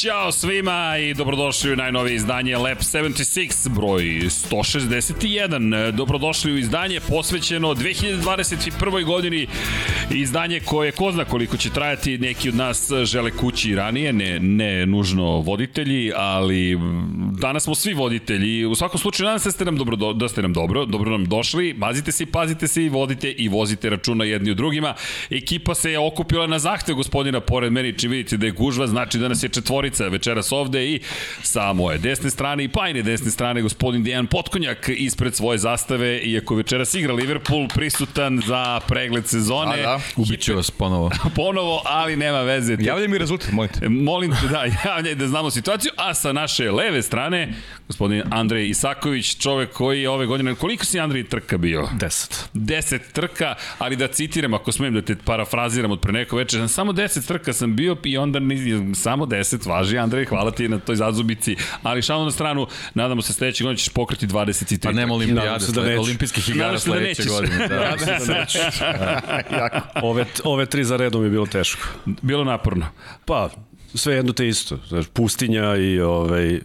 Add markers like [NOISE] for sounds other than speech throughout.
Ćao svima i dobrodošli u najnovije izdanje Lab 76, broj 161. Dobrodošli u izdanje posvećeno 2021. godini, izdanje koje ko zna koliko će trajati, neki od nas žele kući ranije, ne, ne nužno voditelji, ali danas smo svi voditelji. U svakom slučaju, nadam se da ste nam dobro, da ste nam dobro, dobro nam došli, mazite se i pazite se i vodite i vozite računa jedni u drugima. Ekipa se je okupila na zahtev gospodina pored meni, čim vidite da je gužva, znači da nas je četvorica večeras ovde i sa moje desne strane i pajne desne strane gospodin Dejan Potkonjak ispred svoje zastave, iako večeras igra Liverpool prisutan za pregled sezone. Da, da. Ubiću vas ponovo. [LAUGHS] ponovo, ali nema veze. Javljaj mi rezultat, molite. Molim te, da, javljaj da znamo situaciju, a sa naše leve strane, gospodin Andrej Isaković, čovek koji je ove godine, koliko si Andrej trka bio? 10. 10 trka, ali da citiram, ako smijem da te parafraziram od pre neko večer, samo 10 trka sam bio i onda samo 10 važi, Andrej, hvala ti na toj zazubici, ali šalno na stranu, nadamo se sledeće godine ćeš pokriti 23 Pa nema olimpijade, da sled, olimpijskih igara da sledeće da godine. Da, [LAUGHS] da, da nećeš. [LAUGHS] jako. Ove, ove tri za redom je bilo teško. Bilo naporno. Pa, sve jedno te isto. Znaš, pustinja i ovaj,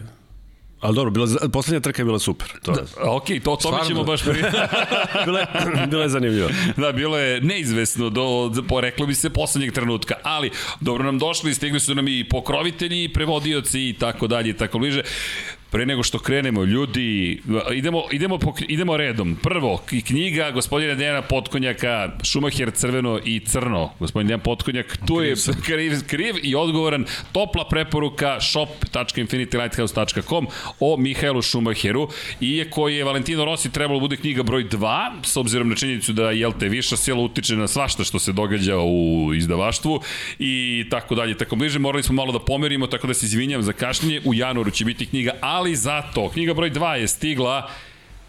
Ali dobro, bila, poslednja trka je bila super. To da, ok, to, to mi ćemo baš pri... [LAUGHS] bilo, je, bilo je zanimljivo. Da, bilo je neizvesno do, do, reklo bi se, poslednjeg trenutka. Ali, dobro nam došli, stigli su nam i pokrovitelji, i prevodioci i tako dalje i tako bliže. Pre nego što krenemo, ljudi, idemo, idemo, idemo redom. Prvo, knjiga gospodina Dejana Potkonjaka, Šumacher crveno i crno. Gospodin Dejan Potkonjak, tu je kriv, [LAUGHS] kriv i odgovoran. Topla preporuka shop.infinitylighthouse.com o Mihajlu Šumacheru. Iako je Valentino Rossi trebalo da bude knjiga broj 2, s obzirom na činjenicu da jel te viša sila utiče na svašta što se događa u izdavaštvu i tako dalje, tako bliže. Morali smo malo da pomerimo, tako da se izvinjam za kašnjenje. U januaru će biti knjiga, ali ali zato knjiga broj 2 je stigla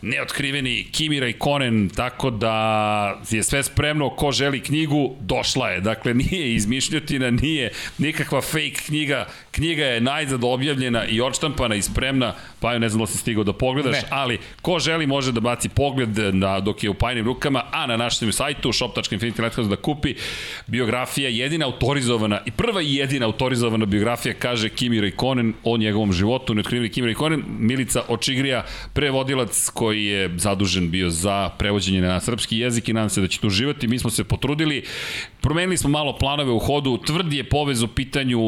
neotkriveni Kimira i Konen, tako da je sve spremno, ko želi knjigu, došla je. Dakle, nije izmišljotina, nije nikakva fake knjiga, knjiga je najzad objavljena i odštampana i spremna, pa je ne znam da si stigao da pogledaš, ne. ali ko želi može da baci pogled na, dok je u pajnim rukama, a na našem sajtu shop.infinity.com da kupi biografija, jedina autorizovana i prva i jedina autorizovana biografija kaže Kimira i Konen o njegovom životu, neotkriveni Kimira i Konen, Milica Očigrija, prevodilac koji koji je zadužen bio za prevođenje na srpski jezik i nadam se da će tu uživati. Mi smo se potrudili, promenili smo malo planove u hodu, tvrdi je povez u pitanju,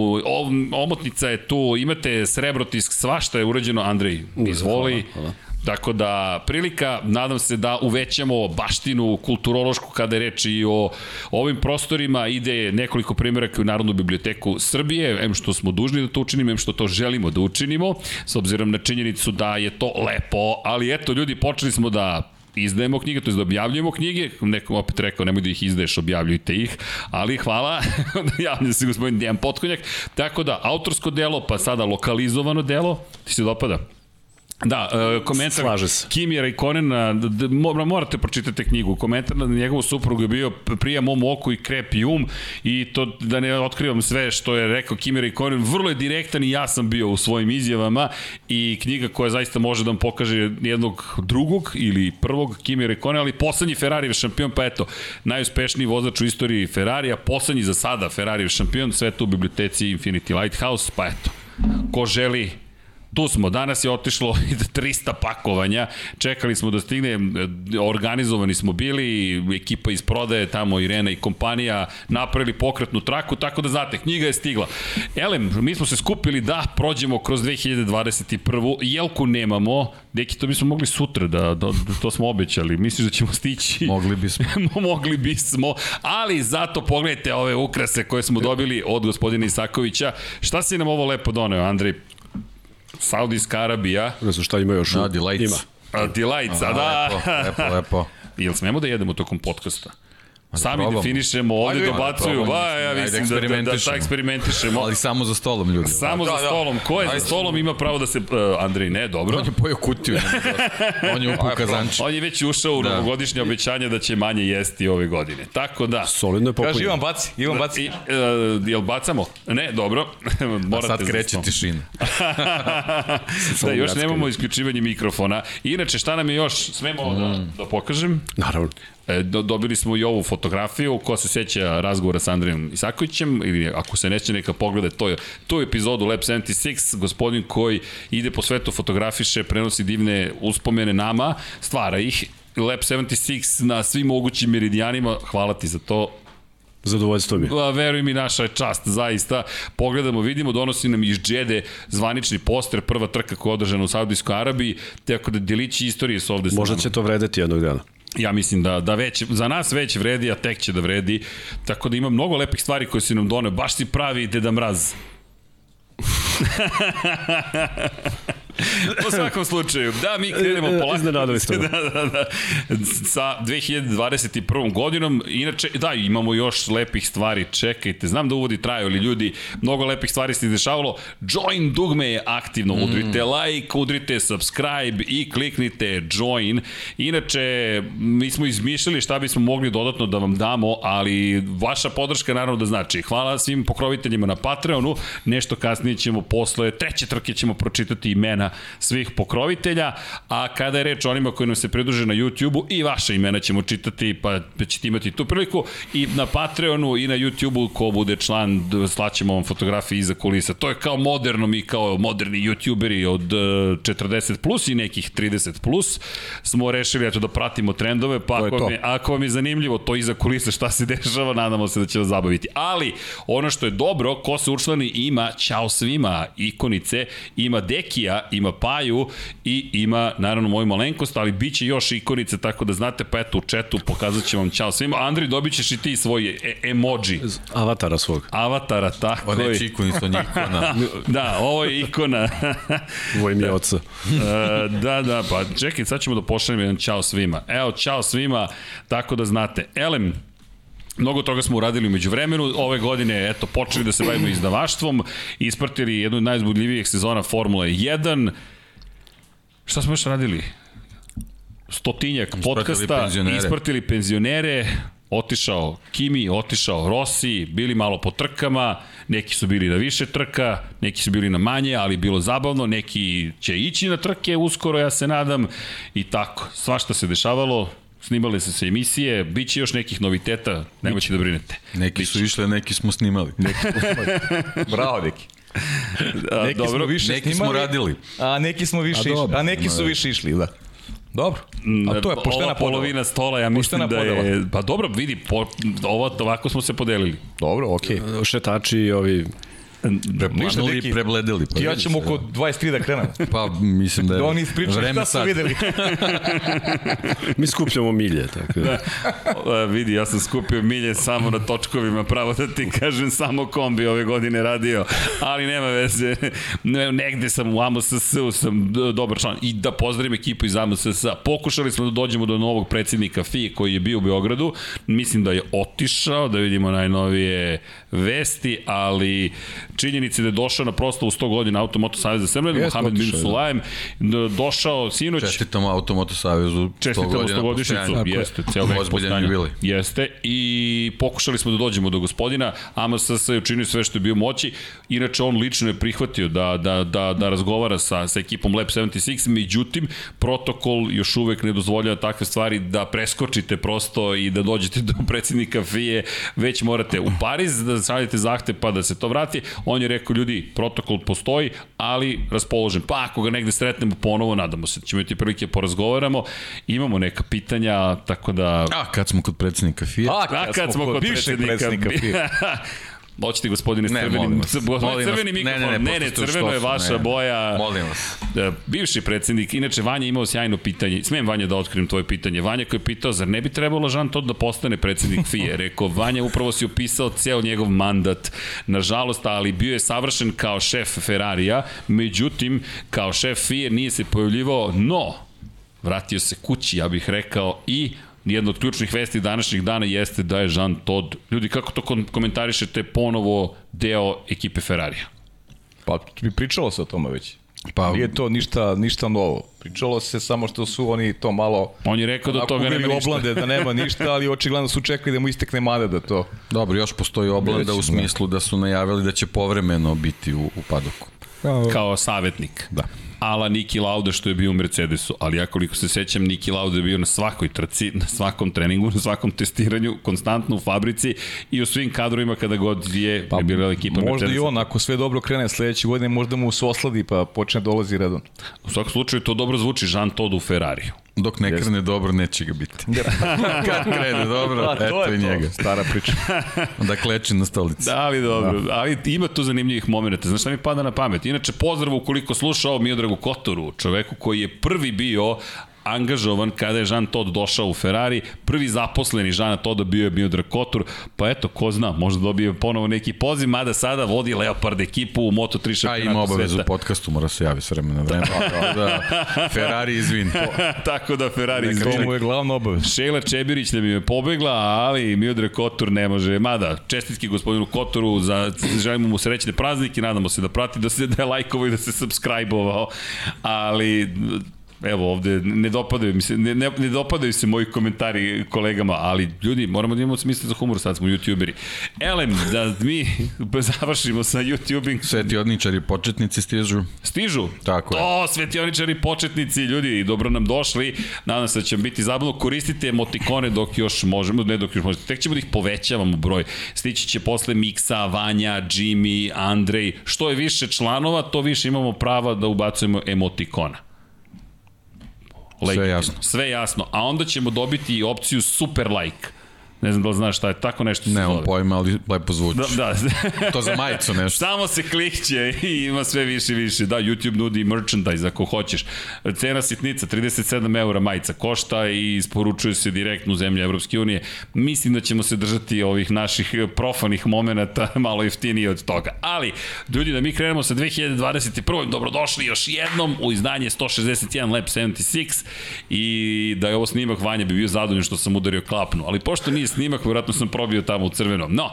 omotnica je tu, imate srebrotisk, svašta je urađeno, Andrej, izvoli. Hvala, hvala. Tako da, prilika, nadam se da uvećamo baštinu kulturološku kada je reč i o ovim prostorima. Ide nekoliko primjeraka u Narodnu biblioteku Srbije, em što smo dužni da to učinimo, em što to želimo da učinimo, s obzirom na činjenicu da je to lepo, ali eto, ljudi, počeli smo da izdajemo knjige, to je da objavljujemo knjige, nekom opet rekao, nemoj da ih izdaješ, objavljujte ih, ali hvala, [LAUGHS] javlja se gospodin Dejan Potkonjak, tako da, autorsko delo, pa sada lokalizovano delo, ti se dopada? Da, uh, komentar Slaže se. Kimi Raikkonena, morate pročitati knjigu, komentar na njegovu suprugu je bio prija mom oku i krep i um i to da ne otkrivam sve što je rekao Kimi Raikkonen, vrlo je direktan i ja sam bio u svojim izjavama i knjiga koja zaista može da vam pokaže jednog drugog ili prvog Kimi Raikkonena, ali poslednji Ferrari šampion, pa eto, najuspešniji vozač u istoriji Ferrarija, poslednji za sada Ferrari šampion, sve to u biblioteci Infinity Lighthouse, pa eto, ko želi tu smo, danas je otišlo 300 pakovanja, čekali smo da stigne, organizovani smo bili, ekipa iz prodaje, tamo Irena i kompanija, napravili pokretnu traku, tako da znate, knjiga je stigla. Elem, mi smo se skupili da prođemo kroz 2021. Jelku nemamo, deki, to bismo mogli sutra, da, da, da to smo obećali, misliš da ćemo stići? Mogli bismo. [LAUGHS] mogli bismo, ali zato pogledajte ove ukrase koje smo dobili od gospodina Isakovića. Šta si nam ovo lepo doneo, Andrej? Saudijska Arabija. Ne znam šta ima još. Da, Delights. Ima. A, Delights, a da. Lepo, lepo, lepo. [LAUGHS] Jel smemo da jedemo tokom podcasta? Da Sami probamo. definišemo, ovde ajde, dobacuju, ba, ja mislim da, da, da, da eksperimentišemo. Ali samo za stolom, ljudi. Samo da, za stolom. Da. Ko je ajde. za stolom ima pravo da se... Uh, Andrej, ne, dobro. On je pojao kutiju. [LAUGHS] on je upao kazanče. On je već ušao u da. novogodišnje obećanje da će manje jesti ove godine. Tako da... Solidno je popunjeno. Kaže, Ivan baci, Ivan baci. I, uh, jel bacamo? Ne, dobro. [LAUGHS] Morate A sad kreće tišina. [LAUGHS] da, još nemamo isključivanje mikrofona. Inače, šta nam je još? Smemo mm. da, da pokažem? Naravno. E, dobili smo i ovu fotografiju, ko se seća razgovora sa Andrijom Isakovićem, ili ako se neće neka pogleda to je, tu epizodu Lab 76, gospodin koji ide po svetu, fotografiše, prenosi divne uspomene nama, stvara ih, Lab 76 na svim mogućim meridijanima, hvala ti za to, Zadovoljstvo mi. Pa, veruj mi, naša je čast, zaista. Pogledamo, vidimo, donosi nam iz Džede zvanični poster, prva trka koja je održana u Saudijskoj Arabiji, tako da delići istorije su ovde Možda će to vredeti jednog dana. Ja mislim da, da već, za nas već vredi, a tek će da vredi. Tako da ima mnogo lepih stvari koje si nam doneo. Baš si pravi Deda Mraz. [LAUGHS] [LAUGHS] U svakom slučaju, da, mi krenemo polako. Iznenadili ste [LAUGHS] da, da, da. Sa 2021. godinom, inače, da, imamo još lepih stvari, čekajte, znam da uvodi traju, ali ljudi, mnogo lepih stvari se dešavalo. Join dugme je aktivno, mm. udrite like, udrite subscribe i kliknite join. Inače, mi smo izmišljali šta bismo mogli dodatno da vam damo, ali vaša podrška naravno da znači. Hvala svim pokroviteljima na Patreonu, nešto kasnije ćemo posle treće trke ćemo pročitati imena svih pokrovitelja, a kada je reč o onima koji nam se pridruže na YouTube-u i vaše imena ćemo čitati, pa ćete imati tu priliku i na Patreonu i na YouTube-u ko bude član, slaćemo vam fotografije iza kulisa. To je kao moderno, mi kao moderni YouTuberi od 40 e, plus i nekih 30 plus smo rešili eto, da pratimo trendove, pa ako vam, je, ako vam je zanimljivo to iza kulisa šta se dešava, nadamo se da će vas zabaviti. Ali, ono što je dobro, ko se učlani ima, čao svima, ikonice, ima Dekija, ima Paju i ima naravno moju malenkost, ali bit će još ikonice, tako da znate, pa eto u četu pokazat ću vam čao svima. Andri, dobit ćeš i ti svoj e emoji. Avatara svog. Avatara, tako je. On je ikona. [LAUGHS] da, ovo je ikona. [LAUGHS] ovo je mi oca. E, da, da, pa čekaj, sad ćemo da pošaljem jedan čao svima. Evo, čao svima, tako da znate. Elem, Mnogo toga smo uradili umeđu vremenu. Ove godine, eto, počeli da se bavimo izdavaštvom, ispratili jednu od najzbudljivijih sezona Formule 1. Šta smo još radili? Stotinjak podcasta, penzionere. ispratili penzionere, otišao Kimi, otišao Rossi, bili malo po trkama, neki su bili na više trka, neki su bili na manje, ali bilo zabavno, neki će ići na trke uskoro, ja se nadam, i tako. Svašta se dešavalo, snimale su se emisije, bit će još nekih noviteta, nemojte da brinete. Neki biće. su išle, neki smo snimali. Neki smo snimali. Bravo, neki. A, neki dobro, smo više neki snimali, smo radili. A neki smo više a, išli, a neki su više išli, da. Dobro. A to je poštena Ova polovina stola, ja mislim da je... Pa dobro, vidi, po, ovo, ovako smo se podelili. Dobro, okej. Okay. Šetači i ovi Preplanuli i prebledili. Pa ja ćemo oko 23 da krenemo. [LAUGHS] Pa mislim da je da oni ispričaju šta su videli. [LAUGHS] Mi skupljamo milje. Tako da. da. vidi, ja sam skupio milje samo na točkovima, pravo da ti kažem, samo kombi ove godine radio, ali nema veze. Negde sam u AMSS-u, sam dobar član. I da pozdravim ekipu iz AMSS-a. Pokušali smo da dođemo do novog predsednika FI koji je bio u Beogradu. Mislim da je otišao, da vidimo najnovije vesti, ali činjenici da je došao na prosto u 100 godina Automoto Saveza Srbije, Mohamed Bin da. Sulajem, da. došao sinoć... Čestitamo Automoto Savezu 100 godina 100 godišnicu, jeste, ceo vek postojanja. Jeste, i pokušali smo da dođemo do gospodina, AMSS je učinio sve što je bio moći, inače on lično je prihvatio da, da, da, da razgovara sa, sa ekipom Lab 76, međutim, protokol još uvek ne dozvoljava takve stvari da preskočite prosto i da dođete do predsednika FIE, već morate u Pariz da sadite zahte pa da se to vrati. On je rekao, ljudi, protokol postoji, ali raspoložen. Pa ako ga negde sretnemo ponovo, nadamo se da ćemo imati prilike da porazgovaramo. Imamo neka pitanja, tako da... A, kad smo kod predsednika FIA? A, kad, A, kad smo kod, kod predsednika, predsednika FIA. Hoćete gospodine ne, crveni, crveni mikrofon, ne, ne, ne, ne crveno je vaša ne, boja. Molim vas. Da, bivši predsednik, inače Vanja imao sjajno pitanje, smem Vanja da otkrijem tvoje pitanje. Vanja koji je pitao, zar ne bi trebalo Žan Todt da postane predsednik [LAUGHS] FIE? Rekao, Vanja upravo si opisao ceo njegov mandat. Nažalost, ali bio je savršen kao šef Ferrarija, međutim, kao šef FIE nije se pojavljivao, no, vratio se kući, ja bih rekao, i jedna od ključnih vesti današnjih dana jeste da je Jean Todt, ljudi kako to komentarišete, ponovo deo ekipe Ferrarija? Pa pričalo se o tome već. Pa, Nije to ništa, ništa novo. Pričalo se samo što su oni to malo... On je rekao da toga nema ništa. oblande, da nema ništa, ali očigledno su čekali da mu istekne mane da to... Dobro, još postoji oblanda u smislu da su najavili da će povremeno biti u, u padoku. Kao, kao savjetnik. Da. Ala Niki Lauda što je bio u Mercedesu, ali ja koliko se sećam, Niki Lauda je bio na svakoj trci, na svakom treningu, na svakom testiranju, konstantno u fabrici i u svim kadrovima kada god je pa, bila ekipa Možda Mercedes. i on, ako sve dobro krene sledeće godine, možda mu se osladi pa počne dolazi redon. U svakom slučaju to dobro zvuči Jean Todt u Ferrariju. Dok ne krene dobro, neće ga biti. [LAUGHS] Kad krene dobro, A, eto i njega. Stara priča. [LAUGHS] da kleči na stolici. Da, ali dobro. Da. Ali ima tu zanimljivih momenta. Znaš šta mi pada na pamet? Inače, pozdrav ukoliko slušao Miodragu Kotoru, čoveku koji je prvi bio angažovan kada je Jean Todt došao u Ferrari. Prvi zaposleni Jean Todt bio je Miodrag Kotur, pa eto, ko zna, možda dobije ponovo neki poziv, mada sada vodi Leopard ekipu u Moto3 šampionatu sveta. A ima obavezu u podcastu, mora se javi s vremena vremena. da, Ferrari izvin. [LAUGHS] Tako da Ferrari izvin. To mu je glavna obaveza. Šejla Čebirić da mi je pobegla, ali Miodrag Kotur ne može. Mada, čestitki gospodinu Kotoru, za, želimo mu srećne praznike, nadamo se da prati, da se da je lajkovao i da se subscribe-ovao, ali evo ovde ne dopadaju mi se ne, ne, ne dopadaju se moji komentari kolegama, ali ljudi moramo da imamo smisla za humor, sad smo youtuberi. Elem, da mi [LAUGHS] završimo sa youtubing. Svetioničari početnici stižu. Stižu? Tako je. O, svetioničari početnici, ljudi, dobro nam došli. Nadam se da će biti zabavno. Koristite emotikone dok još možemo, ne dok još možete. Tek ćemo da ih povećavamo broj. Stići će posle Miksa, Vanja, Jimmy, Andrej. Što je više članova, to više imamo prava da ubacujemo emotikona. Like, sve jasno. Sve jasno. A onda ćemo dobiti opciju super like. Ne znam da li znaš šta je, tako nešto Ne, on pojma, ali lepo zvuči. Da, da. [LAUGHS] to za majicu nešto. Samo se klikće i ima sve više i više. Da, YouTube nudi merchandise ako hoćeš. Cena sitnica, 37 eura majica košta i isporučuje se direktno u zemlje Evropske unije. Mislim da ćemo se držati ovih naših profanih momenta [LAUGHS] malo jeftinije od toga. Ali, ljudi, da mi krenemo sa 2021. Dobrodošli još jednom u izdanje 161 Lab 76 i da je ovo snimak Vanja bi bio zadovoljan što sam udario klapnu. Ali pošto nije snimak, vjerojatno sam probio tamo u crvenom. No,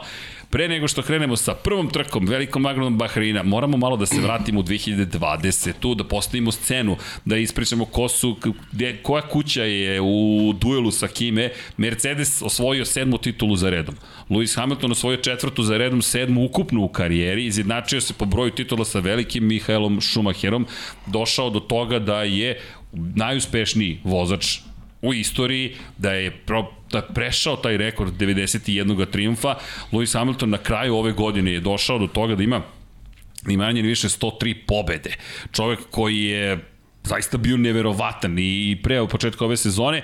Pre nego što krenemo sa prvom trkom, velikom nagradom Bahreina, moramo malo da se vratimo u 2020, tu da postavimo scenu, da ispričamo ko su, gde, koja kuća je u duelu sa Kime. Mercedes osvojio sedmu titulu za redom. Lewis Hamilton osvojio četvrtu za redom, sedmu ukupnu u karijeri, izjednačio se po broju titula sa velikim Mihaelom Schumacherom, došao do toga da je najuspešniji vozač u istoriji, da je pro, da prešao taj rekord 91. triumfa. Lewis Hamilton na kraju ove godine je došao do toga da ima ni manje ni više 103 pobede. Čovek koji je zaista bio neverovatan i pre u početku ove sezone,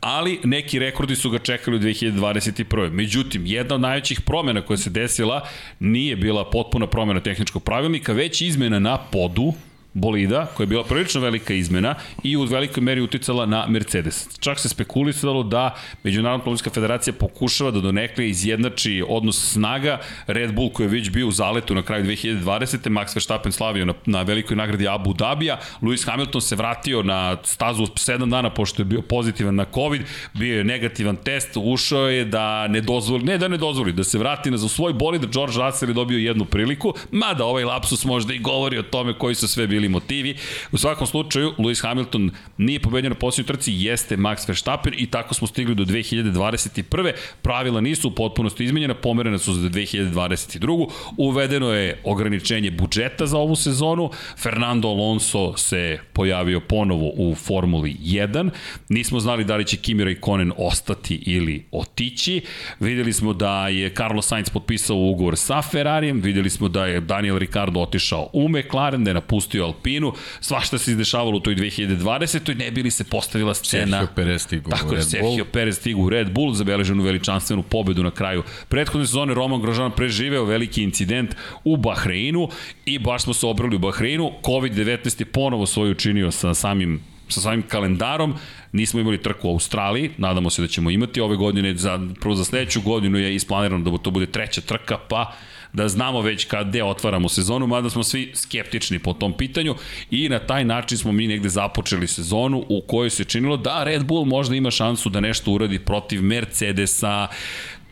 ali neki rekordi su ga čekali u 2021. Međutim, jedna od najvećih promjena koja se desila nije bila potpuna promjena tehničkog pravilnika, već izmena na podu, bolida, koja je bila prilično velika izmena i u velikoj meri uticala na Mercedes. Čak se spekulisalo da Međunarodna automobilska federacija pokušava da donekle izjednači odnos snaga Red Bull koji je već bio u zaletu na kraju 2020. Max Verstappen slavio na, na velikoj nagradi Abu Dhabija, Lewis Hamilton se vratio na stazu 7 dana pošto je bio pozitivan na COVID, bio je negativan test, ušao je da ne dozvoli, ne da ne dozvoli, da se vrati na za svoj bolid, George Russell je dobio jednu priliku, mada ovaj lapsus možda i govori o tome koji su sve bili bili motivi. U svakom slučaju, Lewis Hamilton nije pobedio na posljednjoj trci, jeste Max Verstappen i tako smo stigli do 2021. Pravila nisu u potpunosti izmenjena, pomerena su za 2022. Uvedeno je ograničenje budžeta za ovu sezonu. Fernando Alonso se pojavio ponovo u Formuli 1. Nismo znali da li će Kimi Raikkonen ostati ili otići. Videli smo da je Carlos Sainz potpisao ugovor sa Ferrarijem, videli smo da je Daniel Ricardo otišao u McLaren, da je napustio Alpinu, svašta se izdešavalo u toj 2020. ne bili se postavila scena. Sergio Perez stigu Tako je, Sergio Perez stigu u Red Bull, zabeleženu veličanstvenu pobedu na kraju prethodne sezone. Roman Grožan preživeo veliki incident u Bahreinu i baš smo se obrali u Bahreinu. COVID-19 je ponovo svoju učinio sa samim sa samim kalendarom. Nismo imali trku u Australiji, nadamo se da ćemo imati ove godine, za, prvo za sledeću godinu je isplanirano da to bude treća trka, pa da znamo već kad otvaramo sezonu, mada smo svi skeptični po tom pitanju i na taj način smo mi negde započeli sezonu u kojoj se činilo da Red Bull možda ima šansu da nešto uradi protiv Mercedesa,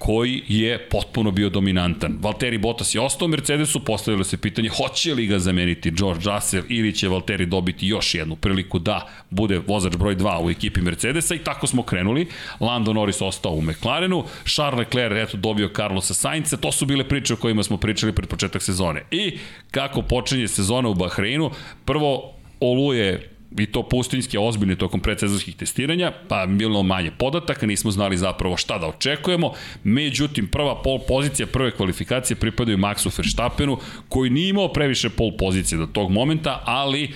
koji je potpuno bio dominantan. Valtteri Bottas je ostao u Mercedesu, postavilo se pitanje hoće li ga zameniti George Russell ili će Valtteri dobiti još jednu priliku da bude vozač broj 2 u ekipi Mercedesa i tako smo krenuli. Lando Norris ostao u McLarenu, Charles Leclerc eto dobio Carlosa Sainca, to su bile priče o kojima smo pričali pred početak sezone. I kako počinje sezona u Bahreinu, prvo oluje i to pustinjske ozbiljne tokom predsezonskih testiranja, pa bilo manje podataka, nismo znali zapravo šta da očekujemo. Međutim, prva pol pozicija, prve kvalifikacije pripadaju Maxu Verstappenu, koji nije imao previše pol pozicije do tog momenta, ali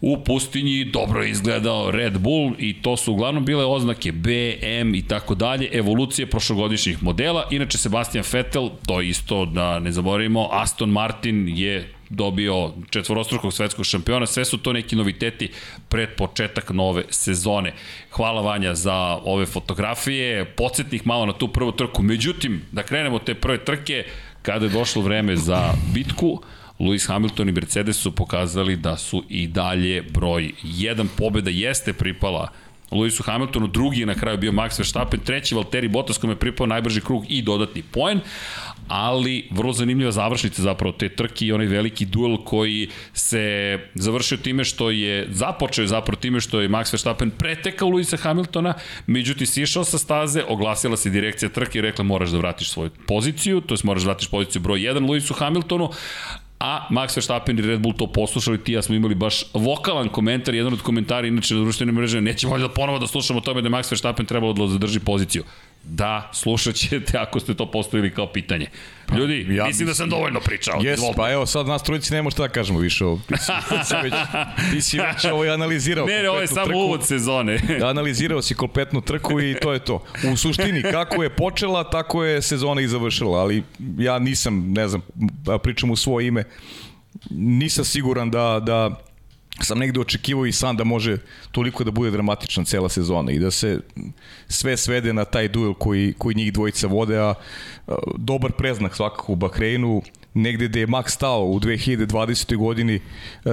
u pustinji dobro je izgledao Red Bull i to su uglavnom bile oznake B, M i tako dalje, evolucije prošlogodišnjih modela. Inače, Sebastian Vettel, to isto da ne zaboravimo, Aston Martin je dobio četvorostrukog svetskog šampiona, sve su to neki noviteti pred početak nove sezone. Hvala Vanja za ove fotografije, podsjetnih malo na tu prvu trku. Međutim, da krenemo te prve trke, kada je došlo vreme za bitku, Lewis Hamilton i Mercedes su pokazali da su i dalje broj 1 pobeda jeste pripala Lewisu Hamiltonu, drugi je na kraju bio Max Verstappen, treći Valtteri Bottas kome je pripao najbrži krug i dodatni poen, ali vrlo zanimljiva završnica zapravo te trke i onaj veliki duel koji se završio time što je započeo zapravo time što je Max Verstappen pretekao Luisa Hamiltona, međutim sišao sa staze, oglasila se direkcija trke i rekla moraš da vratiš svoju poziciju, to je moraš da vratiš poziciju broj 1 Luisu Hamiltonu, a Max Verstappen i Red Bull to poslušali, ti ja smo imali baš vokalan komentar, jedan od komentara inače na društvenim mrežama, nećemo da ponovo da slušamo o tome da Max Verstappen trebalo da zadrži poziciju. Da, slušat ćete ako ste to postavili kao pitanje. Pa, Ljudi, ja mislim da sam dovoljno pričao. Jes, pa evo sad nas trojici nema šta da kažemo više ovo. Ti si, ti si već, ti si već ovo analizirao. Ne, ne, ovo je samo trku. uvod sezone. [LAUGHS] Da, analizirao si kompletnu trku i to je to. U suštini, kako je počela, tako je sezona i završila, ali ja nisam, ne znam, pričam u svoje ime, nisam siguran da, da sam negde očekivao i sam da može toliko da bude dramatična cela sezona i da se sve svede na taj duel koji, koji njih dvojica vode, a dobar preznak svakako u Bahreinu, negde gde je Max stao u 2020. godini,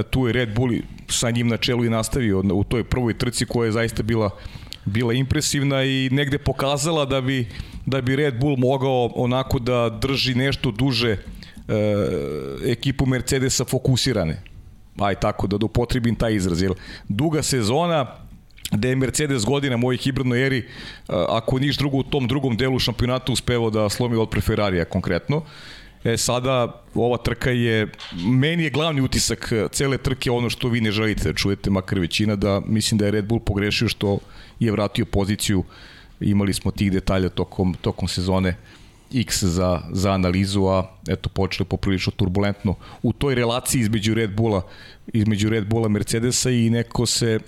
tu je Red Bull sa njim na čelu i nastavio u toj prvoj trci koja je zaista bila bila impresivna i negde pokazala da bi da bi Red Bull mogao onako da drži nešto duže e, ekipu Mercedesa fokusirane aj tako da upotrebim taj izraz, jer duga sezona, da je Mercedes godina mojih hibridnoj eri, ako niš drugo u tom drugom delu šampionata uspevao da slomi od preferarija konkretno. E sada ova trka je, meni je glavni utisak cele trke ono što vi ne želite da čujete, makar većina, da mislim da je Red Bull pogrešio što je vratio poziciju, imali smo tih detalja tokom, tokom sezone X za, za analizu, a eto počeli poprilično turbulentno u toj relaciji između Red Bulla između Red Bulla Mercedesa i neko se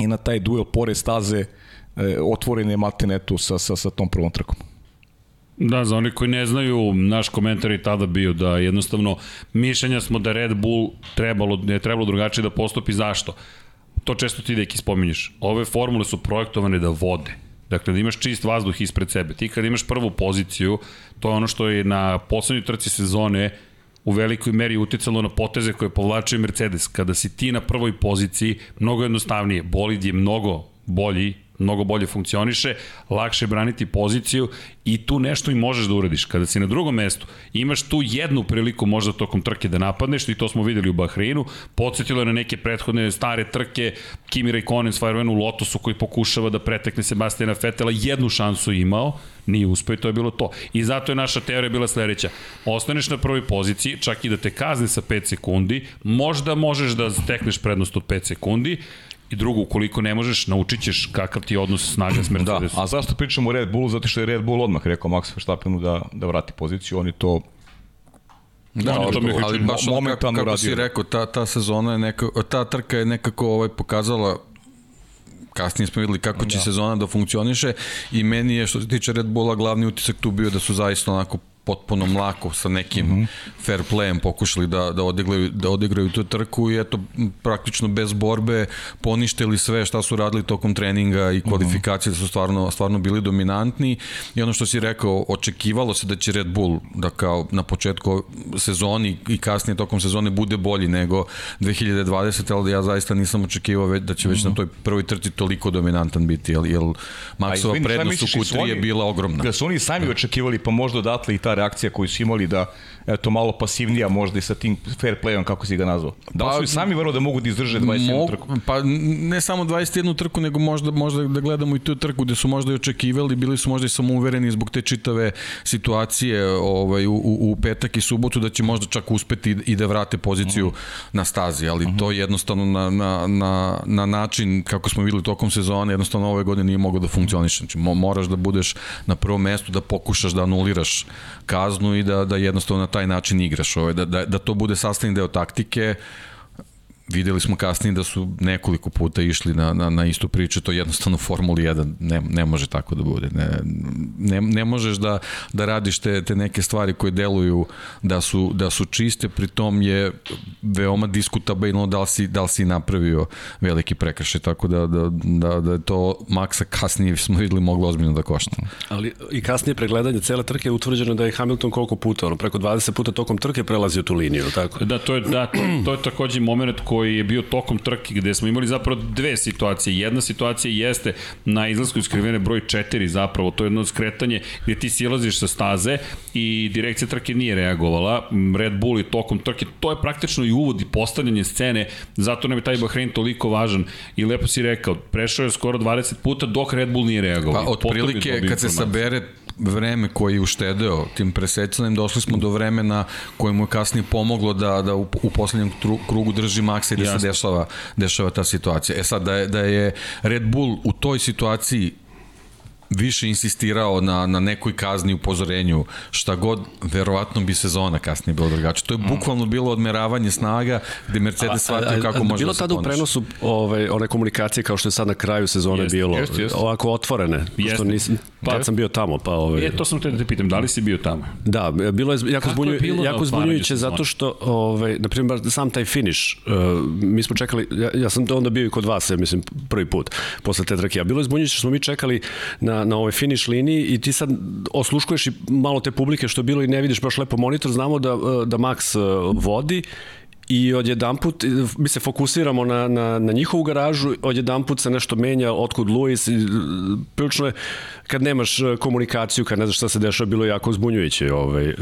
i na taj duel pored staze e, otvorene maltenetu sa, sa, sa tom prvom trkom. Da, za oni koji ne znaju, naš komentar je tada bio da jednostavno mišljenja smo da Red Bull trebalo, ne trebalo drugačije da postupi. Zašto? To često ti deki spominješ. Ove formule su projektovane da vode Dakle, da imaš čist vazduh ispred sebe. Ti kad imaš prvu poziciju, to je ono što je na poslednjoj trci sezone u velikoj meri uticalo na poteze koje povlačio Mercedes. Kada si ti na prvoj poziciji, mnogo jednostavnije. Bolid je mnogo bolji mnogo bolje funkcioniše, lakše braniti poziciju i tu nešto i možeš da uradiš. Kada si na drugom mestu, imaš tu jednu priliku možda tokom trke da napadneš i to smo videli u Bahreinu, podsjetilo je na neke prethodne stare trke, Kimi Raikkonen s Firewenu u Lotusu koji pokušava da pretekne Sebastiana Fetela, jednu šansu imao, nije uspeo i to je bilo to. I zato je naša teorija bila sledeća. Ostaneš na prvoj poziciji, čak i da te kazne sa 5 sekundi, možda možeš da stekneš prednost od 5 sekundi, I drugo, ukoliko ne možeš, naučit ćeš kakav ti je odnos snaga s [CLEARS THROAT] da, Mercedesom. Da, a zašto pričamo o Red Bullu? Zato što je Red Bull odmah rekao Max Verstappenu da, da vrati poziciju. Oni to Da, ali, to mi ali baš ono kako, kako si rekao, ta, ta sezona je neka, ta trka je nekako ovaj, pokazala kasnije smo videli kako će da. sezona da funkcioniše i meni je što se tiče Red Bulla glavni utisak tu bio da su zaista onako potpuno mlako sa nekim mm -hmm. fair playem pokušali da, da, odigraju, da odigraju tu trku i eto praktično bez borbe poništili sve šta su radili tokom treninga i kvalifikacije mm -hmm. da su stvarno, stvarno bili dominantni i ono što si rekao očekivalo se da će Red Bull da kao na početku sezoni i kasnije tokom sezone bude bolji nego 2020 ali ja zaista nisam očekivao već, da će već mm -hmm. na mhm. toj prvoj trci toliko dominantan biti jer, jer Maxova prednost u Q3 je bila ogromna. Da su oni sami očekivali pa možda odatle i ta reakcija koju su imali da eto malo pasivnija možda i sa tim fair playom kako si ga nazvao. Da li su i pa, sami verovali da mogu da izdrže 21 mog, trku? Pa ne samo 21 trku nego možda možda da gledamo i tu trku gde su možda i očekivali, bili su možda i samouvereni zbog te čitave situacije ovaj u, u, petak i subotu da će možda čak uspeti i da vrate poziciju uh mhm. -huh. na stazi, ali uh -huh. to jednostavno na, na, na, na način kako smo videli tokom sezone, jednostavno ove godine nije moglo da funkcioniše. Znači, moraš da budeš na prvom mestu, da pokušaš da anuliraš kaznu i da, da jednostavno na taj način igraš. Ovaj, da, da, da to bude sastavni deo taktike, videli smo kasnije da su nekoliko puta išli na, na, na istu priču, to jednostavno Formuli 1 ne, ne može tako da bude. Ne, ne, ne možeš da, da radiš te, te neke stvari koje deluju da su, da su čiste, pritom je veoma diskutabilno da li si, da li si napravio veliki prekršaj, tako da, da, da, da je to Maxa kasnije smo videli moglo ozbiljno da košta. Ali i kasnije pregledanje cele trke je utvrđeno da je Hamilton koliko puta, ono, preko 20 puta tokom trke prelazio tu liniju, tako? Da, to je, da, to, to je takođe moment ko koji je bio tokom trke gde smo imali zapravo dve situacije. Jedna situacija jeste na izlasku iz krivene broj 4 zapravo, to je jedno skretanje gde ti silaziš sa staze i direkcija trke nije reagovala. Red Bull je tokom trke, to je praktično i uvod i postavljanje scene, zato nam je taj Bahrein toliko važan i lepo si rekao, prešao je skoro 20 puta dok Red Bull nije reagovao. Pa otprilike kad se sabere vreme koji je uštedeo tim presecanjem, došli smo do vremena koje mu je kasnije pomoglo da, da u, u poslednjem krugu drži maksa i da Jasne. se dešava, dešava ta situacija. E sad, da je, da je Red Bull u toj situaciji više insistirao na, na nekoj kazni upozorenju, šta god, verovatno bi sezona kasnije bilo drugačije. To je mm. bukvalno bilo odmeravanje snaga gde Mercedes shvatio kako a, a, može bilo da se tada u prenosu ovaj, one komunikacije kao što je sad na kraju sezone jest, bilo, jest, jest. ovako otvorene, jest. što nisam, pa, tad sam bio tamo. Pa, ovaj, e, to sam te da te pitam, da li si bio tamo? Da, bilo je jako, zbunju, je bilo jako zbunjujuće zato što, ovaj, na primjer, sam taj finish, uh, mi smo čekali, ja, ja sam onda bio i kod vas, ja mislim, prvi put, posle te trake, a bilo je zbunjujuće što smo mi čekali na na, ovoj finish liniji i ti sad osluškuješ i malo te publike što je bilo i ne vidiš baš lepo monitor, znamo da, da Max e, vodi i odjedan put mi se fokusiramo na, na, na njihovu garažu, odjedan put se nešto menja, otkud Luis, prilično je, kad nemaš e, komunikaciju, kad ne znaš šta se dešava, bilo je jako zbunjujuće ovaj,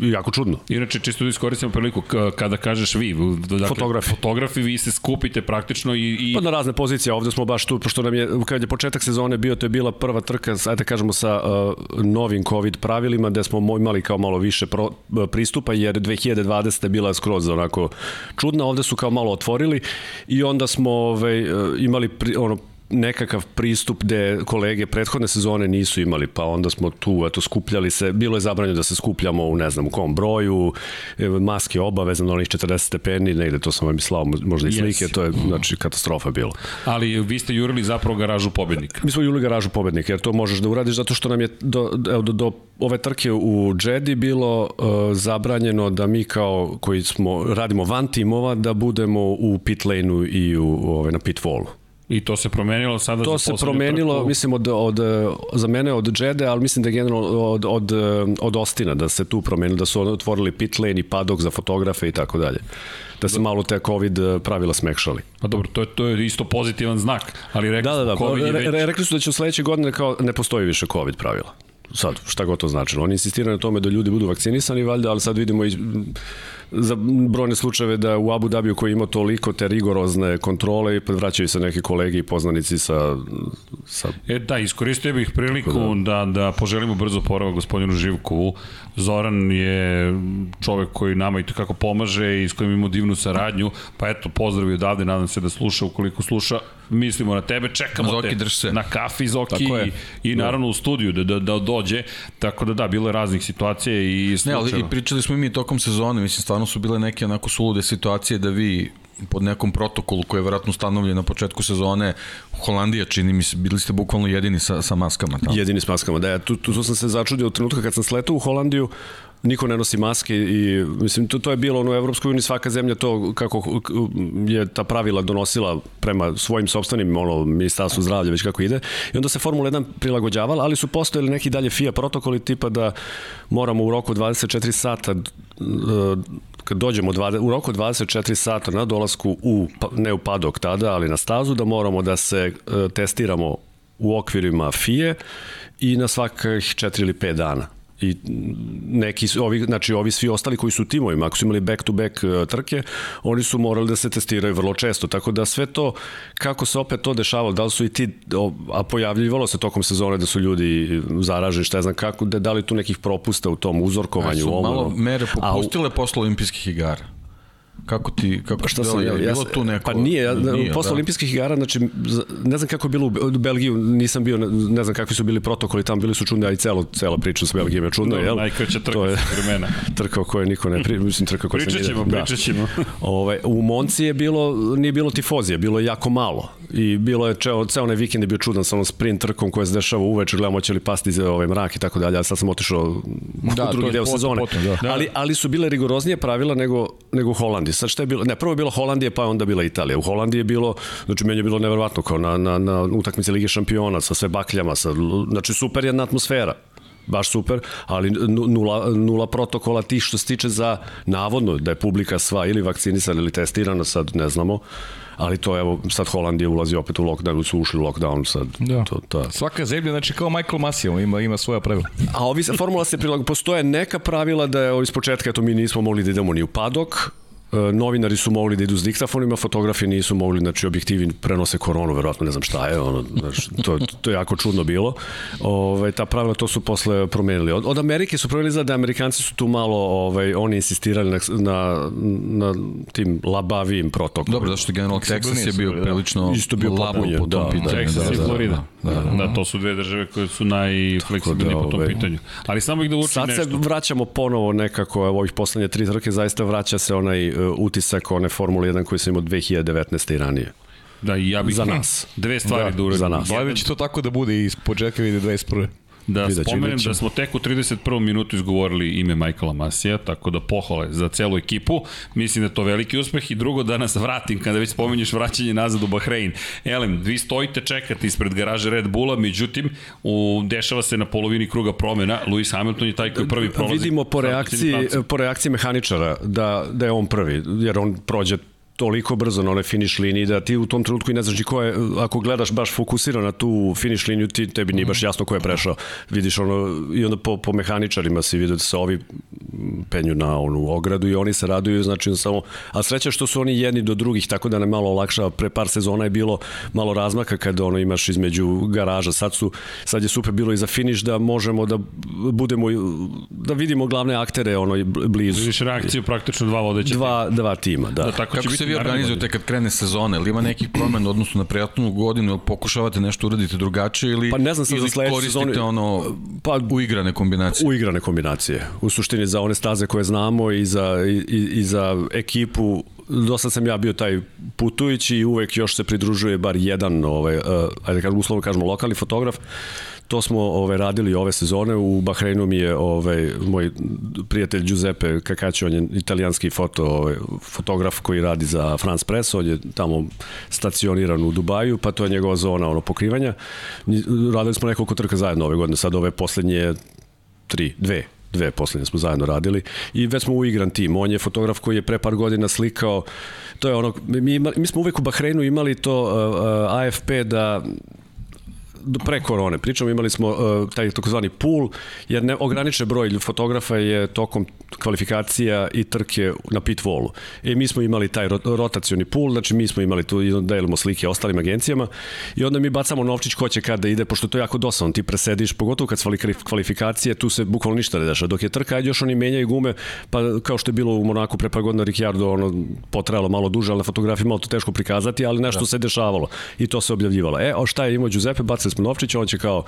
jako čudno. Inače, čisto da iskoristimo priliku, kada kažeš vi, dakle, fotografi. fotografi, vi se skupite praktično i, i... Pa na razne pozicije, ovde smo baš tu, pošto nam je, kad je početak sezone bio, to je bila prva trka, ajde kažemo, sa uh, novim COVID pravilima, gde smo imali kao malo više pro, pristupa, jer 2020. je bila skroz onako čudna, ovde su kao malo otvorili i onda smo ovaj, imali pri, ono, nekakav pristup gde kolege prethodne sezone nisu imali, pa onda smo tu eto skupljali se, bilo je zabranjeno da se skupljamo u ne znam u kom broju, e, maske obavezno na onih 40 stepeni, negde to sam vam mislao, možda i slike, yes. to je znači katastrofa bilo. Ali vi ste jurili zapravo garažu pobednika. Mi smo jurili garažu pobednika, jer to možeš da uradiš zato što nam je do, do, do, do ove trke u Jedi bilo uh, zabranjeno da mi kao koji smo radimo van timova da budemo u pit lane-u i u, ove, na pit wallu. I to se promenilo sada to se promenilo, trku. mislim, od, od, za mene od Džede, ali mislim da je generalno od, od, od Ostina, da se tu promenilo, da su otvorili pit lane i padok za fotografe i tako dalje da se malo te COVID pravila smekšali. Pa dobro, to je, to je isto pozitivan znak, ali rekli da, da, da, COVID već... Re, rekli su da će u sledeće godine kao ne postoji više COVID pravila sad, šta god to značilo. Oni insistiraju na tome da ljudi budu vakcinisani, valjda, ali sad vidimo i za brojne slučajeve da u Abu Dhabiju koji ima toliko te rigorozne kontrole i vraćaju se neki kolegi i poznanici sa... sa... E da, iskoristio bih priliku da, da, da poželimo brzo porava gospodinu Živkovu. Zoran je čovek koji nama i kako pomaže i s kojim imamo divnu saradnju, pa eto, pozdrav i odavde, nadam se da sluša, ukoliko sluša, mislimo na tebe, čekamo Zoki, te se. na kafi Zoki i, i da. naravno u studiju da, da, da dođe, tako da da, bilo je raznih situacija i slučajeva. Ne, ali i pričali smo i mi tokom sezone, mislim, stvarno su bile neke onako sulude situacije da vi pod nekom protokolu koji je verovatno ustanovljen na početku sezone Holandija čini mi se, bili ste bukvalno jedini sa, sa maskama tamo. Jedini s maskama, da, ja, tu, tu, tu sam se začudio u trenutka kad sam sletao u Holandiju, niko ne nosi maske i mislim to, to je bilo ono u Evropskoj uniji svaka zemlja to kako je ta pravila donosila prema svojim sopstvenim ono ministarstvu zdravlja već kako ide. I onda se Formula 1 prilagođavala ali su postojali neki dalje FIA protokoli tipa da moramo u roku 24 sata kad dođemo u roku 24 sata na dolasku u, pa, ne u padok tada, ali na stazu, da moramo da se testiramo u okvirima FIE i na svakih 4 ili 5 dana i neki ovi znači ovi svi ostali koji su u timovima ako su imali back to back trke oni su morali da se testiraju vrlo često. Tako da sve to kako se opet to dešavalo da li su i ti a pojavljivalo se tokom sezone da su ljudi zaraženi šta ja znam kako da, da li tu nekih propusta u tom uzorkovanju ja, su malo mere popustile a, posle olimpijskih igara Kako ti kako pa šta sam ja, bilo tu neko Pa nije, ja, nije posle da. olimpijskih igara znači ne znam kako je bilo u Belgiju, nisam bio ne znam kakvi su bili protokoli tamo bili su čudni, a i celo cela priča s Belgijom je čudna, no, jel? Najkraća trka to je vremena. [LAUGHS] Trka o kojoj niko ne pri, mislim trka koja se Pričaćemo, da. pričaćemo. Ovaj u Monci je bilo nije bilo tifozije, bilo je jako malo. I bilo je ceo ceo onaj vikend je bio čudan sa onom sprint trkom koja se dešava uveče, gledamo hoće li pasti za ovaj mrak i tako dalje. Ja sad sam otišao da, u drugi deo potom, sezone. Potom, da. Ali ali su bile rigoroznije pravila nego nego u Holandiji. Sad šta je bilo? Ne, prvo je bilo Holandija, pa je onda bila Italija. U Holandiji je bilo, znači meni je bilo neverovatno kao na, na, na utakmici Lige šampiona sa sve bakljama, sa, znači super jedna atmosfera baš super, ali nula, nula protokola tih što se tiče za navodno da je publika sva ili vakcinisana ili testirana, sad ne znamo, ali to evo sad Holandija ulazi opet u lockdown, su ušli u lockdown sad. Da. To, to. Svaka zemlja, znači kao Michael Massimo ima, ima svoja pravila. [LAUGHS] A ovi formula se prilago, postoje neka pravila da je iz početka, eto mi nismo mogli da idemo ni u padok, novinari su mogli da idu s diktafonima, fotografi nisu mogli, znači objektivi prenose koronu, verovatno ne znam šta je, ono, znači, to, to je jako čudno bilo. Ove, ta pravila to su posle promenili. Od, od Amerike su promenili da Amerikanci su tu malo, ovaj, oni insistirali na, na, na tim labavijim protokolima. Dobro, zašto General Texas je bio da. prilično Isto bio labo po tom da, pitanju. Texas da, i Florida. Da, da, da, da, to su dve države koje su najfleksibilnije da, po tom ovaj, pitanju. Ali samo ih da učim nešto. Sad se vraćamo ponovo nekako, ovih poslednje tri trke, zaista vraća se onaj Uh, utisak one Formule 1 koji sam imao 2019. i ranije. Da, i ja bih... Za [LAUGHS] nas. Dve stvari da, da uradim. Za nas. Gledam će to tako da bude i početka vidi 21. Da Vidać, spomenem da smo tek u 31. minutu izgovorili ime Michaela Masija, tako da pohvale za celu ekipu. Mislim da je to veliki uspeh i drugo da nas vratim kada već spomenješ vraćanje nazad u Bahrein. Elem, vi stojite čekati ispred garaže Red Bulla, međutim, u, dešava se na polovini kruga promena. Lewis Hamilton je taj koji prvi prolazi. Vidimo po reakciji, po reakciji mehaničara da, da je on prvi, jer on prođe toliko brzo na onoj finiš liniji da ti u tom trenutku i ne znaš ni ko je, ako gledaš baš fokusirano na tu finiš liniju, ti, tebi nije baš mhm. jasno ko je prešao. Vidiš ono, i onda po, po mehaničarima si vidio da se ovi penju na onu ogradu i oni se raduju, znači samo, a sreća što su oni jedni do drugih, tako da ne malo olakša, pre par sezona je bilo malo razmaka kada ono imaš između garaža, sad su, sad je super bilo i za finiš da možemo da budemo, da vidimo glavne aktere ono blizu. Vidiš reakciju praktično dva vodeća dva, tima. Dva tima, da. da tako Kako će biti vi organizujete kad krene sezona? Ili ima nekih promena odnosno na prijatnu godinu? Ili pokušavate nešto uraditi drugačije? Ili, pa ne znam ili za koristite sezonu, ono pa, uigrane kombinacije? Uigrane kombinacije. U suštini za one staze koje znamo i za, i, i za ekipu dosta sam ja bio taj putujući i uvek još se pridružuje bar jedan, ovaj, uh, ajde kažem, uslovno kažemo, lokalni fotograf To smo ovaj, radili ove sezone. U Bahreinu mi je ovaj, moj prijatelj Giuseppe Kakaći, on je italijanski foto, ovaj, fotograf koji radi za France Press, on je tamo stacioniran u Dubaju, pa to je njegova zona ono, pokrivanja. Radili smo nekoliko trka zajedno ove godine, sad ove poslednje tri, dve, dve poslednje smo zajedno radili i već smo uigran tim. On je fotograf koji je pre par godina slikao, to je ono, mi, mi smo uvek u Bahreinu imali to uh, uh, AFP da pre korone pričamo, imali smo uh, taj takozvani pool, jer ne, ograničen broj fotografa je tokom kvalifikacija i trke na pit wallu. E, mi smo imali taj rotacioni pool, znači mi smo imali tu, delimo slike ostalim agencijama i onda mi bacamo novčić ko će kada ide, pošto to je jako dosadno, ti presediš, pogotovo kad su kvalifikacije, tu se bukvalno ništa ne dešava. Dok je trka, ajde još oni menjaju gume, pa kao što je bilo u Monaku pre par godina Ricciardo, ono, potrajalo malo duže, ali na fotografiji malo to teško prikazati, ali nešto da. se dešavalo i to se objavljivalo. E, o šta je imao Giuseppe, bacili smo on će kao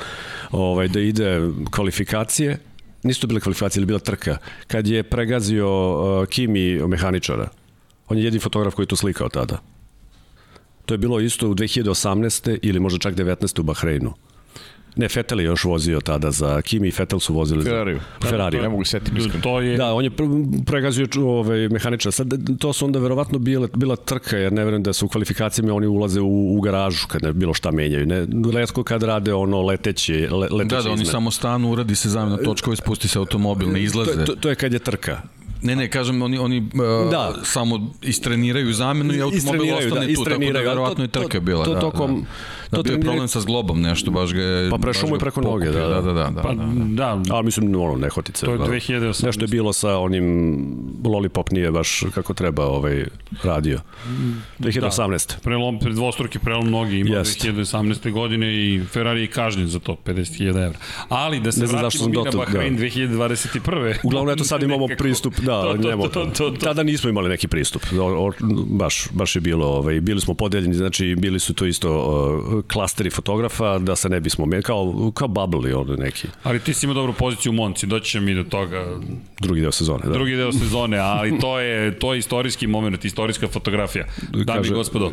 ovaj, da ide kvalifikacije, nisu to bile kvalifikacije, ili bila trka, kad je pregazio uh, Kimi mehaničara. On je jedini fotograf koji je to slikao tada. To je bilo isto u 2018. ili možda čak 19. u Bahreinu. Ne, Fetel je još vozio tada za Kimi i Fetel su vozili Ferrari. za Ferrari. Ne mogu setiti. To je... Da, on je pregazio ovaj, mehaničar. Sad, to su onda verovatno bile, bila trka, jer ne verujem da su u kvalifikacijama oni ulaze u, u garažu kad ne bilo šta menjaju. Ne, letko kad rade ono leteće, le, leteće Da, da, oni samo stanu, uradi se zamena točkova, ispusti se automobil, ne izlaze. To, to, to je kad je trka. Ne, ne, kažem, oni, oni uh, da. samo istreniraju zamenu i automobil ostane da, tu, tako da verovatno i trka bila. To, to, da, tokom, da Da, to bio je problem sa zglobom, nešto, baš ga je... Pa prešao mu je preko noge, da, da, da. da, da, pa, da. da. Ali mislim, ono, nehotice. To je 2018. Nešto je bilo sa onim, Lollipop nije baš kako treba ovaj, radio. 2018. Da, prelom, dvostruki prelom noge ima Jest. 2018. godine i Ferrari je kažnjen za to, 50.000 evra. Ali da se vratimo mi na Bahrein da. 2021. [LAUGHS] Uglavnom, eto sad imamo pristup, da, to, to, to, to, to, tada nismo imali neki pristup. O, o, baš, baš je bilo, ovaj, bili smo podeljeni, znači bili su to isto klasteri fotografa, da se ne bismo, kao, kao bubble ovde neki. Ali ti si imao dobru poziciju u Monci, doći mi do toga. Drugi deo sezone, da. Drugi deo sezone, ali to je, to je istorijski moment, istorijska fotografija. Dami i gospodo,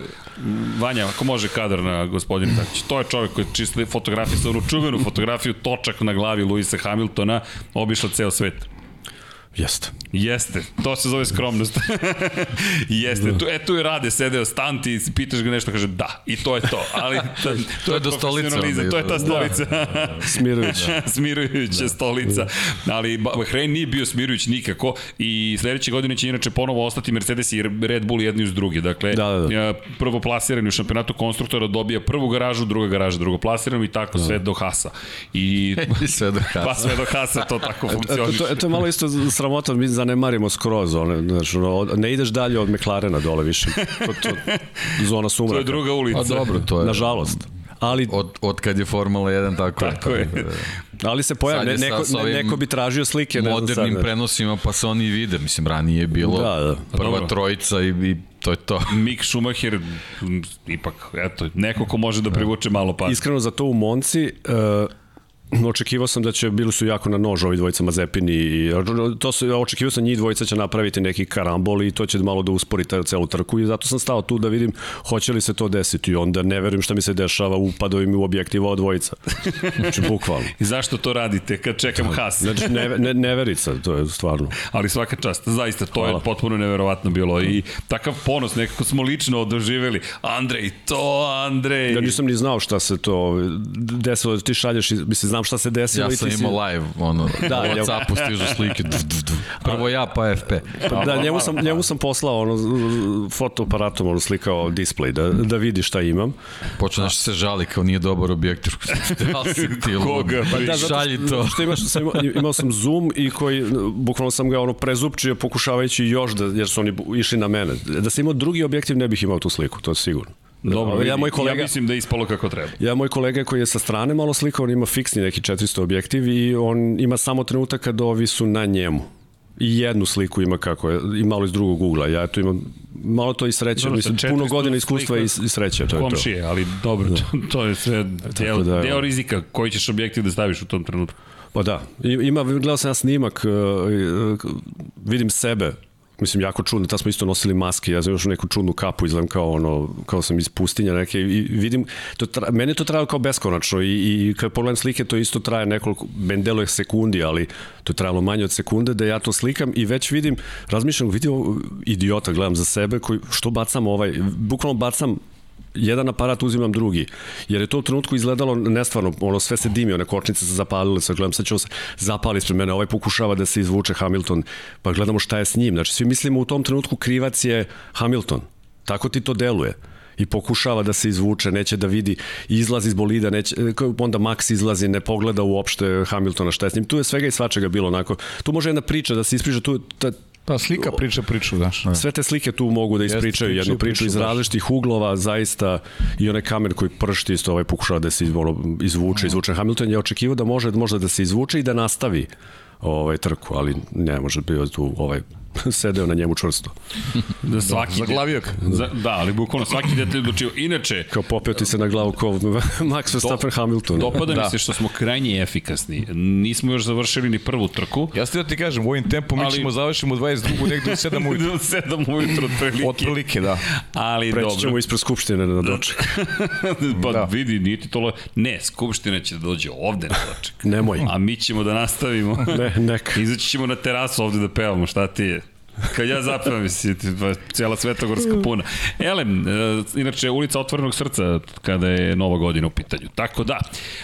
Vanja, ako može kadar na gospodinu Tačić, to je čovjek koji čisto fotografiju, sa onu čuvenu fotografiju točak na glavi Luisa Hamiltona, obišla ceo svet. Jeste. Jeste, to se zove skromnost. [LAUGHS] Jeste, tu, e tu je rade, sedeo stanti i pitaš ga nešto, kaže da, i to je to. Ali [LAUGHS] to, to je do stolica. To je ta [LAUGHS] stolica. Da, da, da. Smirujuća. smirujuća da. stolica. Ali Bahrein nije bio smirujuć nikako i sledeće godine će inače ponovo ostati Mercedes i Red Bull jedni uz drugi. Dakle, da, da, da. prvo plasirani u šampionatu konstruktora dobija prvu garažu, druga garaža, drugo plasirano i tako da. sve do Hasa. I, sve do Hasa. Pa sve do Hasa to tako funkcioniše. To, to, to je malo isto sramota, mi zanemarimo skroz, one, znači, ono, ne ideš dalje od McLarena dole više. To, to, zona sumraka. To je druga ulica. A dobro, to je. Nažalost. Ali, od, od kad je Formula 1 tako, tako je. Ali se pojavi, ne, neko, sa, neko bi tražio slike. Modernim ne prenosima pa se oni vide, mislim, ranije je bilo da, da. prva Dobro. trojica i, i to je to. [LAUGHS] Mick Schumacher, ipak, eto, neko ko može da privuče malo pa. Iskreno za to u Monci, uh, očekivao sam da će, bili su jako na nož ovi dvojica Mazepin i to se, očekivao sam njih dvojica će napraviti neki karambol i to će malo da uspori taj celu trku i zato sam stao tu da vidim hoće li se to desiti i onda ne verujem šta mi se dešava u padovima u objektiva od dvojica. Znači, bukvalno. [LAUGHS] I zašto to radite kad čekam Haas? Znači, ne, ne, neverica, to je stvarno. [LAUGHS] Ali svaka čast, zaista, to Hvala. je potpuno neverovatno bilo i takav ponos, nekako smo lično odoživeli. Andrej, to Andrej. Ja nisam ni znao šta se to desilo, ti šalješ, mislim, znam šta se desilo. Ja sam imao live, ono, [LAUGHS] da, na Whatsappu stižu slike. Dv, dv, dv. Prvo ja, pa FP. Pa, da, njemu sam, njemu sam poslao ono, fotoaparatom ono, slikao display, da, da vidi šta imam. Počeo nešto se žali kao nije dobar objektiv. [LAUGHS] Da li si ti Koga? Pa da, šalji to. Što imaš, sam imao, imao sam zoom i koji, bukvalno sam ga ono prezupčio pokušavajući još da, jer su oni išli na mene. Da sam imao drugi objektiv ne bih imao tu sliku, to je sigurno. Dobro, ja, moj kolega, ja mislim da je ispalo kako treba. Ja, moj kolega koji je sa strane malo slikao, on ima fiksni neki 400 objektiv i on ima samo trenutak kada ovi su na njemu. I jednu sliku ima kako je, i malo iz drugog ugla. Ja tu imam malo to i sreće, dobro, mislim, puno godina iskustva i, i sreće, to je komšije, to. ali dobro, da. to, to je sve deo, da, deo rizika koji ćeš objektiv da staviš u tom trenutku. Pa da, ima, gledao sam ja snimak, uh, uh, vidim sebe mislim, jako čudno, tad smo isto nosili maske, ja sam još neku čudnu kapu, izgledam kao ono, kao sam iz pustinja neke i vidim, to tra, mene to trajalo kao beskonačno i, i kad pogledam slike, to isto traje nekoliko, ben deluje sekundi, ali to je trajalo manje od sekunde, da ja to slikam i već vidim, razmišljam, vidim idiota, gledam za sebe, koji, što bacam ovaj, bukvalno bacam jedan aparat uzimam drugi. Jer je to u trenutku izgledalo nestvarno, ono sve se dimio, one kočnice se zapalile, sve gledam, sad ćemo se zapali ispred mene, ovaj pokušava da se izvuče Hamilton, pa gledamo šta je s njim. Znači, svi mislimo u tom trenutku krivac je Hamilton. Tako ti to deluje i pokušava da se izvuče, neće da vidi, izlazi iz bolida, neće, onda Max izlazi, ne pogleda uopšte Hamiltona šta je s njim. Tu je svega i svačega bilo onako. Tu može jedna priča da se ispriča, tu, ta, Pa slika priča priču, znaš. Sve te slike tu mogu da ispričaju jednu priču iz različitih uglova, zaista i onaj kamen koji pršti isto ovaj pokušava da se izvuče, izvuče. Hamilton je očekivao da može možda da se izvuče i da nastavi ovaj trku, ali ne može bio tu ovaj [LAUGHS] sedeo na njemu čvrsto. Da svaki Zaglavio za, da, ali bukvalno svaki detalj odlučio. Inače... Kao popeo ti se na glavu kao [LAUGHS] Max Verstappen Hamilton. Dopada da. mi se što smo krajnje efikasni. Nismo još završili ni prvu trku. Ja ste da ti kažem, u ovim tempom ali, mi ćemo završimo 22. negde u 7 [LAUGHS] ujutru. u 7 ujutru otprilike. Otprilike, da. Ali Preći dobro. ćemo ispred Skupštine na doček. pa da. vidi, niti to... Lo... Ne, Skupština će da dođe ovde na doček. Nemoj. A mi ćemo da nastavimo. ne, neka. Izaći ćemo na terasu ovde da pevamo, šta ti je? Kad ja zapevam, mislim, pa cijela Svetogorska puna. Elem, e, inače, ulica Otvorenog srca kada je Nova godina u pitanju. Tako da,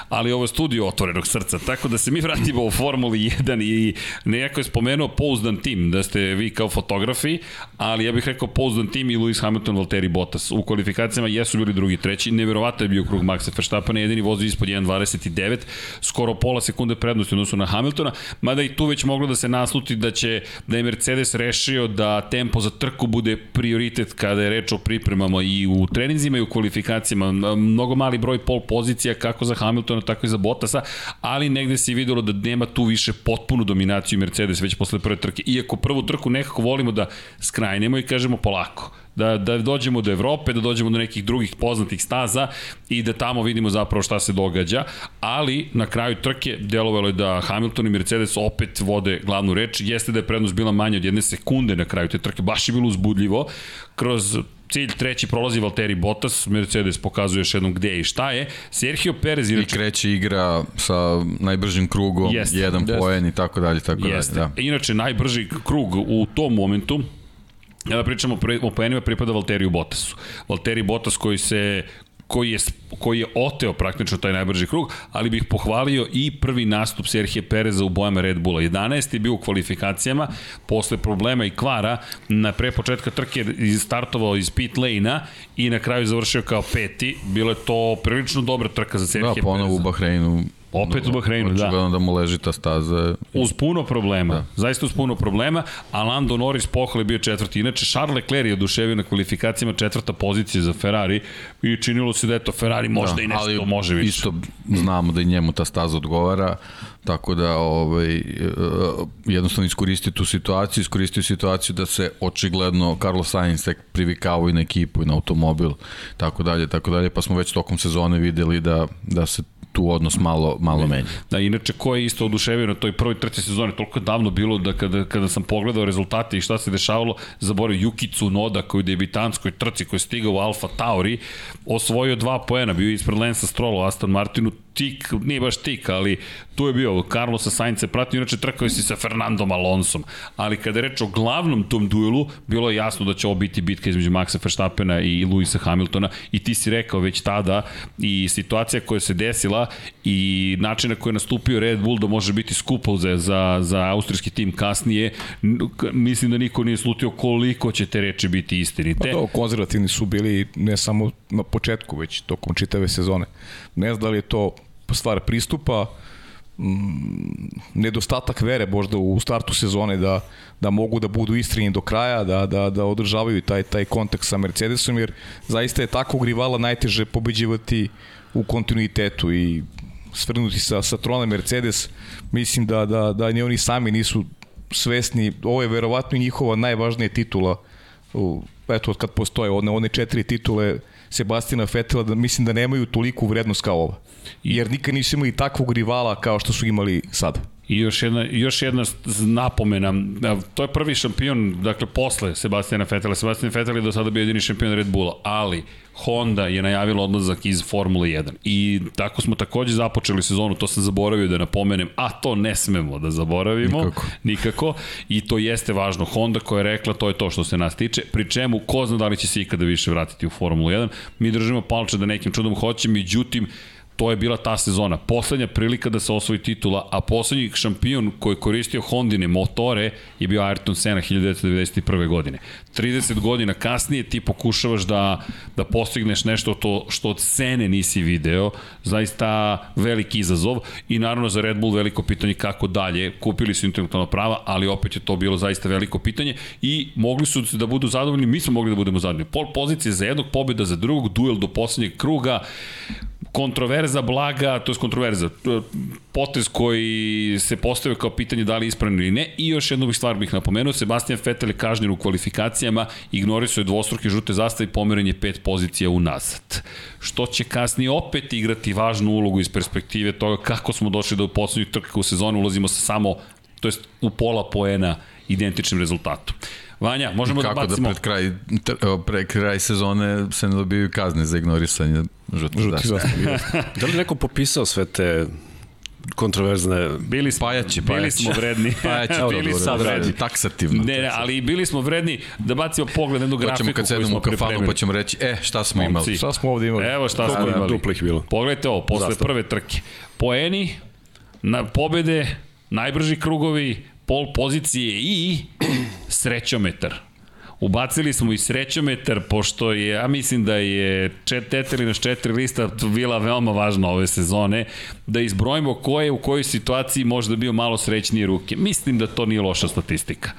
ali ovo je studio Otvorenog srca, tako da se mi vratimo u Formuli 1 i nejako je spomenuo pouzdan tim, da ste vi kao fotografi, ali ja bih rekao pouzdan tim i Lewis Hamilton, Valtteri Bottas. U kvalifikacijama jesu bili drugi, treći, neverovatno je bio krug Maxa Verstappena, jedini vozi ispod 1.29, skoro pola sekunde prednosti odnosu na Hamiltona, mada i tu već moglo da se nasluti da će da je Mercedes rešio da tempo za trku bude prioritet kada je reč o pripremama i u treninzima i u kvalifikacijama. Mnogo mali broj pol pozicija kako za Hamiltona, tako i za Bottasa, ali negde se videlo da nema tu više potpunu dominaciju Mercedes već posle prve trke. Iako prvu trku nekako volimo da skrajnemo i kažemo polako da, da dođemo do Evrope, da dođemo do nekih drugih poznatih staza i da tamo vidimo zapravo šta se događa, ali na kraju trke delovalo je da Hamilton i Mercedes opet vode glavnu reč, jeste da je prednost bila manja od jedne sekunde na kraju te trke, baš je bilo uzbudljivo, kroz cilj treći prolazi Valtteri Bottas, Mercedes pokazuje još jednom gde i šta je. Sergio Perez inače... I kreće igra sa najbržim krugom, Jeste. jedan Jeste. poen i tako dalje, tako Jeste. dalje. Da. Inače, najbrži krug u tom momentu Ja da pričamo o poenima pripada Valteriju Bottasu. Valteri Bottas koji se koji je, koji je oteo praktično taj najbrži krug, ali bih pohvalio i prvi nastup Serhije Pereza u bojama Red Bulla. 11. je bio u kvalifikacijama, posle problema i kvara, na pre početka trke startovao iz pit lane-a i na kraju završio kao peti. Bilo je to prilično dobra trka za Serhije Pereza. Da, ponovo u Bahreinu Opet u Bahreinu, da. Očigledno da mu leži ta staza. Uz puno problema, da. zaista uz puno problema, a Lando Norris pohvale bio četvrti. Inače, Charles Leclerc je oduševio na kvalifikacijama četvrta pozicija za Ferrari i činilo se da je to Ferrari možda da, i nešto ali može više. Isto znamo da i njemu ta staza odgovara, tako da ovaj, e, jednostavno iskoristio tu situaciju, iskoristio situaciju da se očigledno Carlos Sainz tek privikao i na ekipu i na automobil, tako dalje, tako dalje, pa smo već tokom sezone videli da, da se tu odnos malo, malo menja. Da, inače, ko je isto oduševio na toj prvoj trci sezone, toliko davno bilo da kada, kada sam pogledao rezultate i šta se dešavalo, zaboravio Yuki Tsunoda koji u debitanskoj trci koji je stigao u Alfa Tauri, osvojio dva poena, bio ispred Lensa Strolla, Aston Martinu, tik, nije baš tik, ali tu je bio Carlosa Sainz pratio, inače trkao si sa Fernandom Alonsom, ali kada je reč o glavnom tom duelu, bilo je jasno da će ovo biti bitka između Maxa Verstappena i Luisa Hamiltona i ti si rekao već tada i situacija koja se desila i način na koji je nastupio Red Bull da može biti skupo za, za, za austrijski tim kasnije, mislim da niko nije slutio koliko će te reči biti istinite. Pa to, konzervativni su bili ne samo na početku, već tokom čitave sezone. Ne znam da li je to stvar pristupa, mm, nedostatak vere možda u startu sezone da, da mogu da budu istrini do kraja, da, da, da održavaju taj, taj kontakt sa Mercedesom, jer zaista je takvog rivala najteže pobeđivati u kontinuitetu i svrnuti sa, sa trona Mercedes, mislim da, da, da ni oni sami nisu svesni, ovo je verovatno njihova najvažnija titula, eto, od kad postoje one, one četiri titule Sebastina Fetela, da mislim da nemaju toliku vrednost kao ova. Jer nikad nisu imali takvog rivala kao što su imali sada. I još jedna, još jedna napomena, to je prvi šampion, dakle, posle Sebastijana Fetela. Sebastian Fetel je do sada bio jedini šampion Red Bulla, ali Honda je najavila odlazak iz Formule 1. I tako smo takođe započeli sezonu, to sam zaboravio da napomenem, a to ne smemo da zaboravimo. Nikako. Nikako. I to jeste važno. Honda koja je rekla, to je to što se nas tiče, pri čemu ko zna da li će se ikada više vratiti u Formulu 1. Mi držimo palče da nekim čudom hoće, međutim, to je bila ta sezona. Poslednja prilika da se osvoji titula, a poslednji šampion koji je koristio Hondine motore je bio Ayrton Senna 1991. godine. 30 godina kasnije ti pokušavaš da, da postigneš nešto to što od Sene nisi video, zaista veliki izazov i naravno za Red Bull veliko pitanje kako dalje, kupili su intelektualna prava, ali opet je to bilo zaista veliko pitanje i mogli su da budu zadovoljni, mi smo mogli da budemo zadovoljni. Pol pozicije za jednog, pobjeda za drugog, duel do poslednjeg kruga, kontroverza blaga, to je kontroverza, potez koji se postavio kao pitanje da li ispravno ili ne i još jednu stvar bih napomenuo, Sebastian Vettel je kažnjen u kvalifikacijama, ignorisao je dvostruke žute zastave i pomeranje pet pozicija unazad. Što će kasnije opet igrati važnu ulogu iz perspektive toga kako smo došli do poslednjih trka u sezonu, ulazimo sa samo, to jest u pola poena identičnim rezultatom. Vanja, možemo da bacimo... Kako da pred kraj, pre kraj sezone se ne dobiju kazne za ignorisanje žutih zastava? [LAUGHS] da li neko popisao sve te kontroverzne... Bili smo, pajaći, pajaći. Bili smo vredni. [LAUGHS] pajaći, bili smo vredni. Taksativno. Ne, ne, ali bili smo vredni da bacimo pogled na jednu grafiku kad sedemo u kafanu pa ćemo reći, e, šta smo imali? Šta smo ovde imali? Evo šta smo imali. Duplih bilo. Pogledajte ovo, posle Zastav. prve trke. Poeni, na pobede, najbrži krugovi, pol pozicije i srećometar. Ubacili smo i srećometar, pošto je, ja mislim da je čet, tetelina četiri lista bila veoma važna ove sezone, da izbrojimo ko je u kojoj situaciji možda bio malo srećnije ruke. Mislim da to nije loša statistika.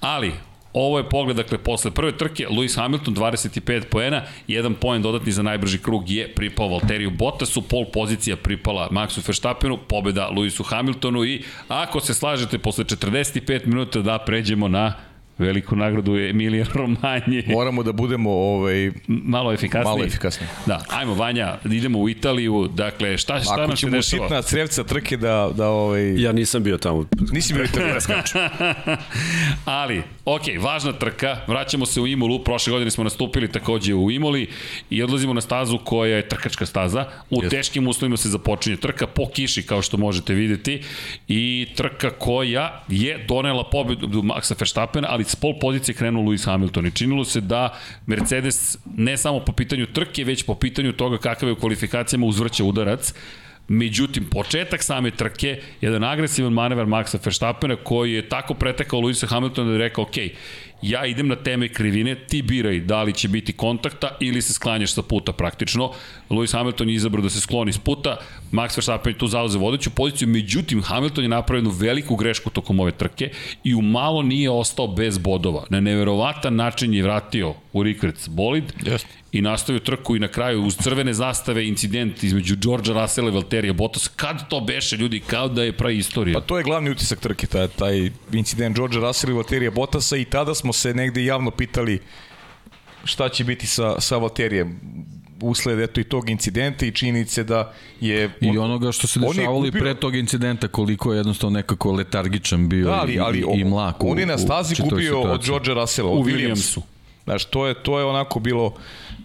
Ali, Ovo je pogled, dakle, posle prve trke, Lewis Hamilton 25 poena, jedan poen dodatni za najbrži krug je pripao Valteriju Bottasu, pol pozicija pripala Maxu Verstappenu, pobeda Lewisu Hamiltonu i ako se slažete posle 45 minuta da pređemo na veliku nagradu je Emilija [LAUGHS] Romanje. Moramo da budemo ovaj, malo efikasniji. Malo efikasniji. Da, ajmo Vanja, idemo u Italiju, dakle šta, šta Ako nam se dešava? Ako ćemo sitna crevca trke da, da ovaj... Ja nisam bio tamo. Nisi bio tamo [LAUGHS] Ali, ok, važna trka, vraćamo se u Imolu, prošle godine smo nastupili takođe u Imoli i odlazimo na stazu koja je trkačka staza, u yes. teškim uslovima se započinje trka, po kiši kao što možete videti i trka koja je donela pobedu Maxa Verstappena, ali s pol pozicije krenuo Lewis Hamilton i činilo se da Mercedes ne samo po pitanju trke, već po pitanju toga kakav je u kvalifikacijama uzvrća udarac, Međutim, početak same trke, jedan agresivan manevar Maxa Verstappena koji je tako pretekao Luisa Hamiltona da je rekao, ok, ja idem na teme krivine, ti biraj da li će biti kontakta ili se sklanjaš sa puta praktično. Lewis Hamilton je izabrao da se skloni s puta, Max Verstappen je tu zauze vodeću poziciju, međutim Hamilton je napravio jednu veliku grešku tokom ove trke i u malo nije ostao bez bodova. Na neverovatan način je vratio u Rickards bolid yes. i nastavio trku i na kraju uz crvene zastave incident između George'a Russella i Valterija Bottas. Kad to beše ljudi, kao da je pravi istorija. Pa to je glavni utisak trke, taj, taj incident George'a Russella i Valterija Bottasa i tada smo se negde javno pitali šta će biti sa, sa Valterijem usled eto i tog incidenta i činjenice da je i onoga što se dešavalo i pre tog incidenta koliko je jednostavno nekako letargičan bio da, ali, ali, i, i mlak on je na stazi gubio od Georgea Russella od Williamsu. Znaš, to je, to je onako bilo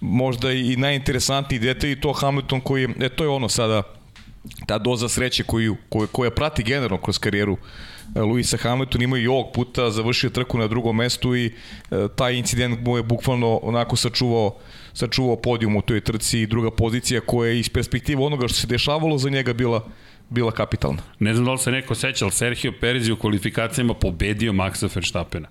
možda i najinteresantniji detalj i to Hamilton koji je, e, to je ono sada ta doza sreće koju, koju, koja prati generalno kroz karijeru e, Luisa Hamilton ima i ovog puta završio trku na drugom mestu i e, taj incident mu je bukvalno onako sačuvao sačuvao podijum u toj trci i druga pozicija koja je iz perspektive onoga što se dešavalo za njega bila bila kapitalna. Ne znam da li se neko seća, ali Sergio Perez je u kvalifikacijama pobedio Maxa Verstappena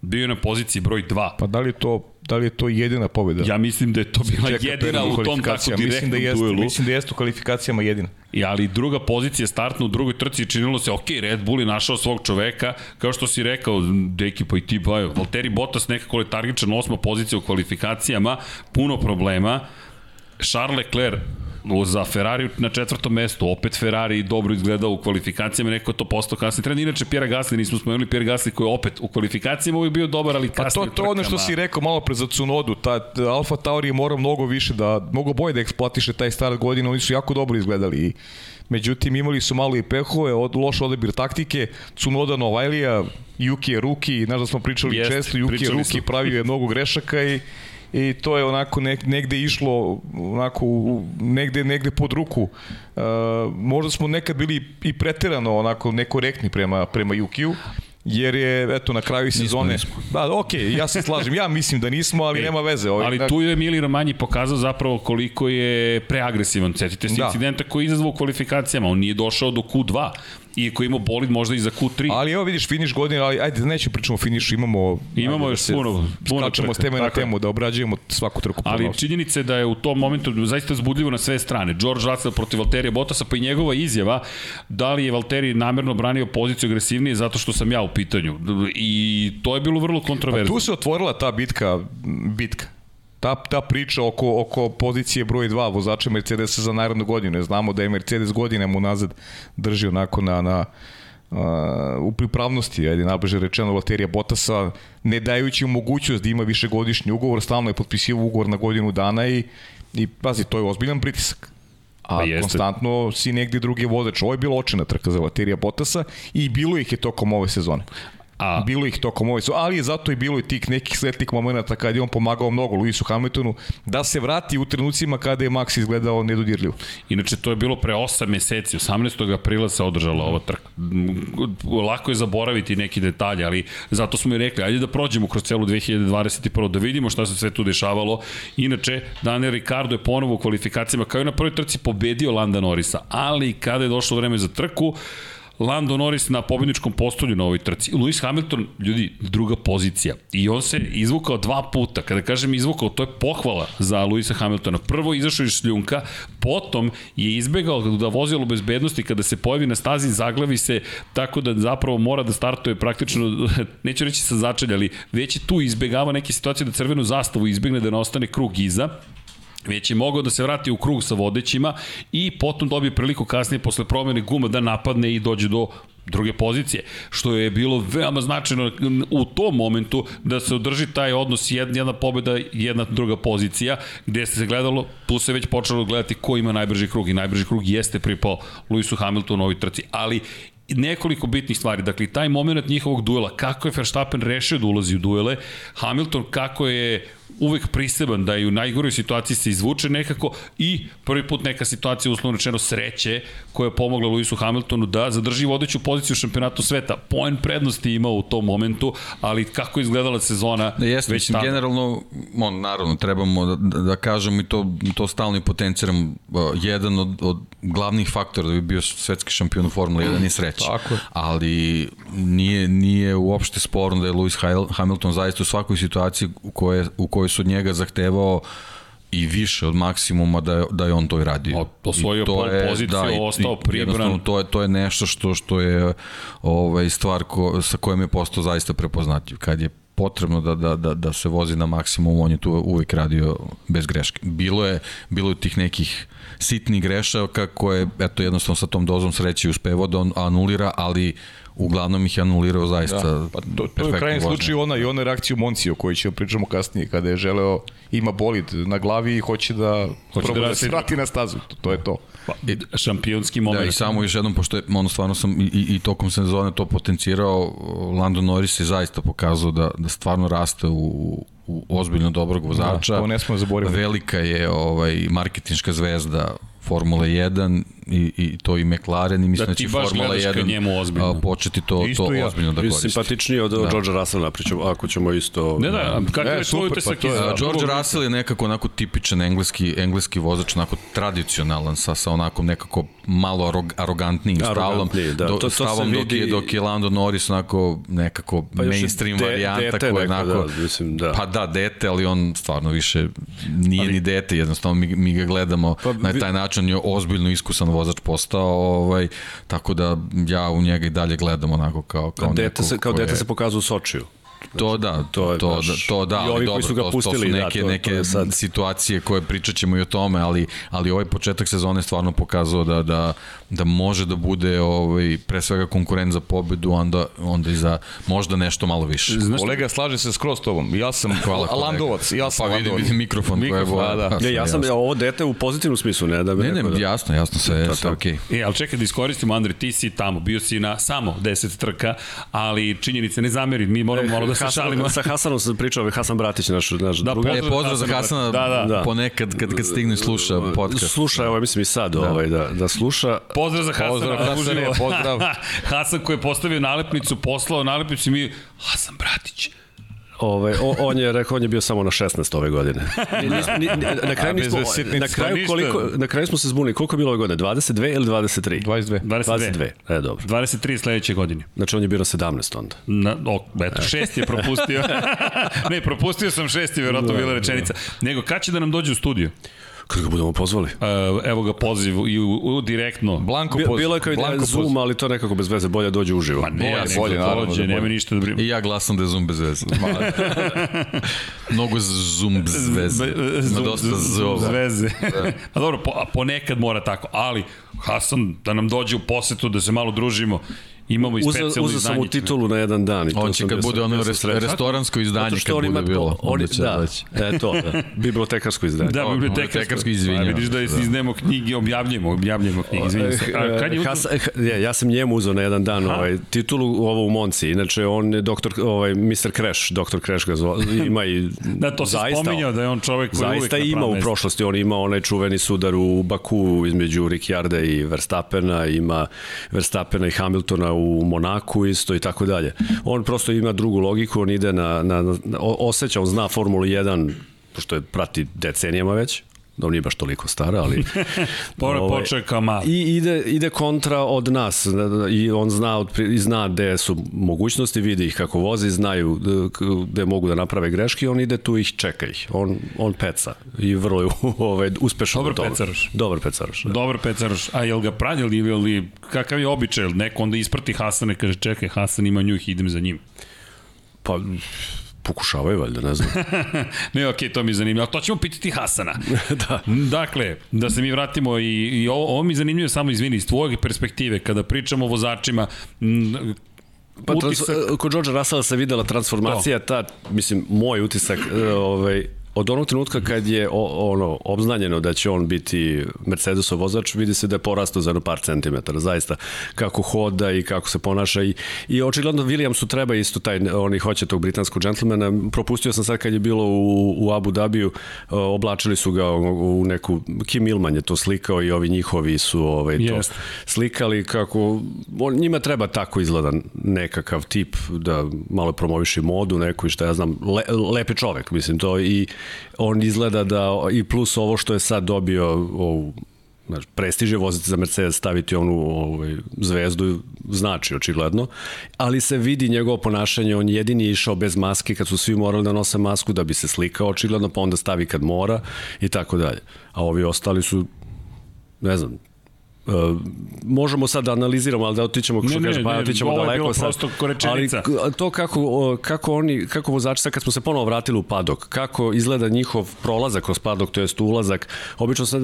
bio je na poziciji broj 2. Pa da li to da li je to jedina pobeda? Ja mislim da je to bila jedina u tom tako direktnom mislim da jeste, duelu. Mislim da jeste u kvalifikacijama jedina. I, ali druga pozicija startna u drugoj trci činilo se, ok, Red Bull je našao svog čoveka, kao što si rekao, Deki pa i ti bajo, Valtteri Bottas nekako je targičan osma pozicija u kvalifikacijama, puno problema, Charles Leclerc za Ferrari na četvrtom mestu, opet Ferrari dobro izgledao u kvalifikacijama, neko to postao kasni trener. Inače, Pierre Gasly, nismo spomenuli Pierre Gasly koji je opet u kvalifikacijama uvijek bio dobar, ali kasnije Pa to, to je ono što si rekao malo pre za Cunodu, ta Alfa Tauri je mora mnogo više da, mnogo bolje da eksploatiše taj start godina, oni su jako dobro izgledali. I Međutim, imali su malo i pehove, od, loš odabir taktike, Cunoda Novajlija, Juki je ruki, znaš da smo pričali Jest, često, Juki je ruki, pravio je mnogo grešaka i i to je onako nek, negde išlo onako negde negde pod ruku. Uh, možda smo nekad bili i preterano onako nekorektni prema prema Jukiju jer je eto na kraju sezone nismo, nismo. da okej okay, ja se slažem ja mislim da nismo ali e, nema veze ovaj ali tu je Emili Romanji pokazao zapravo koliko je preagresivan setite se da. incidenta koji je izazvao u kvalifikacijama on nije došao do Q2 iako ima bolid možda i za Q3. Ali evo vidiš finiš godine, ali ajde da nećemo pričamo o finišu, imamo imamo ajde, još da puno, puno skačemo s teme na temu da obrađujemo svaku trku. Ali činjenica je da je u tom momentu zaista zbudljivo na sve strane. George Russell protiv Valterija Bottasa pa i njegova izjava da li je Valtteri namerno branio poziciju agresivnije zato što sam ja u pitanju. I to je bilo vrlo kontroverzno. Pa tu se otvorila ta bitka, bitka ta, ta priča oko, oko pozicije broj 2 vozača Mercedesa za narednu godinu. Znamo da je Mercedes godinama unazad drži onako na, na Uh, u pripravnosti, ajde najbliže rečeno Valterija Botasa, ne dajući mu mogućnost da ima višegodišnji ugovor, stalno je potpisivao ugovor na godinu dana i, i pazi, to je ozbiljan pritisak. A pa konstantno si negde drugi vozač. Ovo je bilo očina trka za Valterija Botasa i bilo ih je tokom ove sezone. A, bilo ih tokom ove su, ali je zato i bilo i tih nekih svetnih momenta kad je on pomagao mnogo Luisu Hamiltonu da se vrati u trenucima kada je Max izgledao nedodirljivo. Inače, to je bilo pre 8 meseci, 18. aprila se održala ova trka. Lako je zaboraviti neki detalje, ali zato smo i rekli, ajde da prođemo kroz celu 2021. da vidimo šta se sve tu dešavalo. Inače, Daniel Ricardo je ponovo u kvalifikacijama, kao i na prvoj trci, pobedio Landa Norisa, ali kada je došlo vreme za trku, Lando Norris na pobjedničkom postolju na ovoj trci. Lewis Hamilton, ljudi, druga pozicija. I on se izvukao dva puta. Kada kažem izvukao, to je pohvala za Lewisa Hamiltona. Prvo izašao iz šljunka, potom je izbegao da vozilo bezbednosti kada se pojavi na stazi, zaglavi se tako da zapravo mora da startuje praktično, [LAUGHS] neću reći sa začelja, ali već je tu izbegava neke situacije da crvenu zastavu izbegne da ne ostane krug iza već je mogao da se vrati u krug sa vodećima i potom dobije priliku kasnije posle promene guma da napadne i dođe do druge pozicije, što je bilo veoma značajno u tom momentu da se održi taj odnos jedna, jedna pobjeda, jedna druga pozicija, gde se gledalo, tu se već počelo gledati ko ima najbrži krug i najbrži krug jeste pripao Lewisu Hamiltonu u ovoj trci, ali nekoliko bitnih stvari. Dakle, taj moment njihovog duela, kako je Verstappen rešio da ulazi u duele, Hamilton kako je uvek priseban da je u najgoroj situaciji se izvuče nekako i prvi put neka situacija uslovno rečeno sreće koja je pomogla Lewisu Hamiltonu da zadrži vodeću poziciju u šampionatu sveta. Poen prednosti imao u tom momentu, ali kako je izgledala sezona da jeste, već tada. Generalno, on, naravno, trebamo da, da, da kažemo i to, to stalno i potenciram, jedan od, od glavnih faktora da bi bio svetski šampion u Formula 1 i sreće. Tako Ali nije, nije uopšte sporno da je Lewis Hamilton zaista u svakoj situaciji u kojoj, u kojoj su od njega zahtevao i više od maksimuma da je, da je on to i radio. Osvojio pol je, poziciju, da, ostao pribran. To je, to je nešto što, što je ovaj, stvar ko, sa kojom je postao zaista prepoznatljiv. Kad je potrebno da, da, da, da se vozi na maksimum, on je tu uvek radio bez greške. Bilo je, bilo je tih nekih sitnih grešaka koje, eto, jednostavno sa tom dozom sreće uspevao da on anulira, ali uglavnom ih je anulirao zaista da, pa to, to je u krajnjem slučaju ona i ona reakcija Monci o kojoj ćemo pričamo kasnije kada je želeo ima bolid na glavi i hoće da hoće da, da se vrati na stazu. To, to je to. Pa, šampionski moment da i samo još jednom pošto je, ono stvarno sam i, i, i tokom sezone to potencirao Lando Norris je zaista pokazao da, da stvarno raste u, u ozbiljno dobrog vozača. Da, to ne smo zaboraviti. Velika je ovaj marketinška zvezda Formula 1 i, i to i McLaren i mislim da, da će Formula 1 njemu ozbiljno. početi to, isto to ja. ozbiljno da koristi. Simpatičniji od da. George Russella, pričamo, ako ćemo isto... Ne da, kako je tvoj utisak pa iz... George Russell je nekako onako tipičan engleski, engleski vozač, onako tradicionalan sa, sa onako nekako malo arog, arogantnim stavom, da, do, to, to stavom dok, vidi... je, dok je Lando Norris onako nekako pa mainstream de, varijanta koja je onako... Da, mislim, da. Pa da, dete, ali on stvarno više nije ali, ni dete, jednostavno mi, mi ga gledamo pa, na taj način, on je ozbiljno iskusan vozač postao, ovaj, tako da ja u njega i dalje gledam onako kao, kao, dete se, kao dete se pokazuje u Sočiju. To da, to, je, to, da, to da, ali dobro, su ga pustili, to, to su neke, da, to, neke to sad... situacije koje pričat ćemo i o tome, ali, ali ovaj početak sezone stvarno pokazao da, da, da može da bude ovaj, pre svega konkurent za pobedu, onda, onda i za možda nešto malo više. Znaš, kolega, slaže se skroz tobom. Ja sam [LAUGHS] Hvala, Landovac. Ja sam pa vidi, vidi mikrofon. mikrofon koje je da. Ne, ja sam jasno. ovo dete u pozitivnom smislu, ne da bi Ne, ne, da... jasno, jasno, sve, sve okej. Okay. E, ali čekaj da iskoristimo, Andri, ti si tamo, bio si na samo 10 trka, ali činjenice ne zameri, mi moramo [LAUGHS] malo da se Hasan, šalimo. Sa Hasanom sam pričao, Hasan Bratić, naš, naš da, drugi. E, pozdrav za Hasana, da, da, da. ponekad kad, kad stigne i sluša podcast. Sluša, evo, mislim i sad, da. ovaj, da, da sluša. Pozdrav za Hasana. Pozdrav, Hasane, pozdrav. [LAUGHS] Hasan koji je postavio nalepnicu, poslao nalepnicu i mi, Hasan Bratić, Ove, o, on je rekao on je bio samo na 16 ove godine. Ni, ni, ni, na kraju nismo na kraju koliko na kraju smo se zbunili koliko je bilo ove godine 22 ili 23? 22. 22. 22. E dobro. 23 sledeće godine. Znači on je bio na 17 onda. Na o, eto šest je propustio. [LAUGHS] ne, propustio sam šesti, verovatno da, bila rečenica. Da. Nego kad će da nam dođe u studio? Kad ga budemo pozvali? Uh, evo ga poziv i u, u direktno. Blanko poziv. Bilo je kao Blanko da Zoom, poziv. ali to nekako bez veze, bolje dođe uživo. Ma ne, bolje, bolje, naravno. Dođe, da nema ništa da brinu. I ja glasam da je Zoom bez veze. [LAUGHS] Mnogo Zoom bez veze. Ima dosta Zoom. Bez veze. Da. [LAUGHS] A dobro, po, ponekad mora tako, ali Hasan da nam dođe u posetu, da se malo družimo Imamo i specijalno izdanje. Uzeo sam u titulu na jedan dan. I on će kad bude ono rest, restoransko izdanje kad bude bilo. On, će da, e, to, da. [LAUGHS] Bibliotekarsko izdanje. Da, bibliotekarsko izvinjam. A vidiš da iznemo knjige, objavljujemo, objavljujemo knjige, izvinjam se. A kad je Has, ja, ja sam njemu uzeo na jedan dan ovaj, titulu ovo u Monci. Inače, on je doktor, ovaj, Mr. Crash, doktor Crash ga zove, ima i... [LAUGHS] da, to se spominjao da je on čovek koji zaista uvijek ima u prošlosti. On ima onaj čuveni sudar u Baku između Ricciarda i Verstappena, ima Verstappena i Hamiltona u Monaku isto i tako dalje. On prosto ima drugu logiku, on ide na, na, na osjeća, on zna Formulu 1 pošto je prati decenijama već, da nije baš toliko stara, ali... [LAUGHS] Pore ovaj, malo. I ide, ide kontra od nas i on zna, i zna gde su mogućnosti, vidi ih kako vozi, znaju gde mogu da naprave greške on ide tu ih čeka ih. On, on peca i vrlo je [LAUGHS] ovaj, uspešan. Dobar pecaroš. Dobar pecaroš. Da. Dobar pecaroš. A jel ga pranjali ili kakav je običaj? Neko onda isprati Hasane, kaže čekaj, Hasan ima njuh, idem za njim. Pa Pokušavaju valjda, ne znam. [LAUGHS] ne, okej, okay, to mi je zanimljivo. To ćemo pitati Hasana. [LAUGHS] da. Dakle, da se mi vratimo i, i ovo, ovo mi je zanimljivo samo, izvini, iz tvojeg perspektive, kada pričamo o vozačima, Pa utisak... kod George Russella se videla transformacija, to. ta, mislim, moj utisak, e, ovaj, od onog trenutka kad je o, ono obznanjeno da će on biti Mercedesov vozač, vidi se da je porastao za jedno par centimetara, zaista kako hoda i kako se ponaša i, i očigledno Williamsu treba isto taj, oni hoće tog britanskog džentlmena, propustio sam sad kad je bilo u, u Abu Dhabiju, oblačili su ga u neku, Kim Ilman je to slikao i ovi njihovi su ovaj, to yes. slikali kako, on, njima treba tako izgledan nekakav tip da malo promoviši modu neku i šta ja znam, le, lepi čovek, mislim to i on izgleda da i plus ovo što je sad dobio ovu znači, prestiže voziti za Mercedes, staviti onu ovaj, zvezdu, znači očigledno, ali se vidi njegovo ponašanje, on jedini je išao bez maske kad su svi morali da nose masku da bi se slikao očigledno, pa onda stavi kad mora i tako dalje. A ovi ostali su, ne znam, Uh, možemo sad da analiziramo, ali da otićemo, što kaže, pa otićemo daleko. Bilo prosto Ali to kako, kako oni, kako vozači, sad kad smo se ponovo vratili u padok, kako izgleda njihov prolazak kroz padok, to jest ulazak, obično sad,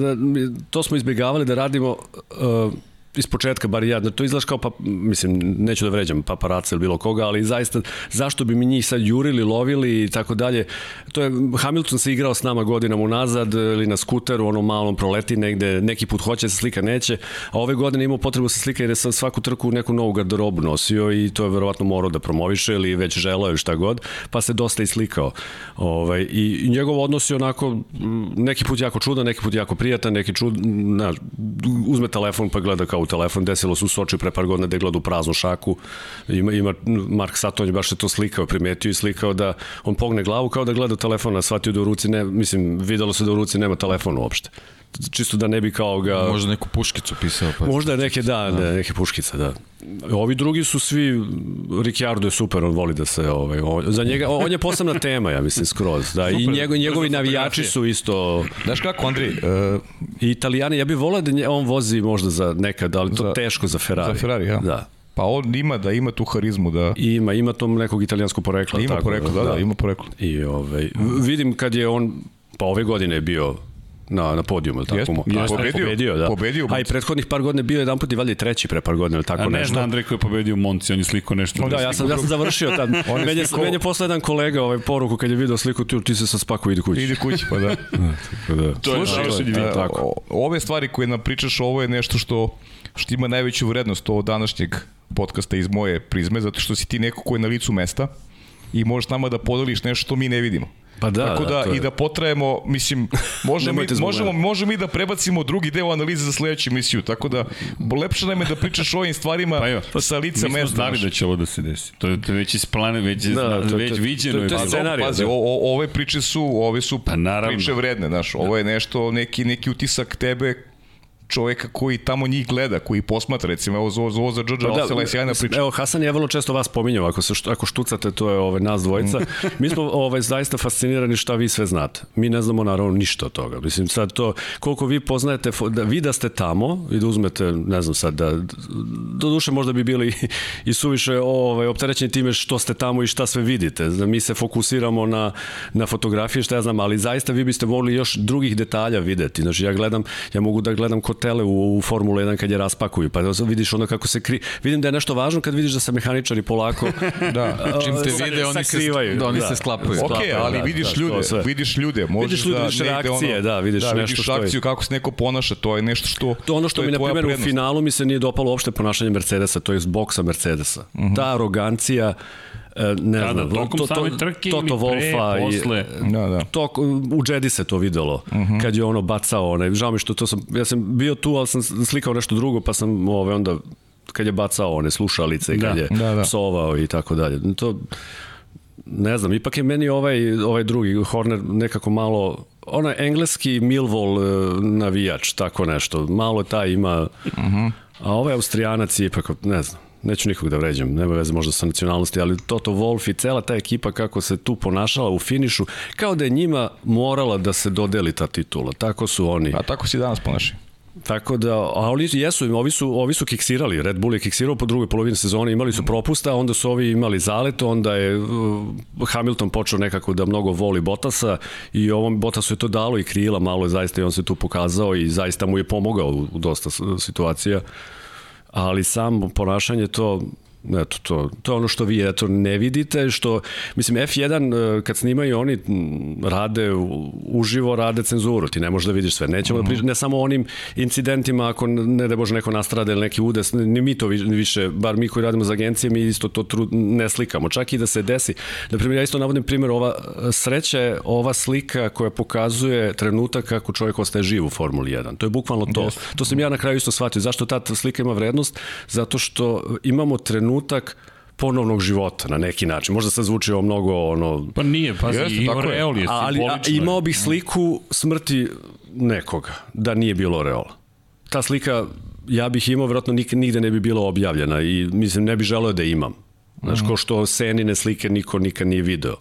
to smo izbjegavali da radimo uh, iz početka, bar ja, to izgledaš kao, pa, mislim, neću da vređam paparaca ili bilo koga, ali zaista, zašto bi mi njih sad jurili, lovili i tako dalje. To je, Hamilton se igrao s nama godinama unazad ili na skuteru, ono malom proleti negde, neki put hoće se slika, neće, a ove godine imao potrebu da se slika jer je svaku trku neku novu garderobu nosio i to je verovatno morao da promoviše ili već želeo ili šta god, pa se dosta i slikao. Ovaj, I njegov odnos je onako, neki put jako čudan, neki put jako prijatan, neki čud, na, uzme telefon pa gleda kao u telefon, desilo se u Soči pre par godina da je u praznu šaku. Ima, ima Mark Satonj baš je to slikao, primetio i slikao da on pogne glavu kao da gleda telefona, shvatio da u ruci ne, mislim, videlo se da u ruci nema telefona uopšte čisto da ne bi kao ga... Možda neku puškicu pisao. Pa Možda neke, da, da, neke puškice, da. Ovi drugi su svi, Ricciardo je super, on voli da se, ovaj, on, za njega, on je posebna tema, ja mislim, skroz, da, super, i njego, njegovi navijači su isto... Znaš kako, Andri? Uh, I italijani, ja bih volao da nje, on vozi možda za nekad, ali to za, teško za Ferrari. Za Ferrari, ja. Da. Pa on ima da ima tu harizmu da ima ima tom nekog italijanskog porekla ima tako, poreklo da, da, da, ima poreklo. I ovaj vidim kad je on pa ove godine je bio na, na podijumu, ili tako? Jest, jest, pobedio, pobedio, da. Pobedio A i prethodnih par godina bio jedan put i valjda treći pre par godina, ili tako A ne nešto. Ne Andrej koji je pobedio u Monci, on je sliko nešto. Da, ja sam, ja sam završio tad. [LAUGHS] on meni, je, sliko... meni je posle jedan kolega ovaj poruku kad je video sliku, ti, ti se sa spaku idi kući. Idi kući, pa da. [LAUGHS] tako da. To je Slušaj, je, tako. ove stvari koje nam pričaš, ovo je nešto što, što ima najveću vrednost ovo današnjeg podcasta iz moje prizme, zato što si ti neko ko je na licu mesta i možeš nama da podeliš nešto što mi ne vidimo. Pa da, Tako da, da i da potrajemo, mislim, [LAUGHS] možemo, mi, možemo, možemo mi da prebacimo drugi deo analize za sledeću emisiju, tako da lepše nam je da pričaš o ovim stvarima [LAUGHS] pa jo, sa lica mesta. Mi smo znali da će ovo da se desi. To je, to je već isplane, već, da, to, već to, viđeno. To, to, to je scenarij. Pazi, da. o, o, ove priče su, ove su pa, naravno. priče vredne, znaš, ovo je nešto, neki, neki utisak tebe čoveka koji tamo njih gleda, koji posmatra, recimo, evo ovo, ovo za George Russell je sjajna priča. Evo, Hasan je vrlo često vas pominjao, ako, se, ako štucate, to je ove, nas dvojica. [LAUGHS] Mi smo ovaj, zaista fascinirani šta vi sve znate. Mi ne znamo naravno ništa od toga. Mislim, sad to, koliko vi poznajete, da vi da ste tamo i da uzmete, ne znam sad, da, do duše možda bi bili i suviše ovaj, opterećeni time što ste tamo i šta sve vidite. Da mi se fokusiramo na, na fotografije, šta ja znam, ali zaista vi biste mogli još drugih detalja videti. Znači, ja gledam, ja mogu da gledam kod hotele u, u Formula 1 kad je raspakuju, pa vidiš onda kako se kri... Vidim da je nešto važno kad vidiš da se mehaničari polako [LAUGHS] da. Čim te vide, oni se, da, oni da. se sklapaju. Ok, ali da, vidiš da, ljude, vidiš ljude, možeš vidiš ljude, da vidiš reakcije, ono, da, vidiš da, nešto vidiš što akciju, je. kako se neko ponaša, to je nešto što To ono što, mi na primjer u finalu mi se nije dopalo uopšte ponašanje Mercedesa, to je iz boksa Mercedesa. Uh mhm. -huh. Ta arogancija ne Kada, znam, tokom to, to, same trke Toto Wolfa i posle? Da, da. To, u Jedi se to videlo, uh mhm. -huh. kad je ono bacao, onaj, žao mi što to sam, ja sam bio tu, ali sam slikao nešto drugo, pa sam ove, onda, kad je bacao one slušalice, da, kad je da, da. psovao i tako dalje. To, ne znam, ipak je meni ovaj, ovaj drugi Horner nekako malo onaj engleski Milvol e, navijač, tako nešto. Malo taj ima, uh mhm. -huh. a ovaj Austrijanac je ipak, ne znam, neću nikog da vređam, nema veze možda sa nacionalnosti, ali Toto Wolf i cela ta ekipa kako se tu ponašala u finišu, kao da je njima morala da se dodeli ta titula. Tako su oni. A tako si danas ponaši. Tako da, a oni jesu, ovi su, ovi su kiksirali, Red Bull je kiksirao po drugoj polovini sezone, imali su propusta, onda su ovi imali zalet, onda je uh, Hamilton počeo nekako da mnogo voli Botasa i ovom Botasu je to dalo i krila malo, zaista i on se tu pokazao i zaista mu je pomogao u dosta situacija ali samo ponašanje to Eto, to, to je ono što vi eto, ne vidite, što, mislim, F1 e, kad snimaju oni rade uživo, rade cenzuru, ti ne možeš da vidiš sve. Nećemo uh -huh. da pričamo, ne samo onim incidentima, ako ne da bože neko nastrada ili neki udes, ni mi to više, bar mi koji radimo za agencije, mi isto to tru, ne slikamo. Čak i da se desi. Na primjer, ja isto navodim primjer, ova sreća je ova slika koja pokazuje trenutak kako čovjek ostaje živ u Formuli 1. To je bukvalno to. Yes. To sam ja na kraju isto shvatio. Zašto ta slika ima vrednost? Zato što imamo trenutak trenutak ponovnog života na neki način. Možda se zvuči ovo mnogo ono... Pa nije, pa Jeste, ima reol je ali, a, imao bih sliku smrti nekoga, da nije bilo reola. Ta slika, ja bih imao, vjerojatno nigde ne bi bila objavljena i mislim, ne bi želeo da imam. Znaš, mm ko što senine slike niko nikad nije video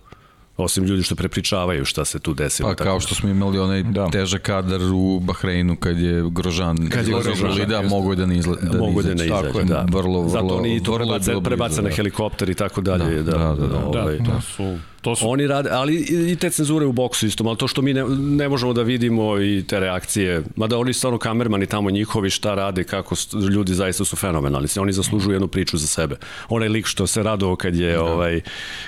osim ljudi što prepričavaju šta se tu desilo. Pa kao što smo imali onaj da. težak kadar u Bahreinu kad je Grožan kad je Grožan, da mogu je da ne izle, da mogu da ne izađe, da. Vrlo, vrlo, Zato oni to prebaca, prebaca na da. helikopter i tako dalje. Da, da, da. da, da, da, ovaj, da, to su To su... Oni rade, ali i te cenzure u boksu isto, ali to što mi ne, ne možemo da vidimo i te reakcije, mada oni stvarno kamermani tamo njihovi šta rade, kako ljudi zaista su fenomenalni, oni zaslužuju jednu priču za sebe. Onaj lik što se radovao kad je, da. ovaj,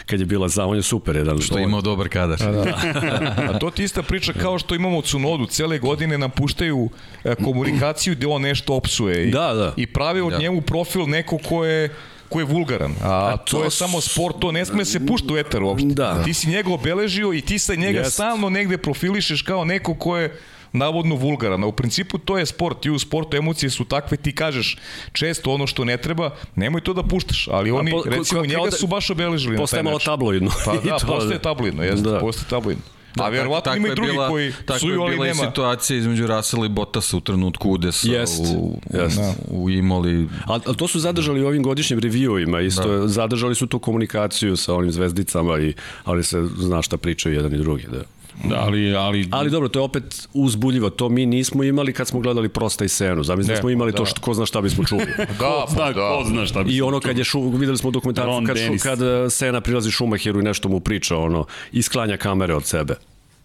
kad je bila za, on je super jedan. Što je imao dobar kadar. A, da. [LAUGHS] A to ti ista priča kao što imamo Cunodu, cele godine nam puštaju e, komunikaciju gde on nešto opsuje i, da, da. i pravi od da. njemu profil neko ko je ko je vulgaran. A, a to, to je samo sport, to ne sme se pušta u etar uopšte. Da. Ti si njega obeležio i ti sa njega yes. stalno negde profilišeš kao neko ko je navodno vulgaran. A u principu to je sport i u sportu emocije su takve, ti kažeš često ono što ne treba, nemoj to da puštaš, ali oni, po, recimo, ko, njega da su baš obeležili. Postaje malo tabloidno. Pa [LAUGHS] da, postaje tabloidno, jeste, da. postaje tabloidno. Da, A verovatno ima i drugi bila, koji psuju, ali nema. Takva je bila i situacija između Russell i Bottasa u trenutku udesa jest, u, jest. Da, u Imoli. Ali, ali to su zadržali u ovim godišnjim reviewima, isto da. zadržali su tu komunikaciju sa onim zvezdicama, i, ali se zna šta pričaju jedan i drugi. Da. Da, ali, ali... ali dobro, to je opet uzbuljivo. To mi nismo imali kad smo gledali prosta i senu. Zamisli da smo imali da. to što ko zna šta bismo čuli. [LAUGHS] da, ko zna, da. ko zna šta bismo I ono kad je šu, videli smo dokumentaciju kad, šu, kad e, Sena prilazi Šumacheru i nešto mu priča, ono, isklanja kamere od sebe.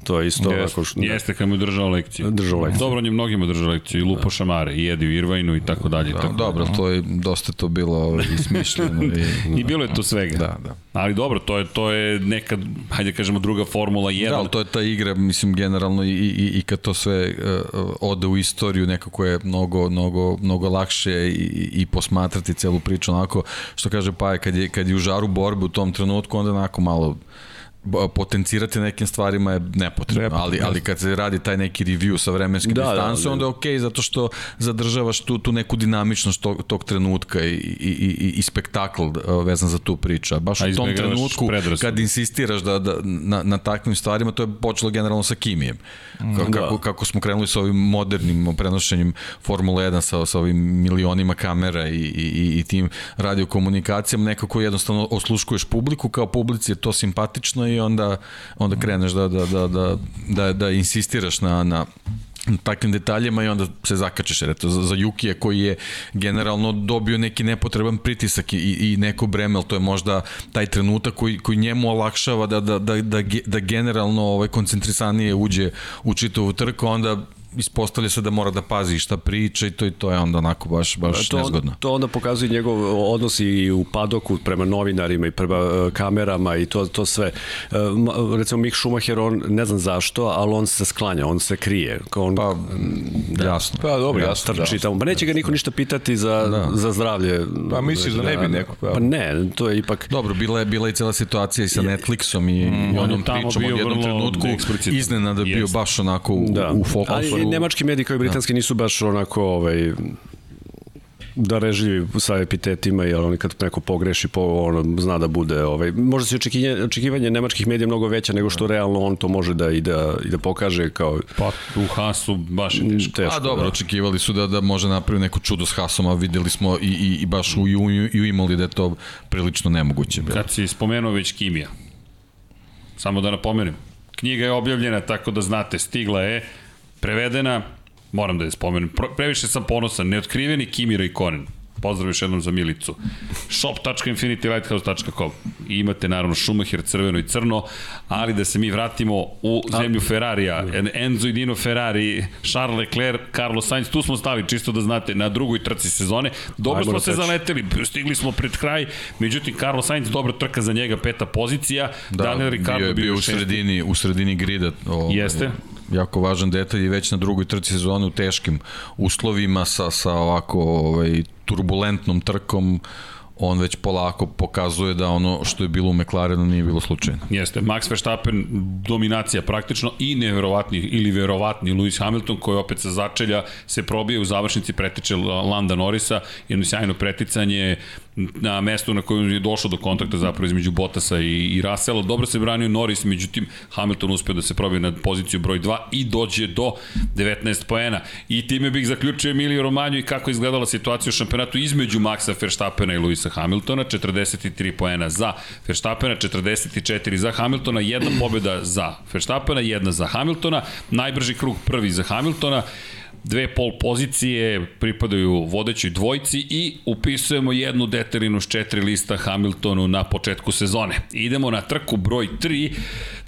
To je isto Jest, ovako što... Jeste kad mu je držao lekciju. Držao lekciju. Dobro, on je mnogima držao lekciju, i Lupo da. Šamare, i Edi Irvajnu i tako dalje. Da, tako dobro, to je dosta to bilo ovaj, i. I, [LAUGHS] I bilo je to svega. Da, da. Ali dobro, to je, to je neka, hajde kažemo, druga Formula 1. Da, ali to je ta igra, mislim, generalno i, i, i kad to sve uh, ode u istoriju, nekako je mnogo, mnogo, mnogo lakše i, i posmatrati celu priču onako, što kaže Paja, kad je, kad je u žaru borbe u tom trenutku, onda onako malo potencirati nekim stvarima je nepotrebno, ali, ali kad se radi taj neki review sa vremenske da, distance, da, da. onda je okej okay, zato što zadržavaš tu, tu neku dinamičnost tog, tog trenutka i, i, i, i spektakl vezan za tu priču. Baš u tom trenutku, predrasud. kad insistiraš da, da, na, na takvim stvarima, to je počelo generalno sa Kimijem. Mm, kako, da. kako, kako smo krenuli sa ovim modernim prenošenjem Formule 1 sa, sa ovim milionima kamera i, i, i tim radiokomunikacijama, nekako jednostavno osluškuješ publiku, kao publici je to simpatično i onda, onda kreneš da, da, da, da, da, da insistiraš na, na takvim detaljima i onda se zakačeš. Eto, za, za Jukija koji je generalno dobio neki nepotreban pritisak i, i neko breme, to je možda taj trenutak koji, koji njemu olakšava da, da, da, da, da generalno ovaj, koncentrisanije uđe u čitavu trku, onda ispostavlja se da mora da pazi šta priča i to i to je onda onako baš, baš to, nezgodno. To onda pokazuje njegov odnos i u padoku prema novinarima i prema uh, kamerama i to, to sve. Uh, recimo Mik Schumacher, on ne znam zašto, ali on se sklanja, on se krije. On, pa, da, jasno. Pa dobro, jasno. Trči da. tamo. Pa neće ga niko ništa pitati za, da. za zdravlje. Pa misliš da ne bi neko? Pa, pa ne, to je ipak... Dobro, bila je, bila i cela situacija i sa Netflixom i, mm, i onom pričom u jednom trenutku iznenada bio baš onako u, da. u fokusu. Ali nemački mediji kao i britanski da. nisu baš onako ovaj, da režljivi sa epitetima, jer oni kad neko pogreši, po, ono, zna da bude, ovaj, možda se očekivanje, očekivanje nemačkih medija mnogo veća nego što realno on to može da i da, i da pokaže kao... Pa u Hasu baš je teško. teško a dobro, da. očekivali su da, da može napraviti neko čudo s Hasom, a videli smo i, i, i baš u, u, i u imali da je to prilično nemoguće. Bilo. Kad si spomenuo već Kimija, samo da napomenem, knjiga je objavljena tako da znate, stigla je, prevedena, moram da je spomenem, previše sam ponosan, neotkriveni Kimi Konen. Pozdrav još jednom za Milicu. shop.infinitylighthouse.com I imate naravno Schumacher crveno i crno, ali da se mi vratimo u zemlju Ferrarija. Enzo i Dino Ferrari, Charles Leclerc, Carlos Sainz, tu smo stali čisto da znate na drugoj trci sezone. Dobro Ajmo smo se zaleteli, stigli smo pred kraj, međutim Carlos Sainz dobra trka za njega, peta pozicija. Da, Daniel Ricciardo bio, bio, bio u sredini, u sredini grida. Ovaj, Jeste jako važan detalj i već na drugoj trci sezone u teškim uslovima sa, sa ovako ovaj, turbulentnom trkom on već polako pokazuje da ono što je bilo u McLarenu nije bilo slučajno. Jeste, Max Verstappen dominacija praktično i neverovatni ili verovatni Lewis Hamilton koji opet sa začelja se probije u završnici pretiče Landa Norrisa, jedno sjajno preticanje, na mestu na kojem je došlo do kontakta zapravo između Bottasa i, i Russella. Dobro se branio Norris, međutim Hamilton uspeo da se probije na poziciju broj 2 i dođe do 19 poena. I time bih zaključio Emilio Romanju i kako izgledala situacija u šampionatu između Maxa Verstappena i Luisa Hamiltona. 43 poena za Verstappena, 44 za Hamiltona, jedna pobjeda za Verstappena, jedna za Hamiltona, najbrži krug prvi za Hamiltona dve pol pozicije pripadaju vodećoj dvojci i upisujemo jednu deterinu s četiri lista Hamiltonu na početku sezone. Idemo na trku broj 3,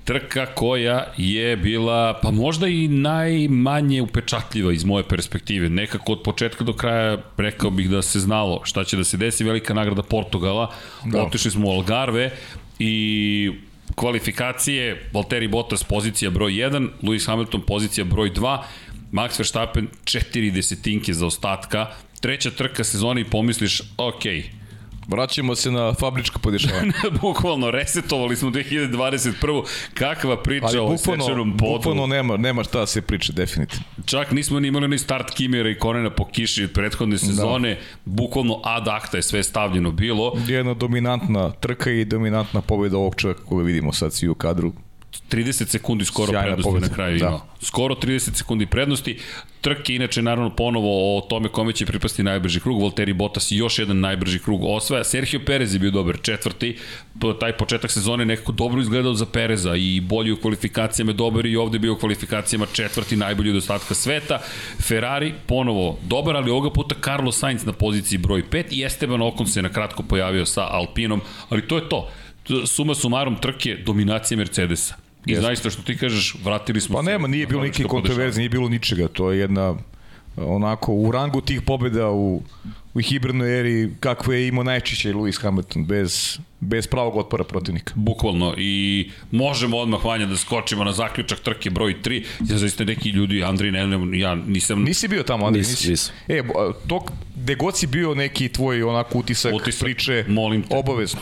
trka koja je bila pa možda i najmanje upečatljiva iz moje perspektive. Nekako od početka do kraja rekao bih da se znalo šta će da se desi. Velika nagrada Portugala. Da. Otišli smo u Algarve i kvalifikacije Valtteri Bottas pozicija broj 1, Lewis Hamilton pozicija broj 2 Max Verstappen četiri desetinke za ostatka, treća trka sezone i pomisliš, ok, Vraćamo se na fabričko podešavanje. [LAUGHS] bukvalno, resetovali smo 2021. Kakva priča Ali o sečenom podu. Bukvalno nema, nema šta da se priča, definitivno. Čak nismo ni imali ni start Kimera i Konena po kiši od prethodne da. sezone. Da. Bukvalno ad acta je sve stavljeno bilo. Jedna dominantna trka i dominantna pobjeda ovog čovjeka koga vidimo sad svi u kadru 30 sekundi skoro Sjajna prednosti pobjeda. na kraju da. imao. Skoro 30 sekundi prednosti. Trke, inače, naravno, ponovo o tome kome će pripasti najbrži krug. Volteri Bottas i još jedan najbrži krug osvaja. Sergio Perez je bio dobar, četvrti. Taj početak sezone nekako dobro izgledao za Pereza i bolji u kvalifikacijama dobar i ovde bio u kvalifikacijama četvrti najbolji od ostatka sveta. Ferrari ponovo dobar, ali ovoga puta Carlos Sainz na poziciji broj 5 i Esteban Ocon se na kratko pojavio sa Alpinom, ali to je to suma sumarom trke dominacije Mercedesa. I Jeste. zaista što ti kažeš, vratili smo pa se. Pa nema, nije bilo nikakve kontroverze, nije bilo ničega. To je jedna onako u rangu tih pobjeda u, u hibridnoj eri kakve je imao najčešće Lewis Hamilton bez, bez pravog otpora protivnika. Bukvalno i možemo odmah vanja da skočimo na zaključak trke broj 3. Ja zaista neki ljudi, Andri, ne, ne, ja nisam... Nisi bio tamo, Andri, nisi? nisi. E, to, gde god si bio neki tvoj onako utisak, utisak priče, molim te. obavezno.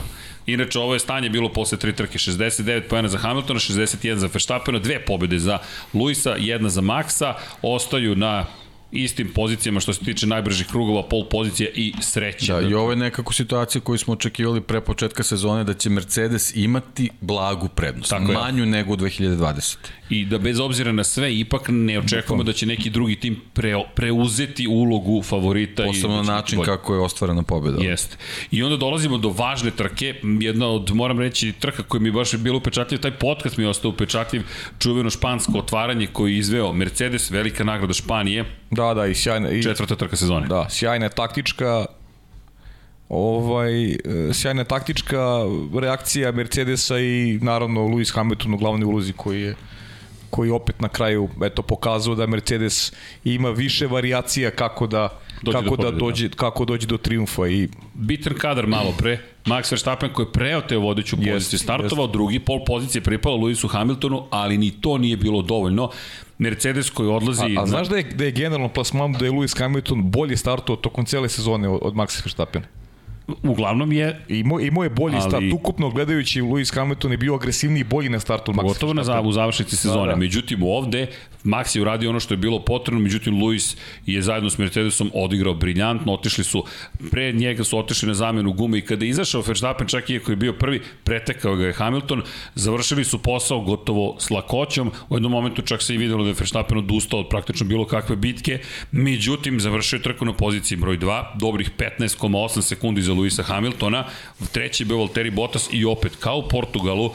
Inače, ovo je stanje bilo posle tri trke. 69 pojena za Hamiltona, 61 za Verstappena, dve pobede za Luisa, jedna za Maxa. Ostaju na istim pozicijama što se tiče najbržih krugova, pol pozicija i sreća. Da, i ovo je nekako situacija koju smo očekivali pre početka sezone da će Mercedes imati blagu prednost, Tako manju je. nego u 2020. I da bez obzira na sve, ipak ne očekujemo da će neki drugi tim pre, preuzeti ulogu favorita. Posebno na način bolje. kako je ostvarena pobjeda. Jeste. I onda dolazimo do važne trke, jedna od, moram reći, trka koja mi baš je bila upečatljiv, taj podcast mi je ostao upečatljiv, čuveno špansko otvaranje koji je izveo Mercedes, velika nagrada Španije, Da, da, i sjajna. I, Četvrta trka sezone. Da, sjajna taktička ovaj, e, sjajna taktička reakcija Mercedesa i naravno Lewis Hamilton u glavnoj ulozi koji je koji opet na kraju eto pokazao da Mercedes ima više varijacija kako da dođe kako do da dođe da. kako dođe do triumfa i bitan kadar malo pre Max Verstappen koji je preoteo vodeću poziciju startovao, yes. drugi pol pozicije pripalo Lewisu Hamiltonu, ali ni to nije bilo dovoljno. Mercedes koji odlazi... A, a znaš da je, da je generalno plasman da je Lewis Hamilton bolje startovao tokom cele sezone od, od Maxa Verstappena? Uglavnom je... Imao, imao je bolji ali, start, ukupno gledajući Lewis Hamilton je bio agresivniji i bolji na startu od Maxa Gotovo na u završnici sezone. Da, da. Međutim, ovde Max je uradio ono što je bilo potrebno, međutim Lewis je zajedno s Mercedesom odigrao briljantno, otišli su, pre njega su otišli na zamenu gume i kada je izašao Verstappen, čak i ako je bio prvi, pretekao ga je Hamilton, završili su posao gotovo s lakoćom, u jednom momentu čak se i videlo da je Verstappen odustao od praktično bilo kakve bitke, međutim završio trku na poziciji broj 2, dobrih 15,8 sekundi za Luisa Hamiltona, treći je bio Valtteri Bottas i opet kao u Portugalu,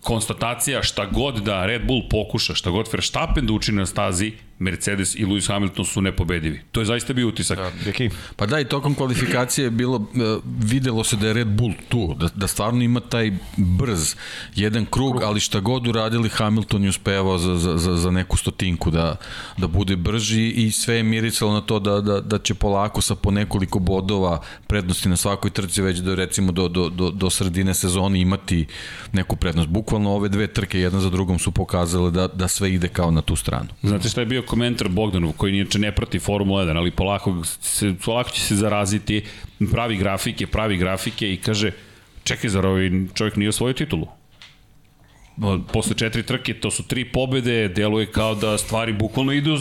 konstatacija šta god da Red Bull pokuša, šta god Verstappen da učini na stazi, Mercedes i Lewis Hamilton su nepobedivi. To je zaista bio utisak. Da, pa da, i tokom kvalifikacije je bilo, e, videlo se da je Red Bull tu, da, da stvarno ima taj brz, jedan krug, ali šta god uradili, Hamilton je uspevao za, za, za, za neku stotinku da, da bude brži i sve je miricalo na to da, da, da će polako sa po nekoliko bodova prednosti na svakoj trci već do recimo do, do, do, do sredine sezone imati neku prednost. Bukvalno ove dve trke jedna za drugom su pokazale da, da sve ide kao na tu stranu. Znate šta je bio komentar Bogdanov, koji niječe ne prati Formula 1, ali polako, se, polako će se zaraziti, pravi grafike, pravi grafike i kaže, čekaj, zar ovaj čovjek nije osvojio titulu? posle četiri trke, to su tri pobede, deluje kao da stvari bukvalno idu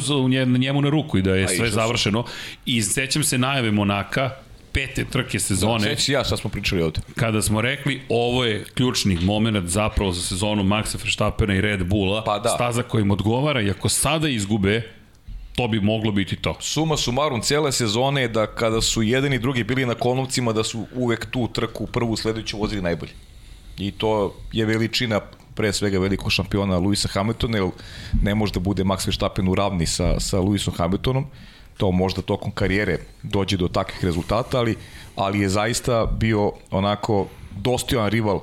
njemu na ruku i da je sve završeno. I sećam se najave Monaka, pete trke sezone. Da, ja šta smo pričali ovde. Kada smo rekli ovo je ključni moment zapravo za sezonu Maxa Verstappena i Red Bulla, pa da. staza kojim odgovara i ako sada izgube, to bi moglo biti to. Suma sumarum cele sezone je da kada su jedan i drugi bili na konovcima da su uvek tu trku prvu sledeću vozili najbolje. I to je veličina pre svega velikog šampiona Luisa Hamiltona, jer ne može da bude Max Verstappen u ravni sa, sa Luisom Hamiltonom to možda tokom karijere dođe do takvih rezultata, ali, ali je zaista bio onako dostojan rival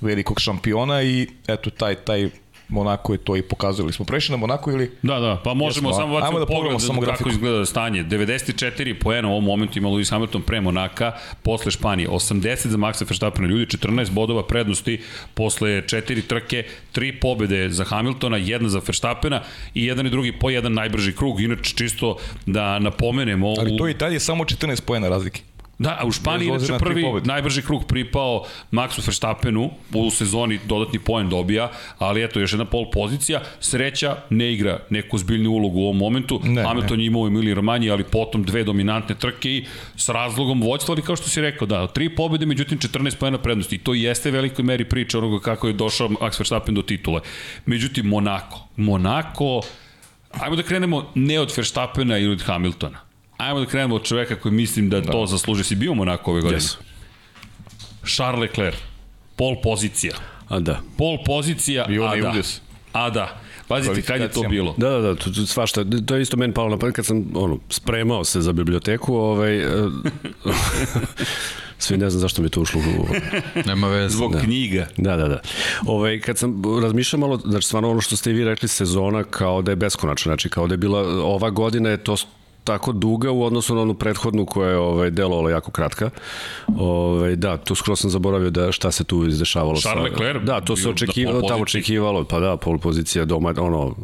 velikog šampiona i eto taj, taj Monako je to i pokazali. Smo prešli na Monako ili? Da, da, pa možemo Jesmo, samo baciti da pogled samo kako grafiku. izgleda stanje. 94 poena u ovom momentu ima Lewis Hamilton pre Monaka, posle Španije. 80 za Maxa Verstappena, ljudi 14 bodova prednosti posle 4 trke, 3 pobede za Hamiltona, jedna za Verstappena i jedan i drugi po jedan najbrži krug. Inače, čisto da napomenemo... Ali to je i dalje samo 14 poena razlike. Da, a u Španiji inače prvi najbrži krug pripao Maxu Verstappenu, u sezoni dodatni poen dobija, ali eto, još jedna pol pozicija, sreća ne igra neku zbiljnu ulogu u ovom momentu, ne, Hamilton ne. je imao Emilij Romanji, ali potom dve dominantne trke i s razlogom vođstva, ali kao što si rekao, da, tri pobede, međutim 14 poena prednosti. I to jeste velikoj meri priča onoga kako je došao Max Verstappen do titule. Međutim, Monako, Monako, ajmo da krenemo ne od Verstappena ili od Hamiltona Ajmo da krenemo od čoveka koji mislim da, da. to zasluži. Si bio u Monaku ove godine? Yes. Charles Leclerc. Pol pozicija. A da. Pol pozicija, bio a da. Udes. A da. Pazite, kad je to bilo? Da, da, da, to, svašta. To je isto meni palo na pamet kad sam ono, spremao se za biblioteku. Ovaj, e, [LAUGHS] Svi ne znam zašto mi to ušlo u... [LAUGHS] Nema veze. Zbog da. knjiga. Da, da, da. Ove, ovaj, kad sam razmišljao malo, znači stvarno ono što ste i vi rekli, sezona kao da je beskonačna, znači kao da je bila, ova godina je to tako duga u odnosu na onu prethodnu koja je ovaj, delovala jako kratka. Ovaj, da, tu skoro sam zaboravio da šta se tu izdešavalo. Charles Leclerc? Da, to se očekivalo, tamo očekivalo, pa da, pol pozicija doma, ono,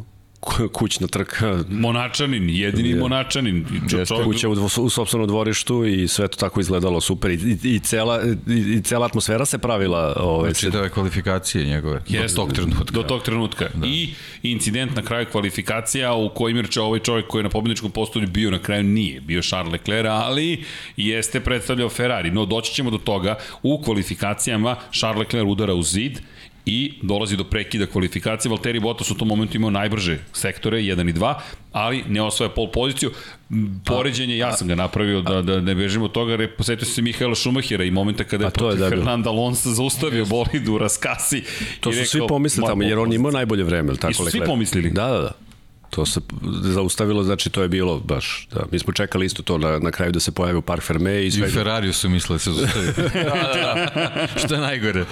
kućna trka. Monačanin, jedini je. Monačanin. Čo, Kuća u, u sobstvenom dvorištu i sve to tako izgledalo super i, i, i, cela, i, i cela atmosfera se pravila. Ove, znači da je kvalifikacije njegove yes, do tog trenutka. Do tog trenutka. Da. I incident na kraju kvalifikacija u kojim je ovaj čovjek koji je na pobjedničkom postolju bio na kraju nije. Bio Charles Leclerc, ali jeste predstavljao Ferrari. No doći ćemo do toga u kvalifikacijama Charles Leclerc udara u zid i dolazi do prekida kvalifikacije. Valtteri Bottas u tom momentu imao najbrže sektore, 1 i 2, ali ne osvaja pol poziciju. Poređenje, ja sam ga napravio da, da ne bežimo od toga, posetio se Mihaela Šumahira i momenta kada je protiv da Fernanda Alonso zaustavio bolid u raskasi. To su rekao, svi pomislili tamo, jer on imao najbolje vreme, tako I su svi pomislili? Da, da, da. To se zaustavilo, znači to je bilo baš, da, mi smo čekali isto to na, na kraju da se pojavi u Park Ferme i sve. I Ferrariju su mislili da se zaustavili. [LAUGHS] da, da, što je najgore.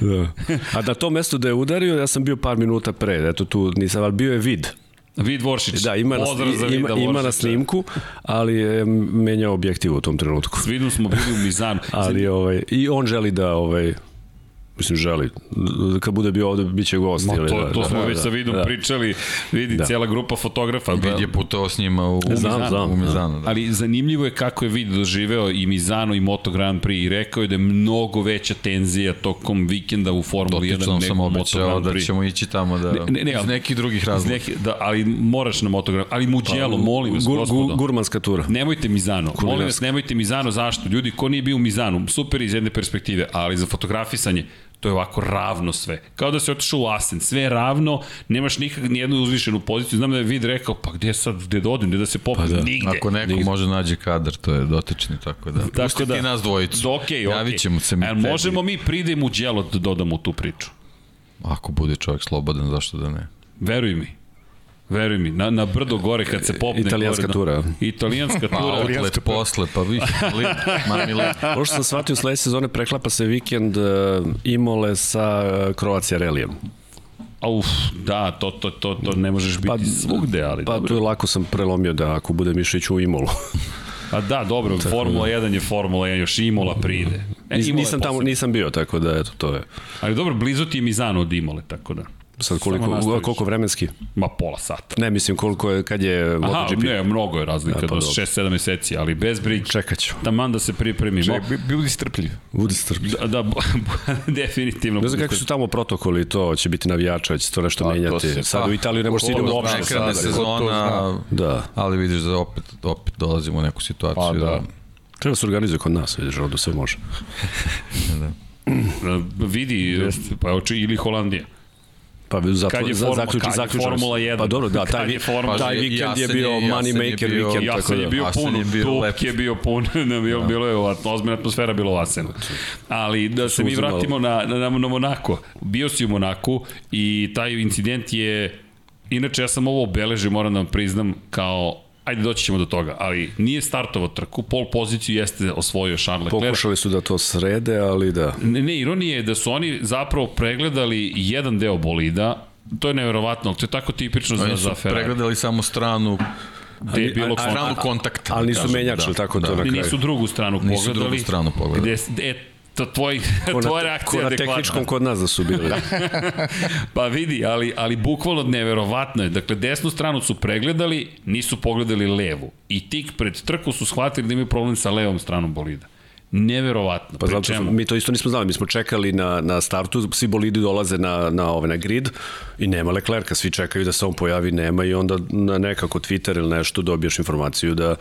Da. A na to mesto da je udario, ja sam bio par minuta pre, eto tu nisam, ali bio je vid. Vid Voršić. Da, ima na, ima, ima na snimku, ali je menjao objektiv u tom trenutku. S Vidom smo bili u Mizanu. ali ovaj, i on želi da ovaj, Mislim, želi. Kad bude bio ovde, bit će gost. Ma, to, da, to da, smo da, već da, sa Vidom da. pričali. Vidi, da. cijela grupa fotografa. Vid je putovao s njima u, znam, Mizanu. Znam, u Mizanu da. Ali zanimljivo je kako je Vid doživeo i Mizano i Moto Grand Prix i rekao je da je mnogo veća tenzija tokom vikenda u Formuli 1 nego sam obećao da ćemo ići tamo da, ne, ne, ne, iz nekih drugih razloga. Neki, da, ali moraš na Moto Grand Ali Mugello, pa, molim vas, gur, gospodo. Gurmanska tura. Nemojte Mizano. Molim vas, nemojte Mizano. Zašto? Ljudi, ko nije bio u Mizanu, super iz jedne perspektive, ali za fotografisanje, to je ovako ravno sve. Kao da se otišao u Asen, sve je ravno, nemaš nikak nijednu uzvišenu poziciju. Znam da je vid rekao, pa gde sad, gde da odim, gde da se popnem, pa da. nigde. Ako neko nigde. može nađe kadar, to je dotični, tako da. Tako Pusti da, ti nas dvojicu. Ok, ok. Javit ćemo se mi. E, možemo mi pridemo u djelo da dodamo tu priču. Ako bude čovjek slobodan, zašto da ne? Veruj mi. Veruj mi, na, na brdo gore kad se popne Italijanska gore, tura. Italijanska tura. Pa, outlet posle, pa vi, lit, mami lit. [LAUGHS] Ovo što sam shvatio, sledeće sezone preklapa se vikend uh, Imole sa uh, Croatia Relijem. Uf, da, to, to, to, to ne možeš biti pa, svugde, ali Pa dobro. tu je lako sam prelomio da ako bude Mišić u Imolu. [LAUGHS] A da, dobro, tako Formula da. 1 je Formula 1, još Imola pride. E, Imola nisam tamo, nisam bio, tako da eto, to je. Ali dobro, blizu ti je Mizano od Imole, tako da. Sad koliko, koliko vremenski? Ma pola sata. Ne, mislim koliko je, kad je MotoGP. Aha, ne, mnogo je razlika, ja, pa do 6-7 meseci, ali bez briga. Čekat ću. Taman da se pripremi. Ček, budi strpljiv. Budi strpljiv. Da, da [LAUGHS] definitivno. Ne znam kako su tamo protokoli, to će biti navijača, će to nešto pa, menjati. To Sad pa, u Italiju ne može se idemo uopšte. Sada, sezona, da. ali vidiš da opet, opet dolazimo u neku situaciju. Pa, da. da. Treba se organizuje kod nas, vidiš, da sve može. [LAUGHS] da. [CLEARS THROAT] vidi, pa oči ili Holandija. Pa zato, kad je formu, zaključi, kad zaključi, Formula 1. Pa dobro, da, taj, formula, taj vikend je bio money maker je bio, vikend. Jasen je bio pun, [LAUGHS] je bio Dupk je bio pun, ne, bilo, da. bilo je ozbiljna atmosfera bilo u Asenu. Ali da se mi vratimo na, na, na Monako. Bio si u Monaku i taj incident je Inače, ja sam ovo obeležio, moram da vam priznam, kao ajde doći ćemo do toga, ali nije startovao trku, pol poziciju jeste osvojio Charles Leclerc. Pokušali su da to srede, ali da. Ne, ne, ironije je da su oni zapravo pregledali jedan deo bolida, to je neverovatno, ali to je tako tipično za, za Ferrari. pregledali samo stranu gde je bilo stranu kontakta. Ali nisu menjači, da, tako da, to na kraju. Nisu drugu stranu pogledali. Nisu drugu stranu pogledali. Gde, e, to tvoj, tvoja reakcija je adekvatna. tehničkom kod nas da su bili. [LAUGHS] pa vidi, ali, ali bukvalno neverovatno je. Dakle, desnu stranu su pregledali, nisu pogledali levu. I tik pred trku su shvatili da imaju problem sa levom stranom bolida. Neverovatno. Pa zato što mi to isto nismo znali, mi smo čekali na, na startu, svi bolidi dolaze na, na, ove, na grid i nema Leclerca, svi čekaju da se on pojavi, nema i onda na nekako Twitter ili nešto dobiješ informaciju da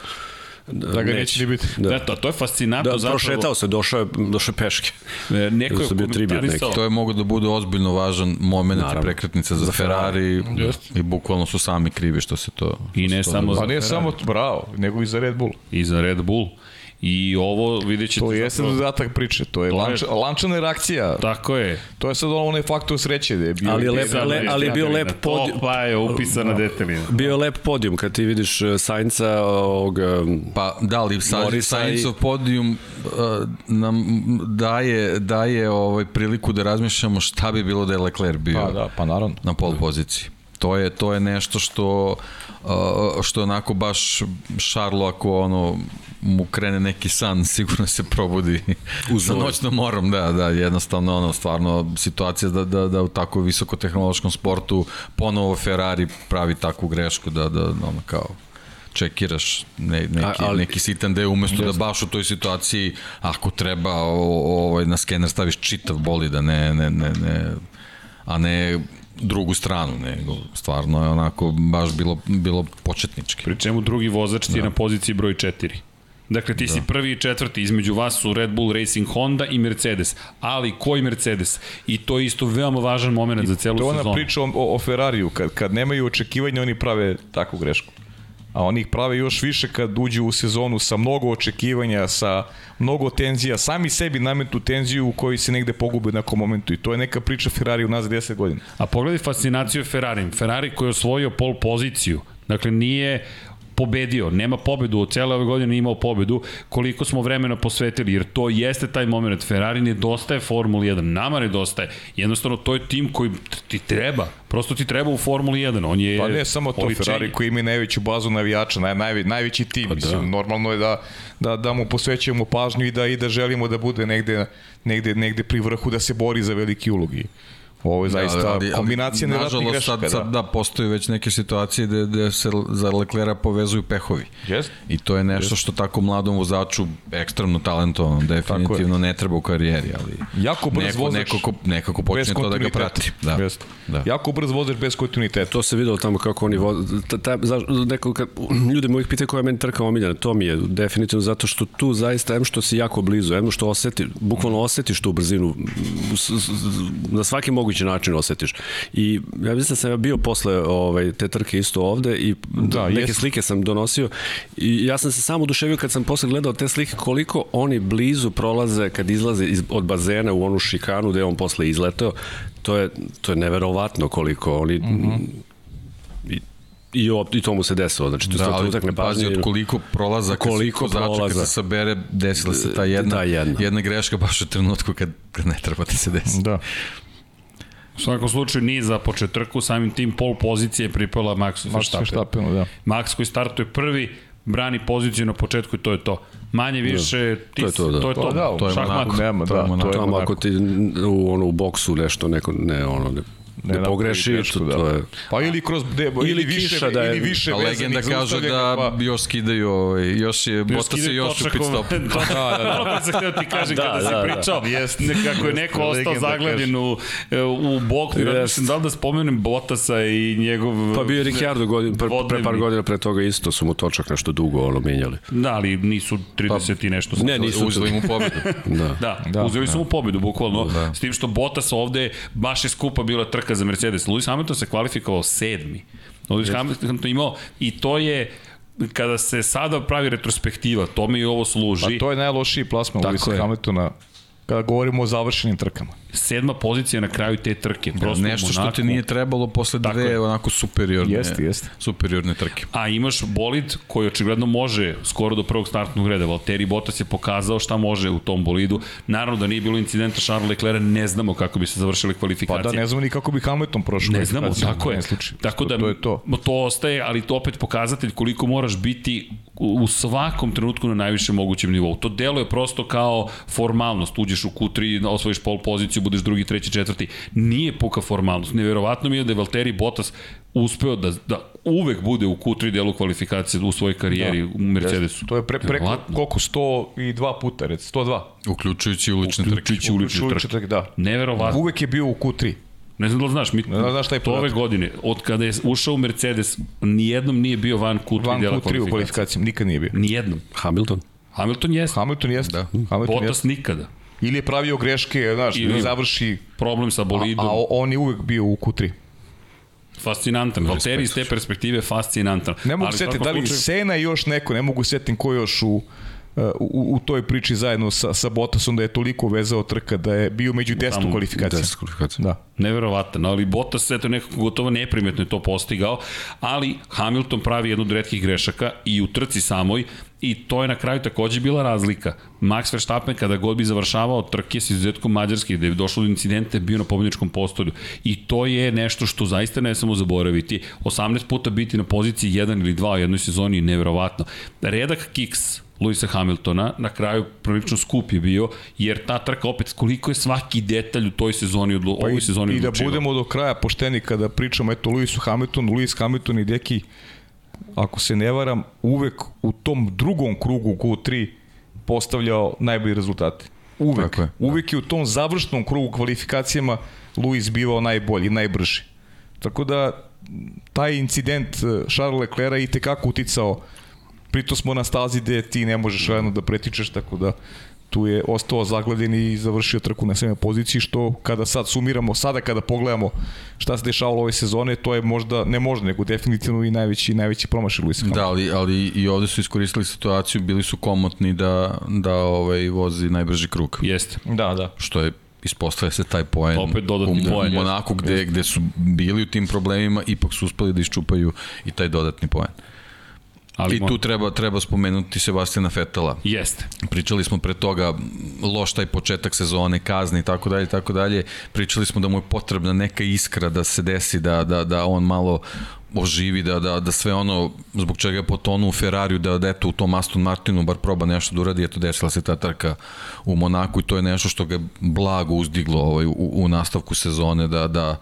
Da ga neće ni biti. Da. da, to, to je fascinantno. Da, zapravo. prošetao se, došao je, došao peške. E, neko je bio tribut neki. To je mogo da bude ozbiljno važan moment i prekretnica za, za Ferrari, Ferrari. i bukvalno su sami krivi što se to... I ne samo za Pa ne samo, bravo, nego i za Red Bull. I za Red Bull. I ovo vidjet ćete... To jeste zapravo... dodatak priče, to je, to lanč, je lančana reakcija. Tako je. To je sad onaj faktor sreće da je bio... Ali je, lep, le, ali je bio lep podijum. To pa je upisana detelina. Bio lep podijum kad ti vidiš e, Sainca ovog... E, pa da, ali Saincov i... podijum uh, nam daje, daje ovaj priliku da razmišljamo šta bi bilo da je Leclerc bio pa, da, pa naravno. na pol poziciji. To je, to je nešto što uh, što onako baš Šarlo ako ono mu krene neki san, [LAUGHS] sigurno se probudi sa noćnom morom, da, da, jednostavno ono, stvarno situacija da, da, da u tako visokotehnološkom sportu ponovo Ferrari pravi takvu grešku da, da ono kao čekiraš ne, neki, A, ali, neki sitan deo umesto da baš u toj situaciji ako treba o, o, ovaj, na skener staviš čitav bolida, ne, ne, ne, ne a ne drugu stranu, nego stvarno je onako baš bilo, bilo početnički. Pri čemu drugi vozač ti da. je na poziciji broj 4. Dakle, ti da. si prvi i četvrti, između vas su Red Bull Racing Honda i Mercedes. Ali koji Mercedes? I to je isto veoma važan moment I za celu sezonu. To je ona priča o, o Ferrariju, kad, kad nemaju očekivanja, oni prave takvu grešku. a oni ih prave još više kad uđu u sezonu sa mnogo očekivanja, sa mnogo tenzija, sami sebi nametu tenziju u kojoj se negde pogube u nekom momentu i to je neka priča Ferrari u nas 10 godina. A pogledaj fascinaciju Ferrari. Ferrari koji je osvojio pol poziciju, dakle nije pobedio, nema pobedu, od cele ove godine imao pobedu, koliko smo vremena posvetili, jer to jeste taj moment, Ferrari nedostaje Formula 1, nama nedostaje, jednostavno to je tim koji ti treba, prosto ti treba u Formuli 1, on je Pa ne samo to, oličenje. Ferrari koji ima najveću bazu navijača, naj, najve, najveći tim, pa da. mislim, normalno je da, da, da mu posvećujemo pažnju i da, i da želimo da bude negde, negde, negde pri vrhu, da se bori za veliki ulogi. Ovo je da, zaista ali, ali, kombinacija nevratnih grešaka. Sad, sad, da. da, postoje već neke situacije gde, gde se za Leclera povezuju pehovi. Yes. I to je nešto yes. što tako mladom vozaču ekstremno talentovan, definitivno ne treba u karijeri, ali jako brz neko, vozač, nekako, nekako počne to da ga prati. Da. Yes. da. Jako brz vozač bez kontinuiteta. To se videlo tamo kako oni voze. Ta, ta, za, neko, kad, ljude mojih pitaju koja je meni trka omiljena, to mi je definitivno zato što tu zaista, em što si jako blizu, em što oseti, bukvalno osetiš tu brzinu na svaki mogući mogući način osetiš. I ja mislim da sam bio posle ovaj, te trke isto ovde i da, neke jest. slike sam donosio i ja sam se samo oduševio kad sam posle gledao te slike koliko oni blizu prolaze kad izlaze iz, od bazena u onu šikanu gde on posle izletao. To je, to je neverovatno koliko oni mm -hmm i, i, i to mu se desilo, znači to da, ali utakne pazi od koliko prolaza koliko prolaza kad se sabere desila se ta jedna, da, jedna. jedna greška baš u trenutku kad, kad ne treba ti se desi. Da. U svakom slučaju nije za početrku, samim tim pol pozicije pripala Maxu Verstappenu. Da. Max koji startuje prvi, brani poziciju na početku i to je to. Manje da. više ti, to je to, da. to je to. Pa da, to je šahmat. Nema, da, to je tamo ako ti u ono u boksu nešto neko ne ono ne ne, ne pogreši, grešku, to, da. to je... Pa ili kroz de, ili, ili više kiša, da je, ili više a legenda kaže da pa... još skidaju, ovaj, još je Bota se još u pit stop. [LAUGHS] da, da, da. da. se htio ti kažem da, kada da, si da, pričao, da. kako je neko ostao zagledan u, u bok, yes. mislim da li da spomenem Botasa i njegov... Pa bio je Ricciardo godin, pre, pre par godina pre toga isto su mu točak nešto dugo ono menjali. Da, ali nisu 30 pa, i nešto. Ne, nisu uzeli mu pobedu. da. da, da, uzeli su mu pobedu, bukvalno. Da. S tim što Botas ovde baš je skupa bila trka za Mercedes. Lewis Hamilton se kvalifikovao sedmi. Lewis yes. Hamilton imao i to je kada se sada pravi retrospektiva, to mi i ovo služi. A to je najlošiji plasman Lewis Hamiltona kada govorimo o završenim trkama sedma pozicija na kraju te trke. Da, Prosto nešto Monaku, što ti nije trebalo posle dve je. onako superiorne, jeste, jeste. superiorne trke. A imaš bolid koji očigledno može skoro do prvog startnog reda. Valtteri Bottas je pokazao šta može u tom bolidu. Naravno da nije bilo incidenta Charles Leclerc, ne znamo kako bi se završile kvalifikacije. Pa da, ne znamo ni kako bi Hamilton prošao. Ne znamo, tako je. Slučaju. Tako da, to, je to. to ostaje, ali to opet pokazatelj koliko moraš biti u svakom trenutku na najvišem mogućem nivou. To deluje prosto kao formalnost. Uđeš u Q3, osvojiš pol poziciju, poziciju, budeš drugi, treći, četvrti. Nije puka formalnost. Neverovatno mi je da je Valtteri Bottas uspeo da, da uvek bude u Q3 delu kvalifikacije u svojoj karijeri da, u Mercedesu. To je pre, preko koliko? 102 puta, rec, 102. Uključujući ulične trke. Uključujući ulične trke, da. Neverovatno. Uvek je bio u Q3. Ne znam da li znaš, mi, ne znaš šta je to ove godine, od kada je ušao u Mercedes, nijednom nije bio van Q3 van dela Q3 u kvalifikacijama, nikad nije bio. Nijednom. Hamilton. Hamilton jeste. Hamilton jeste. Da. Hamilton Bottas jeste. nikada. Ili je pravio greške, znaš, Ili ne završi... Problem sa bolidom. A, a on je uvek bio u Q3. Fascinantan. Valtteri iz te perspektive fascinantan. Ne mogu setiti, da li slučaju... Sena i još neko, ne mogu setiti ko još u u, u toj priči zajedno sa, sa Bottasom da je toliko vezao trka da je bio među 10 kvalifikacija. 10 kvalifikacija. Da. Neverovatno, ali Bottas eto nekako gotovo neprimetno je to postigao, ali Hamilton pravi jednu od redkih grešaka i u trci samoj i to je na kraju takođe bila razlika. Max Verstappen kada god bi završavao trke s izuzetkom Mađarske, gde je došlo do incidente, bio na pobjedničkom postolju. I to je nešto što zaista ne samo zaboraviti. 18 puta biti na poziciji 1 ili 2 u jednoj sezoni je neverovatno. Redak kiks Luisa Hamiltona, na kraju prilično skup je bio, jer ta trka opet koliko je svaki detalj u toj sezoni, odlu, pa ovoj sezoni I da budemo do kraja pošteni kada pričamo, eto, Luisu Hamiltonu, Luis Hamilton i Deki, ako se ne varam, uvek u tom drugom krugu Q3 postavljao najbolji rezultate. Uvek. je. Uvek je u tom završnom krugu kvalifikacijama Luis bivao najbolji, najbrži. Tako da taj incident eh, Charles Leclerc i tekako uticao pritom smo na stazi gde ti ne možeš radno da pretičeš, tako da tu je ostao zagledan i završio trku na 7. poziciji, što kada sad sumiramo, sada kada pogledamo šta se dešavalo ove sezone, to je možda, ne možda, nego definitivno i najveći, najveći promašaj Luisa Da, ali, ali i ovde su iskoristili situaciju, bili su komotni da, da ovaj, vozi najbrži krug. Jeste. Da, da. Što je ispostavlja se taj poen Opet dodatni u, poen, u Monaku gde, gde su bili u tim problemima, ipak su uspeli da iščupaju i taj dodatni poen. Ali I tu treba, treba spomenuti Sebastijana Fetela. Jeste. Pričali smo pre toga loš taj početak sezone, kazni i tako dalje, tako dalje. Pričali smo da mu je potrebna neka iskra da se desi, da, da, da on malo oživi, da, da, da sve ono zbog čega je potonu u Ferrariju, da, da eto u tom Aston Martinu bar proba nešto da uradi, eto desila se ta trka u Monaku i to je nešto što ga blago uzdiglo ovaj, u, u nastavku sezone, da, da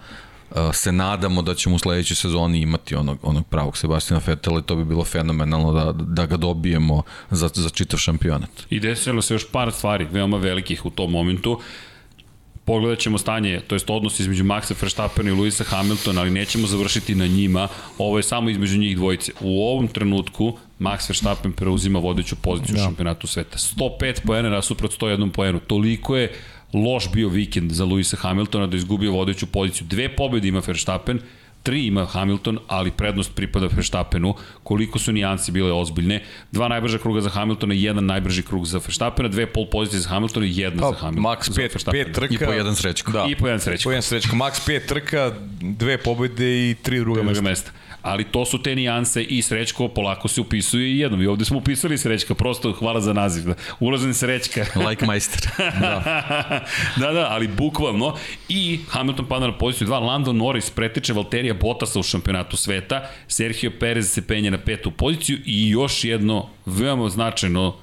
se nadamo da ćemo u sledećoj sezoni imati onog, onog pravog Sebastina Fetela i to bi bilo fenomenalno da, da ga dobijemo za, za čitav šampionat. I desilo se još par stvari veoma velikih u tom momentu pogledat ćemo stanje, to jest odnos između Maxa Verstappena i Luisa Hamiltona, ali nećemo završiti na njima, ovo je samo između njih dvojice. U ovom trenutku Max Verstappen preuzima vodeću poziciju da. u šampionatu sveta. 105 poena nasuprot 101 poenu. Toliko je loš bio vikend za Luisa Hamiltona da izgubio vodeću poziciju. Dve pobjede ima Verstappen, tri ima Hamilton, ali prednost pripada Verstappenu. Koliko su nijansi bile ozbiljne. Dva najbrža kruga za Hamiltona i jedan najbrži krug za Verstappena, dve pol pozicije za Hamiltona i jedna pa, za Hamiltona. Max 5 pet trka. I po jedan srećko. Da. I po jedan srećko. Po jedan srećko. Max 5 trka, dve pobede i tri druga mesta. mesta ali to su te nijanse i Srećko polako se upisuje i jednom. I ovde smo upisali Srećka, prosto hvala za naziv. Da. Ulazim Srećka. [LAUGHS] like majster. [LAUGHS] da. da, da, ali bukvalno. I Hamilton pada na poziciju 2, Lando Norris pretiče Valterija Bottasa u šampionatu sveta, Sergio Perez se penje na petu poziciju i još jedno veoma značajno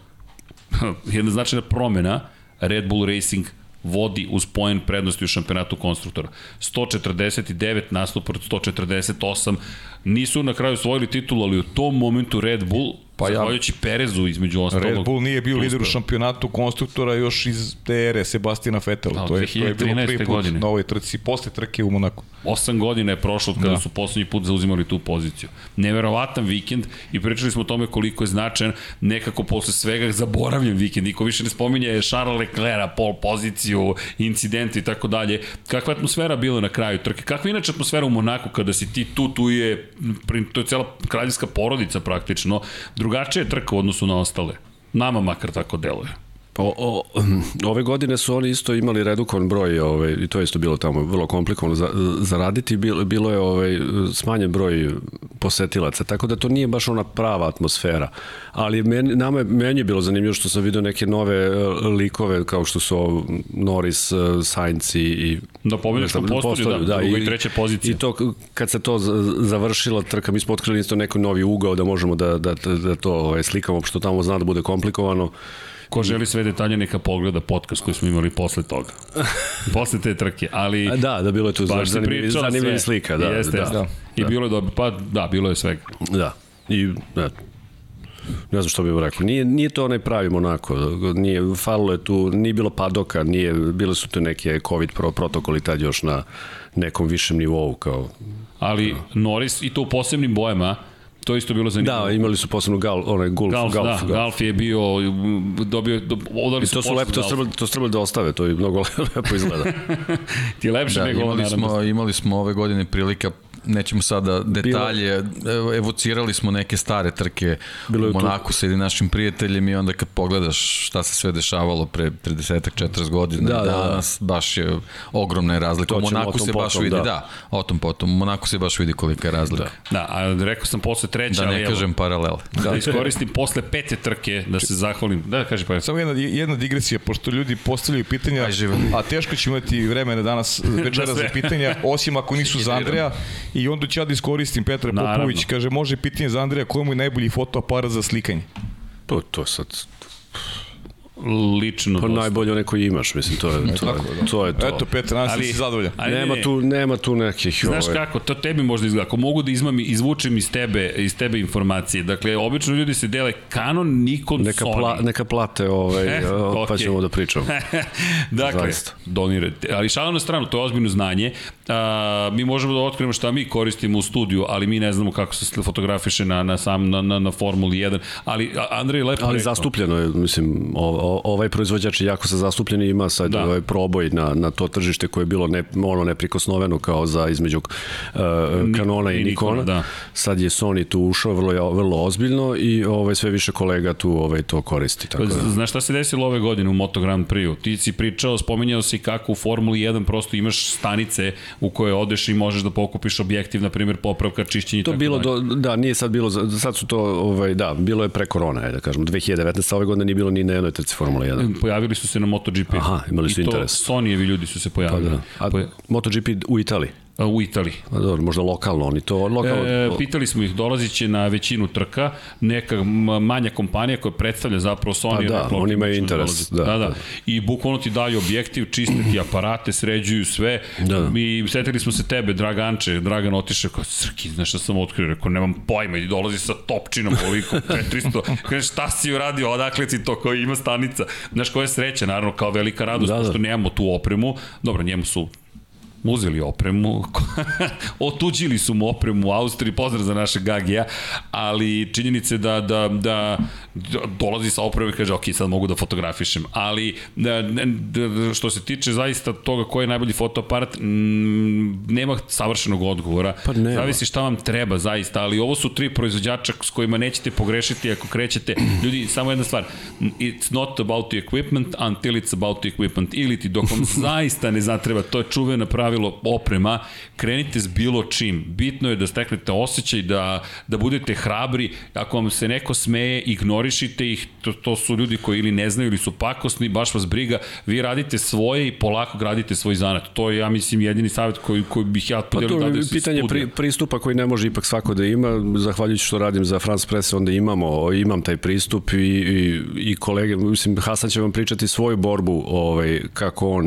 [LAUGHS] jedna značajna promena Red Bull Racing vodi uz poen prednosti u šampionatu konstruktora. 149 nastup protiv 148. Nisu na kraju osvojili titulu, ali u tom momentu Red Bull Pa Zahvaljujući ja, Perezu između ostalog. Red Bull nije bio lider u šampionatu konstruktora još iz ere Sebastina Fetela. Da, to, je, to je bilo prvi put godine. na ovoj trci, posle trke u Monaku. Osam godina je prošlo od kada da. su poslednji put zauzimali tu poziciju. Neverovatan vikend i pričali smo o tome koliko je značajan nekako posle svega zaboravljen vikend. Niko više ne spominje Charles Leclerc, pol poziciju, incident i tako dalje. Kakva atmosfera bila na kraju trke? Kakva inače atmosfera u Monaku kada si ti tu, tu je, to je cela kraljevska porodica praktično je trka u odnosu na ostale. Nama makar tako deluje. O, o, [CLEARS THROAT] ove godine su oni isto imali redukovan broj ovaj, i to je isto bilo tamo vrlo komplikovano za, za raditi, bilo, bilo je ovaj, smanjen broj posetilaca, tako da to nije baš ona prava atmosfera, ali meni, nama je, meni je bilo zanimljivo što sam vidio neke nove e, likove kao što su Norris, e, Sainz i... da pobjedičkom postolju, da, da, i, i treće pozicije. I to, kad se to završila trka, mi smo otkrili isto neko novi ugao da možemo da, da, da to ovaj, slikamo, što tamo zna da bude komplikovano Ko želi sve detalje neka pogleda podcast koji smo imali posle toga. [LAUGHS] posle te trke, ali... Da, da, bilo je tu zanimljiv, zanimljiv slika. Da, jeste, da, jeste. Da, I bilo je dobro, pa da, bilo je svega. Da, i da, ne znam što bih rekao. Nije, nije to onaj pravi Monako. Nije, falilo je tu, nije bilo padoka, nije, bile su tu neke COVID pro, protokoli tad još na nekom višem nivou. Kao, Ali Norris i to u posebnim bojama, To isto bilo zanimljivo. Da, imali su posebno gal, onaj golf, golf, golf, da, golf. golf je bio, dobio, do, odali su to su lepo, to trebali, to trebali da ostave, to je mnogo [LAUGHS] lepo izgleda. [LAUGHS] Ti je lepše da, nego imali smo, imali smo ove godine prilika nećemo sada detalje, Bilo... evocirali smo neke stare trke Bilo u Monaku sa jednim našim prijateljem i onda kad pogledaš šta se sve dešavalo pre 30-40 godina, da, danas da, da. baš je ogromna razlika. U Monaku se baš potom, vidi, da. da, o tom potom, u Monaku se baš vidi kolika je razlika. Da, da a rekao sam posle treće, da ne ali kažem paralel. Da, da iskoristim posle pete trke, da se zahvalim. Da, kaži pa. Samo jedna, jedna digresija, pošto ljudi postavljaju pitanja, a teško će imati vremena danas večera za [LAUGHS] pitanja, osim ako nisu za Andreja I onda ću ja da iskoristim Petra Naravno. Popović, kaže, može pitanje za Andreja, koji mu je najbolji fotoaparat za slikanje? To, to sad lično pa dosta. najbolje one koji imaš mislim to je to, Tako, je, to je to. Eto Petar nas si zadovoljan. ali nema ne, tu nema tu nekih znaš ove... kako to tebi možda izgleda. Ako mogu da izmam izvučem iz tebe iz tebe informacije. Dakle obično ljudi se dele Canon Nikon neka Sony. pla, neka plate ovaj [LAUGHS] eh, okay. pa ćemo da pričamo. [LAUGHS] Dakle Zaista. donirajte. Ali šalno na stranu to je ozbiljno znanje. A, mi možemo da otkrijemo šta mi koristimo u studiju ali mi ne znamo kako se fotografiše na na sam na na, na Formuli 1 ali Andrej lepo ali rekao. zastupljeno je mislim ovo ovaj proizvođač je jako sa zastupljen i ima sad da. ovaj proboj na, na to tržište koje je bilo ne, ono neprikosnoveno kao za između uh, Canona i, i Nikona. Da. Sad je Sony tu ušao vrlo, vrlo ozbiljno i ovaj, sve više kolega tu ovaj, to koristi. Tako da. Znaš šta se desilo ove godine u Moto Grand Prix-u? Ti si pričao, spominjao si kako u Formuli 1 prosto imaš stanice u koje odeš i možeš da pokupiš objektiv, na primjer popravka, čišćenje i to tako bilo do, da, nije sad bilo, sad su to, ovaj, da, bilo je pre korona, da kažemo, 2019. ove godine nije bilo ni na jednoj trci Formula 1. Pojavili su se na MotoGP. Aha, imali su interes. I to Sonyjevi ljudi su se pojavili. Pa da. A Poja... MotoGP u Italiji? U Italiji. A dobro, možda lokalno, oni to lokalno... E, pitali smo ih, dolazit će na većinu trka, neka manja kompanija koja predstavlja zapravo Sony. Pa da, oni imaju interes. Da, da, da. I bukvalno ti daju objektiv, čiste ti aparate, sređuju sve. Da. I setili smo se tebe, Draganče, Dragan otišao kao, Srki, znaš šta sam otkrio? Rekao, nemam pojma, i dolazi sa topčinom, ovoliko, [LAUGHS] 400. Kaže, šta si uradio, odakle si to, koji ima stanica? Znaš, koja je sreća, naravno, kao velika radost, da, da. pošto nemamo tu opremu. Dobro, njemu su uzeli opremu, [LAUGHS] otuđili su mu opremu u Austriji, pozdrav za naše Gagija, ali činjenice da, da, da dolazi sa opremom i kaže, ok, sad mogu da fotografišem, ali da, da, što se tiče zaista toga koji je najbolji fotoaparat, nema savršenog odgovora, pa nema. zavisi šta vam treba zaista, ali ovo su tri proizvođača s kojima nećete pogrešiti ako krećete, ljudi, samo jedna stvar, it's not about the equipment until it's about the equipment, ili ti dok vam [LAUGHS] zaista ne zatreba, to je čuvena pravilo oprema, krenite s bilo čim, bitno je da steknete osjećaj, da, da budete hrabri, ako vam se neko smeje, ignorišite ih, to, to su ljudi koji ili ne znaju ili su pakosni, baš vas briga, vi radite svoje i polako gradite svoj zanat. To je, ja mislim, jedini savjet koji, koji bih ja podelio pa to je pitanje pri, pristupa koji ne može ipak svako da ima, zahvaljujući što radim za France Press, onda imamo, imam taj pristup i, i, i kolege, mislim, Hasan će vam pričati svoju borbu, ovaj, kako on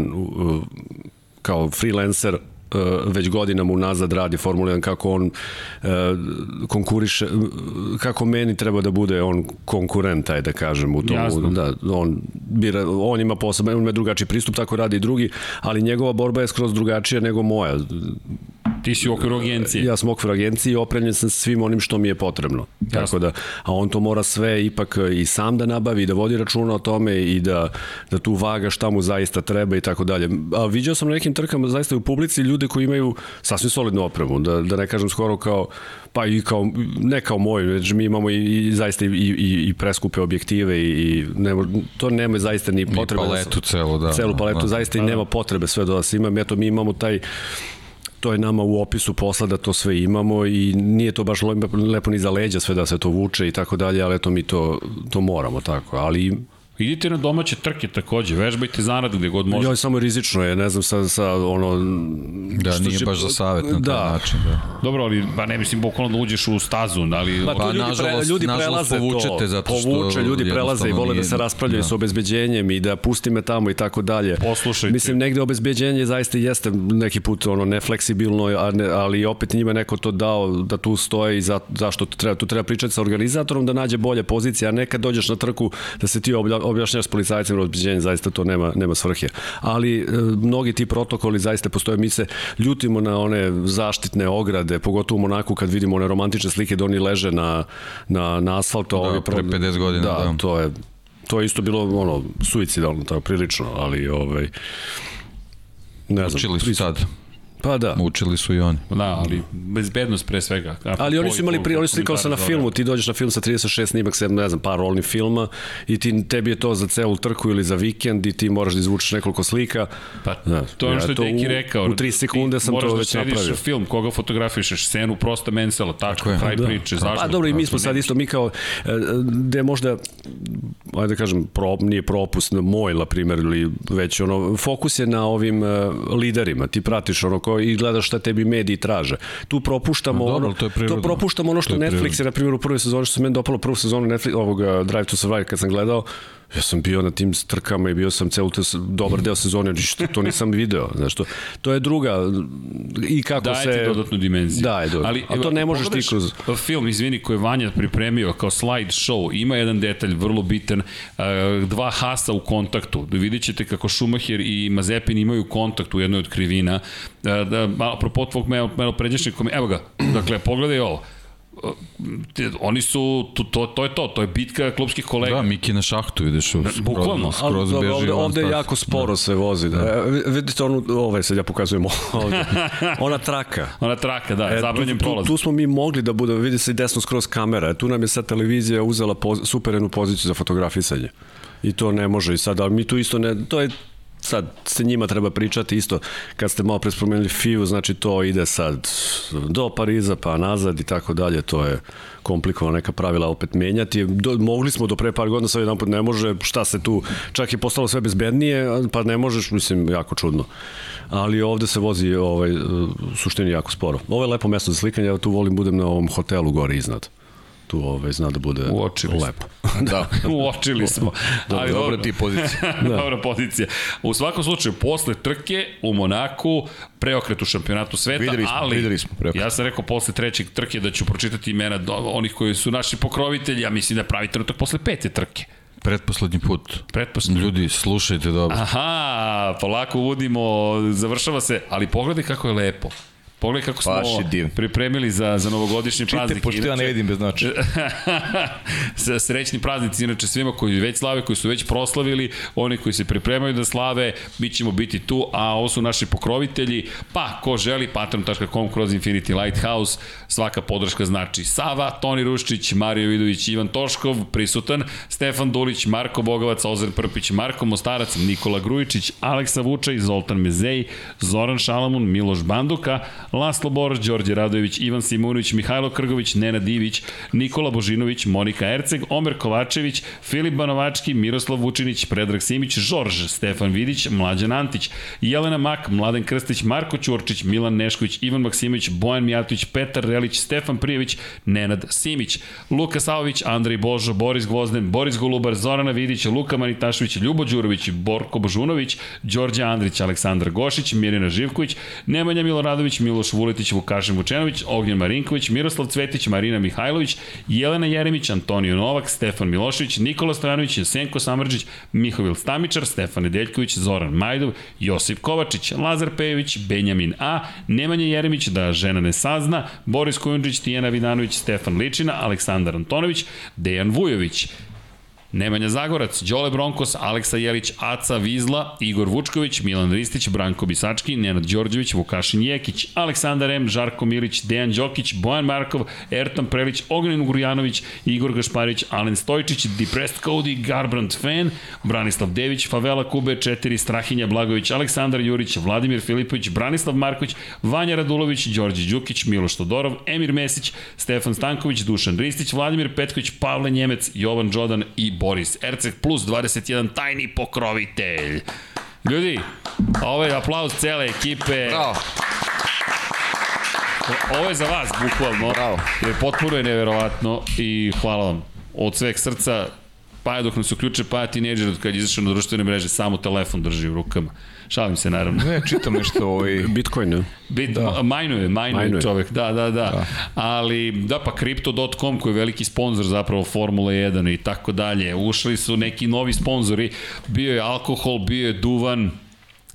kao freelancer E, već godinama unazad radi Formula 1, kako on e, konkuriše, kako meni treba da bude on konkurent, aj da kažem, u tomu. Da, on, bira, on ima poseban, on ima drugačiji pristup, tako radi i drugi, ali njegova borba je skroz drugačija nego moja. Ti si u okviru agencije. Ja sam u okviru agencije i opremljen sam svim onim što mi je potrebno. Jasno. Tako da, a on to mora sve ipak i sam da nabavi, da vodi računa o tome i da, da tu vaga šta mu zaista treba i tako dalje. A viđao sam na nekim trkama zaista u publici ljude koji imaju sasvim solidnu opremu, da, da ne kažem skoro kao pa i kao, ne kao moj, već mi imamo i, i zaista i, i, i preskupe objektive i, i ne, to nema zaista ni potrebe. Ni paletu celu, da. Celu paletu, da. zaista i da, nema potrebe sve da vas imam. Eto, mi imamo taj to je nama u opisu posla da to sve imamo i nije to baš lepo ni za leđa sve da se to vuče i tako dalje, ali eto mi to, to moramo tako, ali Idite na domaće trke takođe, vežbajte zanad gde god možete. Ja, samo rizično je, ne znam sa, sa ono... Da, nije će... baš za savet na da. taj način. Da. Dobro, ali pa ne mislim bukvalno da uđeš u stazu, ali... Pa, pa ljudi, nažalost, pre, ljudi prelaze povučete to, zato što povuče, ljudi prelaze i vole da se raspravljaju da. sa obezbeđenjem i da pusti me tamo i tako dalje. Poslušajte. Mislim, negde obezbeđenje zaista jeste neki put ono nefleksibilno, ali opet njima neko to dao da tu stoje i za, zašto to treba, tu treba pričati sa organizatorom da nađe bolje pozicije, a nekad dođeš na trku da se ti objašnjaš s policajcima obezbeđenje, zaista to nema, nema svrhe. Ali e, mnogi ti protokoli zaista postoje, mi se ljutimo na one zaštitne ograde, pogotovo u Monaku kad vidimo one romantične slike da oni leže na, na, na asfaltu. Da, pre 50 godina. Da, da, to je to je isto bilo ono suicidalno tako prilično, ali ovaj ne znam. Učili su sad. Pa da. Učili su i oni. Da, ali bezbednost pre svega. Kako ali oni su imali prije, oni su kao sa na filmu, ti dođeš na film sa 36 snimak, se, ne znam, par rolnih filma i ti, tebi je to za celu trku ili za vikend i ti moraš da izvučeš nekoliko slika. Pa, da, to je ono što je Deki rekao. U 3 sekunde sam to već napravio. Moraš da film, koga fotografišeš, scenu prosta mensela, tačka, kraj da. priče, zašto? Pa dobro, i mi smo sad isto, mi kao, e, gde možda, ajde da kažem, pro, nije propust, moj, na primjer, ili već ono, fokus je na ovim uh, liderima, ti pratiš ono ko, i gledaš šta tebi mediji traže. Tu propuštamo no, dobro, ono, to, je to propuštamo ono što Netflix je, na primjer, u prvoj sezoni, što se meni dopalo prvu sezonu Netflix, ovog uh, Drive to Survive kad sam gledao, Ja sam bio na tim trkama i bio sam celu te, dobar deo sezone, što to nisam video. Znaš, to, to je druga i kako Daje se... Daje dodatnu dimenziju. Da, je Ali, A to ne možeš ti kroz... Film, izvini, koji je Vanja pripremio kao slide show, ima jedan detalj vrlo bitan, dva hasa u kontaktu. Vidjet ćete kako Schumacher i Mazepin imaju kontakt u jednoj od krivina. Da, da, apropo tvog malo, malo pređešnjeg, evo ga, dakle, pogledaj ovo oni su, to, to, to je to, to je bitka klubskih kolega. Da, Miki na šahtu ideš u Bukvalno. skroz beži. Ovde, ovde jako sporo da. se vozi. Da. da. Vidite onu, ovaj sad ja pokazujem [LAUGHS] ovde. Ona traka. Ona traka, da, e, zabranjen tu, prolaz. Tu, tu, smo mi mogli da bude, vidi se desno skroz kamera. Tu nam je sad televizija uzela poz, superenu poziciju za fotografisanje. I to ne može i sad, ali mi tu isto ne, to je sad se njima treba pričati isto. Kad ste malo prespomenuli FIU znači to ide sad do Pariza pa nazad i tako dalje. To je komplikovano neka pravila opet menjati. Do, mogli smo do pre par godina sad jedan put ne može šta se tu čak je postalo sve bezbednije pa ne možeš mislim jako čudno. Ali ovde se vozi ovaj, suštini jako sporo. Ovo je lepo mesto za slikanje ja tu volim budem na ovom hotelu gore iznad tu ovaj, zna da bude Uočili lepo. [LAUGHS] da, uočili smo. Ali dobro, dobra ti pozicija. [LAUGHS] da. Dobra pozicija. U svakom slučaju, posle trke u Monaku, preokret u šampionatu sveta, videli smo, ali videli smo preokret. ja sam rekao posle trećeg trke da ću pročitati imena onih koji su naši pokrovitelji, ja mislim da pravi trenutak posle pete trke. Pretposlednji put. Pretposlednji. Ljudi, slušajte dobro. Aha, polako uvodimo, završava se, ali pogledaj kako je lepo. Pogledaj kako smo ovo pripremili za, za novogodišnji Čite, praznik. Čite, pošto ja ne vidim bez značaja. [LAUGHS] Srećni praznici, inače svima koji već slave, koji su već proslavili, oni koji se pripremaju da slave, mi ćemo biti tu, a ovo su naši pokrovitelji, pa ko želi, patron.com kroz Infinity Lighthouse, svaka podrška znači Sava, Toni Ruščić, Mario Vidović, Ivan Toškov, prisutan, Stefan Dulić, Marko Bogovac, Ozren Prpić, Marko Mostarac, Nikola Grujičić, Aleksa Vučaj, Zoltan Mezej, Zoran Šalamun, Miloš Banduka, Laslo Bor, Đorđe Radojević, Ivan Simunović, Mihajlo Krgović, Nena Divić, Nikola Božinović, Monika Erceg, Omer Kovačević, Filip Banovački, Miroslav Vučinić, Predrag Simić, Žorž, Stefan Vidić, Mlađan Antić, Jelena Mak, Mladen Krstić, Marko Ćurčić, Milan Nešković, Ivan Maksimović, Bojan Mijatović, Petar Relić, Stefan Prijević, Nenad Simić, Luka Savović, Andrej Božo, Boris Gvozden, Boris Golubar, Zorana Vidić, Luka Manitašević, Ljubo Đurović, Borko Božunović, Đorđe Andrić, Aleksandar Gošić, Mirina Živković, Nemanja Miloradović, Milo Miloš Vuletić, Vukašin Vučenović, Ognjen Marinković, Miroslav Cvetić, Marina Mihajlović, Jelena Jeremić, Antonio Novak, Stefan Milošević, Nikola Stojanović, Jesenko Samrđić, Mihovil Stamičar, Stefan Nedeljković, Zoran Majdov, Josip Kovačić, Lazar Pejević, Benjamin A, Nemanja Jeremić, da žena ne sazna, Boris Kujundžić, Tijena Vidanović, Stefan Ličina, Aleksandar Antonović, Dejan Vujović, Nemanja Zagorac, Đole Bronkos, Aleksa Jelić, Aca Vizla, Igor Vučković, Milan Ristić, Branko Bisački, Nenad Đorđević, Vukašin Jekić, Aleksandar M, Žarko Milić, Dejan Đokić, Bojan Markov, Ertan Prelić, Ognin Gurjanović, Igor Gašparić, Alen Stojčić, Depressed Cody, Garbrand Fan, Branislav Dević, Favela Kube 4, Strahinja Blagović, Aleksandar Jurić, Vladimir Filipović, Branislav Marković, Vanja Radulović, Đorđe Đukić, Miloš Todorov, Emir Mesić, Stefan Stanković, Dušan Ristić, Vladimir Petković, Pavle Njemec, Jovan Đodan i Boris Erceg plus 21 tajni pokrovitelj. Ljudi, ovo je aplauz cele ekipe. Bravo. Ovo je za vas, bukvalno. Bravo. Jer potpuno je neverovatno i hvala vam. Od sveg srca, pa dok nam se uključe pa tineđer kad je izašao na društvene mreže, samo telefon drži u rukama. Šalim se naravno. Ne, čitam nešto ovaj... Bitcoin, ne? Bit, da. Majnuje, majnuje, majnuje čovek, da, da, da, da. Ali, da, pa Crypto.com koji je veliki sponsor zapravo Formula 1 i tako dalje. Ušli su neki novi sponzori, bio je alkohol, bio je duvan,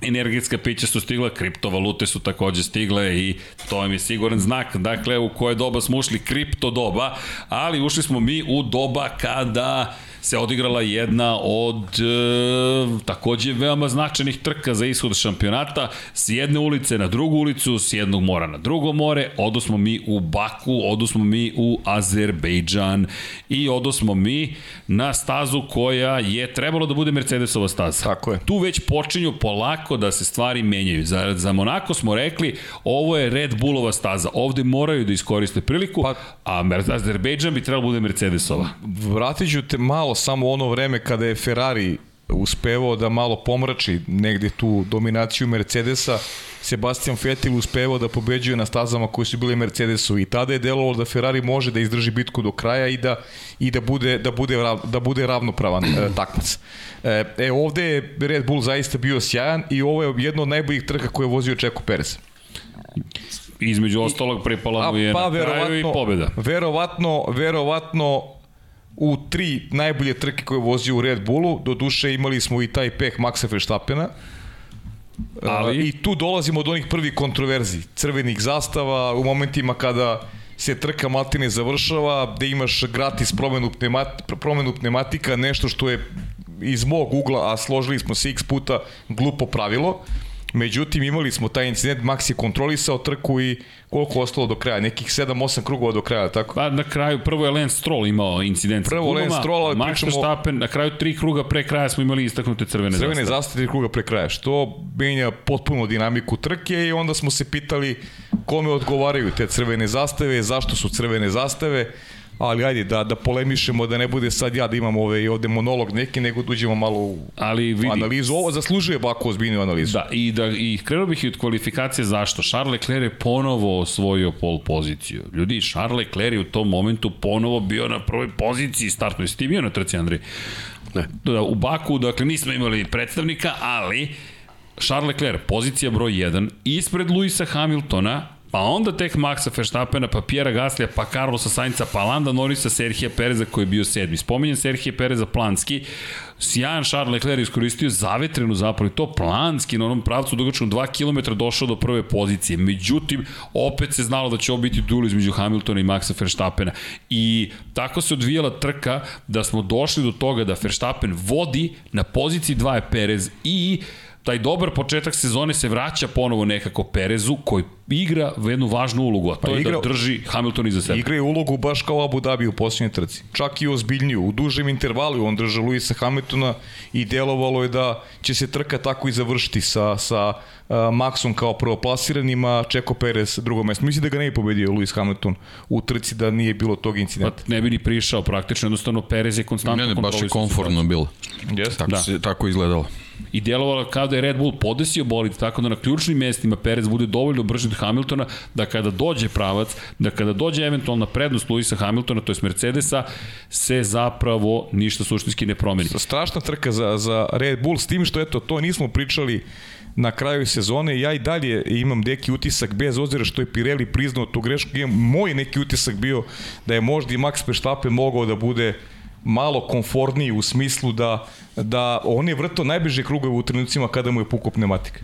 energetska pića su stigla, kriptovalute su takođe stigle i to vam je siguran znak, dakle u koje doba smo ušli, kripto doba, ali ušli smo mi u doba kada se odigrala jedna od e, takođe veoma značajnih trka za ishod šampionata s jedne ulice na drugu ulicu, s jednog mora na drugo more, odosmo mi u Baku, odosmo mi u Azerbejdžan i odosmo mi na stazu koja je trebalo da bude Mercedesova staza. Tako je. Tu već počinju polako da se stvari menjaju. Za, za Monako smo rekli, ovo je Red Bullova staza, ovde moraju da iskoriste priliku, pa, a Azerbejdžan bi trebalo da bude Mercedesova. Vratit ću te malo samo ono vreme kada je Ferrari uspevao da malo pomrači negde tu dominaciju Mercedesa, Sebastian Vettel uspevao da pobeđuje na stazama koje su bile Mercedesu i tada je delovalo da Ferrari može da izdrži bitku do kraja i da i da bude da bude da bude ravnopravan e, takmac. E, e ovde je Red Bull zaista bio sjajan i ovo je jedno od najboljih trka koje je vozio Čeko Perez između ostalog pripala mu je pa, na kraju i pobeda. Verovatno, verovatno u tri najbolje trke koje vozi u Red Bullu, do duše imali smo i taj peh Maxa Verstappena, Ali... I tu dolazimo do onih prvih kontroverzi, crvenih zastava, u momentima kada se trka maltine završava, da imaš gratis promenu, pneumat, promenu pneumatika, nešto što je iz mog ugla, a složili smo se x puta, glupo pravilo. Međutim, imali smo taj incident, Max je kontrolisao trku i koliko ostalo do kraja? Nekih 7-8 krugova do kraja, tako? Pa na kraju, prvo je Lance Stroll imao incident prvo Lance Stroll, ali Max pričamo... Verstappen, na kraju tri kruga pre kraja smo imali istaknute crvene, crvene zastave. Crvene zastave tri kruga pre kraja, što menja potpuno dinamiku trke i onda smo se pitali kome odgovaraju te crvene zastave, zašto su crvene zastave, ali ajde da, da polemišemo, da ne bude sad ja da imam ove, ovde monolog neki, nego da uđemo malo u ali vidi, analizu. Ovo zaslužuje ovako ozbiljnu analizu. Da, i, da, i krenuo bih i od kvalifikacije zašto. Charles Leclerc je ponovo osvojio pol poziciju. Ljudi, Charles Leclerc je u tom momentu ponovo bio na prvoj poziciji startno. Jesi ti bio na trci, Andrej? Ne. Da, u Baku, dakle, nismo imali predstavnika, ali Charles Leclerc, pozicija broj 1, ispred Luisa Hamiltona, pa onda tek Maxa Verstappena, pa Pjera Gaslija, pa Carlosa Sainca, pa Landa Norisa, Serhija Pereza koji je bio sedmi. Spominjem Serhija Pereza planski, sjajan Charles Leclerc iskoristio zavetrenu zapravo to planski na onom pravcu dugačkom 2 km došao do prve pozicije. Međutim, opet se znalo da će ovo biti duel između Hamiltona i Maxa Verstappena. I tako se odvijala trka da smo došli do toga da Verstappen vodi na poziciji 2 je Perez i taj dobar početak sezone se vraća ponovo nekako Perezu koji igra jednu važnu ulogu, a to pa je da igra, da drži Hamilton iza sebe. Igra je ulogu baš kao Abu Dhabi u posljednjoj trci. Čak i ozbiljniju. U dužem intervalu on drža Luisa Hamiltona i delovalo je da će se trka tako i završiti sa, sa uh, Maxom kao prvoplasiranim, a Čeko Perez drugo mesto. Mislim da ga ne bi pobedio Luis Hamilton u trci da nije bilo tog incidenta. Pa ne bi ni prišao praktično, jednostavno Perez je konstantno Ne, ne, baš je konfortno bilo. Yes. Tako, da. se, tako izgledalo. I djelovalo kao da je Red Bull podesio bolid, tako da na ključnim mestima Perez bude dovoljno brži od Hamiltona, da kada dođe pravac, da kada dođe eventualna prednost Luisa Hamiltona, to je Mercedesa, se zapravo ništa suštinski ne promeni. Strašna trka za, za Red Bull, s tim što eto, to nismo pričali na kraju sezone, ja i dalje imam neki utisak, bez ozira što je Pirelli priznao tu grešku, imam moj neki utisak bio da je možda i Max Verstappen mogao da bude malo konforniji u smislu da, da on je vrto najbliže krugove u trenucima kada mu je pukao pneumatika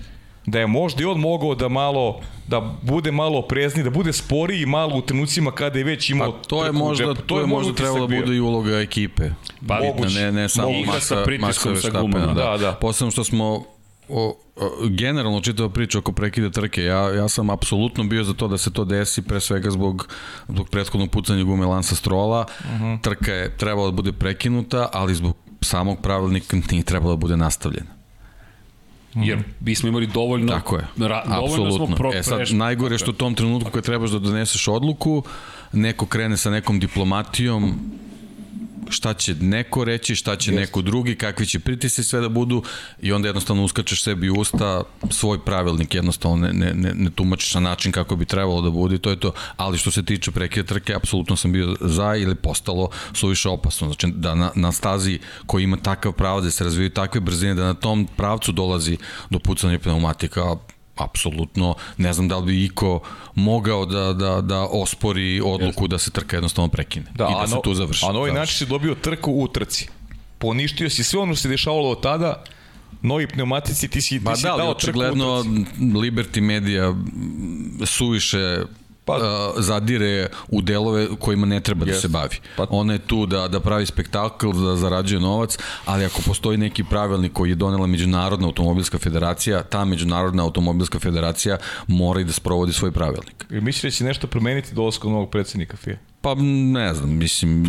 da je možda i on mogao da malo da bude malo prezni, da bude sporiji malo u trenucima kada je već imao pa to je možda to, to je možda trebalo da bude i uloga ekipe. Pa ne ne samo Igra sa pritiskom sa gumama. Da, da. da. Posebno što smo o, o, generalno čitava priča oko prekida trke, ja, ja sam apsolutno bio za to da se to desi pre svega zbog, zbog prethodnog pucanja gume Lansa Strola. Uh mhm. -huh. Trka je trebala da bude prekinuta, ali zbog samog pravilnika nije trebala da bude nastavljena. Jer bismo imali dovoljno Tako je. Ra, dovoljno smo pro, e sad, najgore što u tom trenutku kad trebaš da doneseš odluku, neko krene sa nekom diplomatijom, šta će neko reći, šta će Just. neko drugi, kakvi će pritisi sve da budu i onda jednostavno uskačeš sebi u usta svoj pravilnik, jednostavno ne, ne, ne, ne tumačiš na način kako bi trebalo da bude to je to, ali što se tiče prekida trke, apsolutno sam bio za ili postalo suviše opasno, znači da na, na stazi koji ima takav pravac da se razvijaju takve brzine, da na tom pravcu dolazi do pucanja pneumatika, apsolutno ne znam da li bi iko mogao da, da, da ospori odluku da se trka jednostavno prekine da, i da se tu završi. A na ovaj način si dobio trku u trci. Poništio si sve ono što se dešavalo od tada, novi pneumatici, ti si, ti ba, si da, dao trku u trci. Liberty Media suviše pa, uh, zadire u delove kojima ne treba yes. da se bavi. Pa, Ona je tu da, da pravi spektakl, da zarađuje novac, ali ako postoji neki pravilnik koji je donela Međunarodna automobilska federacija, ta Međunarodna automobilska federacija mora i da sprovodi svoj pravilnik. I misliš da će nešto promeniti dolazkom novog predsednika FIA? Pa ne znam, mislim,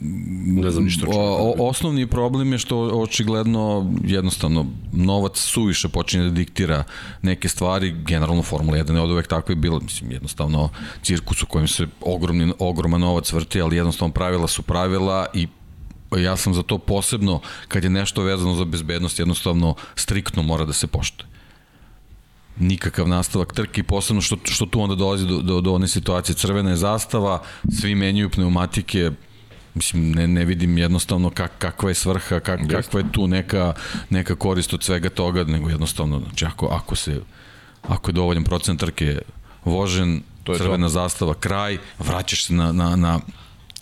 ne znam ništa. O, osnovni problem je što očigledno jednostavno novac suviše počinje da diktira neke stvari, generalno Formula 1 je od uvek tako i bilo, mislim, jednostavno cirkus u kojem se ogromni, ogroman novac vrti, ali jednostavno pravila su pravila i ja sam za to posebno, kad je nešto vezano za bezbednost, jednostavno striktno mora da se poštuje. Nikakav nastavak trke, posebno što, što tu onda dolazi do, do, do one situacije. Crvena je zastava, svi menjaju pneumatike, Mislim, ne, ne vidim jednostavno kak, kakva je svrha, kak, kakva je tu neka, neka korist od svega toga, nego jednostavno, znači ako, ako se ako je dovoljan procent trke vožen, to je crvena to. zastava, kraj, vraćaš se na, na, na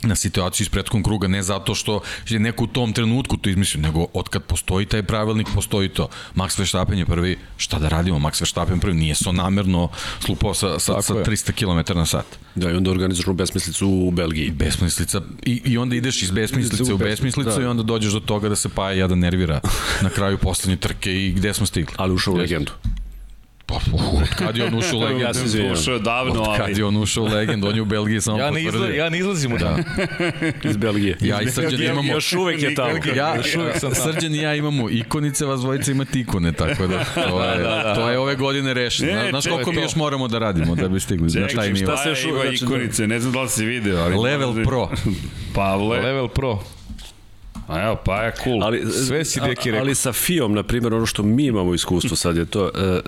na situaciju iz prethodnog kruga, ne zato što je neko u tom trenutku to izmislio, nego od kad postoji taj pravilnik, postoji to. Max Verstappen je prvi, šta da radimo, Max Verstappen prvi, nije so namerno slupao sa, sa, sa 300 km na sat. Da, i onda organizaš besmislicu u Belgiji. Besmislica, i, i onda ideš iz besmislice u besmislicu da. i onda dođeš do toga da se Paja jada nervira na kraju poslednje trke i gde smo stigli. Ali ušao u legendu. Pa, od kad je on ušao u legendu? ja se izvijem. Ušao davno, ali... Od kad je on ušao u legendu, on je u Belgiji samo ja ne izla, Ja ne izlazim u da. [LAUGHS] Iz Belgije. Ja i Srđan imamo... Još uvek je tamo. Ja, još uvek sam Srđan i ja imamo ikonice, vas dvojica imate ikone, tako da [LAUGHS] to je, da, da, da. to je ove godine rešeno. Ne, Znaš koliko mi još moramo da radimo da bi stigli na taj nivo? Šta se još ima ikonice, ne znam da li si video. Ali Level Pro. Pavle. Level Pro. A evo, pa je cool. Ali, Sve si deki rekao. Ali sa FIOM, na primjer, ono što mi imamo iskustvo sad je to, e,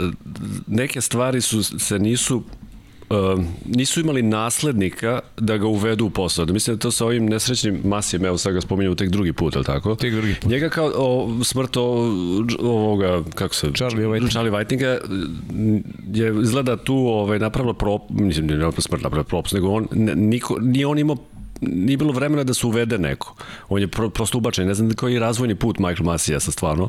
neke stvari su, se nisu Uh, nisu imali naslednika da ga uvedu u posao. Da mislim da to sa ovim nesrećnim Masijem, evo sad ga spominjamo tek drugi put, je tako? Tek drugi put. Njega kao o, smrt o, ovoga, kako se... Charlie Whitinga. Charlie Whitinga je izgleda tu ovaj, napravila prop, mislim, ne smrt napravila propust, nego on, niko, nije on imao nije bilo vremena da se uvede neko. On je pro, prosto ubačen. Ne znam koji je razvojni put Michael Masija sa stvarno.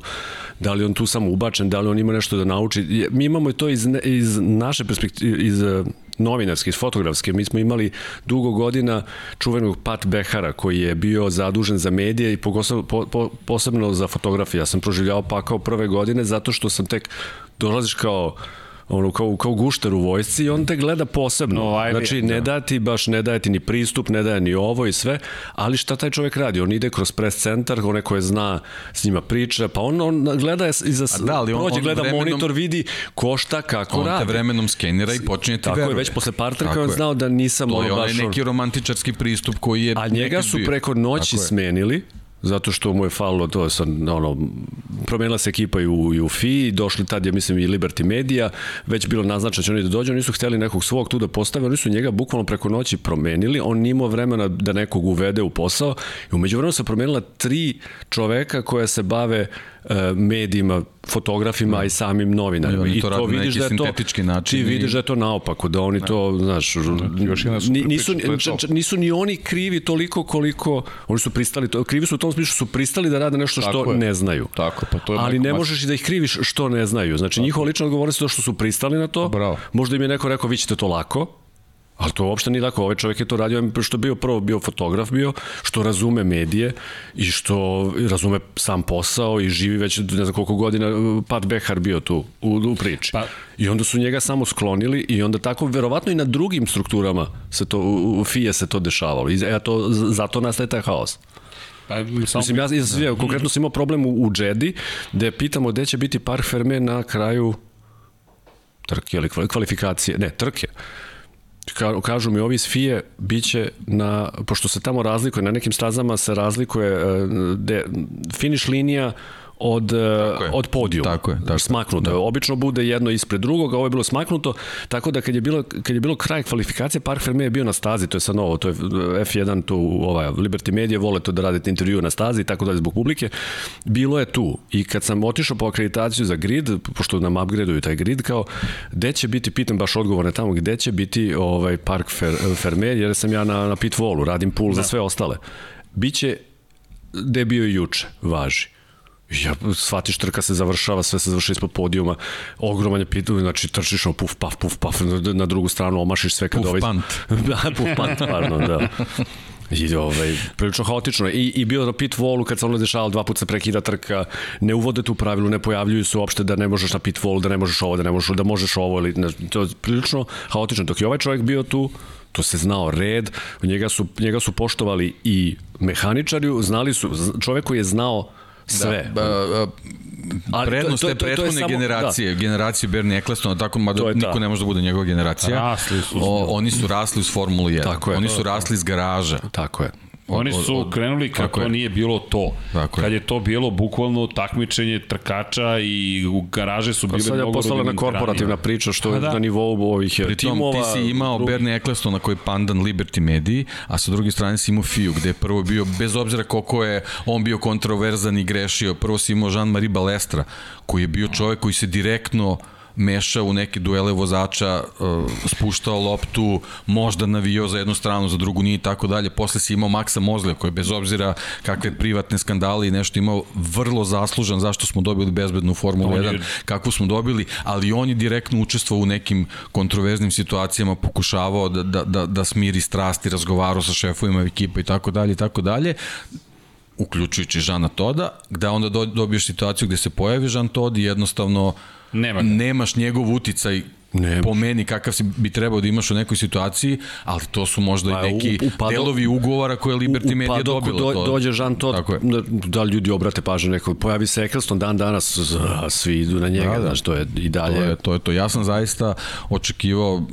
Da li on tu samo ubačen, da li on ima nešto da nauči. Mi imamo to iz, iz naše perspektive, iz eh, novinarske, iz fotografske. Mi smo imali dugo godina čuvenog Pat Behara koji je bio zadužen za medije i posebno, po, po, posebno za fotografiju. Ja sam proživljavao pakao prve godine zato što sam tek dolaziš kao ono kao, kao gušter u vojsci i on te gleda posebno. No, ajde, znači, ne da. ti baš, ne daje ti ni pristup, ne daje ni ovo i sve, ali šta taj čovjek radi? On ide kroz pres centar, one koje zna, s njima priča, pa on, on gleda iza, da, ali on, prođe, on gleda vremenom, monitor, vidi ko šta, kako on radi. On te vremenom skenira i počinje ti Tako veruje. je, već posle par trka on znao da nisam... To je onaj neki romantičarski pristup koji je... A njega su preko noći smenili, zato što mu je falilo to sa ono promenila se ekipa i u, i u FI, došli tad je mislim i Liberty Media, već bilo naznačeno da će oni da dođu, oni su hteli nekog svog tu da postave, oni su njega bukvalno preko noći promenili, on nije imao vremena da nekog uvede u posao i umeđu vremenu se promenila tri čoveka koja se bave E, medijima, fotografima, i samim novinarima. I, to, to vidiš da je to način. Ti vidiš da je to naopako, da oni da. to, znaš, da, još jedna nisu, nisu, nisu ni oni krivi toliko koliko oni su pristali, to, krivi su u tom smislu su pristali da rade nešto što ne znaju. Tako, pa to je Ali ne možeš i da ih kriviš što ne znaju. Znači, njihova lična odgovornost je to što su pristali na to. Bravo. Možda im je neko rekao, vi ćete to lako, Ali to uopšte nije tako. Ovaj čovjek je to radio što je bio prvo bio fotograf bio, što razume medije i što razume sam posao i živi već ne znam koliko godina Pat Behar bio tu u, u priči. Pa, I onda su njega samo sklonili i onda tako verovatno i na drugim strukturama se to u, u FIA se to dešavalo. I ja to, zato nastaje taj haos. Pa, sam... Mislim, ja, ja, ja konkretno sam imao problem u, u Jedi, gde pitamo gde će biti Park Ferme na kraju trke ili kvalifikacije, ne, trke kažu mi ovi FIE biće na, pošto se tamo razlikuje, na nekim stazama se razlikuje e, de, finiš linija od, e, od podijuma. Tako je. Tako smaknuto. Da. Obično bude jedno ispred drugog, a ovo je bilo smaknuto, tako da kad je bilo, kad je bilo kraj kvalifikacije, Park Ferme je bio na stazi, to je sad novo, to je F1, tu ovaj, Liberty Media, vole to da radite intervju na stazi i tako dalje zbog publike. Bilo je tu. I kad sam otišao po akreditaciju za grid, pošto nam upgradeuju taj grid, kao, gde će biti, pitam baš odgovorne tamo, gde će biti ovaj Park Fer, Ferme, jer sam ja na, na pit wallu, radim pool da. za sve ostale. Biće gde bio i juče, važi Ja, shvatiš trka se završava, sve se završi ispod podijuma, ogroman je pitu, znači trčiš ono puf, paf, puf, paf, na drugu stranu omašiš sve kad puf, ovaj... pant. [LAUGHS] da, puf, pant, pardon, da. I ovaj, prilično haotično. I, I bio na pit wallu kad se ono dešavalo, dva puta se prekida trka, ne uvode tu pravilu, ne pojavljuju se uopšte da ne možeš na pit wallu, da ne možeš ovo, da ne možeš, da možeš ovo, ili, ne, to je prilično haotično. Dok je ovaj čovjek bio tu, to se znao red, njega su, njega su poštovali i mehaničari, znali su, čovek koji je znao sve. Da, ba, prednost te prethodne samo, generacije, da. generacije Bernie Ecclestona, tako mada niko ta. ne može da bude njegova generacija. Rasli su. O, oni su rasli uz Formulu 1. Tako je. Oni su rasli iz garaža. Tako je. Oni su od, od, krenuli kako je. nije bilo to. Tako Kad je. je to bilo bukvalno takmičenje trkača i u garaže su bile mnogo Sad je postala na korporativna priča što je da. na nivou ovih Pritom, timova. ti si imao drugi... Bernie Ecclestona koji je pandan Liberty Mediji, a sa druge strane si imao FIU gde je prvo bio, bez obzira koliko je on bio kontroverzan i grešio, prvo si imao Jean-Marie Balestra koji je bio čovek koji se direktno mešao u neke duele vozača, uh, spuštao loptu, možda navio za jednu stranu, za drugu nije i tako dalje. Posle si imao Maksa Mozlija koji bez obzira kakve privatne skandale i nešto imao vrlo zaslužan zašto smo dobili bezbednu Formulu 1, je... kakvu smo dobili, ali on je direktno učestvovao u nekim kontroverznim situacijama, pokušavao da, da, da, da smiri strasti, razgovarao sa šefovima ekipa i tako dalje i tako dalje uključujući Žana Toda, gde onda dobiješ situaciju gde se pojavi Žan Tod i jednostavno Nema nemaš njegov uticaj Ne, po meni kakav si bi trebao da imaš u nekoj situaciji, ali to su možda pa, i neki u, upado, delovi ugovora koje Liberty Media dobila. Do, to. dođe Žan Todt, da, da ljudi obrate pažnju neko, pojavi se Eccleston dan danas, svi idu na njega, da, da. znaš, to je i dalje. To je, to je to. Ja sam zaista očekivao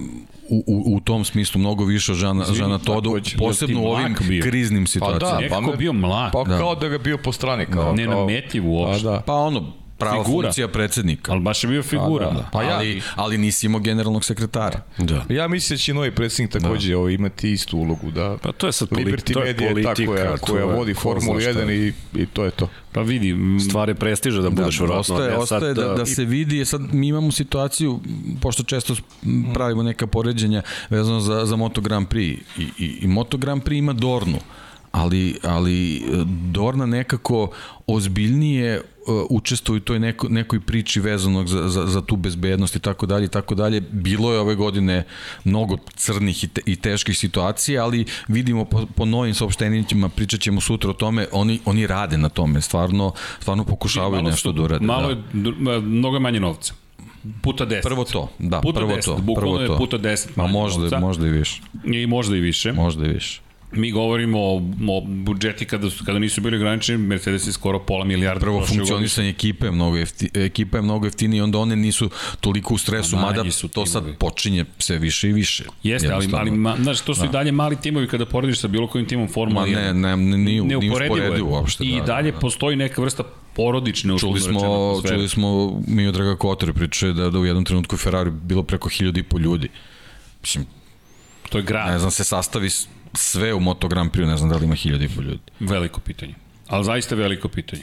u, u, u tom smislu mnogo više od Žana, Zini, Žana Todu, posebno u ovim bio. kriznim situacijama. Pa da, pa bio mlak. Pa da. kao da ga bio po strani. Kao, ne nametljiv uopšte. Pa, da. pa ono, prava figura. funkcija predsednika. Ali baš je bio figura. Pa, da, da. pa ja, ali, ali nisi imao generalnog sekretara. Da. Ja mislim da će novi predsednik takođe da. ovo imati istu ulogu. Da, pa to je sad politi, Liberty to je Media politika, je ta koja, koja vodi Formulu 1 i, i to je to. Pa vidi, stvar je prestiža da budeš da, verovatno. Ostaje, ostaje da, da se vidi, sad mi imamo situaciju, pošto često pravimo neka poređenja vezano za, za Moto Grand Prix i, i, i Moto Grand Prix ima Dornu ali, ali Dorna nekako ozbiljnije uh, učestvuje u toj neko, nekoj priči vezanog za, za, za tu bezbednost i tako dalje i tako dalje. Bilo je ove godine mnogo crnih i, te, i teških situacija, ali vidimo po, po novim saopštenjima, pričat ćemo sutra o tome, oni, oni rade na tome, stvarno, stvarno pokušavaju malo nešto da urade. Malo je, da. mnogo manje novca puta 10. Prvo to, da, puta prvo 10, to. Bukvalno prvo je puta 10. Ma možda, novca. možda i više. I možda i više. Možda i više mi govorimo o, o budžeti kada, su, kada nisu bili ograničeni, Mercedes je skoro pola milijarda. Prvo funkcionisanje ekipe je mnogo jefti, ekipa je mnogo jeftinija i onda one nisu toliko u stresu, mada su to sad počinje sve više i više. Jeste, ali, ali ma, znaš, to su da. i dalje mali timovi kada porediš sa bilo kojim timom Formula 1. Ne, ne, ne, nije, nije uporedivo uopšte. I da, dalje da, da. postoji neka vrsta porodične čuli smo, čuli smo mi od Draga Kotor pričaju da, da u jednom trenutku Ferrari bilo preko hiljada i po ljudi. Mislim, to je grad. Ne znam, se sastavi sve u Moto Grand Prix, ne znam da li ima hiljada i po ljudi. Veliko pitanje. Ali zaista veliko pitanje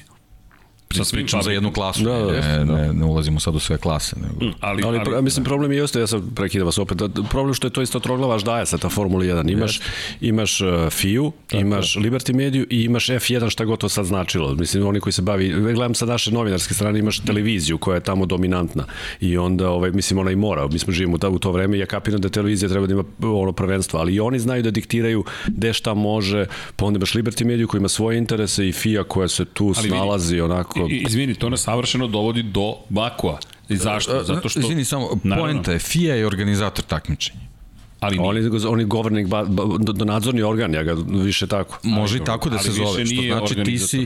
sa svim pričam za jednu klasu. Da, da, ne, da. ne, ne ulazimo sad u sve klase. Nego. Mm, ali, ali, ali, mislim, problem je ostaje, ja sam prekidam vas opet, da, problem što je to isto troglavaš daje sa ta Formula 1. Imaš, yes. imaš uh, FIU, Tako. imaš Liberty Media i imaš F1, šta god to sad značilo. Mislim, oni koji se bavi, gledam sa naše novinarske strane, imaš televiziju koja je tamo dominantna i onda, ovaj, mislim, ona i mora. Mi smo živimo u to vreme i ja kapiram da televizija treba da ima ono prvenstvo, ali i oni znaju da diktiraju gde šta može, pa onda imaš Liberty Media koja ima svoje interese i FIA koja se tu ali snalazi vidi, onako onako... I, izvini, to nas savršeno dovodi do Bakua. I zašto? E, Zato što... Izvini, samo, poenta je, FIA je organizator takmičenja. Ali oni, oni govornik, ba, ba, do, do nadzorni organ, ja ga više tako. Može i tako da se zove, što znači ti si,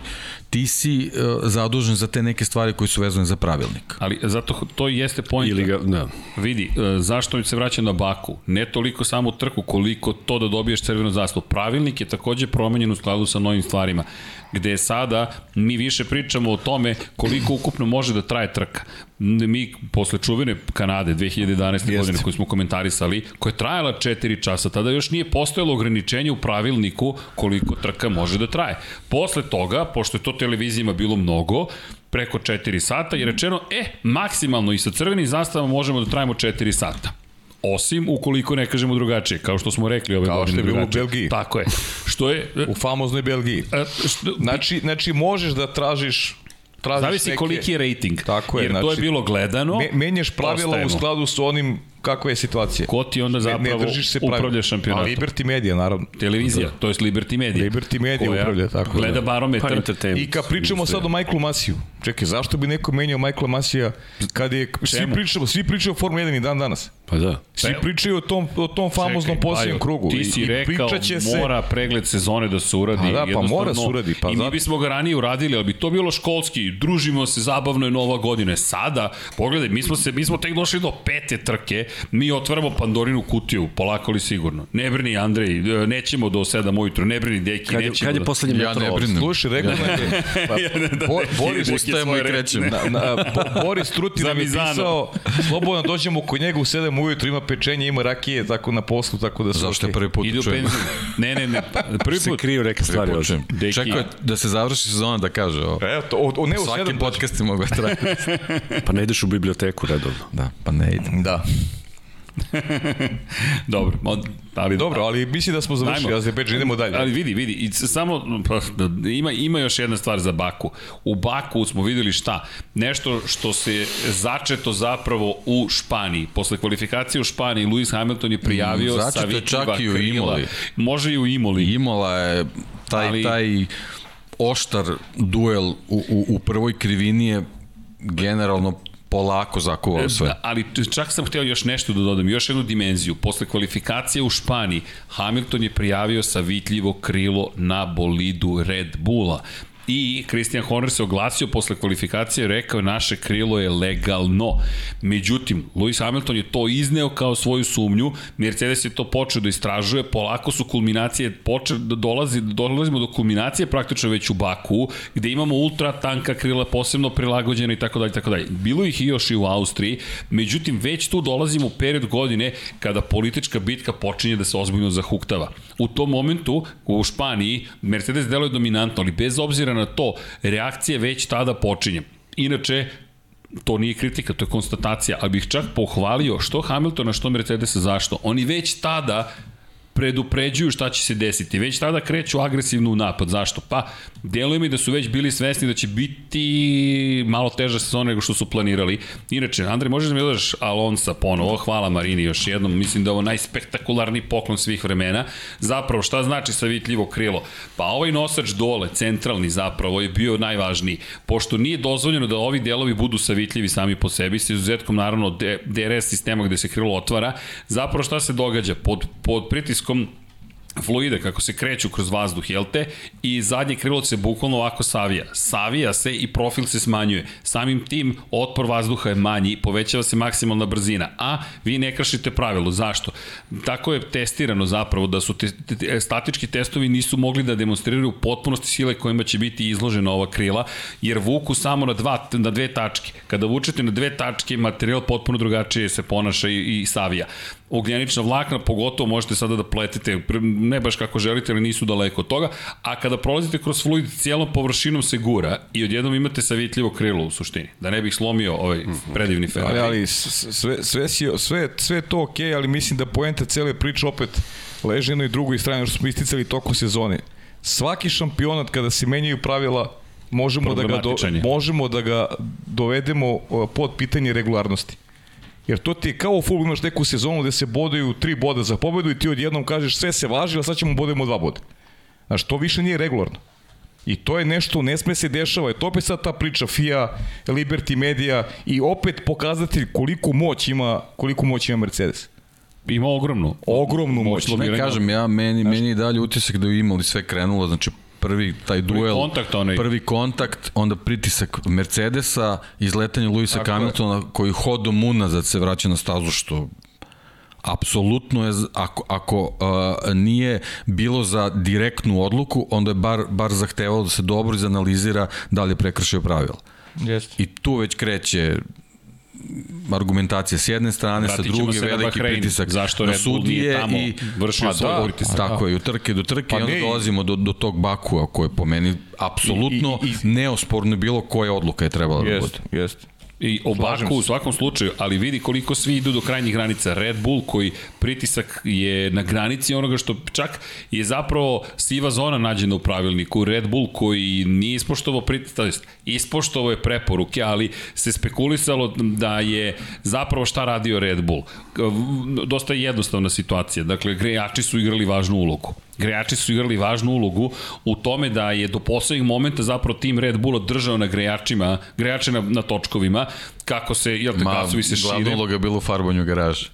ti si uh, zadužen za te neke stvari koji su vezane za pravilnik. Ali zato to jeste point. Ili ga, da. Vidi, uh, zašto se vraća na Baku? Ne toliko samo trku, koliko to da dobiješ crvenu zastavu. Pravilnik je takođe promenjen u skladu sa novim stvarima gde sada mi više pričamo o tome koliko ukupno može da traje trka. Mi posle čuvene Kanade 2011. Jeste. godine koju smo komentarisali, koja je trajala 4 časa, tada još nije postojalo ograničenje u pravilniku koliko trka može da traje. Posle toga, pošto je to televizijama bilo mnogo, preko 4 sata je rečeno, e, maksimalno i sa crvenim zastavama možemo da trajemo 4 sata. Osim ukoliko ne kažemo drugačije, kao što smo rekli ove kao godine drugačije. Kao što je bilo u Belgiji. Tako je. Što je... u famoznoj Belgiji. A, što, znači, znači možeš da tražiš tražiš Zavisi neke... koliki je rating. Tako je. Jer znači, to je znači, bilo gledano. Me, menjaš pravila ostajemo. u skladu sa onim kakva je situacija. Ko ti onda zapravo ne, ne se upravlja šampionatom? A Liberty Media, naravno. Televizija, to je Liberty Media. Liberty Media upravlja, tako gleda da. barometar. Pa I kad pričamo sad o Michaelu Masiju, čekaj, zašto bi neko menjao Michaela Masija kad je, svi pričamo, svi pričaju o Formula 1 i dan danas. Pa da. Svi pa pričaju o tom, o tom famoznom posljednjem krugu. Ti si I, rekao, i se... mora pregled sezone da se uradi. A da, pa mora se uradi. Pa I mi bismo ga ranije uradili, ali bi to bilo školski, družimo se, zabavno je nova godina. Sada, pogledaj, mi smo, se, mi smo tek došli do pete trke, mi otvaramo Pandorinu kutiju, polako li sigurno. Ne brini Andrej, nećemo do 7 ujutru, ne brini Deki, kad, nećemo. Kad je poslednji ja ne brinem. Slušaj, rekao ja. je, [LAUGHS] pa, da, Bo, Boris, ustajemo i krećemo. Na, na, Boris Truti nam je pisao, slobodno dođemo kod njega u 7 7 ujutru ima pečenje, ima rakije tako na poslu, tako da su Zašto je prvi put čujem? Ne, ne, ne. Prvi Se put. kriju neke stvari. Deki. Čekaj da se završi sezona da kaže ovo. Evo, to, o, o, ne u Svaki 7 podcast mogu da traje. Pa ne ideš u biblioteku redovno. Da, pa ne ide. Da. [LAUGHS] Dobro, od, ali Dobro, ali mislim da smo završili Ajmo. Azerbejdžan, idemo dalje. Ali vidi, vidi, i samo pa, ima ima još jedna stvar za Baku. U Baku smo videli šta? Nešto što se začeto zapravo u Španiji. Posle kvalifikacije u Španiji Lewis Hamilton je prijavio Mm, začeto je savitljiva čak i u krila. Imoli. Može i u Imoli. Imola je taj, Ali- taj oštar duel u, u, u prvoj krivini je generalno polako zakuvao sve. Da, ali čak sam hteo još nešto da dodam, još jednu dimenziju. Posle kvalifikacije u Španiji, Hamilton je prijavio savitljivo krilo na bolidu Red Bulla. I Christian Horner se oglasio posle kvalifikacije, rekao naše krilo je legalno. Međutim, Lewis Hamilton je to izneo kao svoju sumnju, Mercedes je to počeo da istražuje, polako su kulminacije, počeo da dolazi, dolazimo do kulminacije praktično već u Baku, gde imamo ultra tanka krila, posebno prilagođena i tako dalje, tako dalje. Bilo ih i još i u Austriji, međutim već tu dolazimo u period godine kada politička bitka počinje da se ozbiljno zahuktava. U tom momentu u Španiji Mercedes deluje dominantno, ali bez obzira na to, reakcija već tada počinje. Inače, to nije kritika, to je konstatacija, ali bih čak pohvalio što Hamiltona, što Mercedesa, zašto. Oni već tada predupređuju šta će se desiti. Već tada kreću agresivno u napad. Zašto? Pa, deluje mi da su već bili svesni da će biti malo teža sezona nego što su planirali. Inače, Andrej, možeš da mi dodaš Alonsa ponovo? Hvala Marini još jednom. Mislim da je ovo najspektakularniji poklon svih vremena. Zapravo, šta znači savitljivo krilo? Pa ovaj nosač dole, centralni zapravo, je bio najvažniji. Pošto nije dozvoljeno da ovi delovi budu savitljivi sami po sebi, s izuzetkom naravno DRS sistema gde se krilo otvara, zapravo šta se događa? Pod, pod pritiskom fluide kako se kreću kroz vazduh, jel te? I zadnje krilo se bukvalno ovako savija. Savija se i profil se smanjuje. Samim tim otpor vazduha je manji, povećava se maksimalna brzina, a vi ne kršite pravilo. Zašto? Tako je testirano zapravo da su te, te, te, statički testovi nisu mogli da demonstriraju potpunosti sile kojima će biti izložena ova krila, jer vuku samo na, dva, na dve tačke. Kada vučete na dve tačke, materijal potpuno drugačije se ponaša i, i savija ugljenična vlakna, pogotovo možete sada da pletete, ne baš kako želite, ali nisu daleko od toga, a kada prolazite kroz fluid cijelom površinom se gura i odjednom imate savitljivo krilo u suštini, da ne bih slomio ovaj predivni fer. Ali, ali sve, sve, si, sve, sve to okej, ali mislim da poenta cele priče opet leži jednoj drugoj strani, što smo isticali tokom sezone. Svaki šampionat kada se menjaju pravila, možemo da ga, do, možemo da ga dovedemo pod pitanje regularnosti. Jer to ti je kao u futbolu imaš neku sezonu gde se bodaju tri boda za pobedu i ti odjednom kažeš sve se važi, a sad ćemo bodemo dva boda. Znaš, to više nije regularno. I to je nešto, ne sme se dešava. Je to opet sad ta priča FIA, Liberty Media i opet pokazatelj koliko moć ima, koliko moć ima Mercedes. Ima ogromnu. Ogromnu moć. Ne lobiranja. kažem, ja, meni, meni je dalje utisak da je imali sve krenulo, znači prvi taj duel, kontakt onaj. prvi kontakt, onda pritisak Mercedesa, izletanje Luisa Tako je. Hamiltona koji hodom unazad se vraća na stazu što apsolutno je, ako, ako uh, nije bilo za direktnu odluku, onda je bar, bar zahtevalo da se dobro izanalizira da li je prekršio pravila. Jeste. I tu već kreće argumentacija s jedne strane, Vratit sa druge na veliki Bahrein. pritisak Zašto na sudije tamo i vršio Pa svoj da, pritisak? Tako je, u trke do trke Pa i onda ne, dolazimo do, do tog Bakua koji je po meni apsolutno I- i- i- neosporno bilo koja odluka je trebala da bude. Jeste, jeste. I o Slažem Baku u svakom slučaju, ali vidi koliko svi idu do krajnjih granica. Red Bull koji pritisak je na granici onoga što čak je zapravo siva zona nađena u pravilniku. Red Bull koji nije ispoštovao pritisak, ispoštovao je preporuke, ali se spekulisalo da je zapravo šta radio Red Bull. Dosta je jednostavna situacija. Dakle, grejači su igrali važnu ulogu. Grejači su igrali važnu ulogu u tome da je do poslednjeg momenta zapravo tim Red Bulla držao na grejačima, grejače na, na točkovima, kako se, jel te, Ma, gasovi se glavna šire. uloga je bila u farbanju garaže.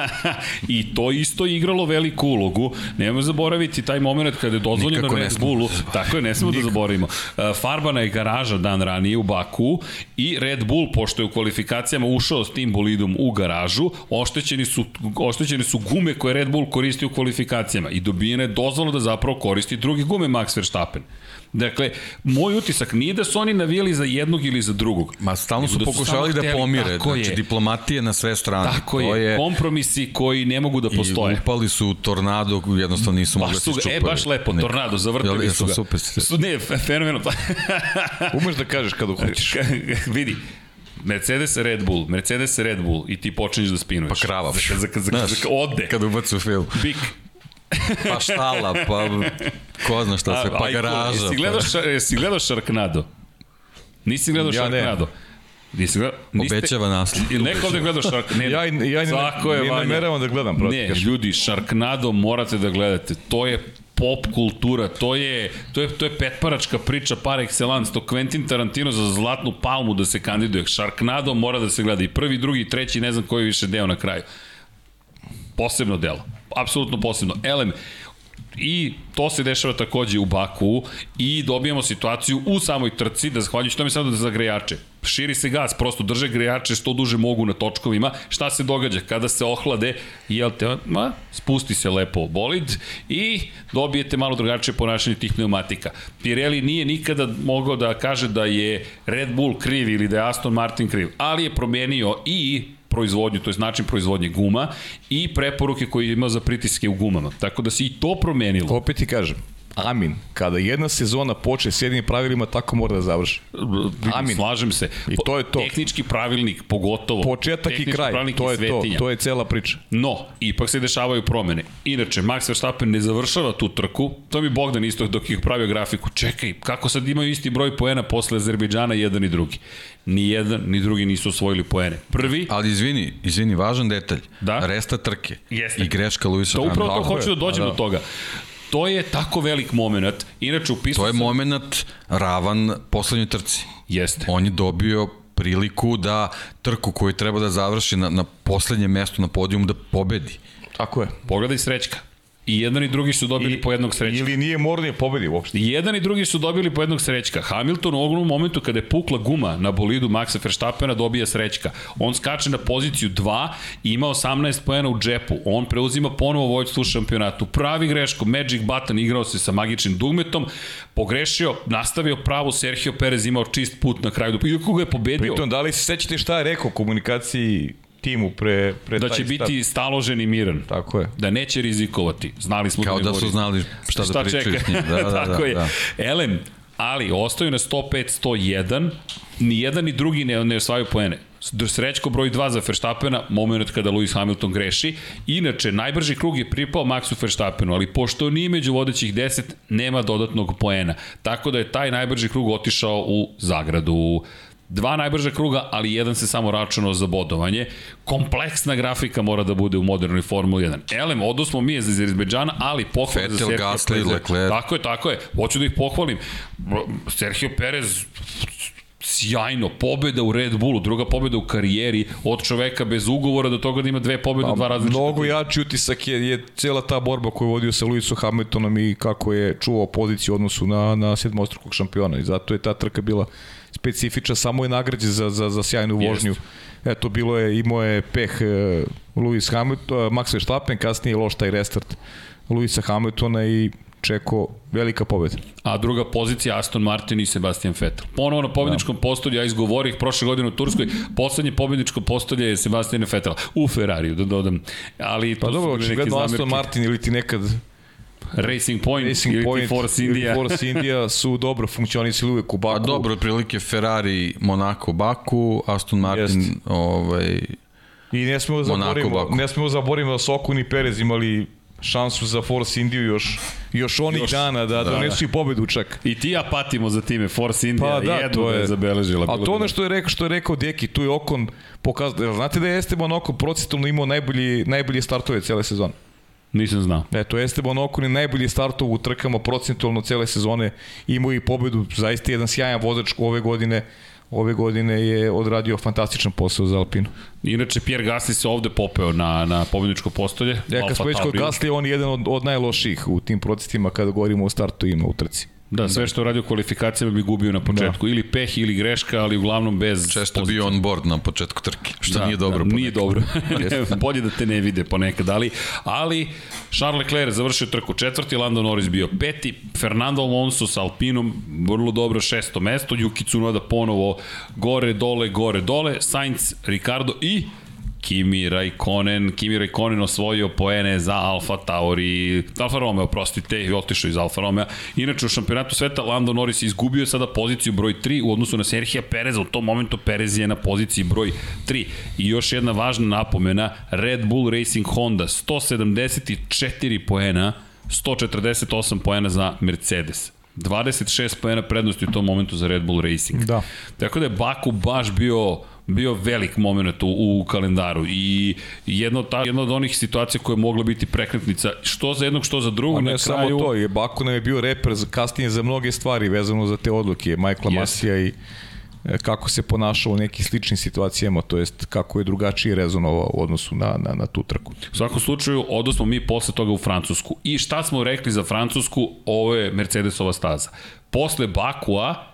[LAUGHS] I to isto je igralo veliku ulogu. Nemoj zaboraviti taj moment kada je dozvoljeno Red Bullu. da. Tako je, ne smemo da zaboravimo. Uh, Farbana je garaža dan ranije u Baku i Red Bull, pošto je u kvalifikacijama ušao s tim bolidom u garažu, oštećeni su, oštećeni su gume koje Red Bull koristi u kvalifikacijama i dobijena je dozvola da zapravo koristi druge gume Max Verstappen. Dakle, moj utisak nije da su oni navijali za jednog ili za drugog. Ma stalno su da pokušavali pokušavali da pomire. Tako znači, je. diplomatije na sve strane. Tako to je. Kompromisi koji ne mogu da postoje. I upali su tornado, jednostavno nisu mogli da se čupali. E, baš lepo, tornado, zavrtili su ga. Super. Su, ne, fenomeno. [LAUGHS] Umeš da kažeš kada hoćeš. vidi, Mercedes Red Bull, Mercedes Red Bull i ti počinješ da spinuješ. Pa kravaš. Za, za, za, za, za, ode. Kad ubacu film. Bik. Pa štala, pa ko zna šta se, pa garaža. Jesi gledao, pa... jesi gledao Sharknado? Nisi gledao ja Sharknado? Ne. Nisi gledao? Niste, Obećava naslov. Neko ovde gledao Sharknado? Ne, ja, ja ne, Svako je, ne nameravam da gledam. Protiv, ne, ljudi, Sharknado morate da gledate. To je pop kultura, to je, to je, to je petparačka priča par excellence, to Quentin Tarantino za zlatnu palmu da se kandiduje, Sharknado mora da se gleda i prvi, drugi, treći, ne znam koji više deo na kraju. Posebno delo, apsolutno posebno. Elem, i to se dešava takođe u Baku i dobijamo situaciju u samoj trci da zahvaljujući tome sada da za grejače. Širi se gas, prosto drže grejače što duže mogu na točkovima. Šta se događa? Kada se ohlade, jel te, ma, spusti se lepo bolid i dobijete malo drugačije ponašanje tih pneumatika. Pirelli nije nikada mogao da kaže da je Red Bull kriv ili da je Aston Martin kriv, ali je promenio i proizvodnju, to je način proizvodnje guma i preporuke koje ima za pritiske u gumama. Tako da se i to promenilo. Opet ti kažem, Amin. Kada jedna sezona počne s jednim pravilima, tako mora da završi. Amin. Slažem se. I to je to. Tehnički pravilnik, pogotovo. Početak i kraj. To je to. To je cela priča. No, ipak se dešavaju promene. Inače, Max Verstappen ne završava tu trku. To mi Bogdan isto dok ih pravio grafiku. Čekaj, kako sad imaju isti broj poena posle Azerbejdžana jedan i drugi? Ni jedan, ni drugi nisu osvojili poene. Prvi... Ali izvini, izvini, važan detalj. Da? Resta trke. Jeste. I greška Luisa To upravo to hoću da dođem da. do toga. To je tako velik moment. Inače, upisao To je sam... moment ravan poslednjoj trci. Jeste. On je dobio priliku da trku koju treba da završi na, na poslednjem mestu na podijumu da pobedi. Tako je. Pogledaj srećka. I jedan i drugi su dobili I, po jednog srećka. Ili nije morao da pobedi uopšte. I jedan i drugi su dobili po jednog srećka. Hamilton u ovom momentu kada je pukla guma na bolidu Maxa Verstappena dobija srećka. On skače na poziciju 2 i ima 18 pojena u džepu. On preuzima ponovo vojstvo u šampionatu. Pravi greško, Magic Button igrao se sa magičnim dugmetom, pogrešio, nastavio pravo, Sergio Perez imao čist put na kraju. Iako ga je pobedio. Pritom, da li se sećate šta je rekao komunikaciji timu pre, pre da će biti staložen i miran. Tako je. Da neće rizikovati. Znali smo Kao da, da su znali šta, šta da pričaju čeka. s njim. Da, [LAUGHS] da, Tako da, je. Da. Elem, ali ostaju na 105-101, ni jedan ni drugi ne, ne osvaju poene. Srećko broj 2 za Verstappena, moment kada Lewis Hamilton greši. Inače, najbrži krug je pripao Maxu Verstappenu, ali pošto nije među vodećih 10, nema dodatnog poena. Tako da je taj najbrži krug otišao u zagradu dva najbrža kruga, ali jedan se samo računao za bodovanje. Kompleksna grafika mora da bude u modernoj Formuli 1. Elem, odosmo mi je za Azerbejdžana, ali pohvala za Sergio Gasly, Perez. Leclerc. Tako je, tako je. Hoću da ih pohvalim. Sergio Perez sjajno, pobeda u Red Bullu, druga pobeda u karijeri, od čoveka bez ugovora do toga da ima dve pobede pa, dva različita. Mnogo jači utisak je, je cijela ta borba koju je vodio sa Lewisom Hamiltonom i kako je čuvao poziciju u odnosu na, na sedmostrukog šampiona i zato je ta trka bila specifična, samo je nagrađen za, za, za sjajnu vožnju. Jest. Eto, bilo je, imao je peh uh, Lewis Hamilton, uh, Max Verstappen, kasnije loš taj restart Lewisa Hamiltona i čeko velika pobeda. A druga pozicija Aston Martin i Sebastian Vettel. Ponovo na pobedničkom da. postolju, ja izgovorih prošle godine u Turskoj, poslednje pobedničko postolje je Sebastian Vettel u Ferrariju, da dodam. Ali pa dobro, očigledno Aston Martin ili ti nekad Racing Point Racing ili Point, Force India. Force India su dobro funkcionisali uvek u Baku. A dobro, prilike Ferrari, Monaco, Baku, Aston Martin, Jest. ovaj, I ne smemo zaborimo, ne smemo zaborimo da su Okun i Perez imali šansu za Force Indiju još još onih još, dana da, da donesu i pobedu čak. I ti ja patimo za time Force India pa, da, jednu to je, da je zabeležila. A to ono što je rekao što je rekao Deki, tu je Okon pokazao, znate da je Esteban Okon procentualno imao najbolji najbolji startove cele sezone. Nisam znao. Eto, Esteban Okon najbolji startov u trkama procentualno cele sezone, imao i pobedu, zaista jedan sjajan vozač ove godine, ove godine je odradio fantastičan posao za Alpinu. Inače, Pierre Gasly se ovde popeo na, na pobedničko postolje. Ja, kad smo već kod Gasly, on je jedan od, od najloših u tim procentima kada govorimo o startu ima u trci. Da, sve što radi u kvalifikacijama bi gubio na početku. Da. Ili peh ili greška, ali uglavnom bez Često pozicije. bio on board na početku trke, što da, nije dobro. Da, nije dobro. [LAUGHS] [LAUGHS] Bolje da te ne vide ponekad, ali, ali Charles Leclerc završio trku četvrti, Lando Norris bio peti, Fernando Alonso sa Alpinom, vrlo dobro šesto mesto, Yuki Tsunoda ponovo gore, dole, gore, dole, Sainz, Ricardo i Kimi Raikkonen, Kimi Raikkonen osvojio poene za Alfa Tauri, Alfa Romeo, prostite, i otišao iz Alfa Romeo. Inače, u šampionatu sveta Lando Norris izgubio sada poziciju broj 3 u odnosu na Serhija Pereza. U tom momentu Perez je na poziciji broj 3. I još jedna važna napomena, Red Bull Racing Honda, 174 poena, 148 poena za Mercedes. 26 poena prednosti u tom momentu za Red Bull Racing. Da. Tako da je Baku baš bio bio velik moment u, u kalendaru i jedno, ta, jedna od onih situacija koja je mogla biti prekretnica što za jednog, što za drugog. A ne na kraju... samo to, je Baku nam je bio reper kasnije za mnoge stvari vezano za te odluke, Michaela yes. Masija i e, kako se ponašao u nekim sličnim situacijama, to jest kako je drugačije rezonovao u odnosu na, na, na tu trku. U svakom slučaju, odnosno mi posle toga u Francusku. I šta smo rekli za Francusku? Ovo je Mercedesova staza. Posle Bakua,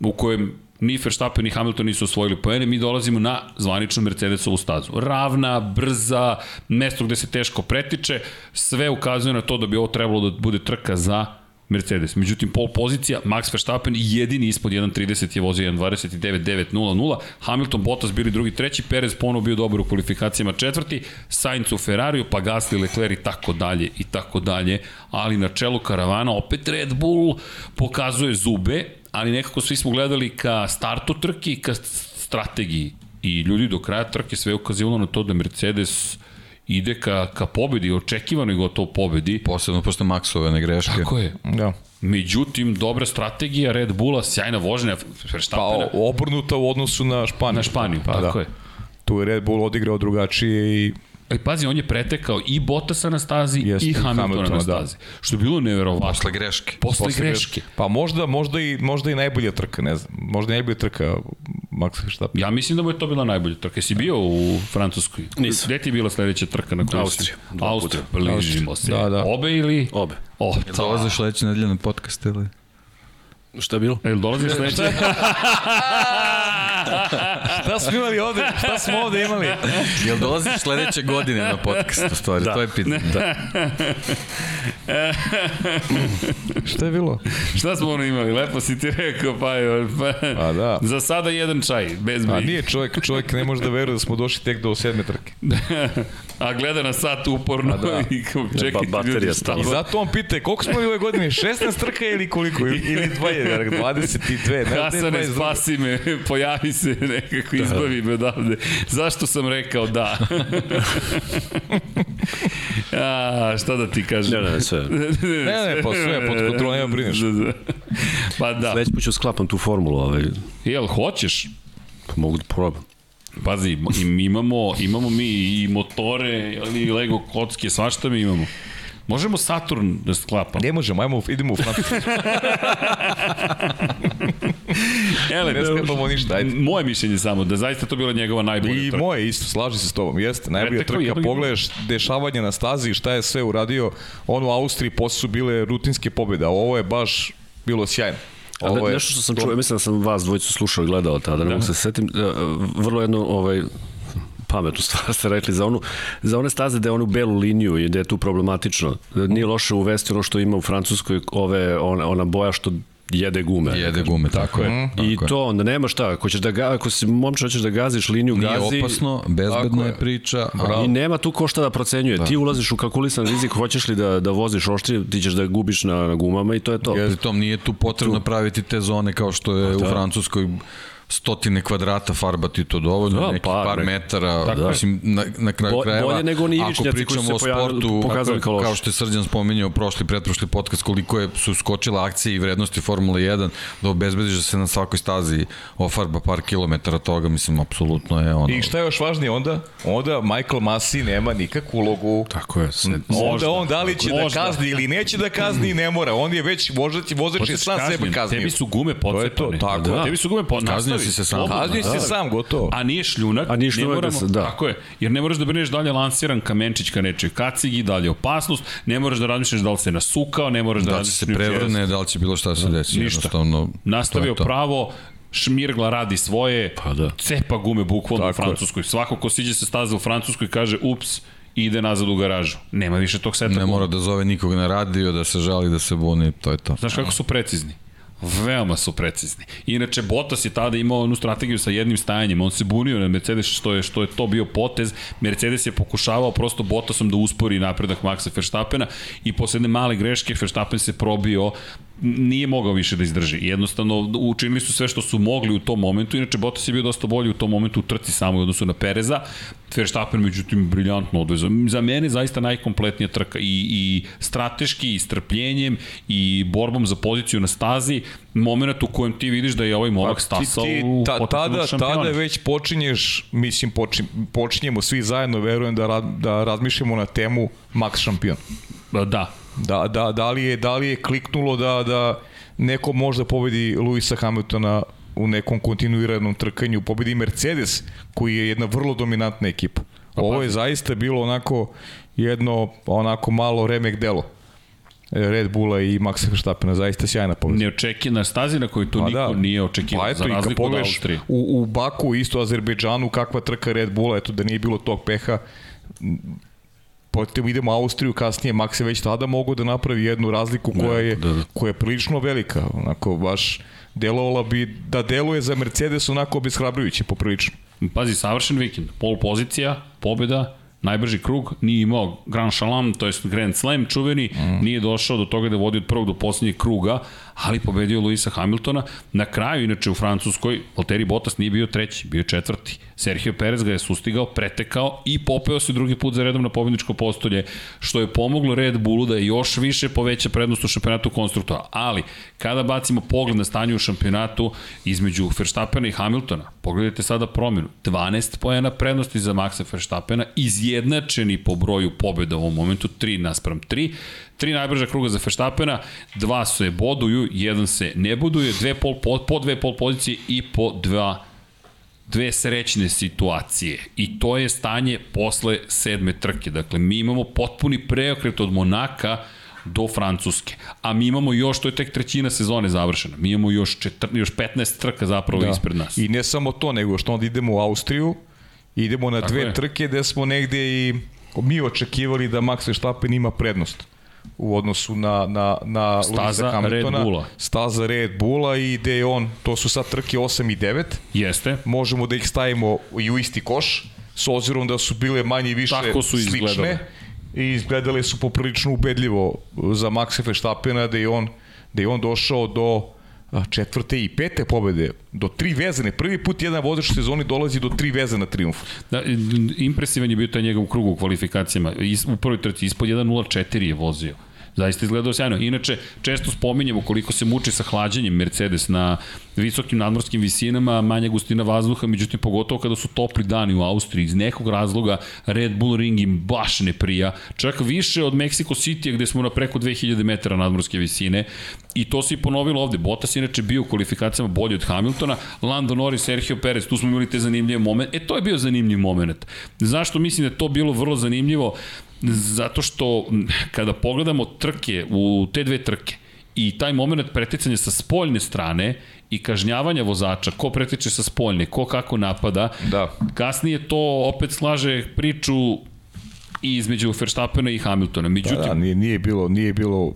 u kojem ni Verstappen ni Hamilton nisu osvojili poene, mi dolazimo na zvaničnu Mercedesovu stazu. Ravna, brza, mesto gde se teško pretiče, sve ukazuje na to da bi ovo trebalo da bude trka za Mercedes. Međutim, pol pozicija, Max Verstappen jedini ispod 1.30 je vozio 1.29.900, Hamilton, Bottas bili drugi, treći, Perez ponovo bio dobar u kvalifikacijama četvrti, Sainz u Ferrariju, pa Gasly, Leclerc i tako dalje i tako dalje, ali na čelu karavana opet Red Bull pokazuje zube, ali nekako svi smo gledali ka startu trke i ka strategiji. I ljudi do kraja trke sve ukazivalo na to da Mercedes ide ka, ka pobedi, očekivano je gotovo pobedi. Posebno posle Maxove ne greške. Tako je. Da. Međutim, dobra strategija Red Bulla, sjajna vožnja Pa obrnuta u odnosu na Španiju. Na Španiju, pa, tako da. je. Tu je Red Bull odigrao drugačije i E, pazi, on je pretekao i Bottasa na stazi Jeste, i Hamiltona, Hamiltona na da. stazi. Da. Što je bilo neverovatno. Posle greške. Posle, Posle greške. Pa možda, možda, i, možda i najbolja trka, ne znam. Možda i najbolja trka Max Verstappen. Ja mislim da mu je to bila najbolja trka. Jesi bio u Francuskoj? Nisam. Gde ti je bila sledeća trka na kojoj Austrija. Austrija. Bližimo se. Da, da. Obe ili? Obe. O, to. Dolaziš sledeće nedelje na podcast ili? Šta je bilo? E, dolaziš [LAUGHS] sledeće? [LAUGHS] [LAUGHS] šta smo imali ovde? Šta smo ovde imali? Jel dolaziš sledeće godine na podcast, u stvari? Da. To je pitanje. Da. [LAUGHS] šta je bilo? šta smo ono imali? Lepo si ti rekao, pa, pa A da. Za sada jedan čaj, bez A nije čovjek, čovjek ne može da veruje da smo došli tek do sedme trke. [LAUGHS] A gleda na sat uporno da. [LAUGHS] i čekaj. Ba, baterija stala. I zato on pita, koliko smo ove godine? 16 trka ili koliko? [LAUGHS] Ili 20, 22? Ne, Hasane, spasi me, [LAUGHS] pojavi se nekako, izbavi me odavde. Zašto sam rekao da? A, šta da ti kažem? Ne, ne, sve. ne, ne, pa sve, pod kontrolom, nema brineš. Pa da. Sleć put ću sklapam tu formulu. Ovaj. Jel, hoćeš? Pa mogu da probam. Pazi, imamo, imamo mi i motore, i Lego kocke, svašta mi imamo. Možemo Saturn da sklapamo. Ne možemo, ajmo, idemo u Francusku. [LAUGHS] Ele, ne sklepamo ništa, ajde. Moje mišljenje samo, da zaista to bila njegova najbolja I trka. moje isto, slaži se s tobom, jeste. Najbolja trka, jednog... pogledaš dešavanje na stazi i šta je sve uradio. On u Austriji posle su bile rutinske pobjede, a ovo je baš bilo sjajno. Ovo je... Nešto što sam čuo, mislim da sam vas dvojicu slušao i gledao tada, ne da. mogu se setim, e, vrlo jedno ovaj, pametnu [LAUGHS] stvar ste rekli za onu za one staze da je onu belu liniju i da je tu problematično. Nije loše uvesti ono što ima u Francuskoj ove ona, ona boja što jede gume. Jede gume, tako je. Mm, I tako to onda nema šta, ako ćeš da ga, ako si momče hoćeš da gaziš liniju, Nije gazi. Nije opasno, bezbedna je priča. A... I nema tu ko šta da procenjuje. Da. Ti ulaziš u kalkulisan rizik, hoćeš li da da voziš oštrije, ti ćeš da gubiš na, na gumama i to je to. Pri tom nije tu potrebno tu. praviti te zone kao što je da. u Francuskoj stotine kvadrata farbati to dovoljno, da, neki par, par metara, tako mislim, na, na kraju Bo, krajeva, bolje nego oni ako pričamo o sportu, ako, kao što je Srđan spominjao prošli, pretprošli podcast, koliko je, su skočile akcije i vrednosti Formule 1, da obezbediš da se na svakoj stazi ofarba par kilometara toga, mislim, apsolutno je ono... I šta je još važnije onda? Onda Michael Masi nema nikakvu ulogu. Tako je. Se, onda možda, on da li će da možda. da kazni ili neće da kazni, ne mora. On je već, možda će, vozeći sam sebe kazni. Tebi su gume pocepane. To je to, tako. Da. Tebi su gume pocepane Kazni se sam. Kazni se sam, gotovo. A nije šljunak. A nije šljunak, moramo, da, da. Tako je. Jer ne moraš da brineš da li je lansiran kamenčić ka nečoj kacigi, da li je opasnost, ne moraš da razmišljaš da li se nasukao, ne moraš da, da razmišljaš... Da li se prevrne, da li će bilo šta da se desi. Ništa. Jednostavno, Nastavio pravo, Šmirgla radi svoje, pa da. cepa gume bukvalno Tako u Francuskoj. Je. Svako ko siđe se staze u Francuskoj kaže, ups, ide nazad u garažu. Nema više tog seta. Ne mora da zove nikog na radio, da se žali, da se buni, to je to. Znaš kako su precizni? Veoma su precizni. Inače, Bottas je tada imao onu strategiju sa jednim stajanjem. On se bunio na Mercedes što je, što je to bio potez. Mercedes je pokušavao prosto Bottasom da uspori napredak Maxa Verstappena i posle jedne male greške Verstappen se probio nije mogao više da izdrži. Jednostavno, učinili su sve što su mogli u tom momentu, inače Bottas je bio dosta bolji u tom momentu u trci samo u odnosu na Pereza. Verstappen, međutim, briljantno odvezao. Za mene zaista najkompletnija trka i, i strateški, i strpljenjem, i borbom za poziciju na stazi, moment u kojem ti vidiš da je ovaj momak pa, stasao ti, ti, u ta, tada, tada već počinješ, mislim, počin, počinjemo svi zajedno, verujem da, da razmišljamo na temu Max šampion. Da, Da, da, da, li je, da li je kliknulo da, da neko možda pobedi Luisa Hamiltona u nekom kontinuiranom trkanju, pobedi Mercedes, koji je jedna vrlo dominantna ekipa. Pa Ovo je zaista bilo onako jedno onako malo remek delo. Red Bulla i Maxa Verstappena, zaista sjajna pobeda. na stazi na kojoj to pa niko da. nije očekivao, pa za razliku od Austrije. U, u Baku, isto Azerbejdžanu, kakva trka Red Bulla, eto da nije bilo tog peha, potom idemo u Austriju kasnije, Max je već tada mogu da napravi jednu razliku koja je, da, da. koja je prilično velika, onako baš delovala bi da deluje za Mercedes onako obeshrabrujuće poprilično. Pazi, savršen vikend, pol pozicija, pobjeda, najbrži krug, nije imao Grand Shalom, to je Grand Slam čuveni, mm. nije došao do toga da vodi od prvog do poslednjeg kruga, ali pobedio Luisa Hamiltona. Na kraju, inače, u Francuskoj, Valtteri Bottas nije bio treći, bio četvrti. Sergio Perez ga je sustigao, pretekao i popeo se drugi put za redom na pobedničko postolje, što je pomoglo Red Bullu da još više poveća prednost u šampionatu konstruktora. Ali, kada bacimo pogled na stanje u šampionatu između Verstappena i Hamiltona, pogledajte sada promjenu. 12 pojena prednosti za Maxa Verstappena, izjednačeni po broju pobjeda u ovom momentu, 3 naspram 3, Tri najbrža kruga za Verstappena, dva se boduju, jedan se ne boduje, dve pol, po, po dve pol pozicije i po dva dve srećne situacije i to je stanje posle sedme trke. Dakle, mi imamo potpuni preokret od Monaka do Francuske. A mi imamo još, to je tek trećina sezone završena, mi imamo još, četr, još 15 trka zapravo da. ispred nas. I ne samo to, nego što onda idemo u Austriju, idemo na Tako dve je. trke gde smo negde i mi očekivali da Max Verstappen ima prednost u odnosu na, na, na Staza Hamiltona. Red Bulla. Staza Red Bulla i gde je on, to su sad trke 8 i 9. Jeste. Možemo da ih stavimo i u isti koš, s obzirom da su bile manje i više Tako su slične. Izgledale. I izgledale su poprilično ubedljivo za Maxa Verstappena da je on, da je on došao do četvrte i pete pobede do tri vezane. Prvi put jedan vozač u sezoni dolazi do tri vezana triumfa. Da, impresivan je bio taj njegov krug u kvalifikacijama. U prvoj trci ispod 1.04 je vozio. Zaista izgledao sjajno. Inače, često spominjemo koliko se muči sa hlađenjem Mercedes na visokim nadmorskim visinama, manja gustina vazduha, međutim pogotovo kada su topli dani u Austriji, iz nekog razloga Red Bull Ring im baš ne prija, čak više od Mexico City gde smo na preko 2000 metara nadmorske visine i to se i ponovilo ovde. Bottas inače bio u kvalifikacijama bolji od Hamiltona, Lando Norris, Sergio Perez, tu smo imali te zanimljive momente. E, to je bio zanimljiv moment. Zašto mislim da to bilo vrlo zanimljivo? Zato što kada pogledamo trke, u te dve trke, i taj moment preticanja sa spoljne strane i kažnjavanja vozača, ko pretiče sa spoljne, ko kako napada, da. kasnije to opet slaže priču i između Verstappena i Hamiltona. Međutim, da, da, nije, nije bilo, nije bilo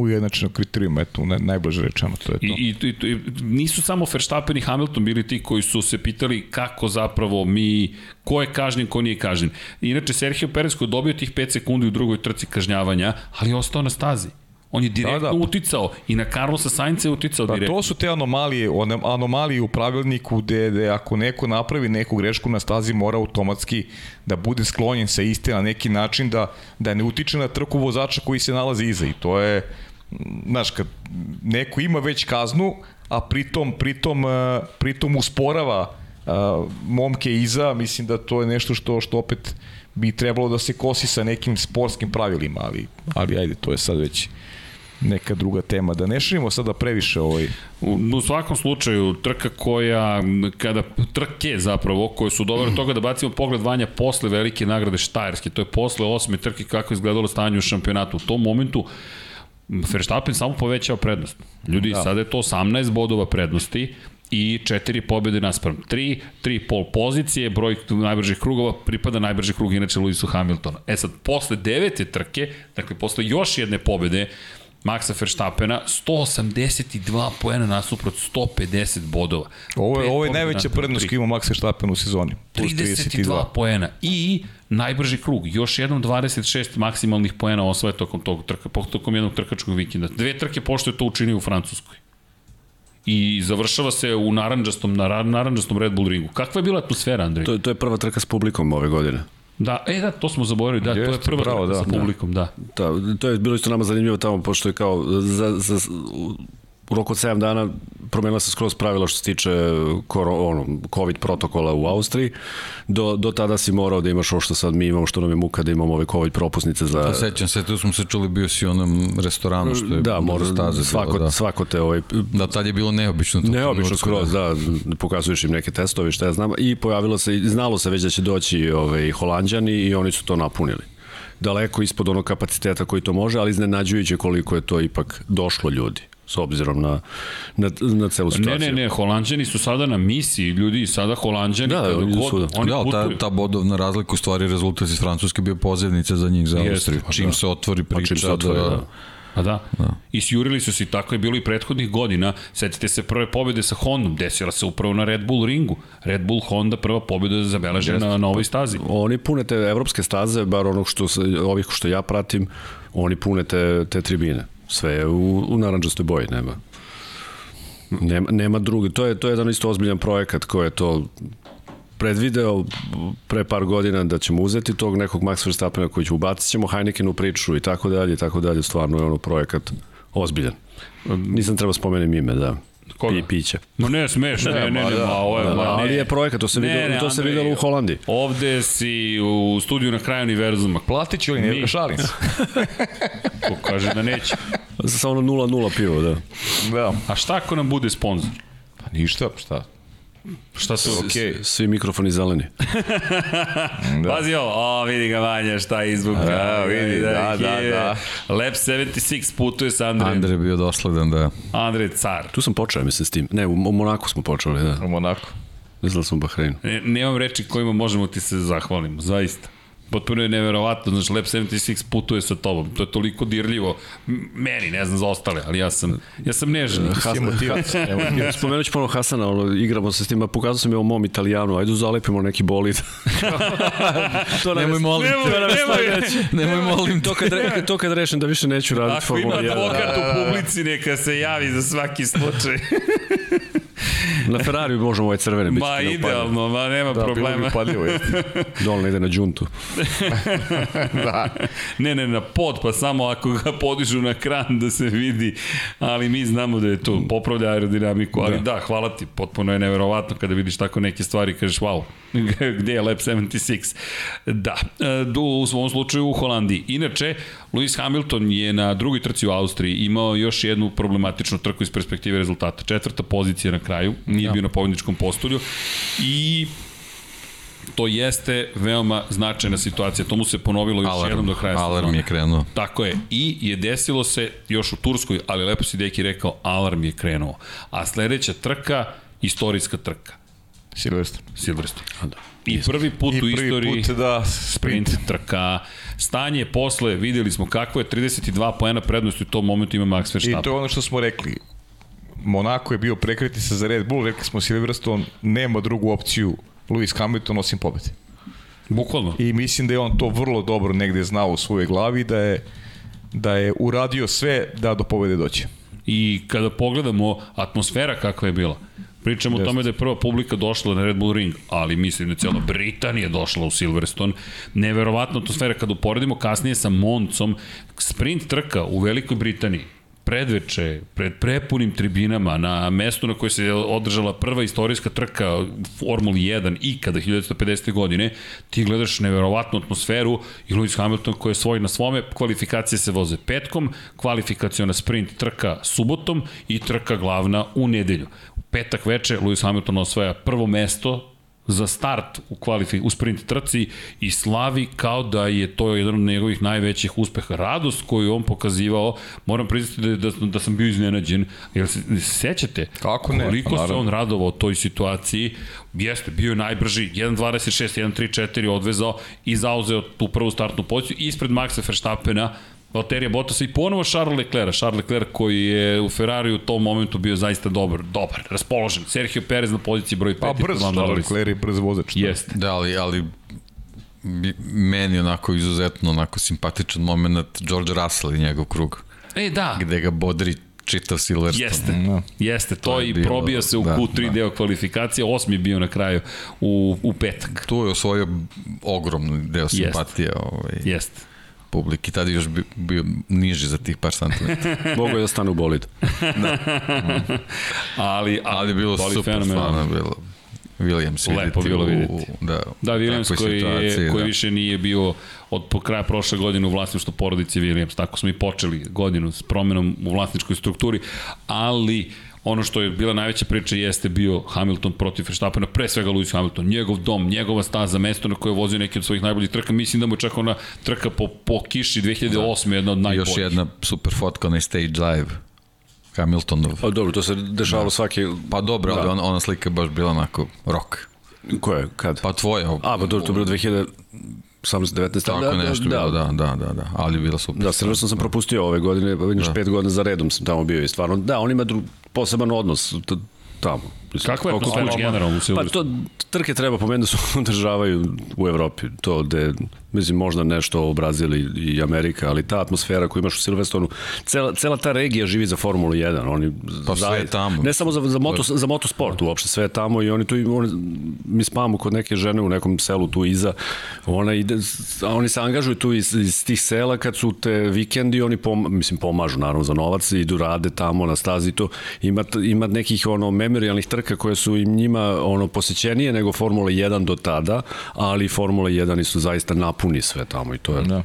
ujednačeno kriterijum, eto, ne, najbliže rečeno, to je to. I, i, i, nisu samo Verstappen i Hamilton bili ti koji su se pitali kako zapravo mi, ko je kažnjen, ko nije kažnjen. Inače, Sergio Perez koji je dobio tih 5 sekundi u drugoj trci kažnjavanja, ali je ostao na stazi. On je direktno da, da. uticao i na Carlosa Sainca je uticao da, direktno. To su te anomalije, one, anomalije u pravilniku gde, gde ako neko napravi neku grešku na stazi mora automatski da bude sklonjen sa iste na neki način da, da ne utiče na trku vozača koji se nalazi iza i to je znaš, kad neko ima već kaznu, a pritom, pritom, eh, pritom usporava uh, momke iza, mislim da to je nešto što, što opet bi trebalo da se kosi sa nekim sportskim pravilima, ali, ali ajde, to je sad već neka druga tema. Da ne širimo sada previše ovaj... U, u svakom slučaju, trka koja, kada trke zapravo, koje su dobre toga da bacimo pogled vanja posle velike nagrade Štajerske, to je posle osme trke kako je izgledalo stanje u šampionatu. U tom momentu Verstappen samo povećao prednost. Ljudi, da. sada je to 18 bodova prednosti, i četiri pobjede naspram 3, 3 pol pozicije, broj najbržih krugova pripada najbrži krug inače Lewisu Hamiltonu. E sad, posle devete trke, dakle, posle još jedne pobjede, Maxa Verstappena, 182 poena nasuprot 150 bodova. Ovo je, ovo je najveća prednost koju ima Max Verstappen u sezoni. 32, 32 poena. I najbrži krug, još jednom 26 maksimalnih poena osvoje tokom tog trka, tokom jednog trkačkog vikenda. Dve trke pošto je to učinio u Francuskoj i završava se u naranđastom, na naranđastom Red Bull ringu. Kakva je bila atmosfera, Andrej? To, to je prva trka s publikom ove godine. Da, e da, to smo zaboravili, da, Jeste, to je prva pravo, da. sa publikom, da. da. To je bilo isto nama zanimljivo tamo, pošto je kao za, za, u roku od 7 dana promenila se skroz pravila što se tiče ono, COVID protokola u Austriji. Do, do tada si morao da imaš ovo što sad mi imamo, što nam je muka da imamo ove COVID propusnice za... Pa sećam se, tu smo se čuli, bio si u onom restoranu što je da, mora, staze. Svako, bilo, da. svako te... Ovaj, da, tad je bilo neobično. To neobično skroz, da. da, pokazuješ im neke testove, šta ja znam. I pojavilo se, znalo se već da će doći ovaj, Holandjani i oni su to napunili daleko ispod onog kapaciteta koji to može, ali iznenađujuće koliko je to ipak došlo ljudi s obzirom na, na, na celu situaciju. Ne, ne, ne, Holandjani su sada na misiji, ljudi sada Holandjani. Da, da oni da. Oni ja, ta, ta bodovna razlika u stvari rezultat iz Francuske bio pozivnica za njih za Austriju. Čim da. se otvori priča čim se otvori, da, da A da. da. I sjurili su se, tako je bilo i prethodnih godina. Setite se prve pobjede sa Hondom, desila se upravo na Red Bull ringu. Red Bull Honda prva pobjeda je zabeležena na, na ovoj stazi. Oni pune te evropske staze, bar onog što, ovih što ja pratim, oni pune te, te tribine. Sve je u, u naranđastoj boji, nema. Nema, nema drugi. To je, to je jedan isto ozbiljan projekat koji je to predvideo pre par godina da ćemo uzeti tog nekog Max Verstappena koji će ubacit ćemo Heineken u priču i tako dalje i tako dalje. Stvarno je ono projekat ozbiljan. Nisam trebao spomenem ime, da. Koga? Pi, piće. Ma ne, smeš, ne, ne, ne, da, ma, ovo je, da, ma, ne. Ali je projekat, to se, ne, videlo, ne, to se videlo u Holandiji. Ovde si u studiju na kraju univerzuma. Platit ću li ne, šalim se. [LAUGHS] Ko kaže da neće. Sa ono 0-0 pivo, da. Da. A šta ako nam bude sponsor? Pa ništa, šta? Šta su? Okay. Svi mikrofoni zeleni. da. [LAUGHS] Pazi ovo, o, vidi ga Vanja šta je izvuka. Da, vidi, da, da, da, da. Lab 76 putuje sa Andrejem. Andrej je bio dosledan, da. Andrej car. Tu sam počeo, mislim, s tim. Ne, u, u Monaku smo počeli, da. U Monaku. Mislim da sam u Bahreinu. Ne, nemam reči kojima možemo ti se zahvalimo, zaista potpuno je neverovatno, znaš, Lab 76 putuje sa tobom, to je toliko dirljivo, meni, ne znam za ostale, ali ja sam, ja sam nežan. Hasan, spomenut ću ponovno Hasana, ono, igramo se s tim, pokazao sam je o mom italijanu, ajde zalepimo neki bolid. [LAUGHS] to nemoj molim nemoj, te. Nemoj, nemoj, nemoj molim te. To kad, re, to kad rešim da više neću raditi Formula 1. Ako ima advokat u publici, neka se javi za svaki slučaj. [LAUGHS] Na Ferrari možemo ovaj crvene biti. Ma idealno, ma nema da, problema. Da, bilo bi Dolno ide na džuntu. [LAUGHS] da. Ne, ne, na pod, pa samo ako ga podižu na kran da se vidi, ali mi znamo da je to, popravlja aerodinamiku, ali da, da hvala ti, potpuno je neverovatno kada vidiš tako neke stvari, kažeš wow, [LAUGHS] gde je Lab 76? Da, e, u svom slučaju u Holandiji. Inače, Lewis Hamilton je na drugoj trci u Austriji imao još jednu problematičnu trku iz perspektive rezultata. Četvrta pozicija na kraju, nije ja. bio na pobjedničkom postolju i to jeste veoma značajna situacija. To mu se ponovilo još alarm, jednom do kraja sezona. Alarm je krenuo. Tako je. I je desilo se još u Turskoj, ali lepo si Deki rekao, alarm je krenuo. A sledeća trka, istorijska trka. Silvestre. Silvestre. Da. I prvi put I u istoriji put, da, sprint. sprint trka. Stanje posle, videli smo kako je 32 poena prednosti u tom momentu ima Max Verstappen. I to je ono što smo rekli. Monako je bio prekretnica za Red Bull, rekli smo Silverstone nema drugu opciju Lewis Hamilton osim pobede. Bukvalno. I mislim da je on to vrlo dobro negde znao u svojoj glavi da je da je uradio sve da do pobede doće. I kada pogledamo atmosfera kakva je bila, Pričamo Just. o tome da je prva publika došla na Red Bull Ring, ali mislim da je cijela Britanija došla u Silverstone. Neverovatna atmosfera kada uporedimo kasnije sa Moncom, sprint trka u Velikoj Britaniji predveče, pred prepunim tribinama, na mestu na kojoj se održala prva istorijska trka Formuli 1 i kada 1950. godine, ti gledaš neverovatnu atmosferu i Lewis Hamilton koji je svoj na svome, kvalifikacije se voze petkom, kvalifikacijona sprint trka subotom i trka glavna u nedelju. Petak veče Lewis Hamilton osvaja prvo mesto za start u, kvalifi, u sprint trci i slavi kao da je to jedan od njegovih najvećih uspeha. Radost koju on pokazivao, moram priznati da, da, da sam bio iznenađen, jer se, se sećate Kako ne? koliko pa, se on radovao toj situaciji, jeste, bio je najbrži, 1.26, 1.34 odvezao i zauzeo tu prvu startnu poziciju ispred Maxa Verstappena, Valterija Bottasa i ponovo Charles Leclerc. Charles Leclerc koji je u Ferrari u tom momentu bio zaista dobar, dobar, raspoložen. Sergio Perez na poziciji broj 5. Pa brz, Charles Leclerc je brz vozač. Jeste. Da, ali, ali meni onako izuzetno onako simpatičan moment George Russell i njegov krug. E, da. Gde ga bodri čitav Silverstone. Jeste, no. jeste, to, to i bilo, probija se u da, Q3 da. deo kvalifikacije, osmi bio na kraju u, u petak. Tu je osvojio ogromni deo simpatije. Jeste. Ovaj. Jeste publiki, tada još bio, bio niži za tih par santimetara. [LAUGHS] Mogu je da stane u bolid. da. [LAUGHS] ali, ali, ali bilo super stvarno bilo. Williams Lepo bilo vidjeti. U, da, da Williams koji, je, koji da. više nije bio od po kraja prošle godine u vlasništvu porodice Williams. Tako smo i počeli godinu s promenom u vlasničkoj strukturi, ali ono što je bila najveća priča jeste bio Hamilton protiv Verstappena, pre svega Lewis Hamilton, njegov dom, njegova staza, mesto na koje je vozio neki od svojih najboljih trka, mislim da mu je čak ona trka po, po kiši 2008. Da. jedna od najboljih. Još jedna super fotka na stage live. Hamiltonov. Pa dobro, to se dešavalo da. svaki... Pa dobro, da. ali ona, ona slika je baš bila onako rock. Koje? Kad? Pa tvoja. A, pa dobro, to je bilo 2000... 18-19. Tako da, nešto da, bilo, da, da, da, da, ali je bila super. Da, srećno sam propustio ove godine, vidiš da. pet godina za redom sam tamo bio i stvarno, da, on ima dru, poseban odnos tamo. Kakva je atmosfera generalno u Silverstone? Pa to trke treba po meni da se [LAUGHS] održavaju u Evropi. To gde, mislim, možda nešto u Brazili i Amerika, ali ta atmosfera koju imaš u Silverstonu, cela, cela ta regija živi za Formulu 1. Oni pa sve je tamo. Ne samo za, za, moto, za motosport, uopšte sve je tamo i oni tu, oni, mi spavamo kod neke žene u nekom selu tu iza, ona ide, a oni se angažuju tu iz, iz tih sela kad su te vikendi, oni pom, mislim, pomažu naravno za novac, idu rade tamo na stazi to, ima, ima nekih ono memorialnih trka koje su im njima ono posećenije nego Formula 1 do tada, ali Formula 1 su zaista napuni sve tamo i to je... Da.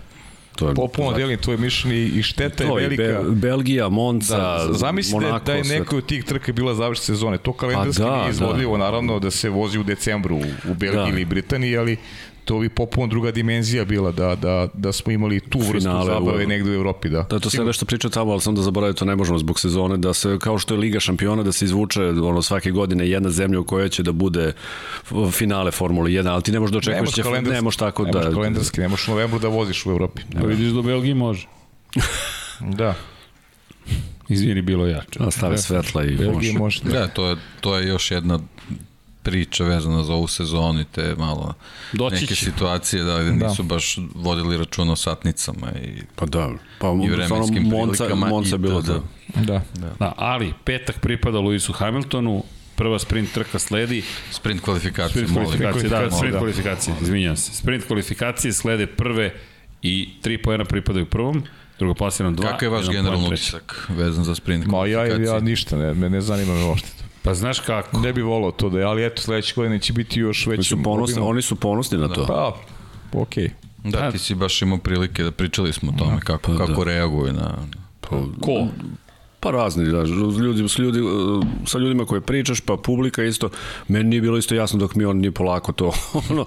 To je Popuno znači, delim tvoje mišljenje i šteta je velika. Be, Belgija, Monza, da, zamislite Monako, da je neko od tih trka bila završena sezone. To kalendarski pa da, nije izvodljivo, da. naravno, da se vozi u decembru u Belgiji da. ili Britaniji, ali to bi popuno druga dimenzija bila da, da, da smo imali tu vrstu Finale, zabave u, negde u Evropi. Da, da to sve nešto priča tamo, ali sam da zaboravim, to ne možemo zbog sezone, da se, kao što je Liga šampiona, da se izvuče ono, svake godine jedna zemlja u kojoj će da bude finale Formule 1, ali ti ne možeš da očekuješ, će, ne možeš tako ne da... Ne kalendarski, ne možeš u novembru da voziš u Evropi. Da, da vidiš da u Belgiji može. [LAUGHS] da. Izvini, bilo jače. Da, stave svetla i može. može da. da, to je, to je još jedna priča vezana za ovu sezonu i te malo Doći neke će. situacije da, da nisu da. baš vodili računa o satnicama i, pa da, pa, i vremenskim Monca, prilikama. Monca bilo da, da. Da. da. Ali, petak pripada Luisu Hamiltonu, prva sprint trka sledi. Sprint kvalifikacije, sprint kvalifikacije, da, sprint da. kvalifikacije, izvinjam se. Sprint kvalifikacije slede prve i tri pojena pripadaju prvom, drugo plasirano dva. Kako je vaš generalni utisak vezan za sprint kvalifikacije? Ma ja, ja ništa, ne, me ne zanima me uopšte to. Pa znaš kako? Ne bi volao to da je, ali eto sledeće godine će biti još veći. Su ponosni, oni su ponosni na to. Da. Pa, okej. Okay. Da, ti si baš imao prilike da pričali smo o tome da, kako, pa, kako da. reaguju na... Pa, ko? Pa razni, da, ljudi, s, ljudi, sa ljudima koje pričaš, pa publika isto, meni nije bilo isto jasno dok mi on nije polako to [LAUGHS] ono,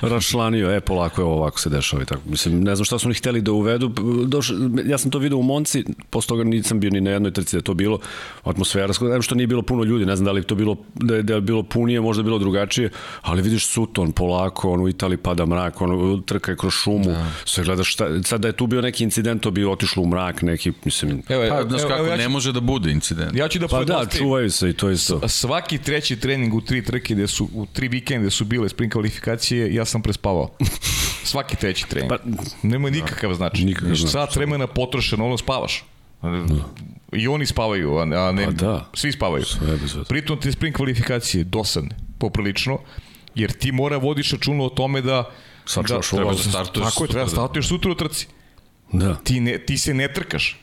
rašlanio, e, polako je ovako se dešava i tako. Mislim, ne znam šta su oni hteli da uvedu, Doš, ja sam to vidio u Monci, posle toga nisam bio ni na jednoj trci da je to bilo atmosfera, znam što nije bilo puno ljudi, ne znam da li to bilo, da je, da je bilo punije, možda je bilo drugačije, ali vidiš Suton polako, on u Italiji pada mrak, on trka je kroz šumu, da. sve gledaš šta, sad da je tu bio neki incident, to bi otišlo u mrak, neki, mislim... Evo, pa, znaš kako, evo, ja ne može da bude incident. Ja ću da pa da, čuvaju se i to isto. Svaki treći trening u tri trke gde su, u tri vikende su bile sprint kvalifikacije, ja sam prespavao. [LAUGHS] Svaki treći trening. Pa, Nema nikakav značaj. Nikakav značaj. Sat vremena potrošeno, ono spavaš. Da. I oni spavaju, a ne, pa da. svi spavaju. Pritom te sprint kvalifikacije dosadne, poprilično, jer ti mora vodiš računo o tome da Sačuvaš da, treba da startuješ. Tako je, treba da startuješ sutra u trci. Da. Ti, ne, ti se ne trkaš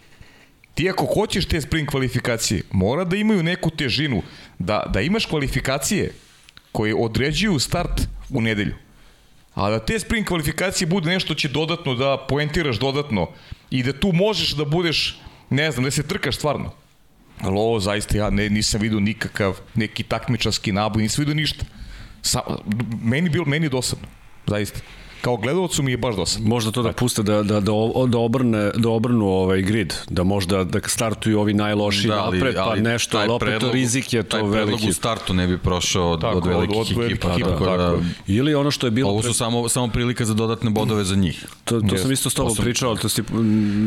ti ako hoćeš te sprint kvalifikacije, mora da imaju neku težinu, da, da imaš kvalifikacije koje određuju start u nedelju. A da te sprint kvalifikacije bude nešto će dodatno da poentiraš dodatno i da tu možeš da budeš, ne znam, da se trkaš stvarno. Ali ovo zaista ja ne, nisam vidio nikakav neki takmičarski naboj, nisam vidio ništa. Sa, meni bilo meni dosadno, zaista kao gledalcu mi je baš dosadno. Možda to da puste da, da, da, da, obrne, da obrnu ovaj grid, da možda da startuju ovi najlošiji da, ali, napred, pa nešto, ali opet predlog, rizik je to taj veliki. Taj predlog u startu ne bi prošao od, tako, od velikih od, od ekipa. ekipa tako, da, Ili ono što je bilo... Ovo su samo, samo prilika za dodatne bodove za njih. To, to yes. sam isto s tobom pričao, to si,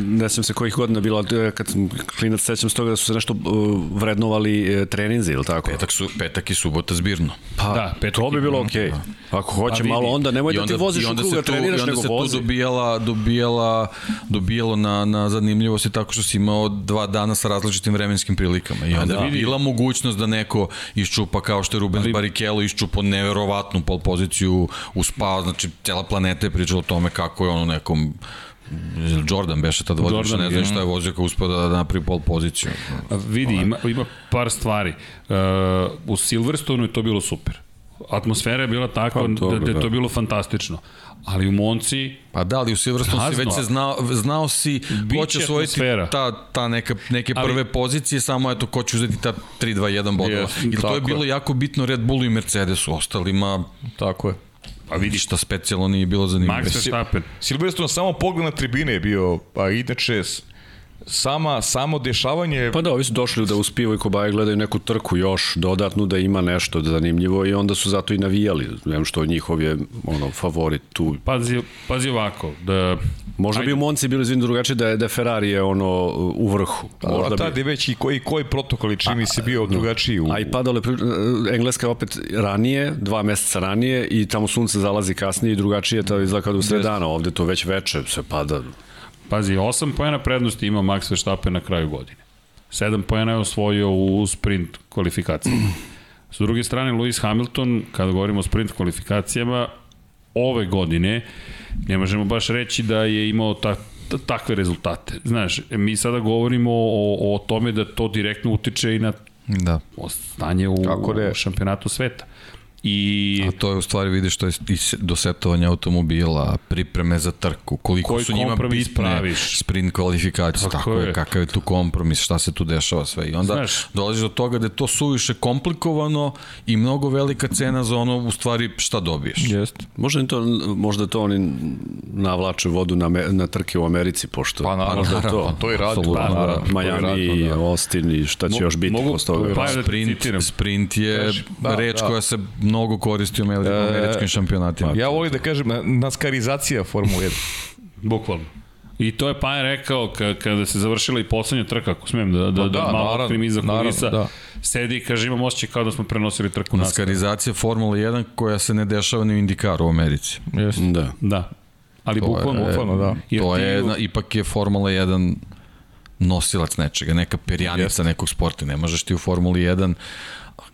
ne znam se kojih godina bilo, kad sam klinac sećam s toga da su se nešto uh, vrednovali uh, treninzi, ili tako? Petak, su, petak i subota zbirno. Pa, da, petak to bi bilo okej. Okay. Ako hoće pa malo, onda nemoj da ti voziš u treniraš, nego vozi. I onda se tu dobijala, dobijala, dobijalo na, na zanimljivosti tako što si imao dva dana sa različitim vremenskim prilikama. I onda da. bila mogućnost da neko iščupa kao što je Rubens Ali... Barrichello iščupo neverovatnu pol poziciju u spa, znači cela planeta je pričala o tome kako je ono nekom Jordan beše tad vozio, Jordan, ne znam šta je vozio kao uspio da, da napravi pol poziciju. A vidi, ima, ima par stvari. Uh, u Silverstonu je to bilo super. Atmosfera je bila takva pa, da, da je to da. bilo fantastično ali u Monci... Pa da, ali u Silverstone si već se znao, znao si ko će osvojiti ta, ta neka, neke prve ali, pozicije, samo eto ko će uzeti ta 3-2-1 bodova. Yes, I to je bilo je. jako bitno Red Bullu i Mercedesu, ostalima... Tako je. Pa vidi šta specijalno nije bilo zanimljivo. Max Verstappen. Silverstone samo pogled na tribine je bio, pa inače sama, samo dešavanje... Pa da, ovi su došli da uspivaju kobaje gledaju neku trku još dodatnu da ima nešto zanimljivo i onda su zato i navijali. Znam što njihov je ono, favorit tu. Pazi, pazi ovako, da Možda Ajde. bi u Monci bilo izvinno drugačije da je, da Ferrari je ono u vrhu. Pa, Možda tad je već i koji, koji protokol čini mi se bio drugačiji. U... A i padale, Engleska opet ranije, dva meseca ranije i tamo sunce zalazi kasnije i drugačije to izgleda kao da u sred dana, ovde to već veče se pada Pazi, 8 pojena prednosti ima Max Verstappen na kraju godine. 7 pojena je osvojio u sprint kvalifikaciji. S druge strane, Lewis Hamilton, kada govorimo o sprint kvalifikacijama, ove godine ne možemo baš reći da je imao ta, ta, takve rezultate. Znaš, mi sada govorimo o, o tome da to direktno utiče i na da. stanje u, u šampionatu sveta. I... A to je u stvari vidiš što je do setovanja automobila, pripreme za trku, koliko Koji su njima bitne praviš? sprint kvalifikacije, tako, tako je, kakav je tu kompromis, šta se tu dešava sve. I onda Znaš, dolaziš do toga da je to suviše komplikovano i mnogo velika cena za ono u stvari šta dobiješ. Jest. Možda to, možda to oni navlače vodu na, me, na trke u Americi, pošto pa, naravno, možda to, pa, to je rad, pa, naravno, Miami i da. Austin i šta će Mo, još biti mogu, posle toga. Pa, sprint, sprint je da, reč da. koja se mnogo koristi u američkim šampionatima. Ja volim da kažem naskarizacija Formule 1. [LAUGHS] Bukvalno. I to je Paja rekao kada se završila i poslednja trka, ako smijem da, da, da, da malo otkrim iza kulisa, da. sedi i kaže imam osjećaj kao da smo prenosili trku NASCAR. Naskarizacija Formula 1 koja se ne dešava ni u Indikaru u Americi. Yes. Da. Da. Ali to bukvalno, je, bukvalno, da. Jer to je, jedna, ipak je Formula 1 nosilac nečega, neka perjanica yes. nekog sporta. Ne možeš ti u Formuli 1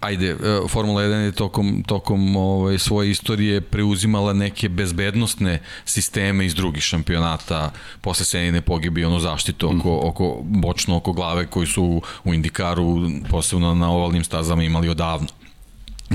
ajde, e, Formula 1 je tokom, tokom ovaj, svoje istorije preuzimala neke bezbednostne sisteme iz drugih šampionata, posle Senine pogibi ono zaštitu oko, mm. oko, bočno oko glave koji su u Indikaru, posebno na ovalnim stazama imali odavno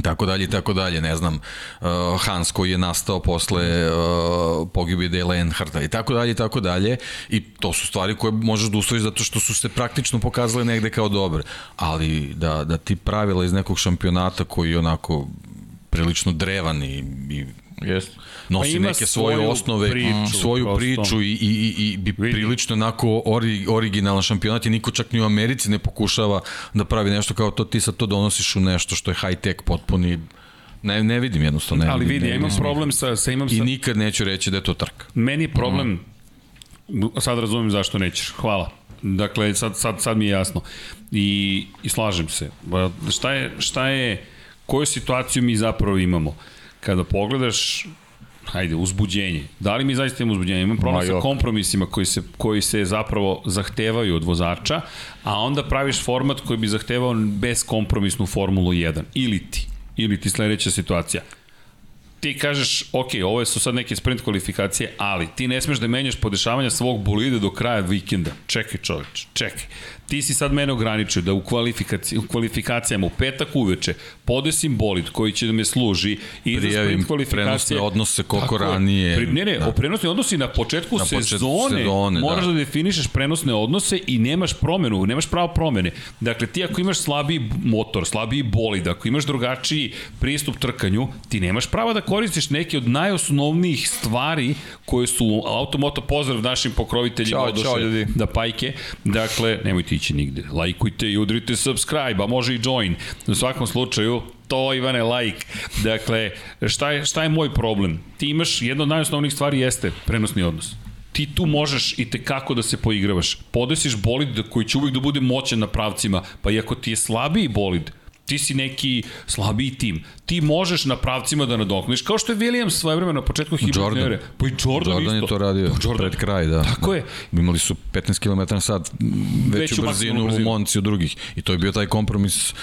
tako dalje i tako dalje, ne znam, uh, Hans koji je nastao posle uh, pogibi Dale Earnharda i tako dalje i tako dalje. I to su stvari koje možeš da usvojiš zato što su se praktično pokazale negde kao dobre, ali da, da ti pravila iz nekog šampionata koji je onako prilično drevan i, i Jest. Nosi pa neke svoje svoju osnove, priču, svoju prosto. priču i, i, i, i bi prilično onako ori, originalan šampionat i niko čak ni u Americi ne pokušava da pravi nešto kao to, ti sad to donosiš u nešto što je high tech potpuni Ne, ne vidim jednostavno. Ne Ali vidim, vidi, ja imam problem sa, sa imam sa... I nikad neću reći da je to trka. Meni je problem, mm. sad razumem zašto nećeš, hvala. Dakle, sad, sad, sad mi je jasno. I, i slažem se. Šta je, šta je, koju situaciju mi zapravo imamo? Uh, kada pogledaš hajde, uzbuđenje. Da li mi zaista imamo uzbuđenje? Imam problem sa kompromisima koji se, koji se zapravo zahtevaju od vozača, a onda praviš format koji bi zahtevao bez kompromisnu Formulu 1. Ili ti. Ili ti sledeća situacija. ti kažeš, ok, ovo su sad neke sprint kvalifikacije, ali ti ne smeš da menjaš podešavanja svog bolida do kraja vikenda. Čekaj čoveč, čekaj ti si sad mene ograničio da u, kvalifikaci, u kvalifikacijama u petak uveče podesim bolid koji će da me služi i za sprint kvalifikacije. prenosne odnose koliko ranije. Pri, ne, ne, da. o prenosne odnosi na početku, na početku sezone, sezone moraš da. da definišeš prenosne odnose i nemaš promenu, nemaš pravo promene. Dakle, ti ako imaš slabiji motor, slabiji bolid, ako imaš drugačiji pristup trkanju, ti nemaš prava da koristiš neke od najosnovnijih stvari koje su automoto pozdrav našim pokroviteljima čao, čao, ljudi. da pajke. Dakle, nemojte ići nigde. Lajkujte i udrite subscribe, a može i join. U svakom slučaju, to Ivane like. Dakle, šta je, šta je moj problem? Ti imaš, jedna od najosnovnijih stvari jeste prenosni odnos ti tu možeš i te kako da se poigravaš. Podesiš bolid koji će uvijek da bude moćan na pravcima, pa i ako ti je slabiji bolid, ti si neki slabiji tim. Ti možeš na pravcima da nadokniš, kao što je Williams svoje vreme na početku hibridne Pa i Jordan, Jordan isto. je to radio pa Jordan. pred kraj, da. Tako je. Imali su 15 km na sat veću, veću brzinu, brzinu u Monci od drugih. I to je bio taj kompromis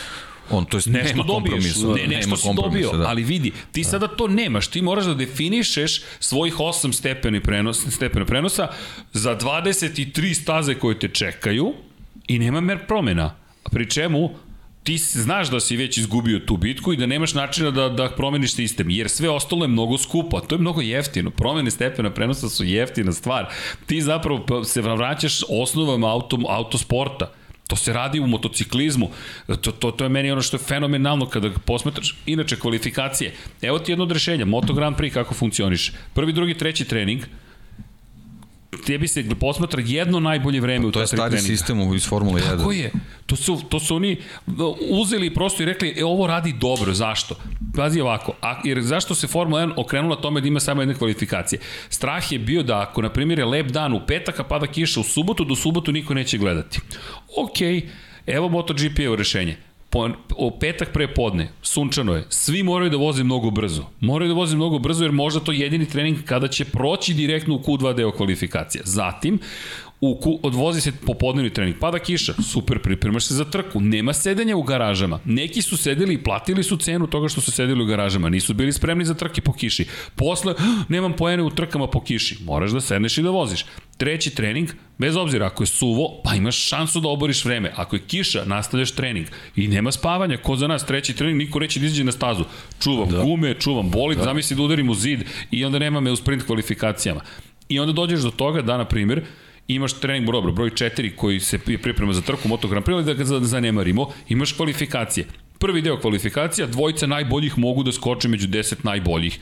On, to jest nešto nema dobiješ, ne, nešto si dobio, da. ali vidi, ti da. sada to nemaš, ti moraš da definišeš svojih 8 stepeni prenos, stepena prenosa za 23 staze koje te čekaju i nema mer promena. Pri čemu ti znaš da si već izgubio tu bitku i da nemaš načina da, da promeniš sistem, jer sve ostalo je mnogo skupo, to je mnogo jeftino. Promene stepena prenosa su jeftina stvar. Ti zapravo se vraćaš osnovama auto, autosporta. To se radi u motociklizmu. To, to, to je meni ono što je fenomenalno kada posmetraš. Inače, kvalifikacije. Evo ti jedno od rešenja. Moto Grand Prix kako funkcioniše. Prvi, drugi, treći trening – tebi se posmatra jedno najbolje vreme u to je stari treninga. sistem iz Formule 1. Tako je. To su, to su oni uzeli prosto i rekli, e, ovo radi dobro, zašto? Pazi ovako, a, jer zašto se Formula 1 okrenula tome da ima samo jedne kvalifikacije? Strah je bio da ako, na primjer, je lep dan u petak, a pada kiša u subotu, do subotu niko neće gledati. Okej, evo MotoGP-evo rešenje po, o petak pre podne, sunčano je, svi moraju da voze mnogo brzo. Moraju da voze mnogo brzo jer možda to jedini trening kada će proći direktno u Q2 deo kvalifikacija. Zatim, u, odvozi se popodnevni trening, pada kiša, super, pripremaš se za trku, nema sedenja u garažama. Neki su sedeli i platili su cenu toga što su sedeli u garažama, nisu bili spremni za trke po kiši. Posle, nemam poene u trkama po kiši, moraš da sedneš i da voziš. Treći trening, bez obzira ako je suvo, pa imaš šansu da oboriš vreme. Ako je kiša, nastavljaš trening. I nema spavanja, ko za nas, treći trening, niko reći da izađe na stazu. Čuvam da. gume, čuvam bolid, da. zamisli da udarim u zid i onda nema me u sprint kvalifikacijama. I onda dođeš do toga da, na primjer, imaš trening dobro, broj 4 koji se priprema za trku Moto Grand Prix, da ga zanemarimo, imaš kvalifikacije. Prvi deo kvalifikacija, dvojica najboljih mogu da skoče među 10 najboljih.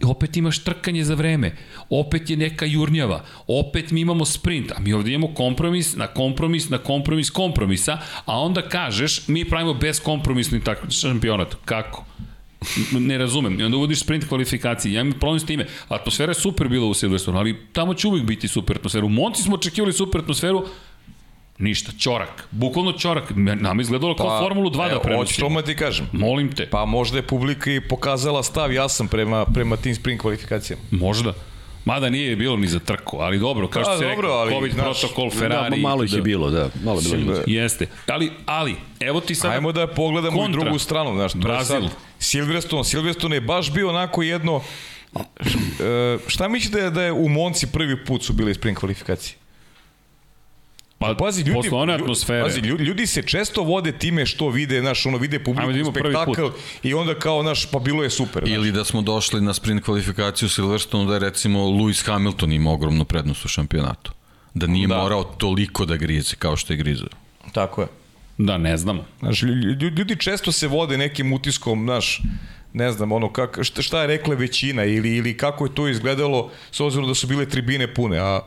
I opet imaš trkanje za vreme, opet je neka jurnjava, opet mi imamo sprint, a mi ovdje imamo kompromis na kompromis na kompromis kompromisa, a onda kažeš mi pravimo beskompromisni šampionat. Kako? Ne razumem. I onda uvodiš sprint kvalifikacije. Ja imam problem s time. Atmosfera je super bila u Silverstone, ali tamo će uvijek biti super atmosfera. U Monci smo očekivali super atmosferu, Ništa, čorak. Bukvalno čorak. Nam izgledalo kao pa, Formulu 2 da prenosimo. Hoću to ti kažem. Molim te. Pa možda je publika i pokazala stav jasan prema, prema tim sprint kvalifikacijama. Možda. Mada nije bilo ni za trku, ali dobro, kao što pa, se rekao, ali, COVID naš, protokol, Ferrari. Da, malo ih je bilo, da. Malo bilo ljudi. Jeste. Ali, ali, evo ti sad... Ajmo da pogledamo kontra. drugu stranu. Znaš, Brazil. Sad, Silverstone, Silverstone je baš bio onako jedno... E, šta mislite da je, da je u Monci prvi put su bili sprint kvalifikacije? Pa, pazi, ljudi, posle one atmosfere. Pazi, ljudi, ljudi se često vode time što vide, naš, ono, vide publiku, da spektakl i onda kao, naš, pa bilo je super. Naš. Ili da smo došli na sprint kvalifikaciju u Silverstone da je recimo Lewis Hamilton ima ogromnu prednost u šampionatu. Da nije da. morao toliko da grize kao što je grizao. Tako je. Da, ne znamo. Znaš, ljudi često se vode nekim utiskom, znaš, ne znam, ono, kak, šta, šta je rekla većina ili, ili kako je to izgledalo s obzirom da su bile tribine pune, a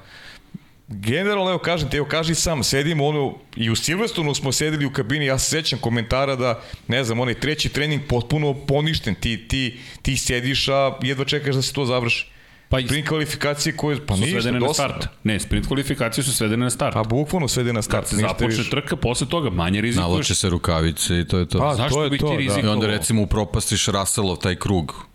Generalno, evo kažem ti, evo kaži sam, sedimo ono, i u Silverstonu smo sedeli u kabini, ja se sećam komentara da, ne znam, onaj treći trening potpuno poništen, ti, ti, ti sediš, a jedva čekaš da se to završi. Pa sprint kvalifikacije koje pa su ništa, svedene na start. Ne, sprint kvalifikacije su svedene na start. Pa bukvalno svedene na start. Kad se započne viš. trka, posle toga manje rizikuješ. Naloče se rukavice i to je to. Pa, Zašto to je bi to, ti rizikovao? Da. I onda recimo upropastiš Russellov taj krug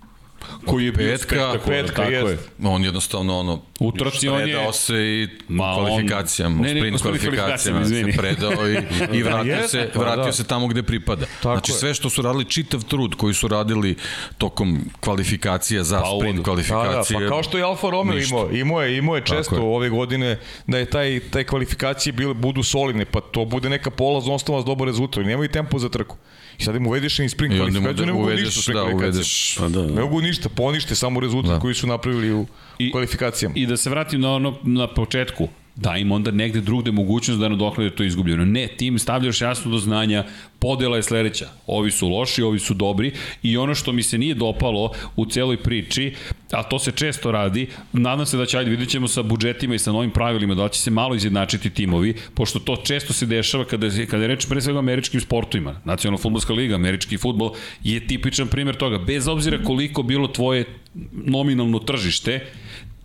koji je bio petka, petka, tako je. On jednostavno ono u trci on je se i Ma, kvalifikacijama, ne, ne, sprint kvalifikacijama se predao i, [LAUGHS] i vratio se pa vratio da. se tamo gde pripada. Tako znači sve što su radili čitav trud koji su radili tokom kvalifikacija za pa, sprint kvalifikacije. Da, da, pa kao što je Alfa Romeo imao, imao je, imao je često je. ove godine da je taj taj kvalifikacije bile budu solidne, pa to bude neka polazna osnova za dobar rezultat. Nemaju tempo za trku. I sad im uvediš i sprint kvalifikaciju, ne mogu ništa da, uvedeš, pa da, da. Ne mogu ništa, ponište samo rezultat da. koji su napravili u I, kvalifikacijama. I da se vratim na ono na početku, da im onda negde drugde mogućnost da nadoklade to izgubljeno. Ne, tim stavljaš jasno do znanja, podela je sledeća. Ovi su loši, ovi su dobri i ono što mi se nije dopalo u celoj priči, a to se često radi, nadam se da će, ajde, vidjet ćemo sa budžetima i sa novim pravilima, da će se malo izjednačiti timovi, pošto to često se dešava kada, kada je reč pre svega o američkim sportovima. Nacionalna futbolska liga, američki futbol je tipičan primer toga. Bez obzira koliko bilo tvoje nominalno tržište,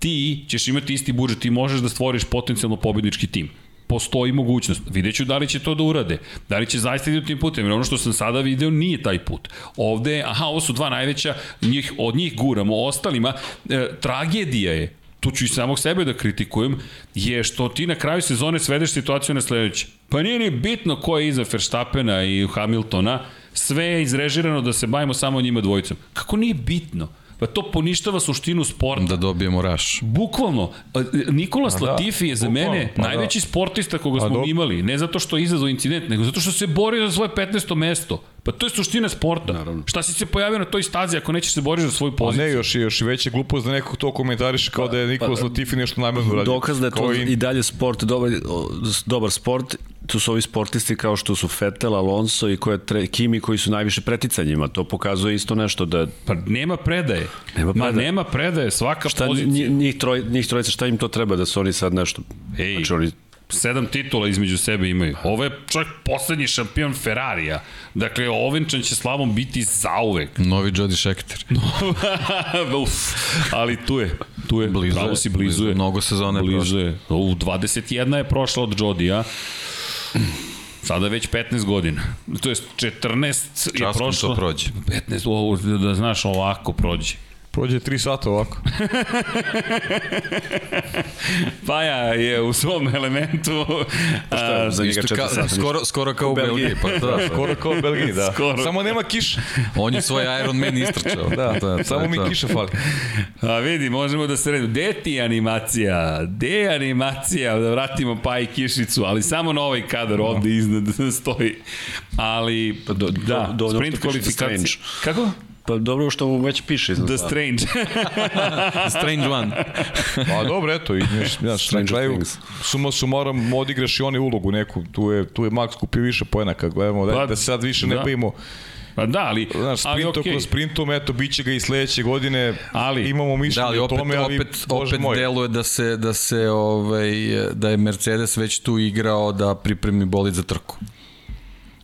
ti ćeš imati isti budžet i možeš da stvoriš potencijalno pobednički tim postoji mogućnost. Videću da li će to da urade. Da li će zaista idu tim putem. Jer ono što sam sada video nije taj put. Ovde, aha, ovo su dva najveća, njih, od njih guramo. Ostalima, e, tragedija je tu ću i samog sebe da kritikujem, je što ti na kraju sezone svedeš situaciju na sledeće. Pa nije ni bitno ko je iza Verstappena i Hamiltona, sve je izrežirano da se bavimo samo njima dvojicom. Kako nije bitno? Pa to poništava suštinu sporta. Da dobijemo raš. Bukvalno. Nikola da, Latifi je za bukvalno, mene pa najveći da. sportista koga smo do... imali. Ne zato što je izazvao incident, nego zato što se bori za svoje 15. mesto. Pa to je suština sporta. Naravno. Šta si se pojavio na toj stazi ako nećeš se boriš za svoju poziciju? Pa ne, još, još i veće glupost da nekog to komentariš kao da je Nikola pa, Latifi nešto najbolje uradio. Dokaz da je to i... i dalje sport, dobar, dobar sport tu su ovi sportisti kao što su Vettel, Alonso i koje tre, Kimi koji su najviše preticanjima. To pokazuje isto nešto da... Pa nema predaje. Nema predaje. Ma nema predaje, svaka šta, pozicija. Njih, troj, njih trojica, šta im to treba da su oni sad nešto... Ej, znači oni sedam titula između sebe imaju. Ovo je čak poslednji šampion Ferrarija. Dakle, ovenčan će slavom biti zauvek. [LAUGHS] Novi Jody Scheckter. [LAUGHS] Uf, ali tu je. Tu je. Blizu Pravo si blizu, blizu je. Mnogo sezone blizu je. U 21 je prošla od Jodija. Sada već 15 godina. To je 14 Časkom je prošlo. to prođe. 15, ovo, da znaš, ovako prođe. Prođe 3 sata ovako. Paja je u svom elementu. Pa šta, za njega 4 sata. Skoro, skoro kao u Belgiji. Pa, da, da, skoro kao u Belgiji, da. Skoro. Samo nema kiša. On je svoj Iron Man istrčao. da, da, samo mi kiša fali. A vidi, možemo da se redu. Gde ti animacija? Gde animacija? Da vratimo pa i kišicu, ali samo na ovaj kadar no. ovde iznad stoji. Ali, pa do, da, do, do, sprint kvalifikacija. Kako? Pa dobro što mu već piše iznad. The Strange. [LAUGHS] The Strange One. pa dobro, eto, i znaš, na kraju suma sumarom odigraš i oni ulogu neku, tu je, tu je Max kupio više poena kad gledamo, da, pa, da sad više da. ne bavimo Pa da, ali... Znaš, sprintom okay. kroz sprintom, eto, bit će ga i sledeće godine, ali, imamo mišljenje da, ali opet, o tome, ali opet, opet moj. deluje da se, da se, ovaj, da je Mercedes već tu igrao da pripremi bolid za trku.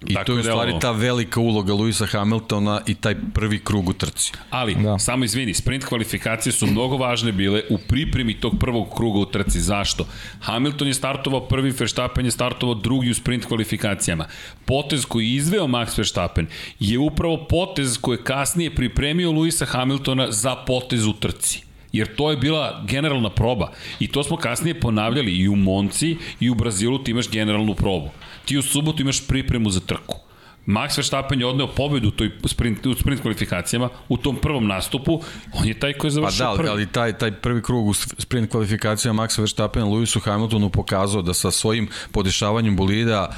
I Tako to je u stvari ta velika uloga Luisa Hamiltona i taj prvi krug u trci. Ali, da. samo izvini, sprint kvalifikacije su mnogo važne bile u pripremi tog prvog kruga u trci. Zašto? Hamilton je startovao prvi, Verstappen je startovao drugi u sprint kvalifikacijama. Potez koji je izveo Max Verstappen je upravo potez koji je kasnije pripremio Luisa Hamiltona za potez u trci jer to je bila generalna proba i to smo kasnije ponavljali i u Monci i u Brazilu ti imaš generalnu probu ti u subotu imaš pripremu za trku. Max Verstappen je odneo pobedu u toj sprint, u sprint kvalifikacijama, u tom prvom nastupu, on je taj koji je završio pa da, prvi. ali taj, taj prvi krug u sprint kvalifikacijama Max Verstappen Lewisu Hamiltonu pokazao da sa svojim podešavanjem bolida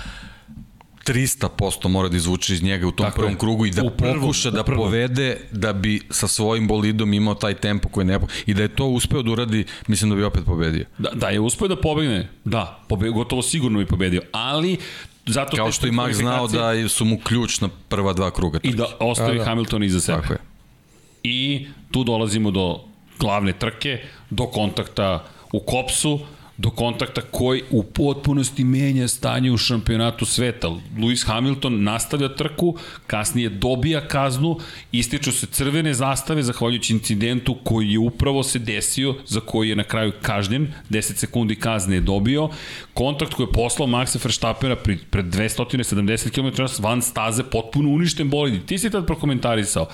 300% mora da izvuče iz njega u tom Tako prvom je. krugu i da u prvom, pokuša da prvom. povede da bi sa svojim bolidom imao taj tempo koji ne i da je to uspeo da uradi, mislim da bi opet pobedio. Da, da je uspeo da pobegne, da, pobe, gotovo sigurno bi pobedio, ali zato Kao što i Max znao da su mu ključ na prva dva kruga. I da ostavi da, da. Hamilton iza sebe. Tako je. I tu dolazimo do glavne trke, do kontakta u kopsu, do kontakta koji u potpunosti menja stanje u šampionatu sveta. Lewis Hamilton nastavlja trku, kasnije dobija kaznu, ističu se crvene zastave zahvaljujući incidentu koji je upravo se desio, za koji je na kraju kažnjen, 10 sekundi kazne je dobio. Kontakt koji je poslao Maxa Verstappena pred 270 km van staze, potpuno uništen bolid. Ti si tad prokomentarisao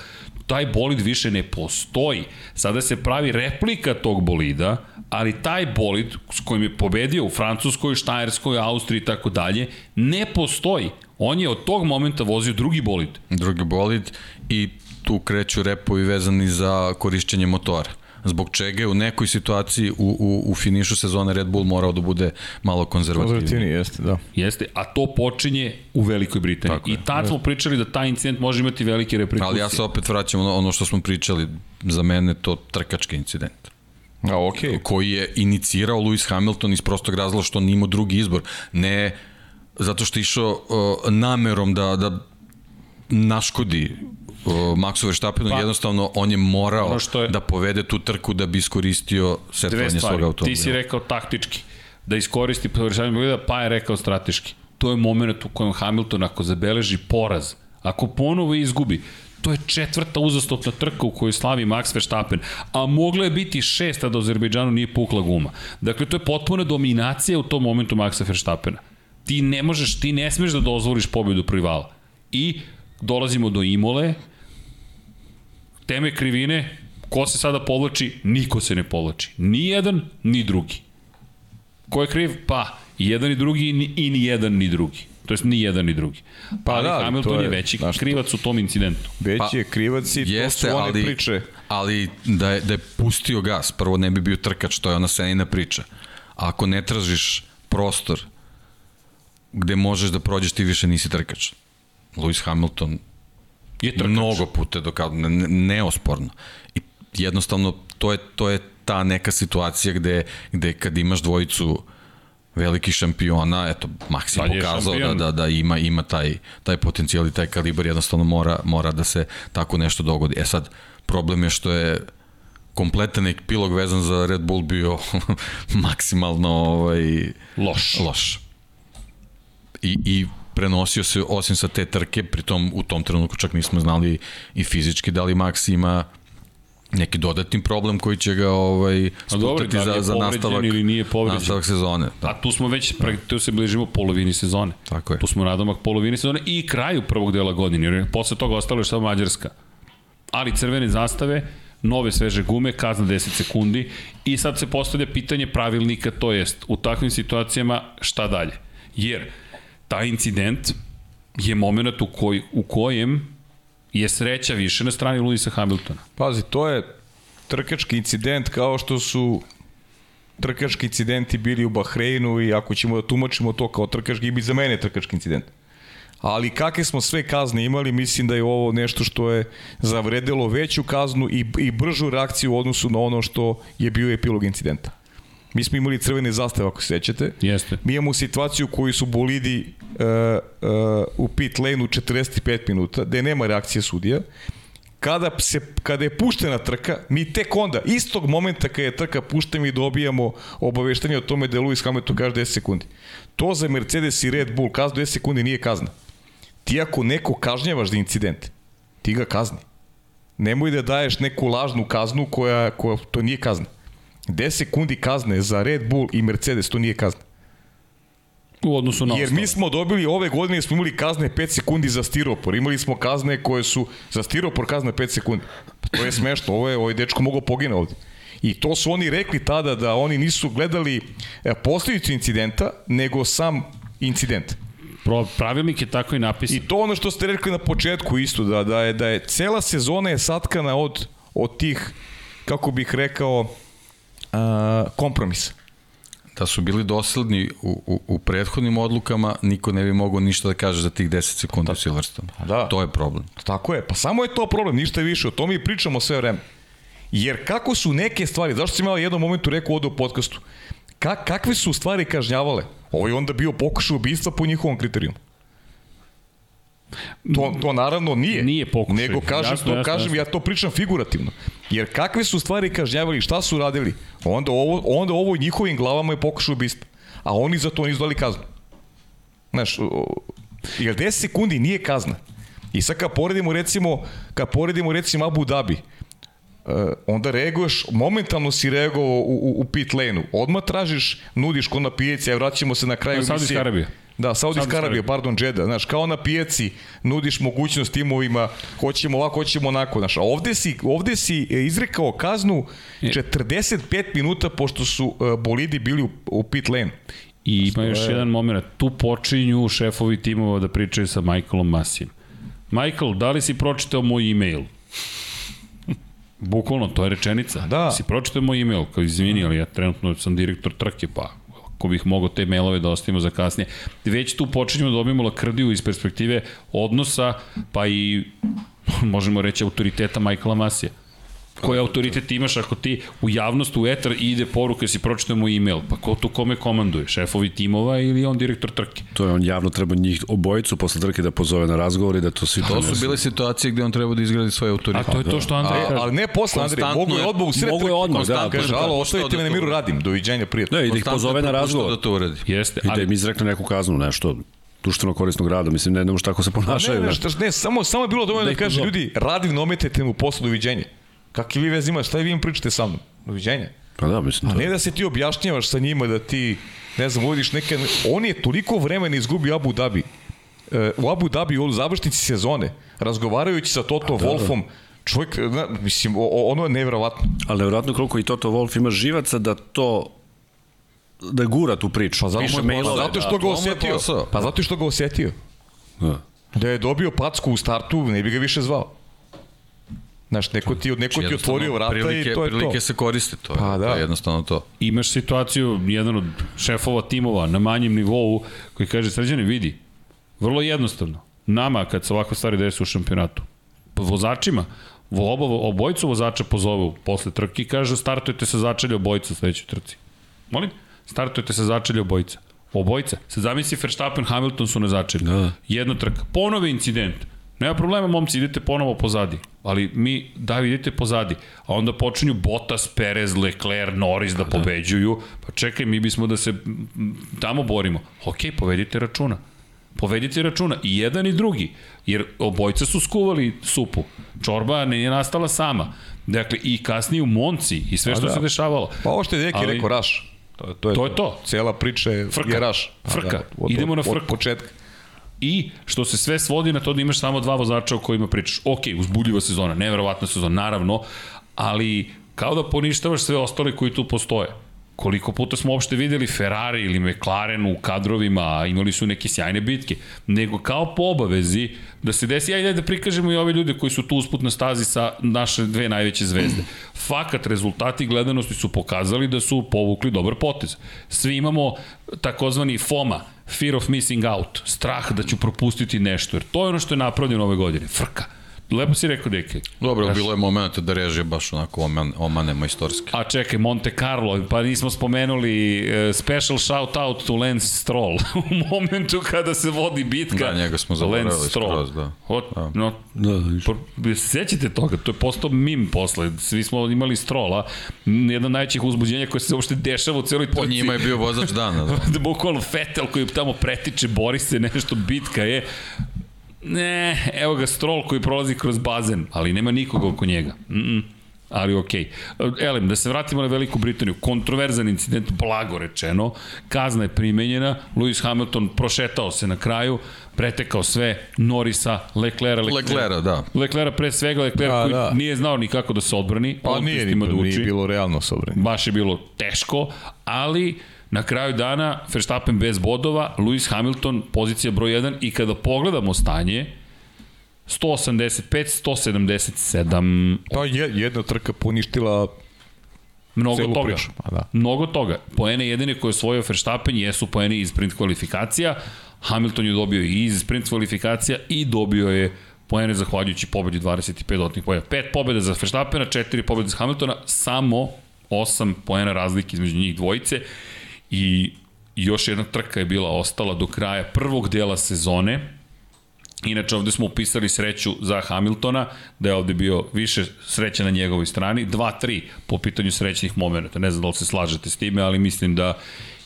taj bolid više ne postoji. Sada se pravi replika tog bolida, ali taj bolid s kojim je pobedio u Francuskoj, Štajerskoj, Austriji i tako dalje, ne postoji. On je od tog momenta vozio drugi bolid. Drugi bolid i tu kreću repovi vezani za korišćenje motora zbog čega je u nekoj situaciji u, u, u finišu sezone Red Bull morao da bude malo konzervativniji. Konzervativniji, jeste, da. Jeste, a to počinje u Velikoj Britaniji. Tako I tad smo pričali da taj incident može imati velike reperkusije. Ali ja se opet vraćam ono, ono što smo pričali, za mene to trkački incident. A, okay. Koji je inicirao Lewis Hamilton iz prostog razloga što on imao drugi izbor. Ne zato što je išao uh, namerom da, da naškodi Maxu Verstappenu, pa, jednostavno on je morao je, da povede tu trku da bi iskoristio setovanje svog automobila. Ti si rekao taktički, da iskoristi bolida, pa je rekao strateški. To je moment u kojem Hamilton ako zabeleži poraz, ako ponovo izgubi, to je četvrta uzastopna trka u kojoj slavi Max Verstappen, a mogla je biti šesta da Azerbejdžanu nije pukla guma. Dakle, to je potpuna dominacija u tom momentu Maxa Verstappena. Ti ne možeš, ti ne smeš da dozvoliš pobedu privala. I dolazimo do Imole, teme krivine, ko se sada povlači? Niko se ne povlači. Ni jedan, ni drugi. Ko je kriv? Pa, i jedan i drugi i ni jedan ni drugi. To jest ni jedan ni drugi. Pa, pa da, Hamilton je, je veći krivac u tom incidentu. Veći pa, je krivac i jeste, to su one ali, priče. Ali da je, da je pustio gas, prvo ne bi bio trkač, to je ona senina priča. A ako ne tražiš prostor gde možeš da prođeš, ti više nisi trkač. Lewis Hamilton je trkač. mnogo puta dokazao, ne, neosporno. I jednostavno to je, to je ta neka situacija gde, gde kad imaš dvojicu velikih šampiona, eto, Maxi je pokazao da, da, da ima, ima taj, taj potencijal i taj kalibar, jednostavno mora, mora da se tako nešto dogodi. E sad, problem je što je kompletan epilog vezan za Red Bull bio [LAUGHS] maksimalno ovaj, loš. loš. I, I prenosio se osim sa te trke, pritom u tom trenutku čak nismo znali i fizički da li Max ima neki dodatni problem koji će ga ovaj sputati da za, za nastavak, ili nije nastavak sezone. Da. A tu smo već, da. tu se bližimo polovini sezone. Tako je. Tu smo nadomak polovini sezone i kraju prvog dela godine, jer posle toga ostalo je samo Mađarska. Ali crvene zastave, nove sveže gume, kazna 10 sekundi i sad se postavlja pitanje pravilnika, to jest u takvim situacijama šta dalje. Jer taj incident je moment u, koj, u kojem je sreća više na strani Luisa Hamiltona. Pazi, to je trkački incident kao što su trkački incidenti bili u Bahreinu i ako ćemo da tumačimo to kao trkački, bi za mene trkački incident. Ali kakve smo sve kazne imali, mislim da je ovo nešto što je zavredelo veću kaznu i, i bržu reakciju u odnosu na ono što je bio epilog incidenta. Mi smo imali crvene zastave, ako se sećate. Jeste. Mi imamo situaciju u kojoj su bolidi uh, uh, u pit lane u 45 minuta, gde nema reakcije sudija. Kada, se, kada je puštena trka, mi tek onda, istog momenta kada je trka puštena, mi dobijamo obaveštanje o tome da je Lewis Hamilton kaže 10 sekundi. To za Mercedes i Red Bull kaznu 10 sekundi nije kazna. Ti ako neko kažnjavaš za incident, ti ga kazni. Nemoj da daješ neku lažnu kaznu koja, koja to nije kazna. 10 sekundi kazne za Red Bull i Mercedes, to nije kazna. U odnosu na Jer mi smo dobili, ove godine smo imali kazne 5 sekundi za stiropor. Imali smo kazne koje su, za stiropor kazne 5 sekundi. To je smešno, ovo je, ovaj dečko mogao pogine ovde. I to su oni rekli tada da oni nisu gledali e, posljedicu incidenta, nego sam incident. Pravilnik je tako i napisan. I to ono što ste rekli na početku isto, da, da, je, da je cela sezona je satkana od, od tih, kako bih rekao, uh, kompromis. Da su bili dosledni u, u, u prethodnim odlukama, niko ne bi mogao ništa da kaže za tih 10 sekundi u Silverstone. Da. To je problem. Tako je, pa samo je to problem, ništa više, o tome i pričamo sve vreme. Jer kako su neke stvari, zašto si imala jednom momentu rekao ovde u podcastu, ka, kakve su stvari kažnjavale? Ovo je onda bio pokušaj ubistva po njihovom kriterijumu. To, to naravno nije. Nije pokušaj. Nego kažem, jasno, to, jasno, kažem jasno. ja to pričam figurativno. Jer kakve su stvari kažnjavali, šta su radili, onda ovo, onda ovo njihovim glavama je pokušaj ubistva. A oni za to nisu dali kaznu. Znaš, jer 10 sekundi nije kazna. I sad kad poredimo recimo, kad poredimo recimo Abu Dhabi, Uh, onda reaguješ, momentalno si reagovao u, u, u pit lane-u. Odmah tražiš, nudiš ko na pijaci, a vraćamo se na kraju Saudijska Arabija. Da, Saudijska Arabija, pardon, Džeda. Znaš, kao na pijaci nudiš mogućnost timovima, hoćemo ovako, hoćemo onako. Znaš, ovde si, ovde si e, izrekao kaznu 45 minuta pošto su uh, bolidi bili u, u pit lane. I ima još jedan moment, tu počinju šefovi timova da pričaju sa Michaelom Masijem. Michael, da li si pročitao moj e-mail? [LAUGHS] Bukvalno, to je rečenica. Da. Si pročitao moj e-mail, kao izvini, ali ja trenutno sam direktor trke, pa ako bih mogao te mailove da ostavimo za kasnije. Već tu počinjemo da dobijemo lakrdiju iz perspektive odnosa, pa i možemo reći autoriteta Michaela Masija koji autoritet imaš ako ti u javnost, u etar ide poruka si pročitao mu e-mail, pa ko tu kome komanduje? Šefovi timova ili on direktor trke? To je on javno treba njih obojicu posle trke da pozove na razgovor i da to svi to su bile situacije gde on treba da izgradi svoj autoritet. A to je to što Andrej kaže. Ali ne posle Andrej, mogu je odmah u sred mogu je odmah, da, kaže, alo, ostavite me na miru, radim, doviđenja, prijatno. Ne, i da ih pozove na razgovor. Da to uradi. Jeste, I da im izrekne neku kaznu, nešto društveno korisnog rada, mislim, ne, ne možeš tako se ponašaju. Ne, ne, ne, ne, samo, samo je bilo dovoljno da, da kaže, ljudi, radim, ometajte mu posle doviđenja. Kakvi vi veze imate? Šta vi im pričate sa mnom? Doviđenja. Pa da, mislim. A ne da se ti objašnjavaš sa njima, da ti, ne znam, vodiš neke... On je toliko vremena izgubio Abu Dhabi. E, u Abu Dhabi u završnici sezone, razgovarajući sa Toto da, da. Wolfom, da. čovjek, na, mislim, ono je nevjerovatno. Ali nevjerovatno koliko i Toto Wolf ima živaca da to da gura tu priču. Pa zato, Piše mailove, zato što da, ga osetio. Pa zato što ga osetio. Da. Da je dobio packu u startu, ne bi ga više zvao. Znaš, neko ti, neko ti otvorio vrata prilike, i to je prilike to. Prilike se koriste, to je, pa, da. to je jednostavno to. Imaš situaciju, jedan od šefova timova na manjem nivou koji kaže, sređani, vidi, vrlo jednostavno, nama kad se ovako stvari desu u šampionatu, vozačima, oba, obojcu vozača pozovu posle trke i kaže startujete sa začelja obojica u sledećoj trci. Molim? Startujete sa začelja obojica. Obojica. Sad zamisli Verstappen, Hamilton su na začelju. Da. Jedna trka. Ponove incident Nema problema, momci, idete ponovo pozadi. Ali mi, da, idete pozadi. A onda počinju Bottas, Perez, Leclerc, Norris da, da pobeđuju. Pa čekaj, mi bismo da se tamo borimo. Ok, povedite računa. Povedite računa i jedan i drugi. Jer obojca su skuvali supu. Čorba ne je nastala sama. Dakle, i kasnije u Monci i sve pa što da. se dešavalo. Pa ovo što je Ali, rekao Raš. To, to, je, to je to. Cela priča je, frka. je Raš. Frka. Da, od, Idemo na frku. Od početka. I što se sve svodi na to da imaš samo dva vozača o kojima pričaš. Ok, uzbudljiva sezona, neverovatna sezona, naravno, ali kao da poništavaš sve ostale koji tu postoje. Koliko puta smo uopšte videli Ferrari ili McLaren u kadrovima, imali su neke sjajne bitke, nego kao po obavezi da se desi, ajde da prikažemo i ove ljude koji su tu usput na stazi sa naše dve najveće zvezde. Fakat, rezultati gledanosti su pokazali da su povukli dobar potez. Svi imamo takozvani FOMA, fear of missing out, strah da ću propustiti nešto, jer to je ono što je napravljeno ove godine, frka. Lepo si rekao, Deke. Dobro, bilo je moment da režije baš onako oman, omane majstorski. A čekaj, Monte Carlo, pa nismo spomenuli uh, special shout out to Lance Stroll [LAUGHS] u momentu kada se vodi bitka. Da, njega smo zaboravili skroz, da. Od, da. No, da, da, sećate toga, to je postao mim posle. Svi smo imali Strolla, jedan najvećih uzbuđenja koje se uopšte dešava u celoj trci. Po njima je bio vozač dana. Da. [LAUGHS] da bukvalno Fetel koji tamo pretiče, bori se, nešto, bitka je ne, evo ga Stroll koji prolazi kroz bazen, ali nema nikoga oko njega. Mm -mm. Ali okej. Okay. Elem, da se vratimo na Veliku Britaniju. Kontroverzan incident, blago rečeno. Kazna je primenjena. Lewis Hamilton prošetao se na kraju, pretekao sve Norisa, Leclera, Leclera, da. Leclera pre svega, Leclera A, koji da. nije znao ni kako da se odbrani. Pa nije, ni, da nije bilo realno se odbrani. Baš je bilo teško, ali Na kraju dana Verstappen bez bodova, Lewis Hamilton pozicija broj 1 i kada pogledamo stanje 185, 177. Pa je, jedna trka poništila Mnogo toga. Priču. Pa da. Mnogo toga. Poene jedine koje je osvojio Verstappen jesu poene iz sprint kvalifikacija. Hamilton je dobio i iz sprint kvalifikacija i dobio je poene zahvaljujući pobedi 25 dotnih poena. Pet pobeda za Verstappena, četiri pobede za Hamiltona, samo 8 poena razlike između njih dvojice I još jedna trka je bila ostala do kraja prvog dela sezone. Inače, ovde smo upisali sreću za Hamiltona, da je ovde bio više sreće na njegovoj strani, 2-3 po pitanju srećnih momenta. Ne znam da li se slažete s time, ali mislim da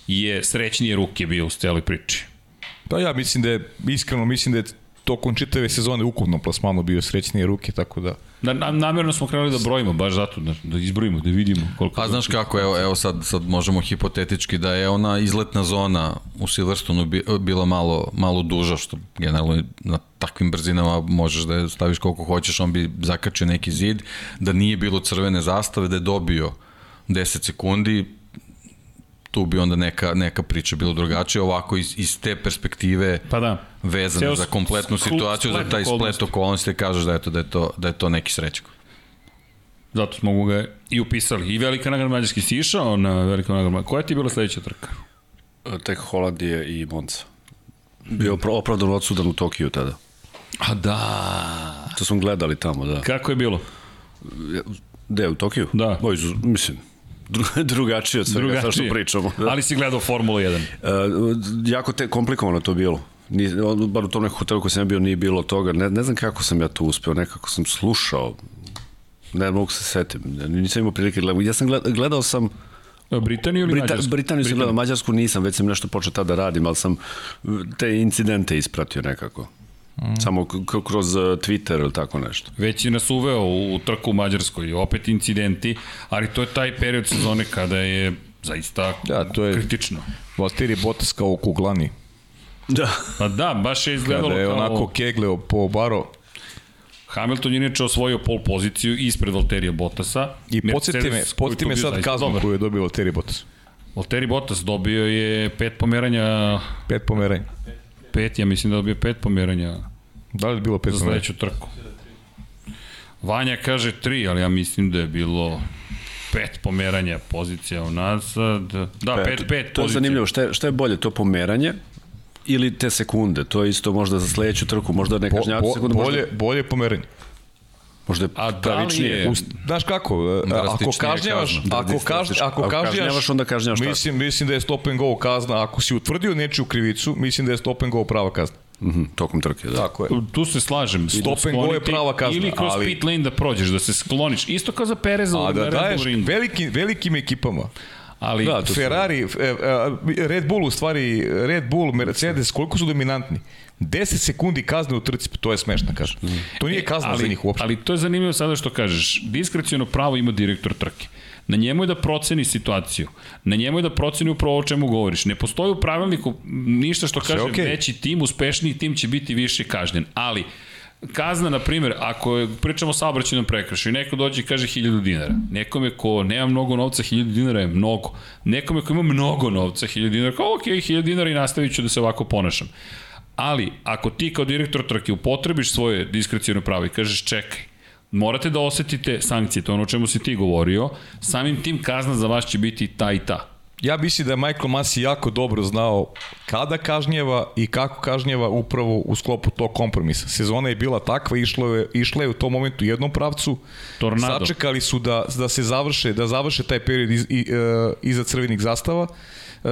je srećnije ruke bio u celoj priči. Pa ja mislim da je, iskreno mislim da je tokom čitave sezone ukupno plasmanu bio srećnije ruke, tako da... Na, na, namjerno smo krenuli da brojimo, baš zato, da, da izbrojimo, da vidimo koliko... Pa znaš kako, evo, evo sad, sad možemo hipotetički da je ona izletna zona u Silverstonu bila malo, malo duža, što generalno na takvim brzinama možeš da je staviš koliko hoćeš, on bi zakačio neki zid, da nije bilo crvene zastave, da je dobio 10 sekundi, tu bi onda neka, neka priča bilo drugačija, ovako iz, iz te perspektive pa da. vezane Ceo za kompletnu situaciju, za taj splet okolnosti, kažeš da je to, da je to, da je to neki srećko. Zato smo ga i upisali. I velika nagrada Mađarski si išao na velika nagrada Koja ti je bila sledeća trka? Tek Holandije i Monza. Bio opravdan odsudan u Tokiju tada. A da. To smo gledali tamo, da. Kako je bilo? Gde, u Tokiju? Da. Boj, mislim, [LAUGHS] drugačije od svega drugačije. sa što pričamo. Da. [LAUGHS] Ali si gledao Formulu 1. Uh, jako te komplikovano to bilo. Ni, bar u tom nekom hotelu koji sam bio nije bilo toga. Ne, ne znam kako sam ja to uspeo, nekako sam slušao. Ne mogu se setim. Nisam imao prilike gledati. Ja sam gledao, gledao sam Britaniju ili Brita, Mađarsku? Britaniju sam gledao, Mađarsku nisam, već sam nešto počeo tada da radim, ali sam te incidente ispratio nekako. Mm. Samo kroz uh, Twitter ili tako nešto. Već je nas uveo u trku u Mađarskoj, opet incidenti, ali to je taj period sezone kada je zaista da, to je kritično. Valtteri Bottas kao kuglani. Da. Pa da, baš je izgledalo Kada je kao... onako kegleo po baro. Hamilton je inače osvojio pol poziciju ispred Valterija Bottasa. I podsjeti me, podsjeti me sad kaznu koju je dobio Valtteri Bottas. Valtteri Bottas dobio je pet pomeranja. Pet pomeranja. Pet, ja mislim da dobio pet pomeranja. Da li je bilo pet za sledeću trku? Vanja kaže tri, ali ja mislim da je bilo pet pomeranja pozicija u nazad. Da, pet, pet, pet To je zanimljivo, šta je, šta je bolje, to pomeranje ili te sekunde? To je isto možda za sledeću trku, možda ne kažnjavati bo, sekunde. Bolje, možda... bolje pomeranje. Možda je A pravičnije. Da je, znaš kako, ako kažnjavaš, ako, kaž, ako kažnjavaš, onda kažnjavaš mislim, mislim da je stop and go kazna. Ako si utvrdio nečiju krivicu, mislim da je stop and go prava kazna. Mm -hmm, tokom trke, da. Tako je. Tu se slažem. Stop and go je prava kazna. Ili kroz ali... pit lane da prođeš, da se skloniš. Isto kao za Pereza A da daješ velikim, velikim ekipama. Ali da, Ferrari, su... E, e, Red Bull u stvari, Red Bull, Mercedes, koliko su dominantni? 10 sekundi kazne u trci, to je smešno, kažem. Mm. To nije kazna ali, za njih uopšte. Ali to je zanimljivo sada što kažeš. Diskrecijono pravo ima direktor trke. Na njemu je da proceni situaciju. Na njemu je da proceni upravo o čemu govoriš. Ne postoji u pravilniku ništa što kaže okay. veći tim, uspešniji tim će biti više kažnjen. Ali, kazna, na primjer, ako pričamo o saobraćenom prekršaju, neko dođe i kaže 1000 dinara. Nekome ko nema mnogo novca, 1000 dinara je mnogo. Nekome ko ima mnogo novca, 1000 dinara, kao ok, 1000 dinara i nastavit ću da se ovako ponašam. Ali, ako ti kao direktor trke upotrebiš svoje diskrecijalno pravo i kažeš čekaj, morate da osetite sankcije, to je ono o čemu si ti govorio, samim tim kazna za vas će biti ta i ta. Ja mislim da je Michael Masi jako dobro znao kada kažnjeva i kako kažnjeva upravo u sklopu tog kompromisa. Sezona je bila takva, išla je, išla je u tom momentu u jednom pravcu. Tornado. Sačekali su da, da se završe, da završe taj period iz, i, uh, iza crvenih zastava. Uh,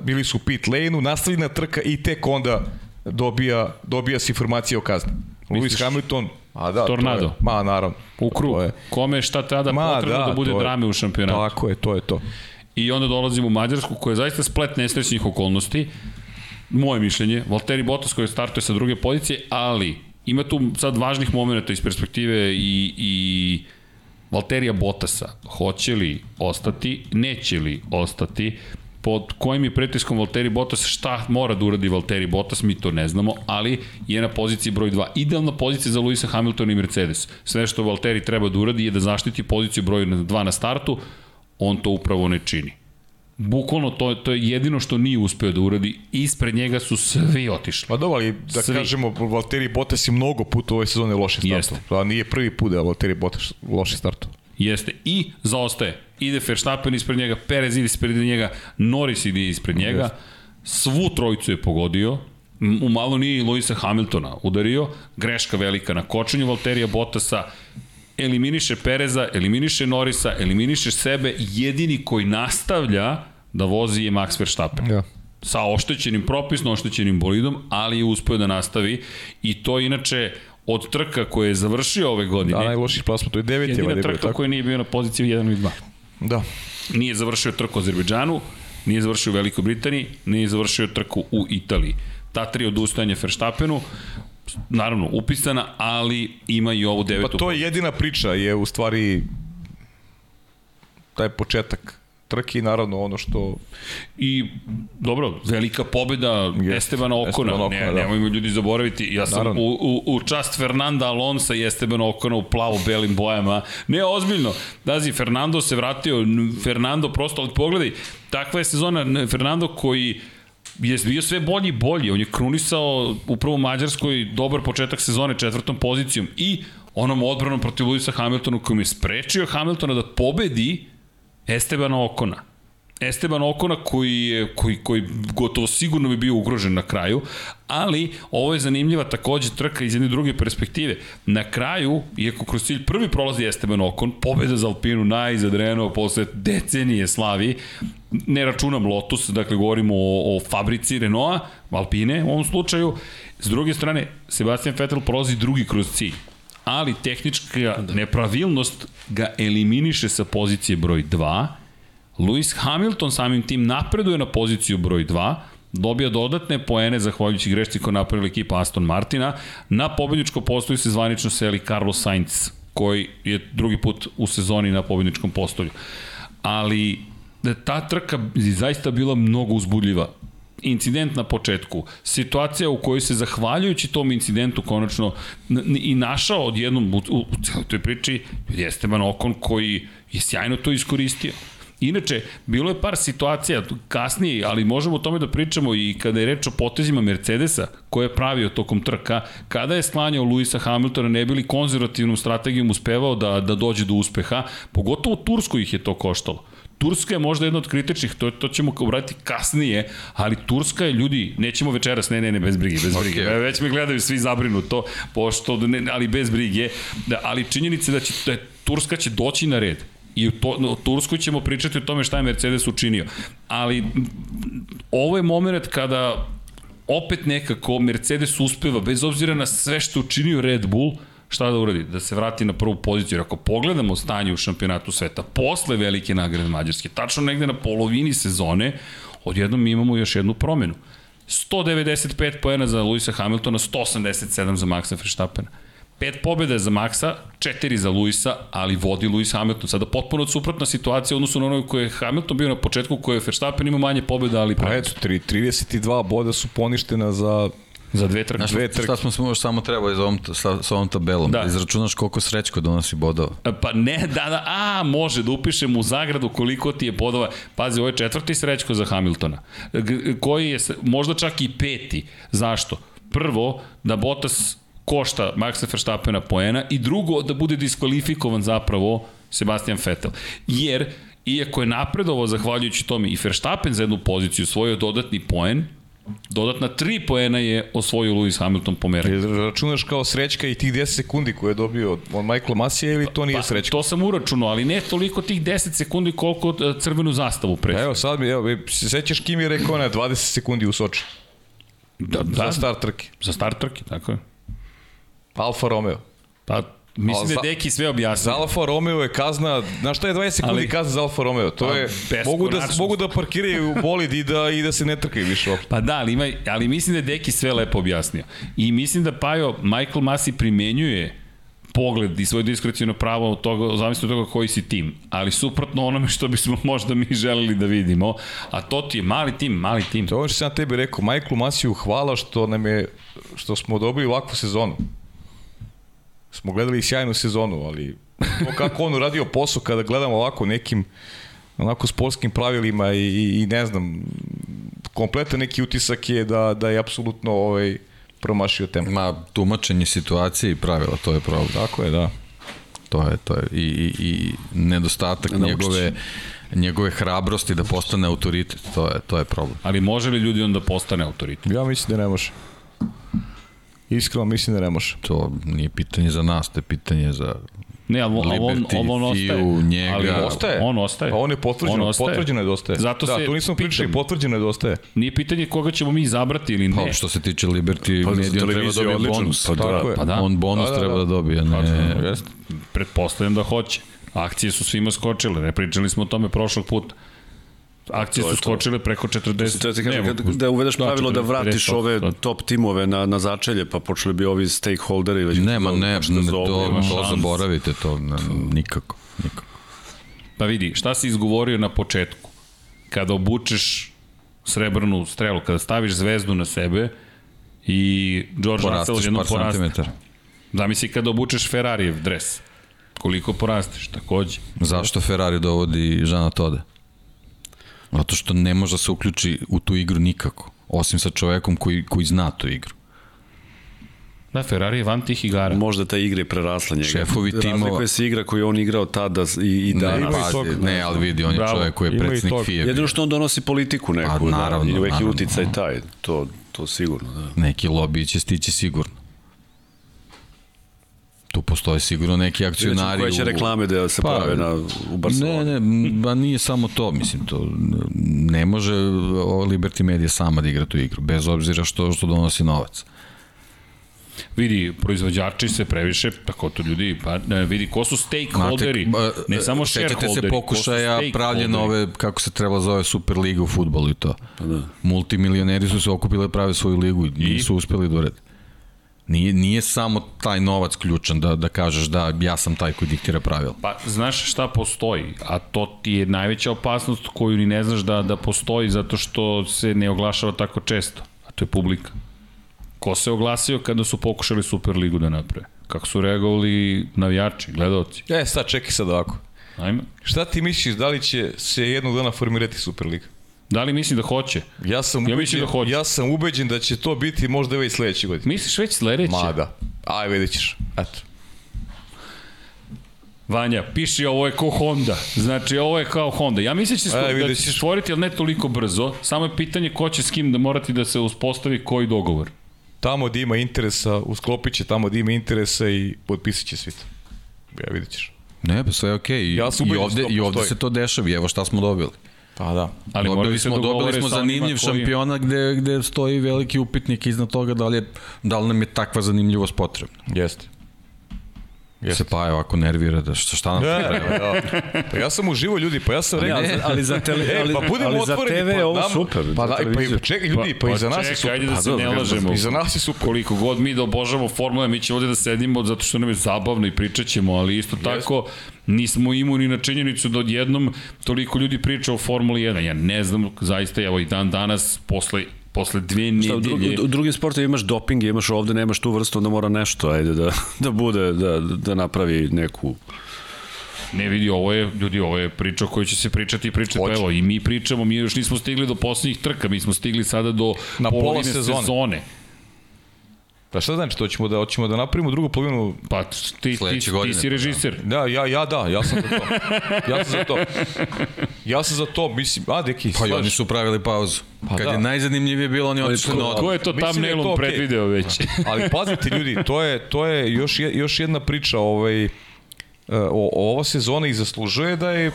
bili su pit lane-u, nastavljena trka i tek onda dobija, dobija se informacija o kazni. Lewis Hamilton, a da, tornado. Je, ma naravno. U krug. Je. Kome šta tada ma, potrebno da, da bude drame u šampionatu. Tako je, to je to. I onda dolazimo u Mađarsku koja je zaista splet nesrećnih okolnosti. Moje mišljenje, Valtteri Bottas koji startuje sa druge pozicije, ali ima tu sad važnih momenta iz perspektive i, i Valterija Bottasa. Hoće li ostati, neće li ostati, pod kojim je pritiskom Valtteri Bottas, šta mora da uradi Valtteri Bottas, mi to ne znamo, ali je na poziciji broj 2. Idealna pozicija za Luisa Hamiltona i Mercedes. Sve što Valtteri treba da uradi je da zaštiti poziciju broj 2 na startu, on to upravo ne čini. Bukvalno to, to je jedino što nije uspeo da uradi. Ispred njega su svi otišli. Pa dobro, ali da svi. kažemo, Valtteri Bottas je mnogo puta u ovoj sezoni loše startu. Jeste. Pa nije prvi put da Valtteri Bottas loše startu. Jeste. I zaostaje. Ide Verstappen ispred njega, Perez ide ispred njega, Norris ide ispred njega. Jeste. Svu trojicu je pogodio. U malo nije i Luisa Hamiltona udario. Greška velika na kočenju Valterija Bottasa eliminiše Pereza, eliminiše Norisa, eliminiše sebe, jedini koji nastavlja da vozi je Max Verstappen. Ja. Sa oštećenim propisno, oštećenim bolidom, ali je uspeo da nastavi i to inače od trka koje je završio ove godine. Da, najloših plasma, to je deveti. Jedina trka tako? koja nije bio na poziciji 1 i 2. Da. Nije završio trku u Azerbejdžanu, nije završio u Velikoj Britaniji, nije završio trku u Italiji. Ta tri odustajanja Verstappenu, naravno upisana, ali ima i ovu devetu. Pa to je jedina priča, je u stvari taj početak trke i naravno ono što... I, dobro, velika pobjeda yes. Estebana Okona, Esteban Okona ne, da. nemojmo ljudi zaboraviti, ja sam u, u, u čast Fernanda Alonsa i Estebana Okona u plavo-belim bojama, ne, ozbiljno, dazi, Fernando se vratio, Fernando prosto, ali pogledaj, takva je sezona, Fernando koji je bio sve bolji i bolji, on je krunisao upravo u Mađarskoj dobar početak sezone četvrtom pozicijom i onom odbranom protiv Luisa Hamiltonu kojim je sprečio Hamiltona da pobedi Estebana Okona. Esteban Okona koji, je, koji, koji gotovo sigurno bi bio ugrožen na kraju, ali ovo je zanimljiva takođe trka iz jedne druge perspektive. Na kraju, iako kroz cilj prvi prolazi Esteban Okon, pobeda za Alpinu Renault posle decenije slavi, ne računam Lotus, dakle govorimo o, o fabrici Renaulta, Alpine u ovom slučaju, s druge strane, Sebastian Vettel prolazi drugi kroz cilj ali tehnička da. nepravilnost ga eliminiše sa pozicije broj 2. Lewis Hamilton samim tim napreduje na poziciju broj 2, dobija dodatne poene zahvaljujući grešci koje napravila ekipa Aston Martina. Na pobedničko postoju se zvanično seli Carlos Sainz, koji je drugi put u sezoni na pobedničkom postolju. Ali ta trka je zaista bila mnogo uzbudljiva incident na početku, situacija u kojoj se zahvaljujući tom incidentu konačno i našao odjednom u, u, celoj toj priči Esteban Okon koji je sjajno to iskoristio. Inače, bilo je par situacija kasnije, ali možemo o tome da pričamo i kada je reč o potezima Mercedesa, koje je pravio tokom trka, kada je sklanjao Luisa Hamiltona, ne bili konzervativnom strategijom uspevao da, da dođe do uspeha, pogotovo u ih je to koštalo. Turska je možda jedna od kritičnih, to, to ćemo uraditi kasnije, ali Turska je, ljudi, nećemo večeras, ne, ne, ne, bez brige, bez brige. Okay. Već me gledaju svi zabrinuto, pošto, ne, ali bez brige, da, ali činjenica da će, da Turska će doći na red. I u, to, u Turskoj ćemo pričati o tome šta je Mercedes učinio. Ali ovo je moment kada opet nekako Mercedes uspeva, bez obzira na sve što učinio Red Bull, šta da uradi? Da se vrati na prvu poziciju. Jer ako pogledamo stanje u šampionatu sveta, posle velike nagrade Mađarske, tačno negde na polovini sezone, odjednom mi imamo još jednu promenu. 195 poena za Luisa Hamiltona, 187 za Maxa Verstappena. Pet pobjeda za Maxa, četiri za Luisa, ali vodi Luis Hamilton. Sada potpuno suprotna situacija odnosno na onoj koje je Hamilton bio na početku, koje je Verstappen ima manje pobjeda, ali... Pa eto, 32 boda su poništena za Za dve trke. Znaš, dve trke. Šta smo smo samo trebali za ovom, sa, sa ovom tabelom? Da. Izračunaš koliko srećko donosi bodova. E, pa ne, da, da, a, može da upišem u zagradu koliko ti je bodova. Pazi, ovo je četvrti srećko za Hamiltona. Koji je možda čak i peti. Zašto? Prvo, da Bottas košta Maxa Verstappena poena i drugo, da bude diskvalifikovan zapravo Sebastian Vettel. Jer, iako je napredovo zahvaljujući tome i Verstappen za jednu poziciju, svojio dodatni poen, Dodatna 3 poena je osvojio Lewis Hamilton po merenju. Računaš kao srećka i tih 10 sekundi koje je dobio od Michaela Masija ili to nije pa, srećka? To sam uračunao, ali ne toliko tih 10 sekundi koliko e, crvenu zastavu pre. Evo sad mi, evo, se sećaš kim je rekao na 20 sekundi u Soči? Da, da, za start trke. Za start trke, tako je. Alfa Romeo. Pa Mislim da je Deki sve objasnio. Za Alfa Romeo je kazna, znaš šta je 20 sekundi Ali, kazna za Alfa Romeo? To pa, je, mogu da, mogu da parkiraju bolid i da, i da se ne trkaju više Pa da, ali, ima, ali mislim da je Deki sve lepo objasnio. I mislim da Pajo, Michael Masi primenjuje pogled i svoje diskrecijno pravo od toga, zamisli toga koji si tim, ali suprotno onome što bismo [LAUGHS] možda mi želeli da vidimo, a to ti je mali tim, mali tim. To je što sam tebi rekao, Michael Masiju hvala što nam je, što smo dobili ovakvu sezonu smo gledali sjajnu sezonu, ali to kako on uradio posao kada gledamo ovako nekim onako sportskim pravilima i, i, i ne znam, kompletan neki utisak je da, da je apsolutno ovaj, promašio temu. Ma, tumačenje situacije i pravila, to je problem. Tako je, da. To je, to je. I, i, i nedostatak Naučić. njegove njegove hrabrosti da postane autoritet, to je, to je problem. Ali može li ljudi onda postane autoritet? Ja mislim da ne može. Iskreno mislim da ne može. To nije pitanje za nas, to je pitanje za Ne, ali on, Liberty, on, on ostaje. Njega. Ali ostaje. On ostaje. Pa on je potvrđeno, on ostaje. potvrđeno je da ostaje. Zato da, se to nismo pričali, potvrđeno je da ostaje. Nije pitanje koga ćemo mi izabrati ili ne. Pa, što se tiče Liberty, pa, Media treba da dobije bonus. Pa, da, pa da. On bonus da, da, da. treba da dobije. Ne. Pa, jest. Pretpostavljam da hoće. Akcije su svima skočile, ne pričali smo o tome prošlog puta. Akcije su skočile preko 40. To je, to je, kad, da uvedeš da, pravilo da vratiš ove top timove na, na začelje, pa počeli bi ovi stakeholderi već... Nema, ne, ne, to, to zaboravite, to ne, nikako, nikako. Pa vidi, šta si izgovorio na početku? Kada obučeš srebrnu strelu, kada staviš zvezdu na sebe i George Russell jedno poraste. Zamisli kada obučeš Ferrarijev dres. Koliko porasteš, takođe. Zašto Ferrari dovodi Žana Toda? Zato što ne može da se uključi u tu igru nikako, osim sa čovekom koji, koji zna tu igru. Da, Ferrari je van tih igara. Možda ta igra je prerasla njega. Šefovi timova... Razlikuje se igra koju on igrao tada i, i danas. Ne, pazi, tog, ne, ali vidi, on je Bravo. čovjek koji je predsednik FIA. Jedino što on donosi politiku neku, A, pa, naravno, da, i neki uticaj taj, to, to sigurno. Da. Neki lobby će stići sigurno. Tu postoje sigurno neki akcionari. Koje će reklame da se pa, prave na, u Barceloni? Ne, ne, ba nije samo to, mislim, to ne može Liberty Media sama da igra tu igru, bez obzira što, što donosi novac. Vidi, proizvođači se previše, tako to ljudi, pa ne, vidi, ko su stakeholderi, ne samo shareholderi. se pokušaja pravljene ove, kako se treba zove, Superliga u futbolu i to. Pa da. Multimilioneri su se okupili da prave svoju ligu i nisu uspeli da. Nije, nije samo taj novac ključan da, da kažeš da ja sam taj koji diktira pravila. Pa znaš šta postoji, a to ti je najveća opasnost koju ni ne znaš da, da postoji zato što se ne oglašava tako često, a to je publika. Ko se oglasio kada su pokušali Superligu da naprave? Kako su reagovali navijači, gledalci? E, sad čekaj sad ovako. Ajme. Šta ti misliš, da li će se jednog dana formirati Superliga? Da li misli da hoće? Ja sam, ja ubeđen, da hoće. ja sam ubeđen da će to biti možda već sledeće godine. Misliš već sledeće? Ma da. Aj, vidjet ćeš. Eto. Vanja, piši ovo je kao Honda. Znači, ovo je kao Honda. Ja mislim da će, e, da će se stvoriti, ali ne toliko brzo. Samo je pitanje ko će s kim da morati da se uspostavi koji dogovor. Tamo da ima interesa, usklopit će tamo da ima interesa i potpisat će svi to. Ja vidjet ćeš. Ne, pa sve je okej. Okay. Ja I, ovde, I ovde se to dešava. Evo šta smo dobili. Pa da. Ali dobili smo, dobili smo zanimljiv koji... šampiona gde, gde stoji veliki upitnik iznad toga da li, je, da li nam je takva zanimljivost potrebna. Jeste. Jeste. Se pa je ovako nervira da šta, šta nam da, treba. Da. Pa ja sam uživo ljudi, pa ja sam rekao. Ali, ali za tele, e, ali, pa budemo ali za TV pa, ovo super. Pa, da, pa, čekaj ljudi, pa, pa, pa iza nas je super. Ajde da se pa ne lažemo. Iza nas je super. Koliko god mi da obožavamo formule, mi ćemo ovde da sedimo zato što nam je zabavno i pričat ćemo, ali isto tako nismo imuni na činjenicu da odjednom toliko ljudi priča o Formuli 1. Ja ne znam, zaista, evo i dan danas, posle posle dve nedelje... u, u drugim sportovima imaš doping, imaš ovde, nemaš tu vrstu, onda mora nešto, ajde, da, da bude, da, da napravi neku... Ne vidi, ovo je, ljudi, ovo je priča o kojoj će se pričati i pričati, pa evo, i mi pričamo, mi još nismo stigli do poslednjih trka, mi smo stigli sada do Na polovine sezone. sezone. Pa šta znači, to ćemo da, hoćemo da napravimo drugu polovinu Pa ti, ti, ti, ti si režiser. Da, ja, ja da, ja sam za to. Ja sam za to. Ja sam za to, mislim, a deki, Pa oni su pravili pauzu. Pa Kad da. je najzanimljivije bilo, oni otišli na odmah. Ko je to tam nelom okay. predvideo već? Ali pazite ljudi, to je, to je još, je, još jedna priča, ovaj, e, o, ova sezona i zaslužuje da je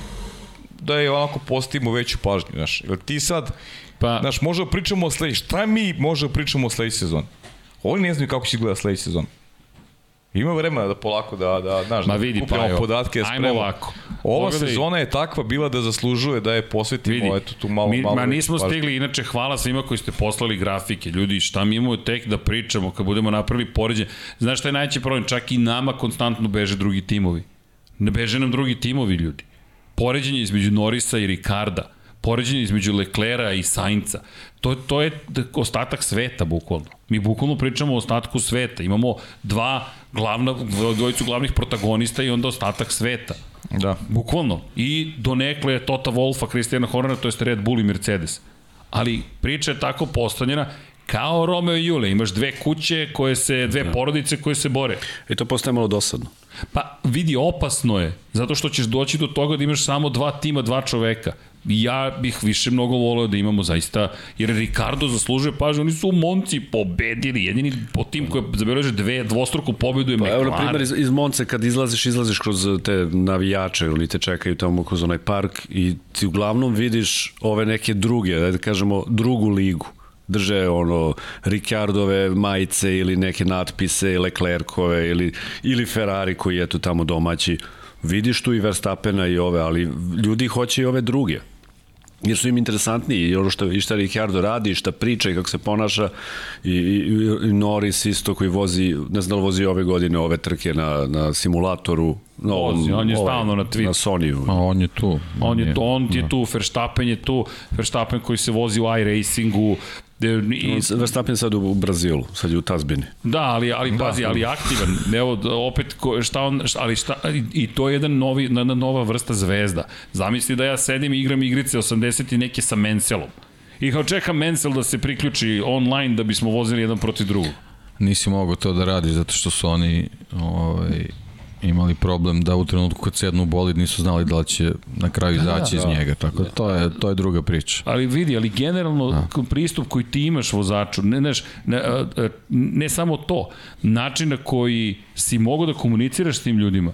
da je onako postavimo veću pažnju, znaš. Jer ti sad, pa, znaš, možemo da pričamo o sledeći, šta mi možemo da pričamo o sledeći sezon? Oni ne znaju kako će izgleda sledeći sezon. Ima vremena da polako da, da, znaš, Ma da vidi, da pa, podatke. Ajmo ovako. Ova Pogledaj. sezona je takva bila da zaslužuje da je posvetimo vidi, eto tu malo, mi, malo. Ma nismo pažnje. stigli, inače hvala svima koji ste poslali grafike. Ljudi, šta mi imamo tek da pričamo kad budemo napravili poređenje. Znaš šta je najveći problem? Čak i nama konstantno beže drugi timovi. Ne beže nam drugi timovi, ljudi. Poređenje između Norisa i Ricarda poređenje između Leklera i Sainca. To, to je ostatak sveta, bukvalno. Mi bukvalno pričamo o ostatku sveta. Imamo dva glavna, dvojicu glavnih protagonista i onda ostatak sveta. Da. Bukvalno. I donekle je Tota Wolfa, Kristijana Hornera, to je Red Bull i Mercedes. Ali priča je tako postavljena kao Romeo i Jule. Imaš dve kuće koje se, dve da. porodice koje se bore. I to postaje malo dosadno. Pa vidi, opasno je, zato što ćeš doći do toga da imaš samo dva tima, dva čoveka ja bih više mnogo voleo da imamo zaista, jer Ricardo zaslužuje pažnju, oni su u Monci pobedili, jedini po tim koji zabeleže dve dvostruku pobedu je pa, McLaren. Evo, na primjer, iz, iz Monce kad izlaziš, izlaziš kroz te navijače, oni te čekaju tamo kroz onaj park i ti uglavnom vidiš ove neke druge, da kažemo, drugu ligu drže ono Ricardove majice ili neke natpise Leclercove ili, ili Ferrari koji je tu tamo domaći vidiš tu i Verstappena i ove, ali ljudi hoće i ove druge. Jer su im interesantni i ono što i šta Ricardo radi, šta priča i kako se ponaša i, i, i Norris isto koji vozi, ne znam da li vozi ove godine ove trke na, na simulatoru No, on, on je ovaj, stalno na tweet. Na Sony-u. A on je tu. On, on je, tu, on je tu, Verstappen je tu, Verstappen koji se vozi u iRacingu, I, Verstappen sad u Brazilu, sad je u Tazbini. Da, ali, ali da. pazi, ali aktivan. Evo, opet, ko, šta on, šta, ali šta, i to je jedan novi, jedna nova vrsta zvezda. Zamisli da ja sedim i igram igrice 80 i neke sa Menselom. I kao čekam Mensel da se priključi online da bismo vozili jedan protiv drugog. Nisi mogao to da radi zato što su oni ovaj, imali problem da u trenutku kad sednu u bolid nisu znali da li će na kraju da, izaći da, iz njega, tako da to je, to je druga priča. Ali vidi, ali generalno da. pristup koji ti imaš vozaču, ne, ne, ne, ne samo to, način na koji si mogo da komuniciraš s tim ljudima,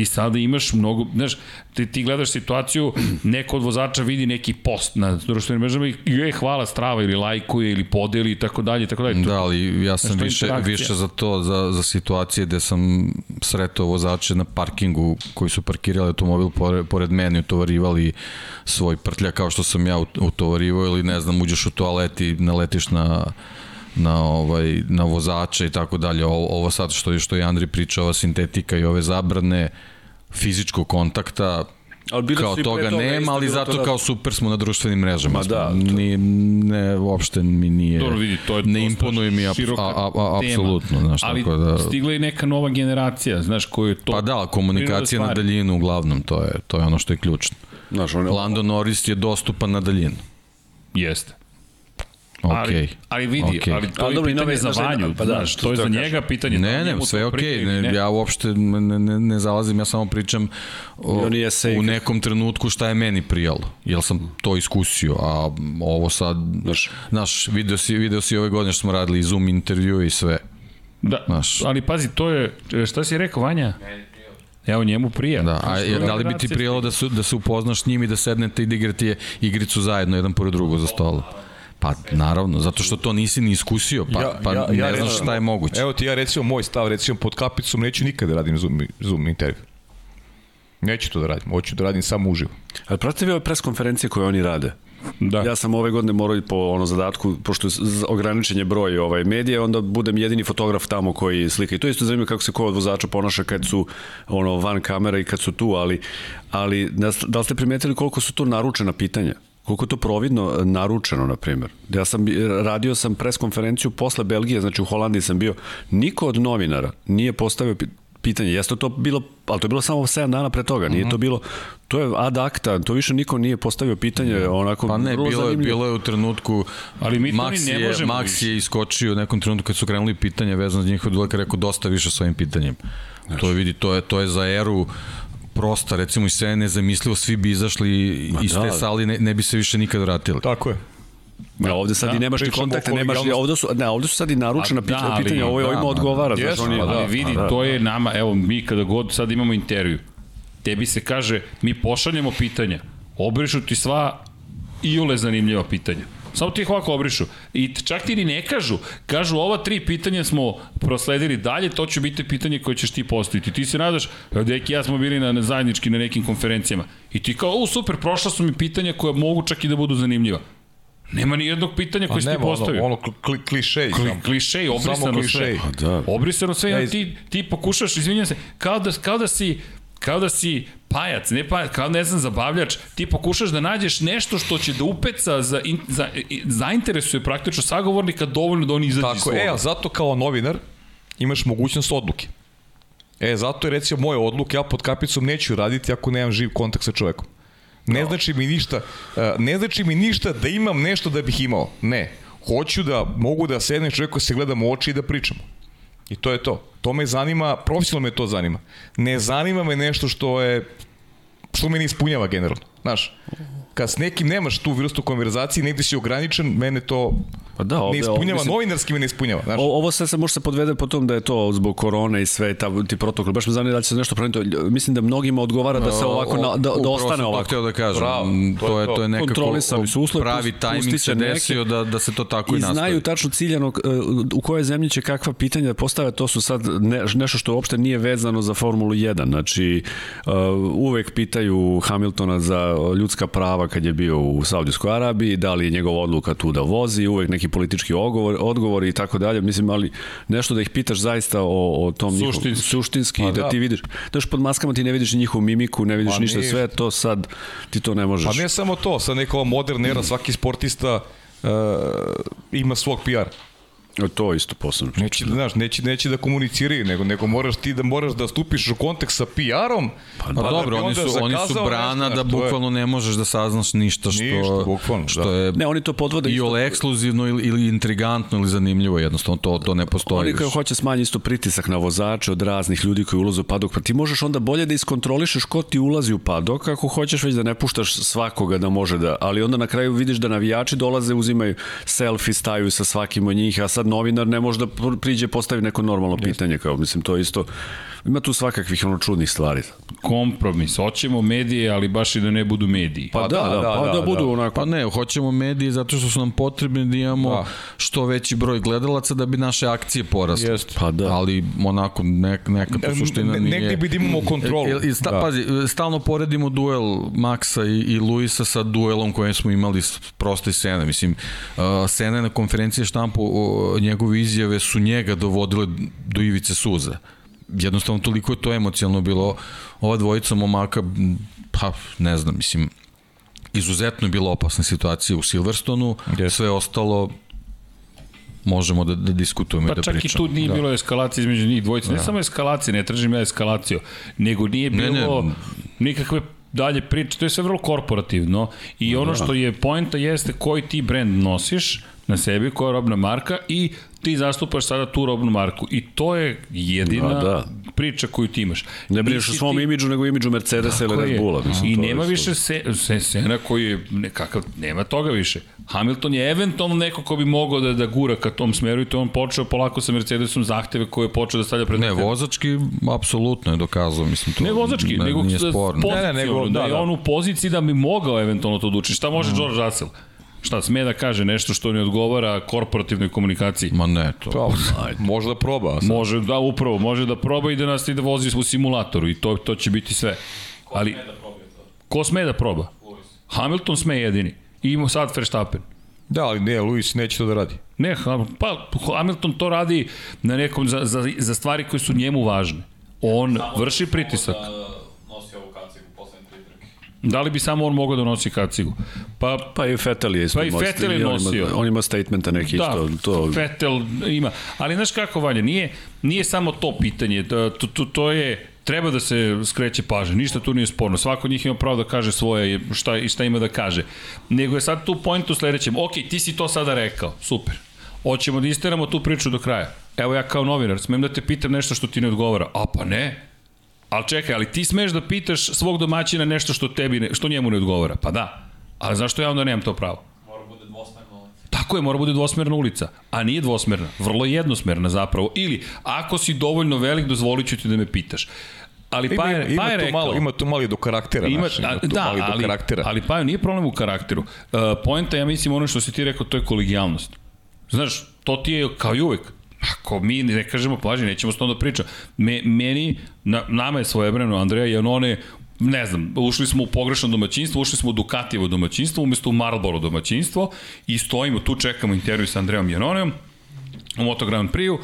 ti sada imaš mnogo, znaš, ti, ti gledaš situaciju, neko od vozača vidi neki post na društvenim mrežama i je hvala strava ili lajkuje ili podeli i tako dalje i tako dalje. Da, ali ja sam više, više za to, za, za situacije gde sam sretao vozače na parkingu koji su parkirali automobil pored, pored mene i utovarivali svoj prtljak kao što sam ja utovarivao ili ne znam, uđeš u toalet i naletiš na na ovaj na vozače i tako dalje. Ovo, ovo sad što je što je Andri pričao, ova sintetika i ove zabrane fizičkog kontakta ali kao toga nema, ali zato da... kao super smo na društvenim mrežama. Ma da. Ni, ne, uopšte mi nije, Dobro, vidi, to je ne imponuje mi a, a, a, apsolutno. Znaš, ali tako da, stigla je neka nova generacija, znaš, koju je to... Pa da, komunikacija na daljinu uglavnom, to je, to je ono što je ključno. Znaš, on je... Lando Norris je dostupan na daljinu. Jeste. Okay. Ali, ali vidi, okay. ali to ali je pitanje nove, za Vanju, pa da, znaš, to je za njega pitanje. Ne, ne, sve je okej, okay. ne, ja uopšte ne, ne, ne zalazim, ja samo pričam o, u nekom trenutku šta je meni prijalo, jer sam to iskusio, a ovo sad, znaš, naš, video si, video si ove godine što smo radili Zoom intervju i sve. Da, znaš. ali pazi, to je, šta si rekao Vanja? Evo njemu prija. Da, a je, da li bi ti prijalo da, su, da se upoznaš s njim i da sednete i da igrate igricu zajedno, jedan pored drugog za stolom? Pa naravno, zato što to nisi ni iskusio, pa, ja, pa ja, ne ja, znaš šta je moguće. Evo ti ja recimo moj stav, recimo pod kapicom neću nikada da radim Zoom, Zoom intervju. Neću to da radim, hoću da radim samo uživo. Ali pratite vi ove pres konferencije koje oni rade? Da. Ja sam ove godine morao po ono zadatku, pošto je ograničenje broj ovaj, medije, onda budem jedini fotograf tamo koji slika. I to je isto zanimljivo kako se ko od vozača ponaša kad su ono, van kamera i kad su tu, ali, ali da li ste primetili koliko su to naručena pitanja? Koliko je to providno e, naručeno, na primjer. Ja sam, radio sam pres konferenciju posle Belgije, znači u Holandiji sam bio, niko od novinara nije postavio pitanje, jeste to bilo, ali to je bilo samo 7 dana pre toga, nije to mhm. bilo, to je ad acta, to više niko nije postavio pitanje, onako Pa ne, bilo je, bilo je u trenutku, ali mi Max, ne je, Max je iskočio u nekom trenutku kad su krenuli pitanja vezano za njihov dulaka, rekao dosta više svojim pitanjem. Znači. To je, vidi, to je, to je za eru prosta, recimo i sve nezamislivo, svi bi izašli Ma iz da, te sali, ne, ne bi se više nikad vratili. Tako je. Ja, ovde sad da, i nemaš ni kontakte, nemaš ni, ovde su, ne, ovde su sad i naručena pitanja, da, pitanja, ovo je ovima da, odgovara, da, znaš, oni, da, ali vidi, da, to je nama, evo, mi kada god sad imamo intervju, tebi se kaže, mi pošaljemo pitanja, obrišu ti sva iole zanimljiva pitanja Samo ti ih ovako obrišu. I čak ti ni ne kažu. Kažu, ova tri pitanja smo prosledili dalje, to će biti pitanje koje ćeš ti postaviti. Ti se nadaš, deki ja smo bili na, na zajednički na nekim konferencijama. I ti kao, o super, prošla su mi pitanja koja mogu čak i da budu zanimljiva. Nema ni jednog pitanja koje si ti postavio. Ono, ono kli, klišej. Kli, klišej, obrisano sve. Pa da. Obrisano sve, ja, ti, ti pokušaš, izvinjam se, kao da, kao da si kao da si pajac, ne pajac, kao ne znam, zabavljač, ti pokušaš da nađeš nešto što će da upeca, za, in, za, zainteresuje praktično sagovornika dovoljno da on izađe Tako, iz svoga. e, a zato kao novinar imaš mogućnost odluke. E, zato je recimo moje odluke, ja pod kapicom neću raditi ako nemam živ kontakt sa čovekom. Ne znači mi ništa, e, ne znači mi ništa da imam nešto da bih imao. Ne. Hoću da mogu da sednem čovjeku se gledam u oči i da pričamo. I to je to. To me zanima, profesionalno me to zanima. Ne zanima me nešto što je što me ne ispunjava generalno. Znaš, kad s nekim nemaš tu vrstu konverzacije, negde si ograničen, mene to Pa da, ovde, ne ispunjava, mislim, novinarski ne ispunjava. Znaš. Ovo sve se može se podvede po tom da je to zbog korone i sve ta, ti protokol. Baš me zanima da će se nešto promeniti. Mislim da mnogima odgovara da se ovako, na, da, da ostane ovako. Htio da kažem. Bravo, to, to, je, to je nekako su uslovi, pravi tajming se desio da, da se to tako i, i nastavi. I znaju tačno ciljano e, u kojoj zemlji će kakva pitanja da postave. To su sad ne, nešto što uopšte nije vezano za Formulu 1. Znači, uh, uvek pitaju Hamiltona za ljudska prava kad je bio u Saudijskoj Arabiji, da li je njegova odluka tu da vozi, uvek neki politički odgovor, odgovor i tako dalje. Mislim, ali nešto da ih pitaš zaista o, o tom suštinski, njihov, suštinski pa, da, da ti vidiš. Da još pod maskama ti ne vidiš njihovu mimiku, ne vidiš pa, ništa, nije. sve to sad ti to ne možeš. Pa ne samo to, sad neka moderna era, svaki sportista uh, ima svog PR. To isto posebno. Neće, da. znaš, neće, neće da komuniciraju, nego, nego moraš ti da moraš da stupiš u kontekst sa PR-om. Pa, pa, pa da dobro, oni su, oni su brana nešto, da bukvalno je... ne možeš da saznaš ništa što, ništa, bukvalno, što da. je ne, oni to podvode i ole ekskluzivno ili, ili intrigantno ili zanimljivo, jednostavno to, to ne postoji. Oni koji hoće smanjiti isto pritisak na vozače od raznih ljudi koji ulaze u padok, pa ti možeš onda bolje da iskontrolišeš ko ti ulazi u padok, ako hoćeš već da ne puštaš svakoga da može da, ali onda na kraju vidiš da navijači dolaze, uzimaju selfie, staju sa svakim od njih, a sad novinar ne može da priđe postavi neko normalno pitanje, kao mislim to isto ima tu svakakvih ono čudnih stvari. Kompromis, hoćemo medije, ali baš i da ne budu mediji. Pa, pa da, da, da, pa da, da budu da. onako. Pa ne, hoćemo medije zato što su nam potrebni da imamo da. što veći broj gledalaca da bi naše akcije porasle. Jest. Pa da. Ali onako nek, neka to suština ne, nije. Negde bi da imamo kontrolu. E, I sta, da. Pazi, stalno poredimo duel Maxa i, i Luisa sa duelom kojem smo imali prosto i Sena. Mislim, uh, na konferenciji štampu uh, njegove izjave su njega dovodile do ivice suza jednostavno toliko je to emocionalno bilo ova dvojica momaka pa ne znam mislim izuzetno je bila opasna situacija u Silverstonu yes. sve ostalo možemo da, da diskutujemo pa i da pričamo. Pa čak i tu nije da. bilo eskalacije između njih dvojice. Da. Ne samo eskalacije, ne tražim ja eskalaciju, nego nije bilo ne, ne. nikakve dalje priče. To je sve vrlo korporativno i ono da. što je poenta jeste koji ti brend nosiš na sebi, koja je robna marka i ti zastupaš sada tu robnu marku i to je jedina da, da. priča koju ti imaš. Ne brineš o svom ti... imidžu, nego imidžu Mercedesa ili Red Bulla. Mislim, I nema više se, se, sena koji je nekakav, nema toga više. Hamilton je eventualno neko ko bi mogao da, da gura ka tom smeru i to on počeo polako sa Mercedesom zahteve koje je počeo da stavlja pred Ne, vozački apsolutno je dokazao, mislim to. Ne vozački, ne, nego nije sporno. Ne, ne, nego da, da, je on u poziciji da bi mogao eventualno to da uči. Šta može mm. George Russell? Šta, sme da kaže nešto što ne odgovara korporativnoj komunikaciji? Ma ne, to... to može da proba. Sad. Može, da, upravo, može da proba i da nas i da vozi u simulatoru i to, to će biti sve. Ko Ali, sme da proba to? Ko sme da proba? Hamilton sme jedini. I ima sad Verstappen. Da, ali ne, Luis neće to da radi. Ne, pa Hamilton to radi na nekom, za, za, za stvari koje su njemu važne. On vrši pritisak. Da Da li bi samo on mogao da nosi kacigu? Pa, pa i Fetel je Pa i Fetel je nosio. On ima, on ima statementa neki da, isto. To... Fetel ima. Ali znaš kako, Vanja, nije, nije samo to pitanje. To, to, to je treba da se skreće pažnja, ništa tu nije sporno. Svako od njih ima pravo da kaže svoje šta, i šta ima da kaže. Nego je sad tu point u sledećem. Ok, ti si to sada rekao, super. Hoćemo da isteramo tu priču do kraja. Evo ja kao novinar, smem da te pitam nešto što ti ne odgovara. A pa ne, Ali čekaj, ali ti smeš da pitaš svog domaćina nešto što tebi ne, što njemu ne odgovara. Pa da. Ali zašto ja onda nemam to pravo? Mora bude dvosmerna ulica. Tako je, mora bude dvosmerna ulica. A nije dvosmerna, vrlo jednosmerna zapravo. Ili, ako si dovoljno velik, dozvolit ću ti da me pitaš. Ali pa je, ima, pa je rekao, malo, ima tu malo i do karaktera ima, naš, ima tu da, malo i do ali, karaktera. Ali pa nije problem u karakteru. Uh, poenta, ja mislim, ono što si ti rekao, to je kolegijalnost. Znaš, to ti je kao i uvek Ako mi ne kažemo plaži, nećemo s tom da pričam. Me, meni, na, nama je svojebrano Andreja Janone ne znam, ušli smo u pogrešno domaćinstvo, ušli smo u Dukatijevo domaćinstvo, umesto u Marlboro domaćinstvo i stojimo tu, čekamo intervju sa Andrejom Janonem u Moto Grand Prix-u,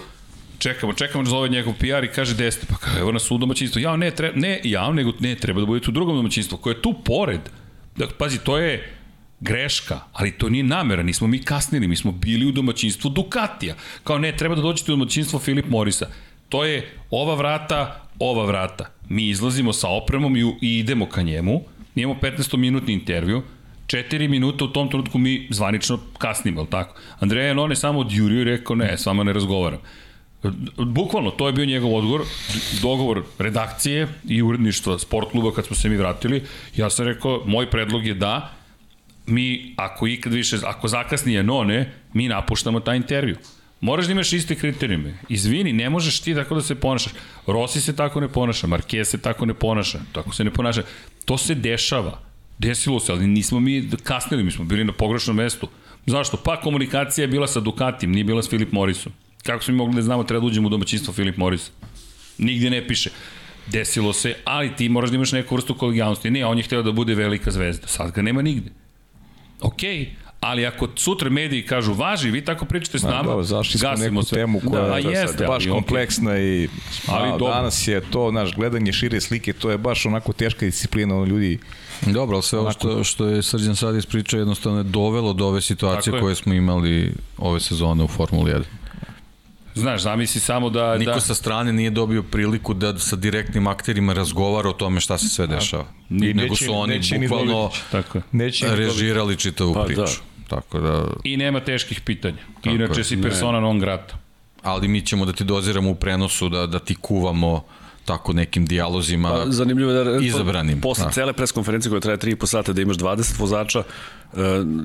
čekamo, čekamo zove njegov PR i kaže gde ste, pa kao, evo nas u domaćinstvu, ja ne, treba, ne ja, nego ne, treba da budete u drugom domaćinstvu, koje je tu pored. Dakle, pazi, to je greška, ali to nije namera, nismo mi kasnili, mi smo bili u domaćinstvu Ducatija. Kao ne, treba da dođete u domaćinstvo Filip Morisa. To je ova vrata, ova vrata. Mi izlazimo sa opremom i, i idemo ka njemu, imamo 15-minutni intervju, 4 minuta u tom trenutku mi zvanično kasnimo, ali tako? Andreja on je samo odjurio i rekao, ne, s vama ne razgovaram. Bukvalno, to je bio njegov odgovor, dogovor redakcije i uredništva sport kluba kad smo se mi vratili. Ja sam rekao, moj predlog je da mi, ako ikad više, ako zakasni none, mi napuštamo taj intervju. Moraš da imaš iste kriterijume. Izvini, ne možeš ti tako da se ponašaš. Rossi se tako ne ponaša, Marquez se tako ne ponaša, tako se ne ponaša. To se dešava. Desilo se, ali nismo mi kasnili, mi smo bili na pogrešnom mestu. Zašto? Pa komunikacija je bila sa Ducatim, nije bila s Filip Morrisom. Kako smo mi mogli da znamo treba da uđemo u domaćinstvo Filip Morris? Nigde ne piše. Desilo se, ali ti moraš da imaš neku vrstu kolegijalnosti. Ne, on je hteo da bude velika zvezda. Sad ga nema nigde. Okej, okay, ali ako sutra mediji kažu važi, vi tako pričate s nama, da, zašli smo neku sve. temu koja da, je jeste, baš ali, kompleksna okay. i ali a, danas je to, naš, gledanje šire slike, to je baš onako teška disciplina, ono ljudi Dobro, ali sve ovo što, što je Srđan sad ispričao jednostavno je dovelo do ove situacije koje smo imali ove sezone u Formuli 1. Znaš, zamisli samo da... Niko da... sa strane nije dobio priliku da sa direktnim akterima razgovara o tome šta se sve dešava. Ni, Nego su oni neće bukvalno tako. Neće režirali čitavu pa, priču. Da. Tako da... I nema teških pitanja. Ti inače si persona non grata. Ali mi ćemo da ti doziramo u prenosu, da, da ti kuvamo tako nekim dijalozima pa, zanimljivo da izabranim. Posle da. cele preskonferencije koja traje 3,5 sata da imaš 20 vozača,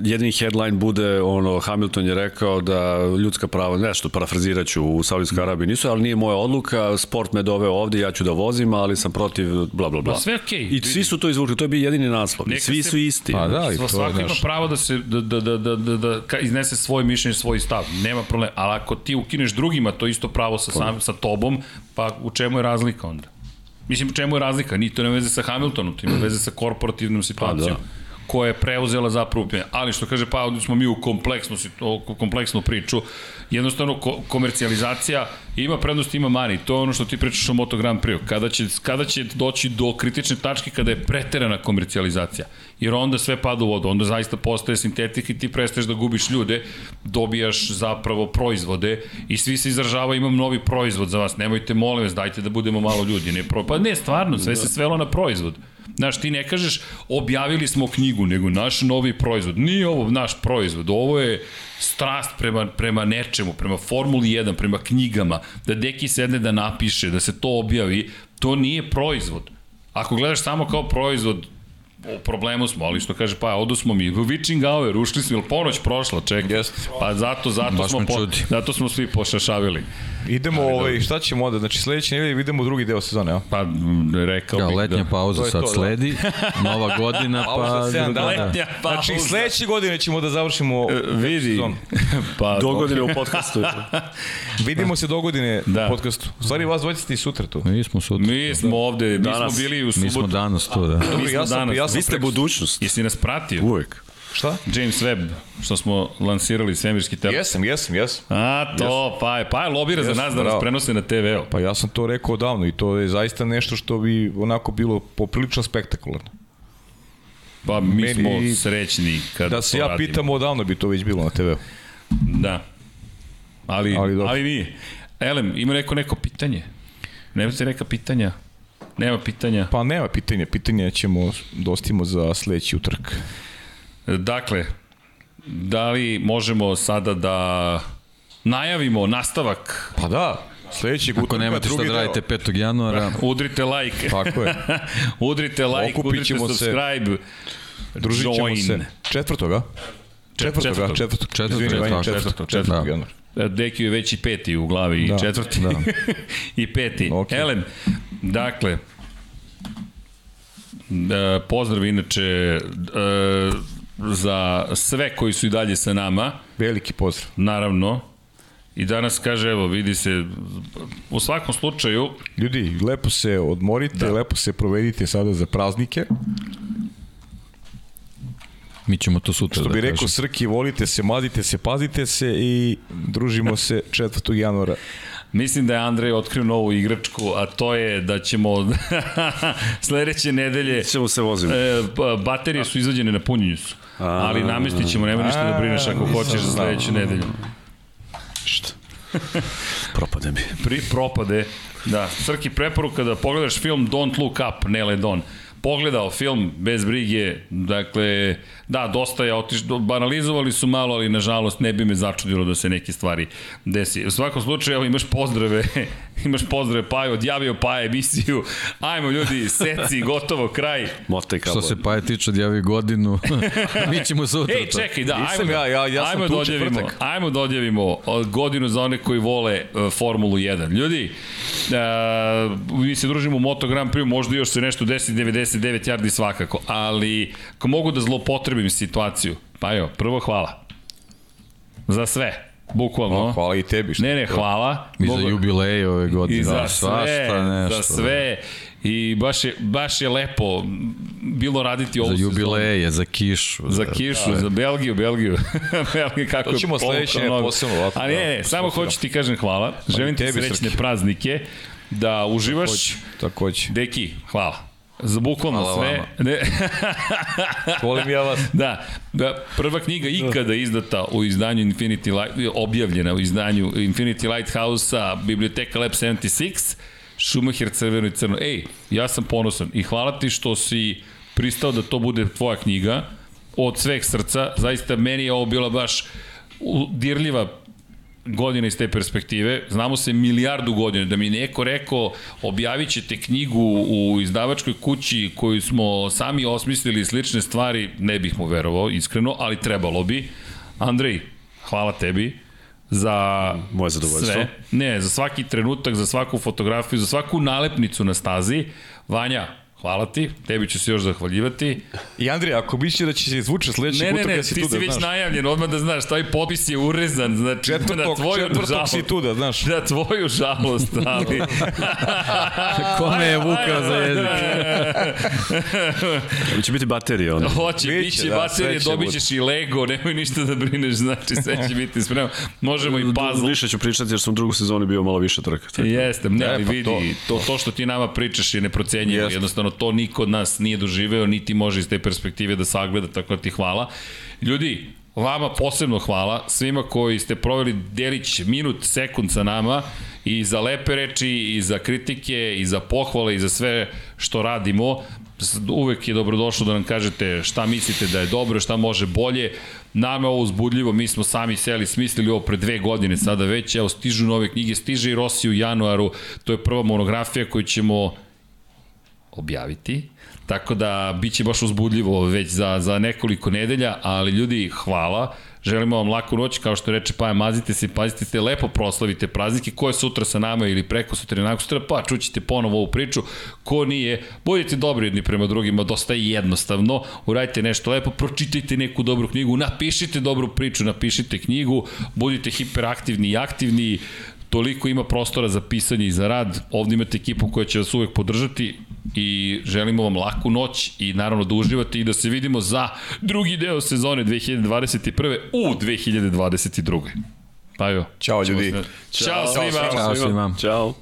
jedini headline bude ono Hamilton je rekao da ljudska prava, nešto parafraziraću u Saudijskoj Arabiji nisu, ali nije moja odluka, sport me doveo ovde, ja ću da vozim, ali sam protiv bla bla bla. Pa sve okej. Okay. I svi su to izvukli, to je bio jedini naslov. Neka svi se, su isti. Pa da, i to svako ima pravo da se da da da da da, da iznese svoj mišljenje, svoj stav. Nema problema, ali ako ti ukineš drugima to isto pravo sa sam, sa tobom, pa u čemu je razlika onda? Mislim, u čemu je razlika? Ni to nema veze sa Hamiltonom, to ima [CLEARS THROAT] veze sa korporativnom situacijom. Pa, da koja je preuzela zapravo ali što kaže pa smo mi u kompleksnu kompleksnu priču. Jednostavno ko, komercijalizacija ima prednost ima mani. To je ono što ti pričaš o Moto Grand Prix kada će kada će doći do kritične tačke kada je preterana komercijalizacija? Jer onda sve pada u vodu. Onda zaista postaje sintetik i ti prestaješ da gubiš ljude dobijaš zapravo proizvode i svi se izražavaju imam novi proizvod za vas. Nemojte molim vas dajte da budemo malo ljudi. Ne pro... pa ne stvarno sve se svelo na proizvod Znaš, ti ne kažeš objavili smo knjigu, nego naš novi proizvod. Nije ovo naš proizvod, ovo je strast prema, prema nečemu, prema Formuli 1, prema knjigama, da deki sedne da napiše, da se to objavi, to nije proizvod. Ako gledaš samo kao proizvod, u problemu smo, ali što kaže, pa odu smo mi, u Witching Hour, ušli smo, ili ponoć prošla, čekaj. Yes. Pa zato, zato, Baš smo, po, zato smo svi pošašavili. Idemo, ali, ovaj, šta ćemo onda? Znači, sledeće nedelje idemo u drugi deo sezone, a? Pa, rekao ja, bih letnja da. pauza sad to, da. sledi, da. [LAUGHS] nova godina, pa... Pauza druga, letnja pauza. Znači, sledeće godine ćemo da završimo uh, vidi. sezonu. [LAUGHS] pa, do godine u podcastu. [LAUGHS] Vidimo se do godine da. u podcastu. U stvari, vas dvojite ste i sutra tu. Mi smo sutra. Mi smo ovde, mi danas, smo bili u subotu. Mi smo danas tu, da. Dobro, ja sam, ja Vi ste budućnost. Jesi nas pratio? Uvek. Šta? James Webb, što smo lansirali svemirski telefon. Jesam, jesam, jesam. A, to, yes. pa je, pa je lobira yes, za nas da nas prenose na TV-u. Pa ja sam to rekao davno i to je zaista nešto što bi onako bilo poprilično spektakularno. Pa mi Meni, smo srećni kad Da se ja radimo. pitam odavno bi to već bilo na TV-u. Da. Ali, ali, ali nije. Elem, ima neko neko pitanje? Nema se neka pitanja? Nema pitanja? Pa nema pitanja, pitanja ćemo dostimo za sledeći utrk. Dakle, da li možemo sada da najavimo nastavak? Pa da, Sledećeg Ako nemate šta da radite 5. januara. [LAUGHS] Udrite like. Tako je. [LAUGHS] udrite like, Okupit udrite subscribe. Se, družit ćemo join. se. Četvrtoga? Četvrtoga, četvrtog. Četvrtog, četvrtog, četvrtog, četvrtog januara. Deki je već i peti u glavi, da, i četvrti, da. [LAUGHS] i peti. Okay. Elem, dakle, da, pozdrav inače, e, za sve koji su i dalje sa nama. Veliki pozdrav. Naravno. I danas kaže, evo, vidi se, u svakom slučaju... Ljudi, lepo se odmorite, da. lepo se provedite sada za praznike. Mi ćemo to sutra Što bi da rekao kažem. Srki, volite se, mladite se, pazite se i družimo se 4. januara. Mislim da je Andrej otkrio novu igračku, a to je da ćemo [LAUGHS] sledeće nedelje... Ćemo se voziti. E, baterije su izvađene na punjenju su. Ali namestit ćemo, nema ništa da brineš ako hoćeš za sledeću nedelju. Šta? propade mi. Pri, propade, da. Srki preporuka da pogledaš film Don't Look Up, Nele Don. Pogledao film bez brige, dakle, Da, dosta je otišlo, banalizovali su malo, ali nažalost ne bi me začudilo da se neke stvari desi. U svakom slučaju, evo imaš pozdrave, [LAUGHS] imaš pozdrave Pajo, odjavio Paje emisiju, ajmo ljudi, seci, gotovo, kraj. Motaj Što se Paje tiče, odjavi godinu, [LAUGHS] mi ćemo sutra. Ej, čekaj, da, ajmo, ja, ja, ja ajmo, da odjavimo, ajmo da odjavimo godinu za one koji vole uh, Formulu 1. Ljudi, uh, mi se družimo u Moto Grand Prix, možda još se nešto desi 99 yardi svakako, ali ako mogu da zlopotrebim situaciju, pa jo, prvo hvala. Za sve. Bukvalno. O, hvala i tebi. Što ne, ne, hvala. I za jubileje ove godine. I za da, sve, nešto. za sve. I baš je, baš je lepo bilo raditi ovo Za jubileje, za kišu. Za kišu, da, za Belgiju, Belgiju. [LAUGHS] Belgiju kako to ćemo sledeće posebno. A ne, ne, samo hoću ti kažem hvala. Pa Želim ti srećne praznike da uživaš. Takođe. Deki, hvala. Za bukvalno Hvala sve. Vama. Ne. [LAUGHS] Volim ja vas. Da, da, prva knjiga ikada izdata u izdanju Infinity Light, objavljena u izdanju Infinity Lighthouse-a, Biblioteka Lab 76, Schumacher crveno i crno. Ej, ja sam ponosan i hvala ti što si pristao da to bude tvoja knjiga od sveg srca. Zaista meni je ovo bila baš dirljiva godina iz te perspektive, znamo se milijardu godina, da mi neko rekao objavit ćete knjigu u izdavačkoj kući koju smo sami osmislili slične stvari, ne bih mu verovao, iskreno, ali trebalo bi. Andrej, hvala tebi za moje zadovoljstvo. Sve. Ne, za svaki trenutak, za svaku fotografiju, za svaku nalepnicu na stazi. Vanja, Hvala ti, tebi ću se još zahvaljivati. I Andrija, ako misliš da će se izvuče sledeći put kad si tu da, znaš. Ne, ne, ti si već najavljen, odmah da znaš, taj popis je urezan, znači četvrtog, na tvoju četvrtog žalost. si tu da, znaš. Na tvoju žalost, ali... [LAUGHS] Kome je vukao za jezik? [LAUGHS] Ali će biti baterije, ono. Hoće, biće, biće da, baterije, dobit ćeš i Lego, nemoj ništa da brineš, znači sve će biti spremno. Možemo i puzzle. Više ću pričati jer sam u drugoj sezoni bio malo više trka. Jeste, ne, ali e, pa vidi, to, to, to što ti nama pričaš je neprocenjivo, jednostavno to niko od nas nije doživeo, niti može iz te perspektive da sagleda, tako da ti hvala. Ljudi, vama posebno hvala, svima koji ste proveli delić minut, sekund sa nama i za lepe reči, i za kritike, i za pohvale, i za sve što radimo. Uvek je dobrodošlo da nam kažete šta mislite da je dobro, šta može bolje. Nama je ovo uzbudljivo, mi smo sami seli, smislili ovo pre dve godine sada već, evo stižu nove knjige, stiže i Rossi u januaru, to je prva monografija koju ćemo objaviti. Tako da biće baš uzbudljivo već za, za nekoliko nedelja, ali ljudi, hvala. Želimo vam laku noć, kao što reče Paja, mazite se, pazite se, lepo proslavite praznike, ko je sutra sa nama ili preko sutra i nakon sutra, pa čućete ponovo ovu priču, ko nije, budite dobri jedni prema drugima, dosta je jednostavno, uradite nešto lepo, pročitajte neku dobru knjigu, napišite dobru priču, napišite knjigu, budite hiperaktivni i aktivni, toliko ima prostora za pisanje i za rad, ovde imate ekipu koja će vas uvek podržati i želimo vam laku noć i naravno da uživate i da se vidimo za drugi deo sezone 2021. u 2022. Pa jo. Ćao ljudi. Ćao, Ćao svima. Ćao svima. Ćao.